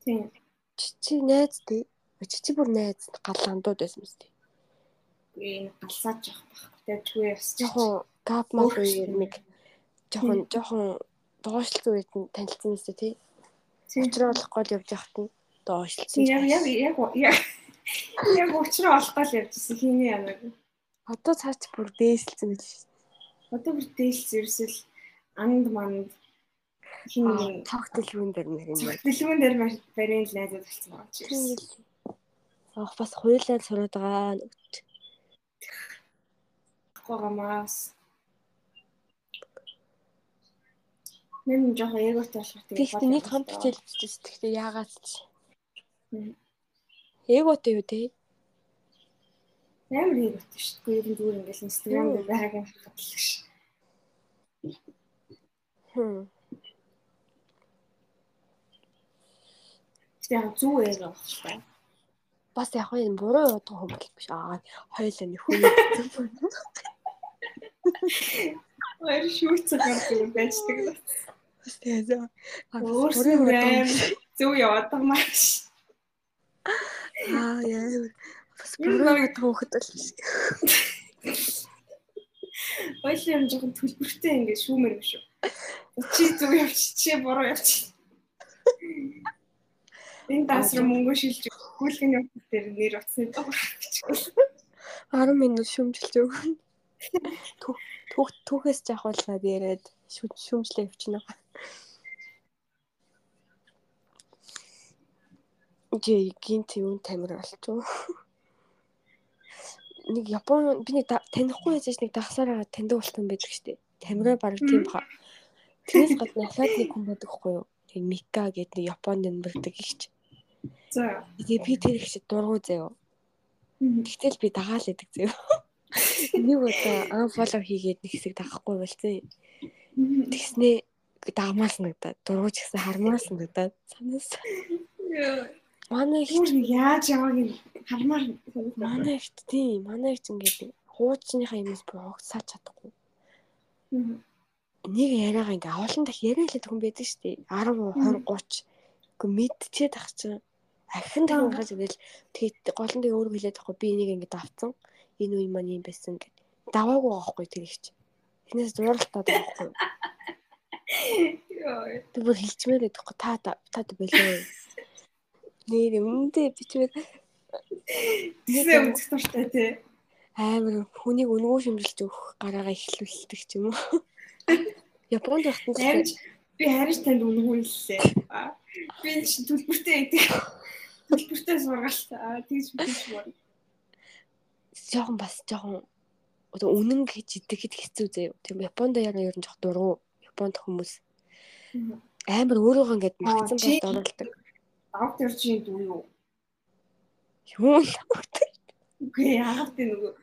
Тийм. Чичи найз тий. Чичи бүр найз галандууд байсан мэт. Би энэ галсаад жоох бах. Тэгвгүй ясч. Жохон гап мап нэг жохон жохон доошлсон үед нь танилцсан юм. Тийм. Учраа олох гол явж явахт нь доошлсон. Яг яг яг яг уучраа олох гал явжсэн хийний янаг. Одоо цаач бүр дээсэлсэн гэж. Одоо бүр дээлс ерөөсөл анд манд хин дээр нэр юм байна. дэлгүүн дээр барийн найзууд болсон ч ерөөс. Ах бас хуйлаа сураад байгаа нүгт. Гогамаас. Мэн жоохон эготой болох тийм. Тэгтээ нэг хамт хичээлчдээс тэгтээ яагаад ч. Эготой юу те? Амар эготой шүү дээ. Ер нь зүгээр ингээл инстаграм дээр байгааг харахад л ш. Хм. Зүг эго байх шүү. Бас яг энэ буруу хүн бол биш. Аа хоёулаа нэг хүн зүг. Хоёр шүүцэг гардаг байждаг. Тэгээ өөрөө зөв яваад байгаа маш. Аа яа. Бас буруу явдаг хөхд бол биш. Ойлын юм жоохон төлбөртэй ингээд шүүмэр юм шүү. Чи зөв явч, чи буруу явч. Энэ дасруу мөнгө шилж хүүлгийн явц дээр нэр утсны доо гэж. 10 минут шүмжилж өг. Түүх түүхээс жахуулаад яриад шүмжлээ явчихна. Жи гинт юм тамир болчихоо. Нэг Япон би нэг танихгүй байж нэг дагсаараа таньдаг болсон байдаг штеп. Тамираа баг тийм баха. Тэрээс гадна ахаад нэг хүн байдаг хгүй юу? Мика гэдэг нэг Японд нэмэрдэг ихч. За. Тэгээ би тэр их шиг дургу заяа. Тэгтэл би дагаал идэг заяа. Нэг удаа анфоло хийгээд нэг хэсэг дагахгүй болсон. Тэгснээ дагмаар санагдаад дургуйч гэсэн хармаар санагдаад санаас. Манай их яаж явааг нь хармаар манай ихт тийм манай их ингээд хуучныхаа юмс богцсаач чадахгүй. Нэг яриагаа ингээ олон дах яриа хэлээд хүн байдаг шүү дээ. 10 20 30 Гэхдээ мэдчихэд ах чинь ахин дахин гарч ирэл тэгээд гол нь өөр хэлээд байхгүй би энийг ингээд авцсан. Энэ үе маань юм байсан гэд. Даваагүй байхгүй тэр их чинь. Тэрнээс зууралтаад байхгүй. Тэг бүр хэлчмээр байдаг та та болоо. Нэр өмнөдөө бичмээр Тэсээ үзэх туртай тий. Амар хүнийг өнгөө шимжилж өгөх гараагаа ихлүүлдэг ч юм уу. Японд байхад би харин танд өнгөөллээ. Би чинь төлбөртэй байдаг. Төлбөртэй сургаалт тэгж биш мөр. Жохон бас жохон одоо үнэн гэж идэхэд хэцүү заяа. Тийм Японд яа ер нь жоох дургу. Японд хүмүүс амар өөрөөгөө ингээд магцсан байд оруулдаг. Доктор чи дүү юу? Юу доктор? Үгүй яагаад тийм нөгөө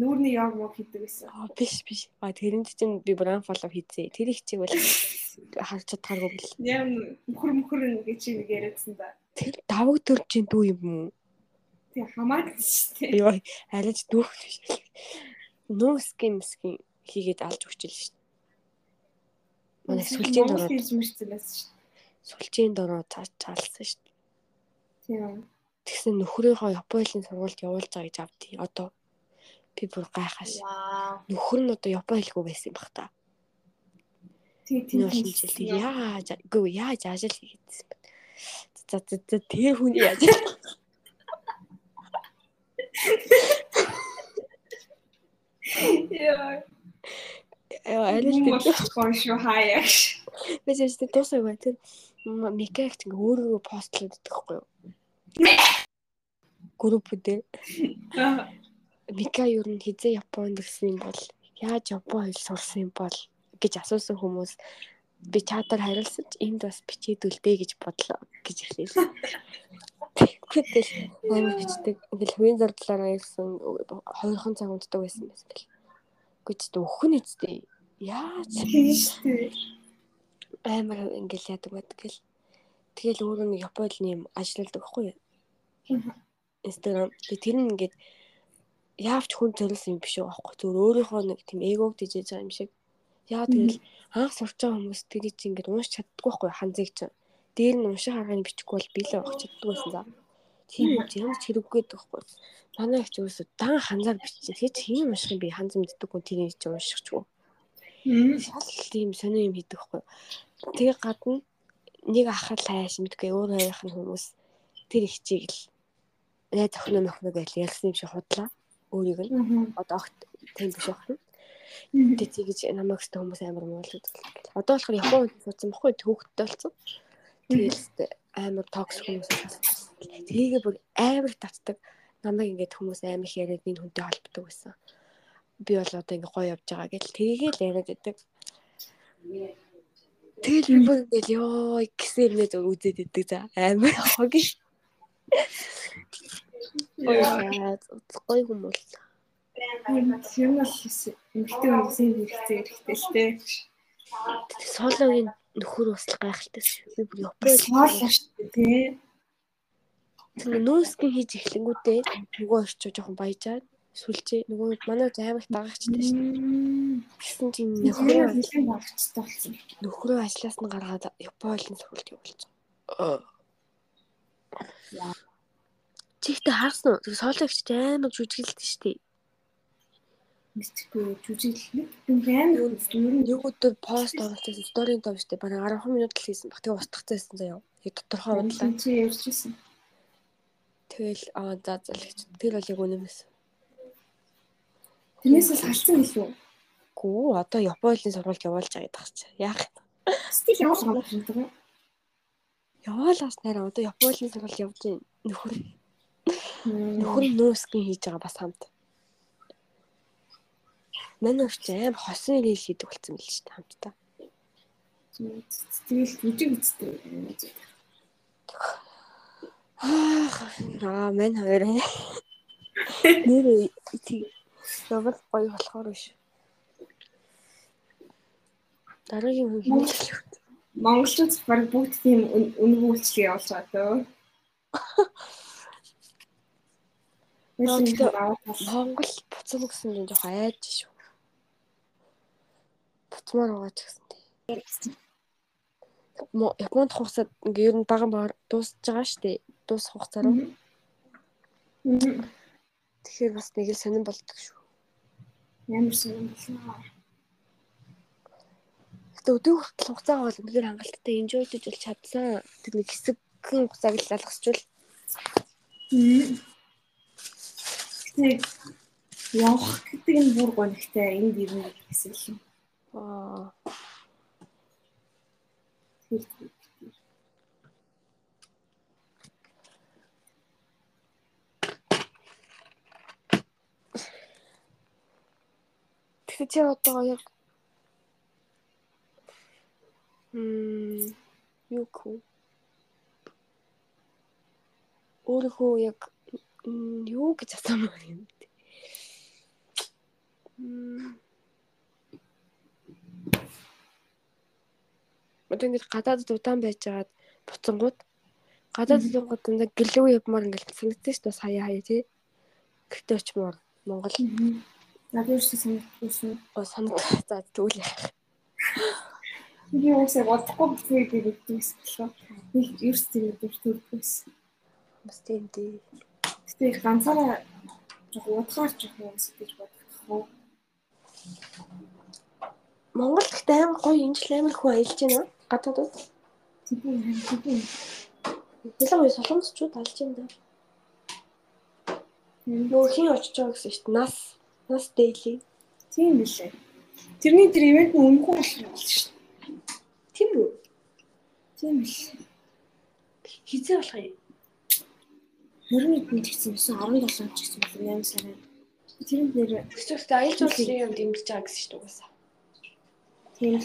нүүрний яг мог хийдэг гэсэн. Аа биш биш. А тэрэнд чинь би бран фоллоу хийцээ. Тэр их чиг бол харж чадхааргүй бил. Яа мөхөр мөхөр гэж чи нэг яриадсан да. Тэр даваг төр чинь дүү юм уу? Тэг хамаагүй шүү дээ. Йоо арайч дүүх биш. Нуу скин скин хийгээд алж өгч л шүү. Манай сүлжээнд ороод байсан шүү. Сүлжээнд ороод цаалсан шүү. Тийм. Тэгсэн нөхрийнхөө Японы сургуульд явуулж байгаа гэж авдий. Одоо би бүр гайхаш. Нөхөр нь одоо Японы хэлгүй байсан юм бах та. Тийм тийм. Яаж гоо яаж ажил хийгээдсэн бэ? За за за тэр хүн яаж Яа. Яа, арай л гоё шүү хаяа. Бид ч тусаа гоо тэр микагт ингээ өөрөө постлоод өгөхгүй юу? Группүүдээ. Мика юу н хизээ Японд ирсэн юм бол яаж Япон хэл сурсан юм бол гэж асуусан хүмүүс би чатаар хариулсан ч энд бас бичээдүүлдэ гэж бодлоо гэж хэлсэн. Тэгвэл амар бичдэг. Ингээл хувийн зардлаараа ирсэн 2хан цаг унтдаг байсан байсан гэл. Гэж өөхөн эцтэй. Яаж. Амар ингээл яадаг байдаг гэл. Тэгэл өөрөө нэг Японы юм ажилладаг байхгүй юу? Instagram. Тэр нь ингээд яавч хүн зориулсан юм биш үү аахгүй. Зүгээр өөрийнхөө нэг тийм эгог дижээж байгаа юм шиг. Яа тэгэл анх сурч байгаа хүмүүс тэрийг чи ингээд унш чаддгүй байхгүй ханзыг чи. Дээр нь унших арганы бичихгүй бол билээ авах чаддгүй байсан за. Тийм юм чи ямар ч хэрэггүй байхгүй. Манай их өөрөөсөө дан ханзаар бичсэн. Тэгээ чи хин унших юм би ханз мэддэггүй тэрийг чи уншихчгүй. Шал тийм сонио юм хийдэг байхгүй. Тэгээ гадна нэг ах л хайш мэдгүй өөр хоёрын хүмүүс тэр их чиг л найз охин нөхнө гэж ялсан юм шиг худлаа. Өөрийг нь одоо огт тийм биш охин. Тэг тийгэж намайг өстө хүмүүс амар муул үзүүлдэг. Одоо болохоор Японд суудсан баггүй төвхттэй болсон. Тэгээл амар токсик хүмүүс байсан. Тэгээгээ бүр амар татдаг. Намайг ингээд хүмүүс амар их яриад энэ хүнтэй холбдог байсан. Би бол одоо ингээд гоё явж байгаа гэл тэгээгээ л яриад байдаг. Тэгэл би бүр ингээд ёо гэсэн юмнээ зөв үзээд идэг за амар хогийн. Ой гоё хүмүүс. Юм бол эмгтэй хүмүүсийн хэрэгцээ хэрэгтэй л дээ. Сологийн нөхөр л гайхалтай шүү. Би бүр Японд Соолоо шүү дээ тэгээ нөөсгөн хийж эхлэнгүүтээ нөгөө орчоо жоохон баяжаад сүлжээ нөгөө манай их дагагчтай шүү. Гэсэн чинь Нөхөр нэлээд багцтай болсон. нөхрөө ажлаас нь гаргаад Японы сургуульд явуулсан. Чихтэй харсан уу? Тэгээ соологч амар жүжиглэлтэй шүү дээ. Мэдхгүй жүжиглэх нэг амар үзтгүй юм. Нэг өдөр пост оруулсан сторийн штэ бараг 10 минут л хийсэн баг. Тэгээ устгацсан заяа. Яг тодорхой ундлаа. Чи ярьжсэн. Тэгэл аа за за л гэж. Тэр бол яг үнэмээс. Тэрнээс л салсан гэлүү. Гүү одоо Японы сургуульд явуулж байгаа гэдэг чи. Яах вэ? Стил явуулах юм байна. Яваалаас нэрээ одоо Японы сургуульд явж нөхөр нөхөр нөөсгөн хийж байгаа бас хамт. Манай өгч аим хосын ирэл хийдэг болсон мэл шүү дээ хамтдаа. Тэгэл жүжиг үзтээ. Аах аа мань хоёр нэр тий явал гоё болохоор биш. Дараагийн хүн хэмжил. Монголчууд баг бүгд тийм үнэгүй үйлчлэг явуулж байгаа дөө. Монгол буцам гэсэн нь жоохон айж шүү. Буцмаар байгаа ч гэсэн тий. Японд хугацаад ингээ ер нь бага бага дуусж байгаа шүү дээ. Дуус хугацаараа. Тэгэхээр бас нэг л сонирн болдог шүү. Ямар сонирн болсон. Гэтэ өдөө хүртэл хугацаагаа бол үнээр хангалттай enjoy гэж бол чадсан. Тэр нэг хэсэгхэн хугацааг л алгасчвал. Тэг явах гэдэг нь бүр гонхтой энд ирнэ гэсэн юм. Аа. Тэгэхээр чи одоо яг Мм юу хөө өөрийнхөө яг юу гэж асуумаар юм бэ? Мм Одоо ингэж гадаадд удаан байжгаад буцангууд гадаадд удаангууд дандаа гэлөө явмаар ингээл санагдсан шүү дээ сая хаяа тий. Гэхдээ очмоор Монгол надад юу санагдсан. оо санаг за тэгвэл яах. Би уусаа бодохгүй бүхий гэдэг байсан. Нэг ерс зэрэг дуртурдгүйсэн. Бас тийм дээ. Гэтэ ганцаараа жоо удахаарч явах юм гэж хөө. Монгол гэхдээ амар гоё энэ жил амар хүн аялж байна. Гадаадд. Тийм тийм. Нэлээд гоё солонгосчууд алж байна да. Нөгөө хин очиж байгаа гэсэн дээ. Нас нас дэйли. Тийм билээ. Тэрний тэр ивент нь өмнөхөө болох юм шүү. Тийм үү? Тийм билээ. Хизээ болох юм. 20 хэд гэсэн байсан 17 ч гэсэн бол 8 сарын. Тэр нэр Тэгвэл аялал жуулчлалын юм дэмжиж байгаа гэсэн шүү дээ тийм.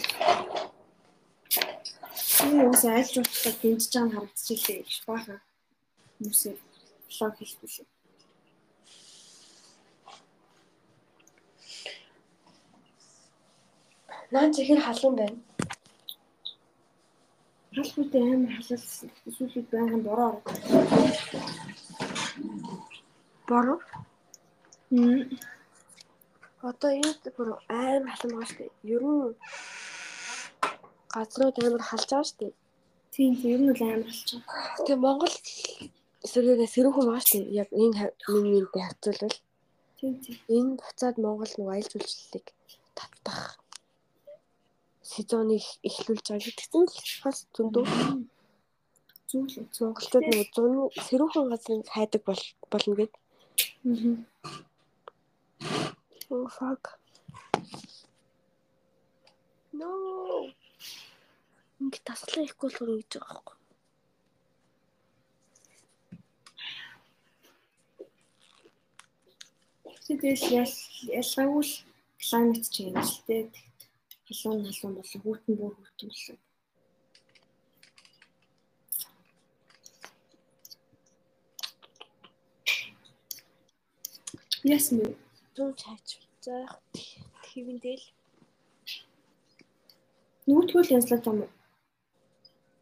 Тийм уус айлж уучлаа дэмжиж байгаа нь харагдчихлээ гэж баахан. Хүмүүсээ блог хийлгүүлээ. Нaan чихэр халуун байна. Халхуутай амар халалсан. Эсвэл байнгын бороо ороод. Бороо. Мм. Одоо энэ бүр амар халуун байгаа шүү дээ. Ер нь газрууд амар халж байгаа шүү дээ. Тийм тийм ер нь бол амар болж байгаа. Тэгээ Монгол эсрэгээр сэрүүхэн байгаа шүү дээ. Яг энэ минь миньтэй харьцуулбал Тийм тийм. энэ буцаад Монгол нэг аялал жуулчлалыг татдах сезоныг эхлүүлж байгаа гэдэгсэн л бас зөндөө Зүйл. монголчууд нэг зуны сэрүүхэн газрыг хайдаг бол болно гэд. Аа. Oh fuck. No. Ингээд таслаа ихгүй болохоор ингэж байгаа байхгүй. Тэгэл ял ялгаагүй л climate change л дээ. Халуун халуун болон хүүтэн бүр хүүтэн болсон. Ясна. Зүүн чаач. За яг твэндэл. Нүгтгүүл янзлаад юм уу?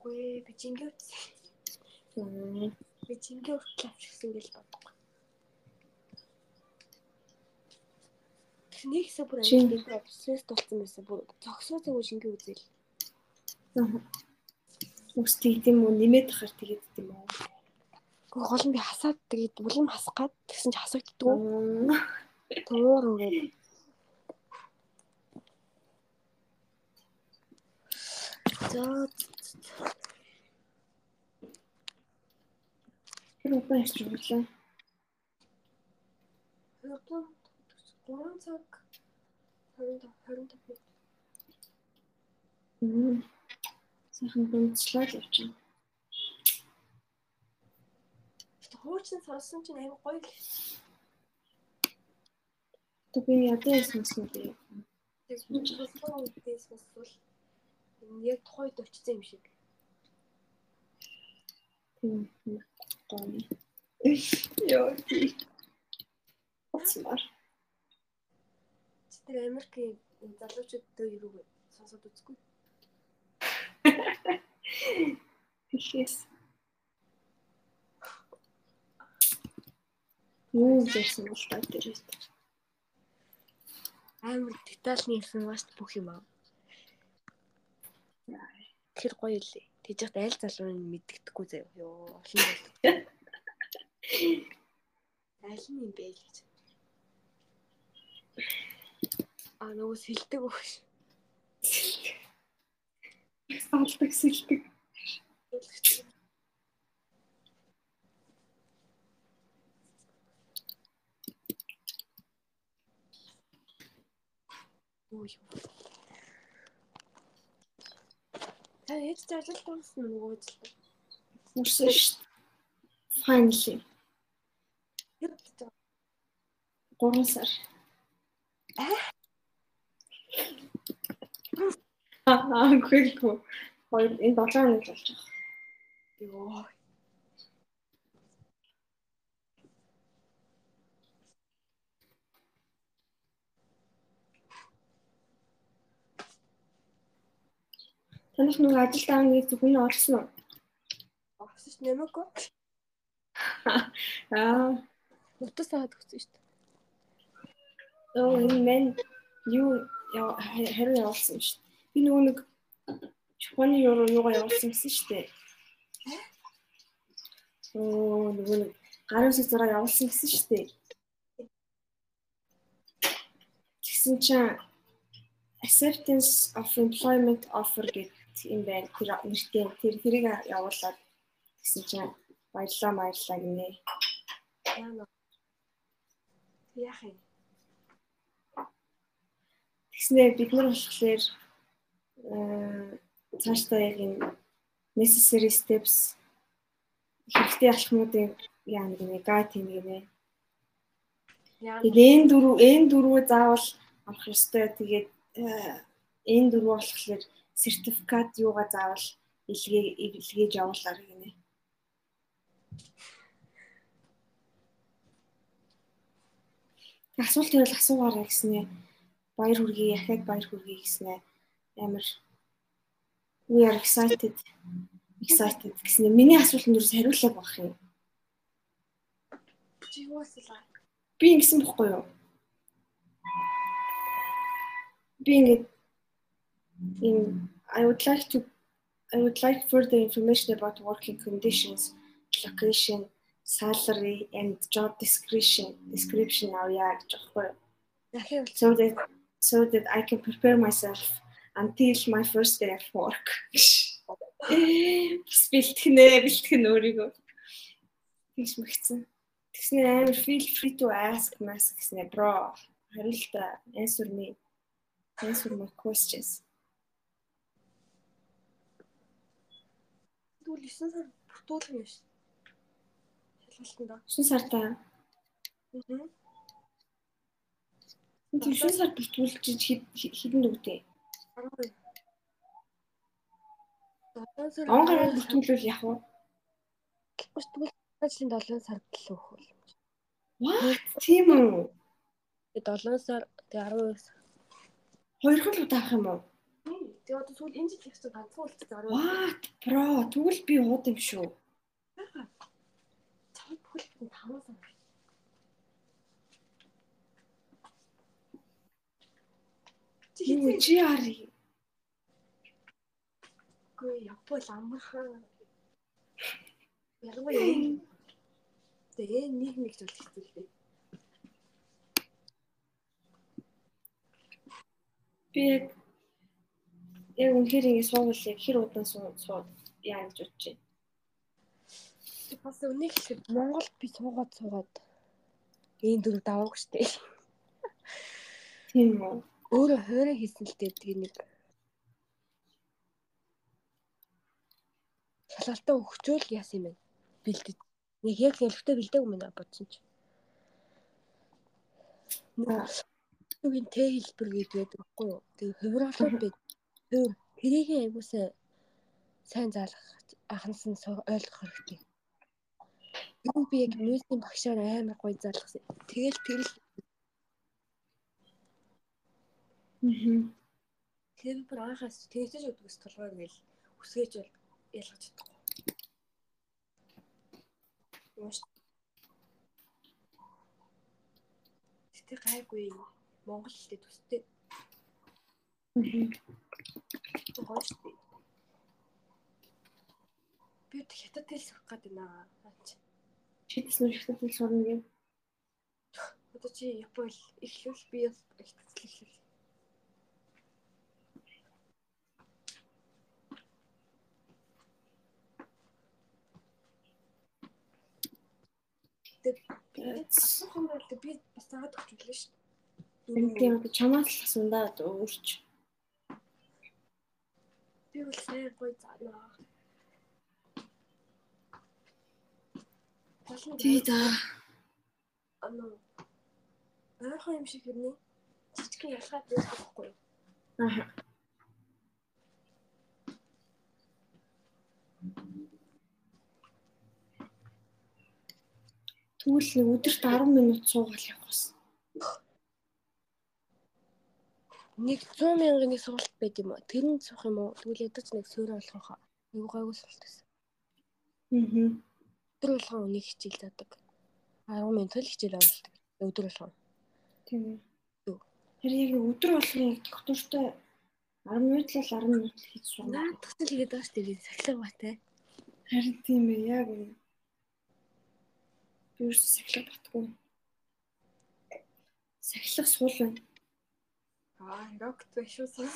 Гүй би жингээ утсан. Би жингээ уртлаа авчихсан гэж боддог. Нэг хэсэг бүр амжилт процесс тулцсан байсан. Бүр зогсоо цагуу жингээ үзэл. Үс тийм үү нэмээд тахаар тэгээд тийм үү? Гэхдээ гол нь би хасаад тэгээд бүлэм хасах гад тэгсэн чи хасагддгүй. Туур үрээд. За Тэр одоо ярьж байлаа. одоо 3 цаг 25 25 Мм. Сайхан бомцлаад явчихна. Хуучин сонсон чинь аягүй гоё л. Тэг би ядаа яснаас нь би. Тэг хуучин үдээс бол яг тухайд очсон юм шиг. Тийм. Яа. Оцмар. Чи тэр Америкийн залуучууд дөө юу сонсоод үзгүй. Хэлээс. Юу гэсэн бол та тэр. Амар детальны информаци бүх юм аа. Тэр гоё лээ. Тэгж яхад аль залууныг мэддэгдэхгүй заяа. Йоо, олон бол. Аль нь юм бэ гэж. Аа нөгөө сэлдэг өгш. Салдаг сэлдэг. Ой. Та ээж ажил томсон нөгөө ажил. Мөрсөн шүү дээ. Finally. Яд 3 сар. Аа, гүйгүй. Хоёр энэ 7 хоног болж байгаа. ёо. Танах нөгөө ажил дааны зөвхөн орсон уу? Огсож нэмээггүй. Аа, Утас аваад өгсөн шүү дээ. оо энэ мен юу яа- хэрэг явуулсан шүү дээ. Би нөгөө нэг Японы юу юугаа явуулсан гэсэн шүү дээ. Оо нөгөө нэг гарын үсэг зураг явуулсан гэсэн шүү дээ. Тэгсэн чинь acceptance of employment offer гэдэг юм байна. Тэр нэртэй тэр тэрийг явуулаад тэгсэн чинь баярлаа баярлаа гинэ. Яах юм? Тэгснээр бид нар болохоор э цаашдаа яг энэ necessary steps хэрэгтэй алхмуудын яа нэг нэг гайд юм гинэ. Тэгээд энэ дөрөв энэ дөрвөө заавал авах ёстой. Тэгээд э, энэ дөрвөө болохоор сертификат юугаа заавал илгээ илгээж явуулаар гинэ. Асуулт төрөл асуугаарай гэснээ баяр хүргэе, яхад баяр хүргэе гэснээ амар we are excited excited гэснээ миний асуултанд юу хариулах байх юм. Чи юу асуулаа? Би ингэсэн бохгүй юу? Би ингэ in I would like to I would like further information about working conditions, location, salary and job description description авъя гэж бохгүй юу? Дахиад so that so that I can prepare myself until my first day at work. Бэлтгэнэ, бэлтгэн өөрийгөө. Тэгш мэгцэн. Тэгснээр амар feel free to ask mask гэснээр bro. Хариултаа answer me. Answer my questions. Тэгвэл 9 сар бүртүүлэх юм шүү. Шалгалтанд. 9 сартаа. Аа. Энд 9 сар бүртгүүлж хэдэн дүгтэй? 12. сар. Он гараад бүртгүүлвэл яах вэ? Тэгвэл ажлын 7 сард л өгөх бол. What? Тийм үү? Тэгээ 7 сар тэгээ 12 сар. Хоёр хөл удаа авах юм уу? Тэгээ одоо сүүл энэ жил ихтэй ганцхан уулзсан 12. What? Bro, тэгвэл би ууд юм шүү. Цаад бүхэл 5 сар. Юу чи ари? Гүй Япон амархан. Ялангуяа Тэгээ нийгмийг зүйл хэцүүлээ. Би яг яг үнэхээр ингэ суугал яг хэр удаан суу яа гэж бодож байна. Бас үнийг хэлэхэд Монголд би суугаад суугаад энэ дөрөв давааг штэ. Тийм үү. Өөрөө хоороо хийсэн л дээ тэгээ нэг шалгалтаа өгчөөл яасан юм бэ? Бэлдэж. Нэг яг хэлэхдээ бэлдээг юм байна бодсон чи. Нүгийн Т хэлбэр гэдэг байхгүй юу? Тэгээ хувирлууд байд. Тэр тэрийг аягуулсан сайн заалах анхнаас нь ойлгох хэрэгтэй. Юу би яг мюзикийн багшаар амар гоё заалгасан. Тэгэл тэгэл Мм. Тэр бүр анхаас тэгсэж өгдөгс толгойр гэл үсгээж бол ялгаж чадахгүй. Маш Тэ гайгүй Монгол хэлтэй төстэй. Мм. Гоё штэ. Би одоо хятад хэл сурах гээд байна. Чидс нүх хэл сурна гэв. Одоо чи Япон эхлүүл би хятад хэл эхлүүл. Асуухан байл би бас заагаад өгч үлээ шүү дээ. Тийм одоо чамаас л асуундаа өөрч. Би бол сайн гоё заана. Тий да. Ано. Ойрхон юм шиг хэрнээ. Жижигхэн ялгаад байдаг байхгүй юу? Аа. Тэгвэл өдөрт 10 минут суугаад явах гэсэн. Нэг 100 мянган нэг сургалт байд юм уу? Тэрэнд суух юм уу? Тэгвэл ядаж нэг сөөрэ болох хаа. Айгуу гайгүй сургалт байсан. Аа. Өдөр болгон үнийг хичээл заадаг. 10 минут л хичээл авалдаг. Өдөр болгон. Тийм. Тэр яг өдөр болгон доктортой 10 минут л 10 минут л хийж суuna. Наадах л хийгээд байгаа шүү дээ. Сахилга батай. Харин тийм ээ яг энэ би юу сахилга батгүй. Сахилга суул байна. Аа, биш үү?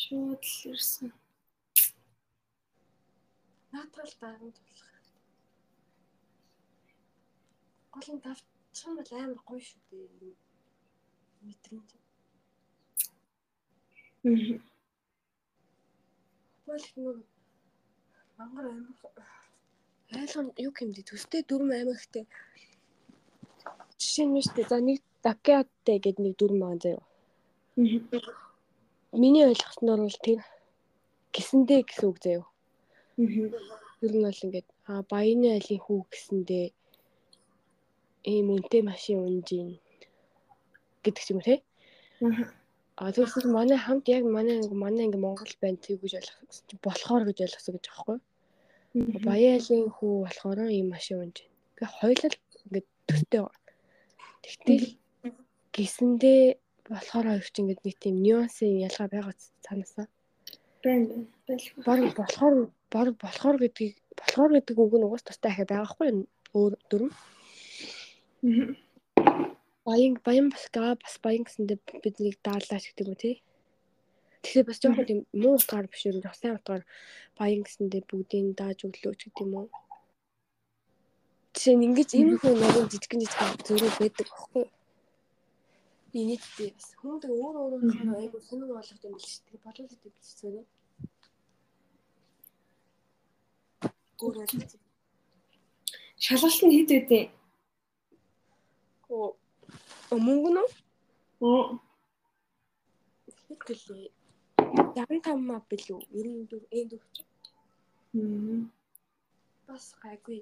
Шууд л ирсэн. Наатал даган тулах. Гол нь тавчхан бол амар гоё шүү дээ. Мэдрэмж. Мм. Бол нэг мангар амар айлгын юу гэмдэ төстэй дүрм амар ихтэй. Жишээ нь дээ. За нэг дакеаттэй гэдэг нэг дүрм байгаа заяа. Миний ойлгосноор бол тэр гисэндээ гэсэн үг заяа. Тэр нь бол ингээд а баяны айлын хүү гэсэндээ ийм үнэтэй машин унж ийн гэдэг ч юм уу те. А тэгвэл манай хамт яг манай манай ингээ Монгол байна тэг гэж ойлгосон чи болохоор гэж ойлгосон гэж аахгүй. Баян айлын хүү болохоор ийм машин унж. Ингээ хоёулаа ингээ төстэй. Тэгтэл гисэндээ болохоор хоёр ч ингээд нэг тийм нюансын ялгаа байгаа цаанаасаа. Байна байна. Баг болохоор баг болохоор гэдгийг болохоор гэдэг үг нь угаас тустай ахаа байгаа хгүй өөр дүрм. Баян баян бас гаа бас баян гэсэндээ биднийг даалаач гэдэг юм тий. Тэгэхээр бас жоохон тийм муу утгаар биш юм сайн утгаар баян гэсэндээ бүгдийг дааж өглөөч гэдэг юм уу. Жишээ нь ингэж ийм хүн нэг жижигэн жижигэн зөрүү байдаг байхгүй юу? Инээдтэй бас хүмүүс өөр өөрөөр айгу сонир болгох юм биш тэгээ болов гэдэг биш. Өөр ойлгох. Шалгалт нь хэд вэ? Оо мөнгө нь Оо хэд гэлээ 65 маа билүү 94 энд өгч Мм. бас гайгүй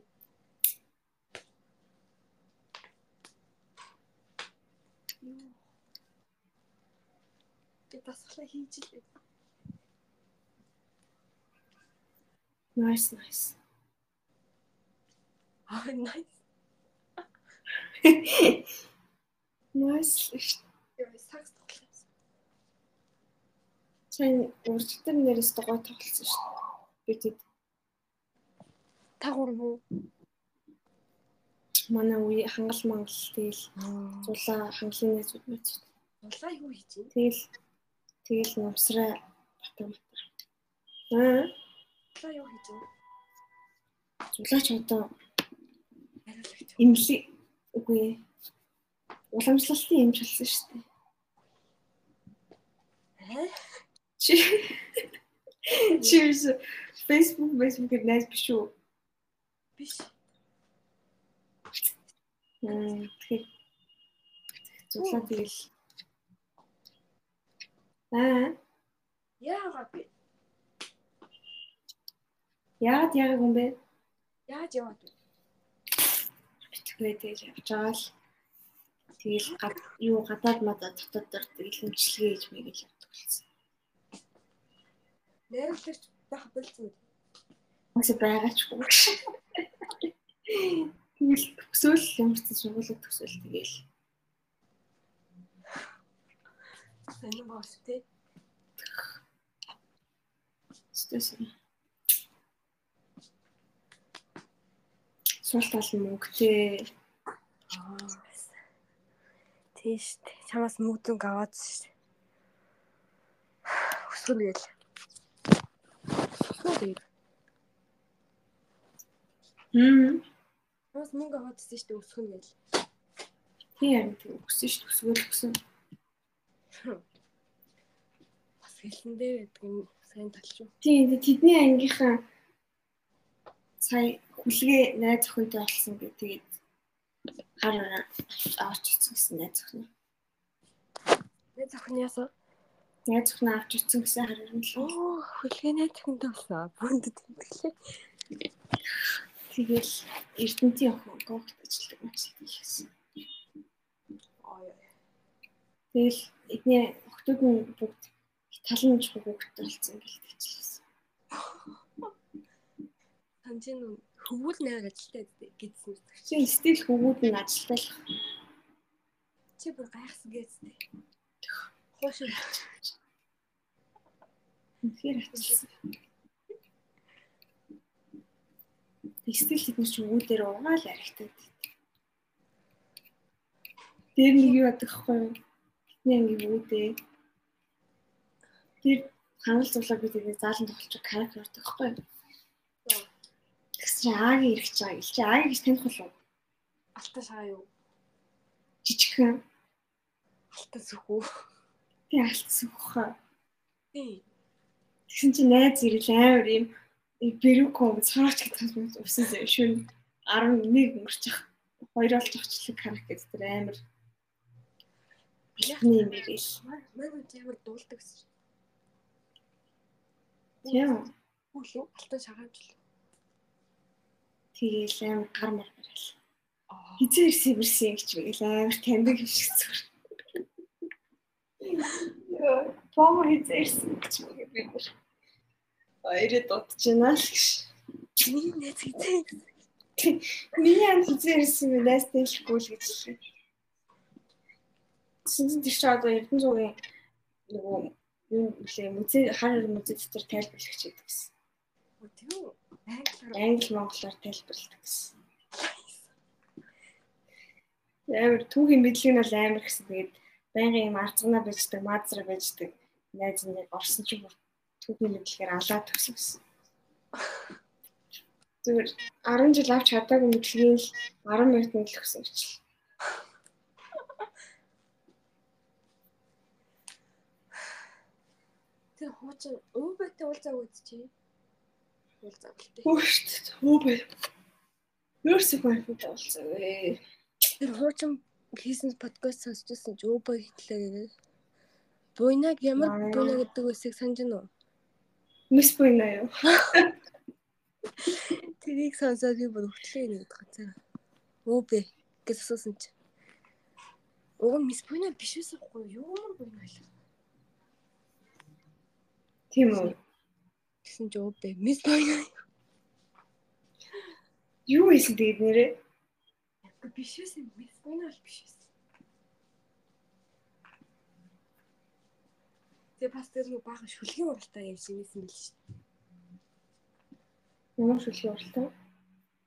Тэг дасглаа хийж л байна. Nice nice. Аа nice. Nice. Яа сакс тоглосон. Сайн уржтар нэрээс дугаа тоглосон шүү. Бидэд Тагур муу. манай үе хангал мангал тэгэл зулаа хангалын нэзүүд мэт. Улаа юу хийж юм? Тэгэл тэгэл намсраа батаа батаа. Аа Улаа юу хийж юм? зулаач одоо имлэг үгүй ээ. уламжлалтын юм чалсан шүү дээ. Аа? Чи чи Facebook Facebook-ээр найз биш үү? Биш. Мм тэгэхээр зулаа тэгэл Аа Яагаад бэ? яагаад яг юм бэ? Яаж яваад вэ? Битгвэ тэгэл явж байгаа л тэгэл гад юу гадаад мадаа дотоод дор тэгэл имчилгээ хийж мэгэл явдаг болсон. Найрамдлагч байх болсон. Маш байгаа ч юм. Тэгэл төсөөл ямар ч сургууль төсөөл тэгэл Сонин боос тий. Сул тал нь мөнгөтэй. Аа. Тийш. Чамаас мөгдөнгө аваад шүү. Өсгөн гээл. Өсгөн. Хм. Чамаас мөнгө аваад дээ өсгөн гээл. Тийм өссөн шүү төсөөл өссөн. Бас хэлэндээ байдаг юм сайн талч юу. Тийм тэдний ангийнхаа сая хүлгээ найз охинтой болсон гэ тэгээд хар авч ирсэн гэсэн найз охин. Нэг зохин ясаа. Найз охин авч ирсэн гэсэн харин л Оо, хүлгээнэ төгөндөө болсон. Бүнд тэмдэглээ. тэгэл Эрдэнтийн охин гогт ажилладаг мэтлээ хийсэн. Яа. Тэгэл эдний охтууд нь бүгд талан хөвгөлт болсон гэж хэлсэн. Санжин хөвгөл найр ажилтаа гэдсэн. Чи стил хөвгүүд нь ажилтал Чи бүр гайхсан гэдсэн. Хоош. үнэхээр ажилсан. Стил хэдэн ч үүдээр угаал арихтаад. Тэр нэг юу ядах вэ? Бидний анги үүдээ. Тэр ханал зуглаа би тэгээ заалан тоглож характер ордог байхгүй. Тэгсэн аагийн ирэх чагаа ил чи аагийн гэж таних болов Алтан шаа юу? жижигхэн Алтан сүхүү. тий алтсан хөө. Тий. Тэгсэн чи найз ирэл амар юм бэрүүком цаарч гэдэг юм усан шүн 11 өнгөрчих. Хоёр олж авчлаг характер дээр амар бэлхний юм ирэл. Манай ямар дуулдаг гэсэн. Тийм. Үгүй алтан шагаамж л. Тэгээл амар гар мар барил. Хизээ ирсэн ирсэн гэж би амар таньдаг юм шиг зүгээр. Том хизээ ирсэн гэж би би. Хоёроо дутж байна л гэж. Миний найз хизээ. Миний ам хизээ ирсэн юм найс тэлэхгүй л гэж хэлээ. Синтэн тийш одоо Эрдэнэзуугийн нөгөө юу нэлээ музей хар музей дотор тайлбарлагч гэдэг гэсэн. Тийм? Англиар Англи монголоор тайлбарладаг гэсэн. Амар түүхийн мэдлэг нь бол амар гэсэн. Тэгээд байнгын юм арцганаа байждаг, маазраа байждаг. Найз нь орсон чи бүр түүхийн мэдлэгээр алаад төгсөн. Зүгээр 10 жил авч чадаагүй мэдлэгийг л 10 минутанд л өгсөн гэж. Тэр хуучин өвбэтэй уулзаа үзчихье. Уулзаа гэлтэй. Хөөшт өвбэ. Нэрсэг байхтай уулзаа вэ. Тэр хуучин хийсэн подкаст сонсчихсан ч өвбэ хэтлээ. Буйнаг ямар буйна гэдэг үсийг санаж байна уу? Мис буйна юу? Тэрийг сонсоод би бүр хөтлөө нэг ганцаа. Өвбэ гэж асуусан чи. Оо мис буйна биш байсан хгүй юу? Ямар буйна вэ? Тийм үү? Гэсэн ч өвбэ мис буйна. Юу хийсэн тэгээд нэрээ? Биш байсан мис буйна л биш байсан. Тэгээ бас тэр нэг баахан шүлгийн уралтай юм шиг байсан байл шүү. Ямар шүлгийн уралтай?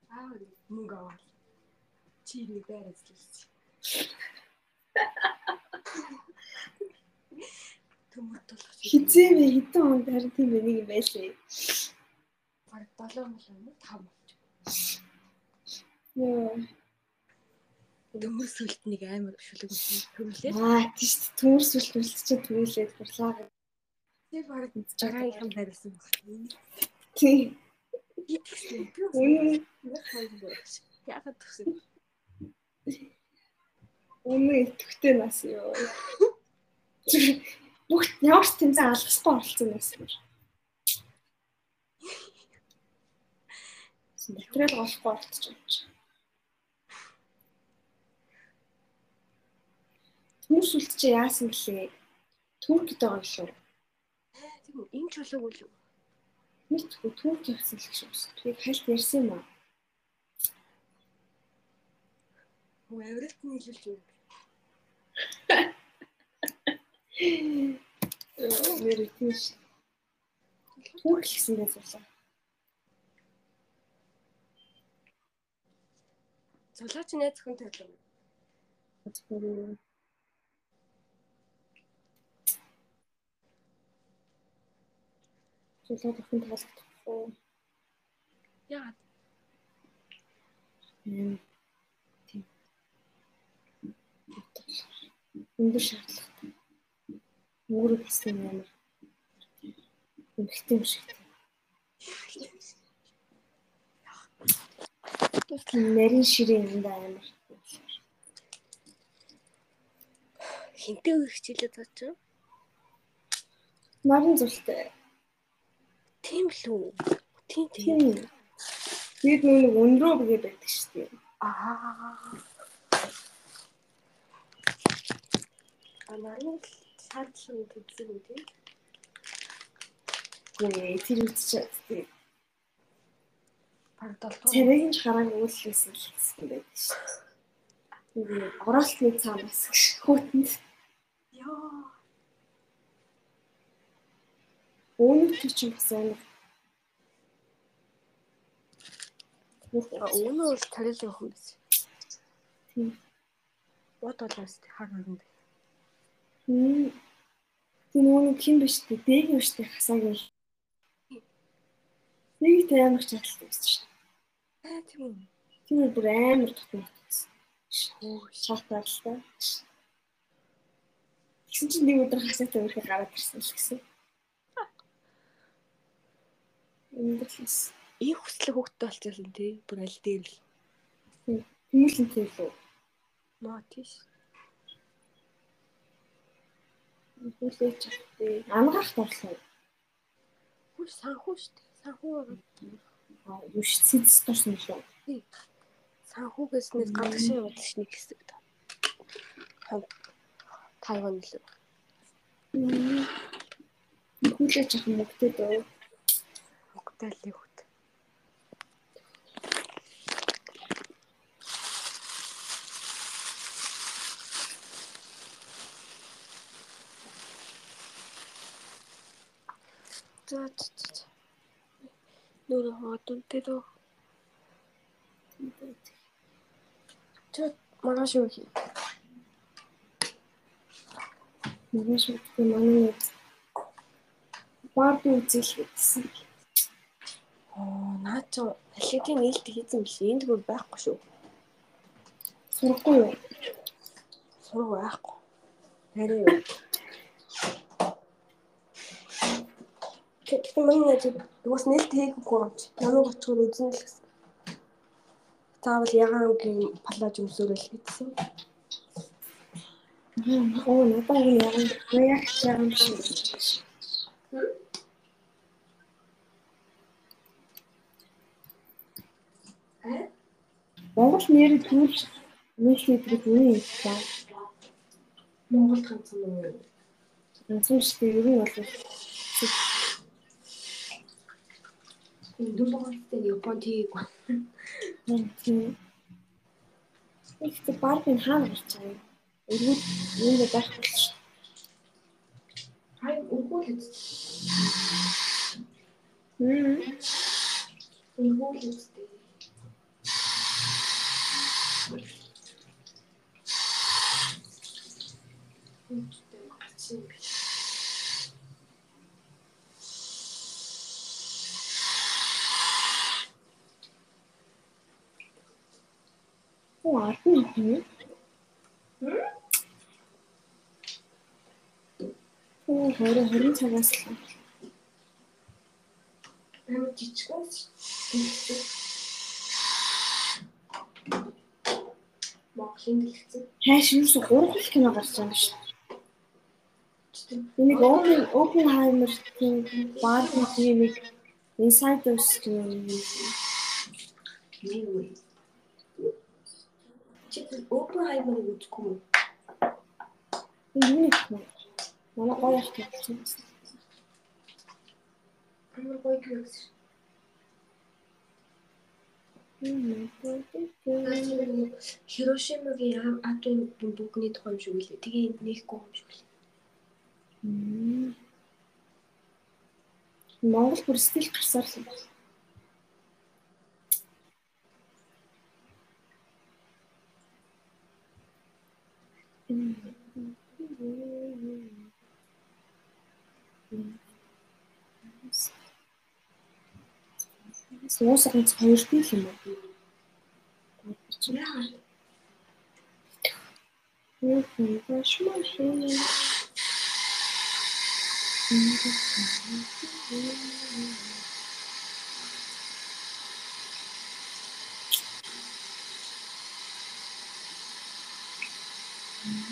Аа мөнгө аваад чи нэг байр ажиллаж. Төмөр толгоч. Хизээ вэ хитэн хонд харин тийм нэг юм байлээ. Бараг 7 мөн 5 болж. Йоо. Төмөр сүлт нэг амар шүлэг төмлээ. Аа тийш төмөр сүлт үлдчихээ түгэлээд бурлаа. Тэр бараг жаргаахан барьсан байна. Тийм. Яагаад төгсөн? үнэн итгэвтэй нас юу. Бүгд ямар ч тэмцээн алгасгүй болсон нас юм. Материал голохгүй болчихж байна. Хүмүүс үлд чи яасан гэлээ. Туркид байгаа шүү. Тийм энэ чулууг үл юу? Мэдгүй Турк явсан л гэж байна. Тэрийг хальт ярьсан юм аа. Хөө авиралт нь илүүлж юу? Нэр тийш. Турк гэсэн дээр зулаа. Цулаач найз хүнтэй болов. Зөвхөн Зулаа дахин таалагдахгүй. Яагаад? Тийм. Өндөр шаардлагатай. Өөрөө гэсэн юм. Эмхтэй юм шиг. Нарийн ширээ юм да амар. Хинтээ үе хичээлээ тооч. Нарийн зултай. Тийм л үү? Тийм тийм. Тэгээд нэг өндрөө бигээ байдаг шүү дээ. Аа. Анарын цаадлан төгсөг үү тийм? Гээ тэр үтчихэд тийм. Баг долдуу. Царайг нь хараад үүлсэн л гэсэн байдаг шүү. Тэгээд ороолтны цаанаас гэж хүүтэнд Яа. Өөнөд чинь бас амар. Өнөө бол тарилын хүмүүс. Тийм. Бод болоос хар хөрөнд. Тэр нөгөө хин биш үү? Дэг юм шүү дээ хасаагийн. Нэг таймер чадалтай байсан шүү. Аа тийм үү. Тэр бүр амар тутмагтсан. Шатаал л та. Тэгсэн чинь нэг өдөр хасаатай өрхө гараад ирсэн л гэсэн. Өндөрлөс. Их хүслэг хөвгтэй болчихсон тий. Бүр аль дээр л. Хүмүүлэн тийм үү? Маа тийш. Хүлээж авах. Ангаах торлоо. Хүү санхүү штэ. Санхүү Аа, юу ш сэдс төрсөн шүү. санхүүгээс нэг гадагшин удаж нэг хэсэг та. Тайван л. Хүлээж авах мөгтэй дөө. Мөгтэй л хөвт. За за за. Нөр хатун тэдо. Чот Маргааш юу хий? Маргааш үгүй манай Барби үзэл гэсэн. Оо, наа чи аллергийн нээлт хийсэн биш. Энд бүр байхгүй шүү. Сурахгүй юу? Сураг байхгүй. Харин юу? Тэгтээ мань яаж юус нээлт хийхгүй юм чи. Намайг очихоор үзэн л гэсэн. Таавал ягаангийн палаж өмсөөрөл хийсэн. Оо, надад яг яг яг юм шиг. Монгол нэр төрж нийлүүлдэг үе юм байна. Монголд ганцхан уу? Ганцхан шүү дээ. Ер нь дөрөвтэй Японд хийгээгүй. Ихтэй Барбин хаана гарч байгаа юм? Өргөд юм байх шүү. Хай өгөөл үз. Хм. Өгөөл үз. Ард нь юм. Оо, хорин хорин цагаас л. Амар жижигхэн. Монголын дэлгэцэн. Хайш юус гурван кино гарч байгаа юм шүү. Энийг Open Oppenheimer Barbie тийм нэг Insiders кино юм. Юу Чи Oppenheimer үзэхгүй юу? Энэ юу юм? Манай гоё их тийм. Амар гоё юм. Хирошимагийн атом бомбны тухай юм шиг үлээ. Тэгээ нээхгүй юм шиг үлээ. Монгол бүр стил гарсаар л байна. Суусах нь хоёр бий юм уу? Яагаад? Юу юм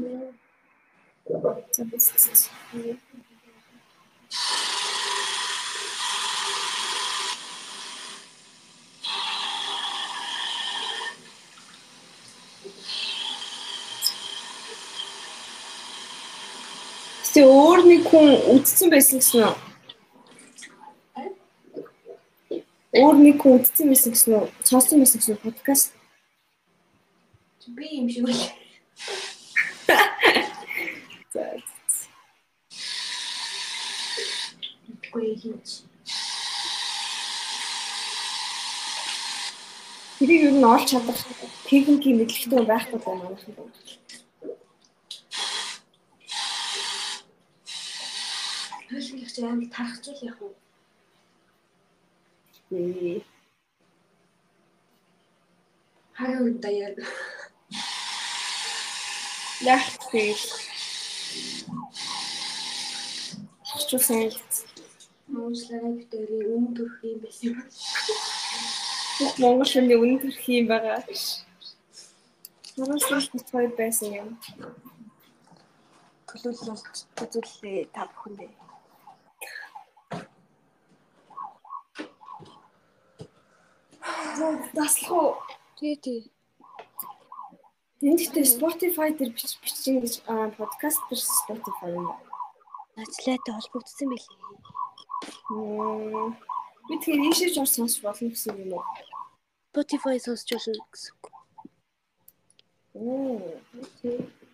бэ? Шмаа шмаа. Тэ өөр нэг хүн үдцсэн байсан гэсэн үү? Өөр нэг хүн үдцсэн байсан гэсэн үү? Сонссон байсан гэсэн? Подкаст. Би юм шиг үлээ. За. Үгүй хийж. Тэрийг ер нь олж чадах техникийн мэдлэгтэй байхгүй байх манайхан байна. Хөлгөх чи амар тархачул яах вэ? Ээ. Хараа үн даяар. Яг тийм. Хачуу сайн л. Монголаа битэрийн өмнө төрх юм байсан. Бүх Монгол хүний үнэн төрх юм байгаа. Сүлж битгой байсан юм. Төлөөлөлт үзүүлээ та бүхэндээ. Таслах уу? Тий, тий. Ихтэй Spotify дээр бич бичин гэж подкаст дээр Spotify юм. Нацлаатай холбогдсон байлээ. Би тэгэхээр ийшээ ч сонсч болно гэсэн юм уу? Spotify сонсч болно гэсэн үг.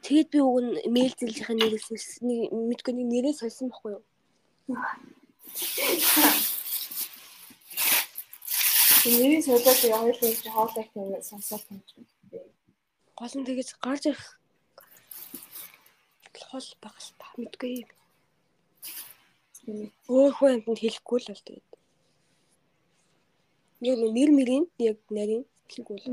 Тэгээд би уг нь мэйл зэлжийнхаа нэрийг сольсон. Нэг мэдгүй нэг нэрээ сольсон байхгүй юу? Нэрийн солиод явуулсан чи хоолойх юм сонсоод юм чинь. Гол нь тэгэж гарч ирэх хол байгаа л та мэдгүй. Өөр хүн амтнд хэлэхгүй л бол тэгээд. Яг нэр мэрийн яг нарийн хэлэхгүй л.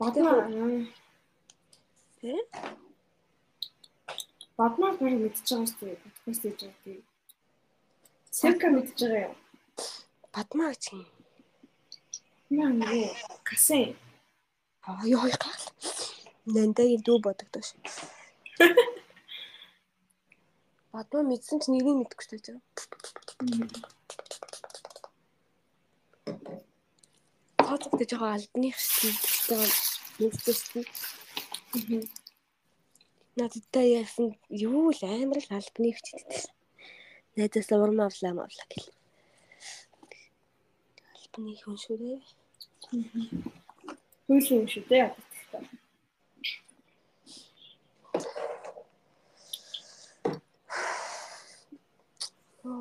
Бадмаа Тэ? Бадмаа баг мэдчихэж байгаа шүү дээ. Подкаст хийж байгаа тийм. Севка мэдчихэж байгаа юм. Бадмаа гэж юм. Яа нэг касен. Аа ёо гал. Нандагийн дүү бодогдож. Бадмаа мэдсэн ч нэрийг мэдэхгүй ч тааж байгаа. Тооцогдож байгаа албаных шилдэг мэдчихсэн. Надтай яасан юу л амар л албаны хчтэй. Найдаас урмаа авлаа мавлаа гэл. Албаны хүн шүү дээ. Хүйл юм шүү дээ.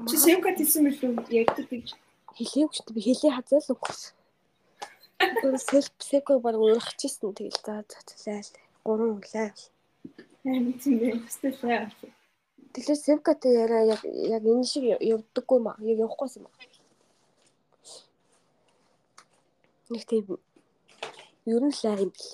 Чи севка тийсэн мэлүү ягдаг гэж. Хэлээгүй ч би хэлээ хазаа л үгүй. Гүр селф псико баг урахчихсан тэгэл за цацлаа. Гурван үлээ. Аа тийм дээ. Стефа. Тэгэхээр севкатай яриа яг яг энэ шиг явдаггүй маа. Яг явахгүйсэн маа. Нэг тийм ер нь лайв юм бэл.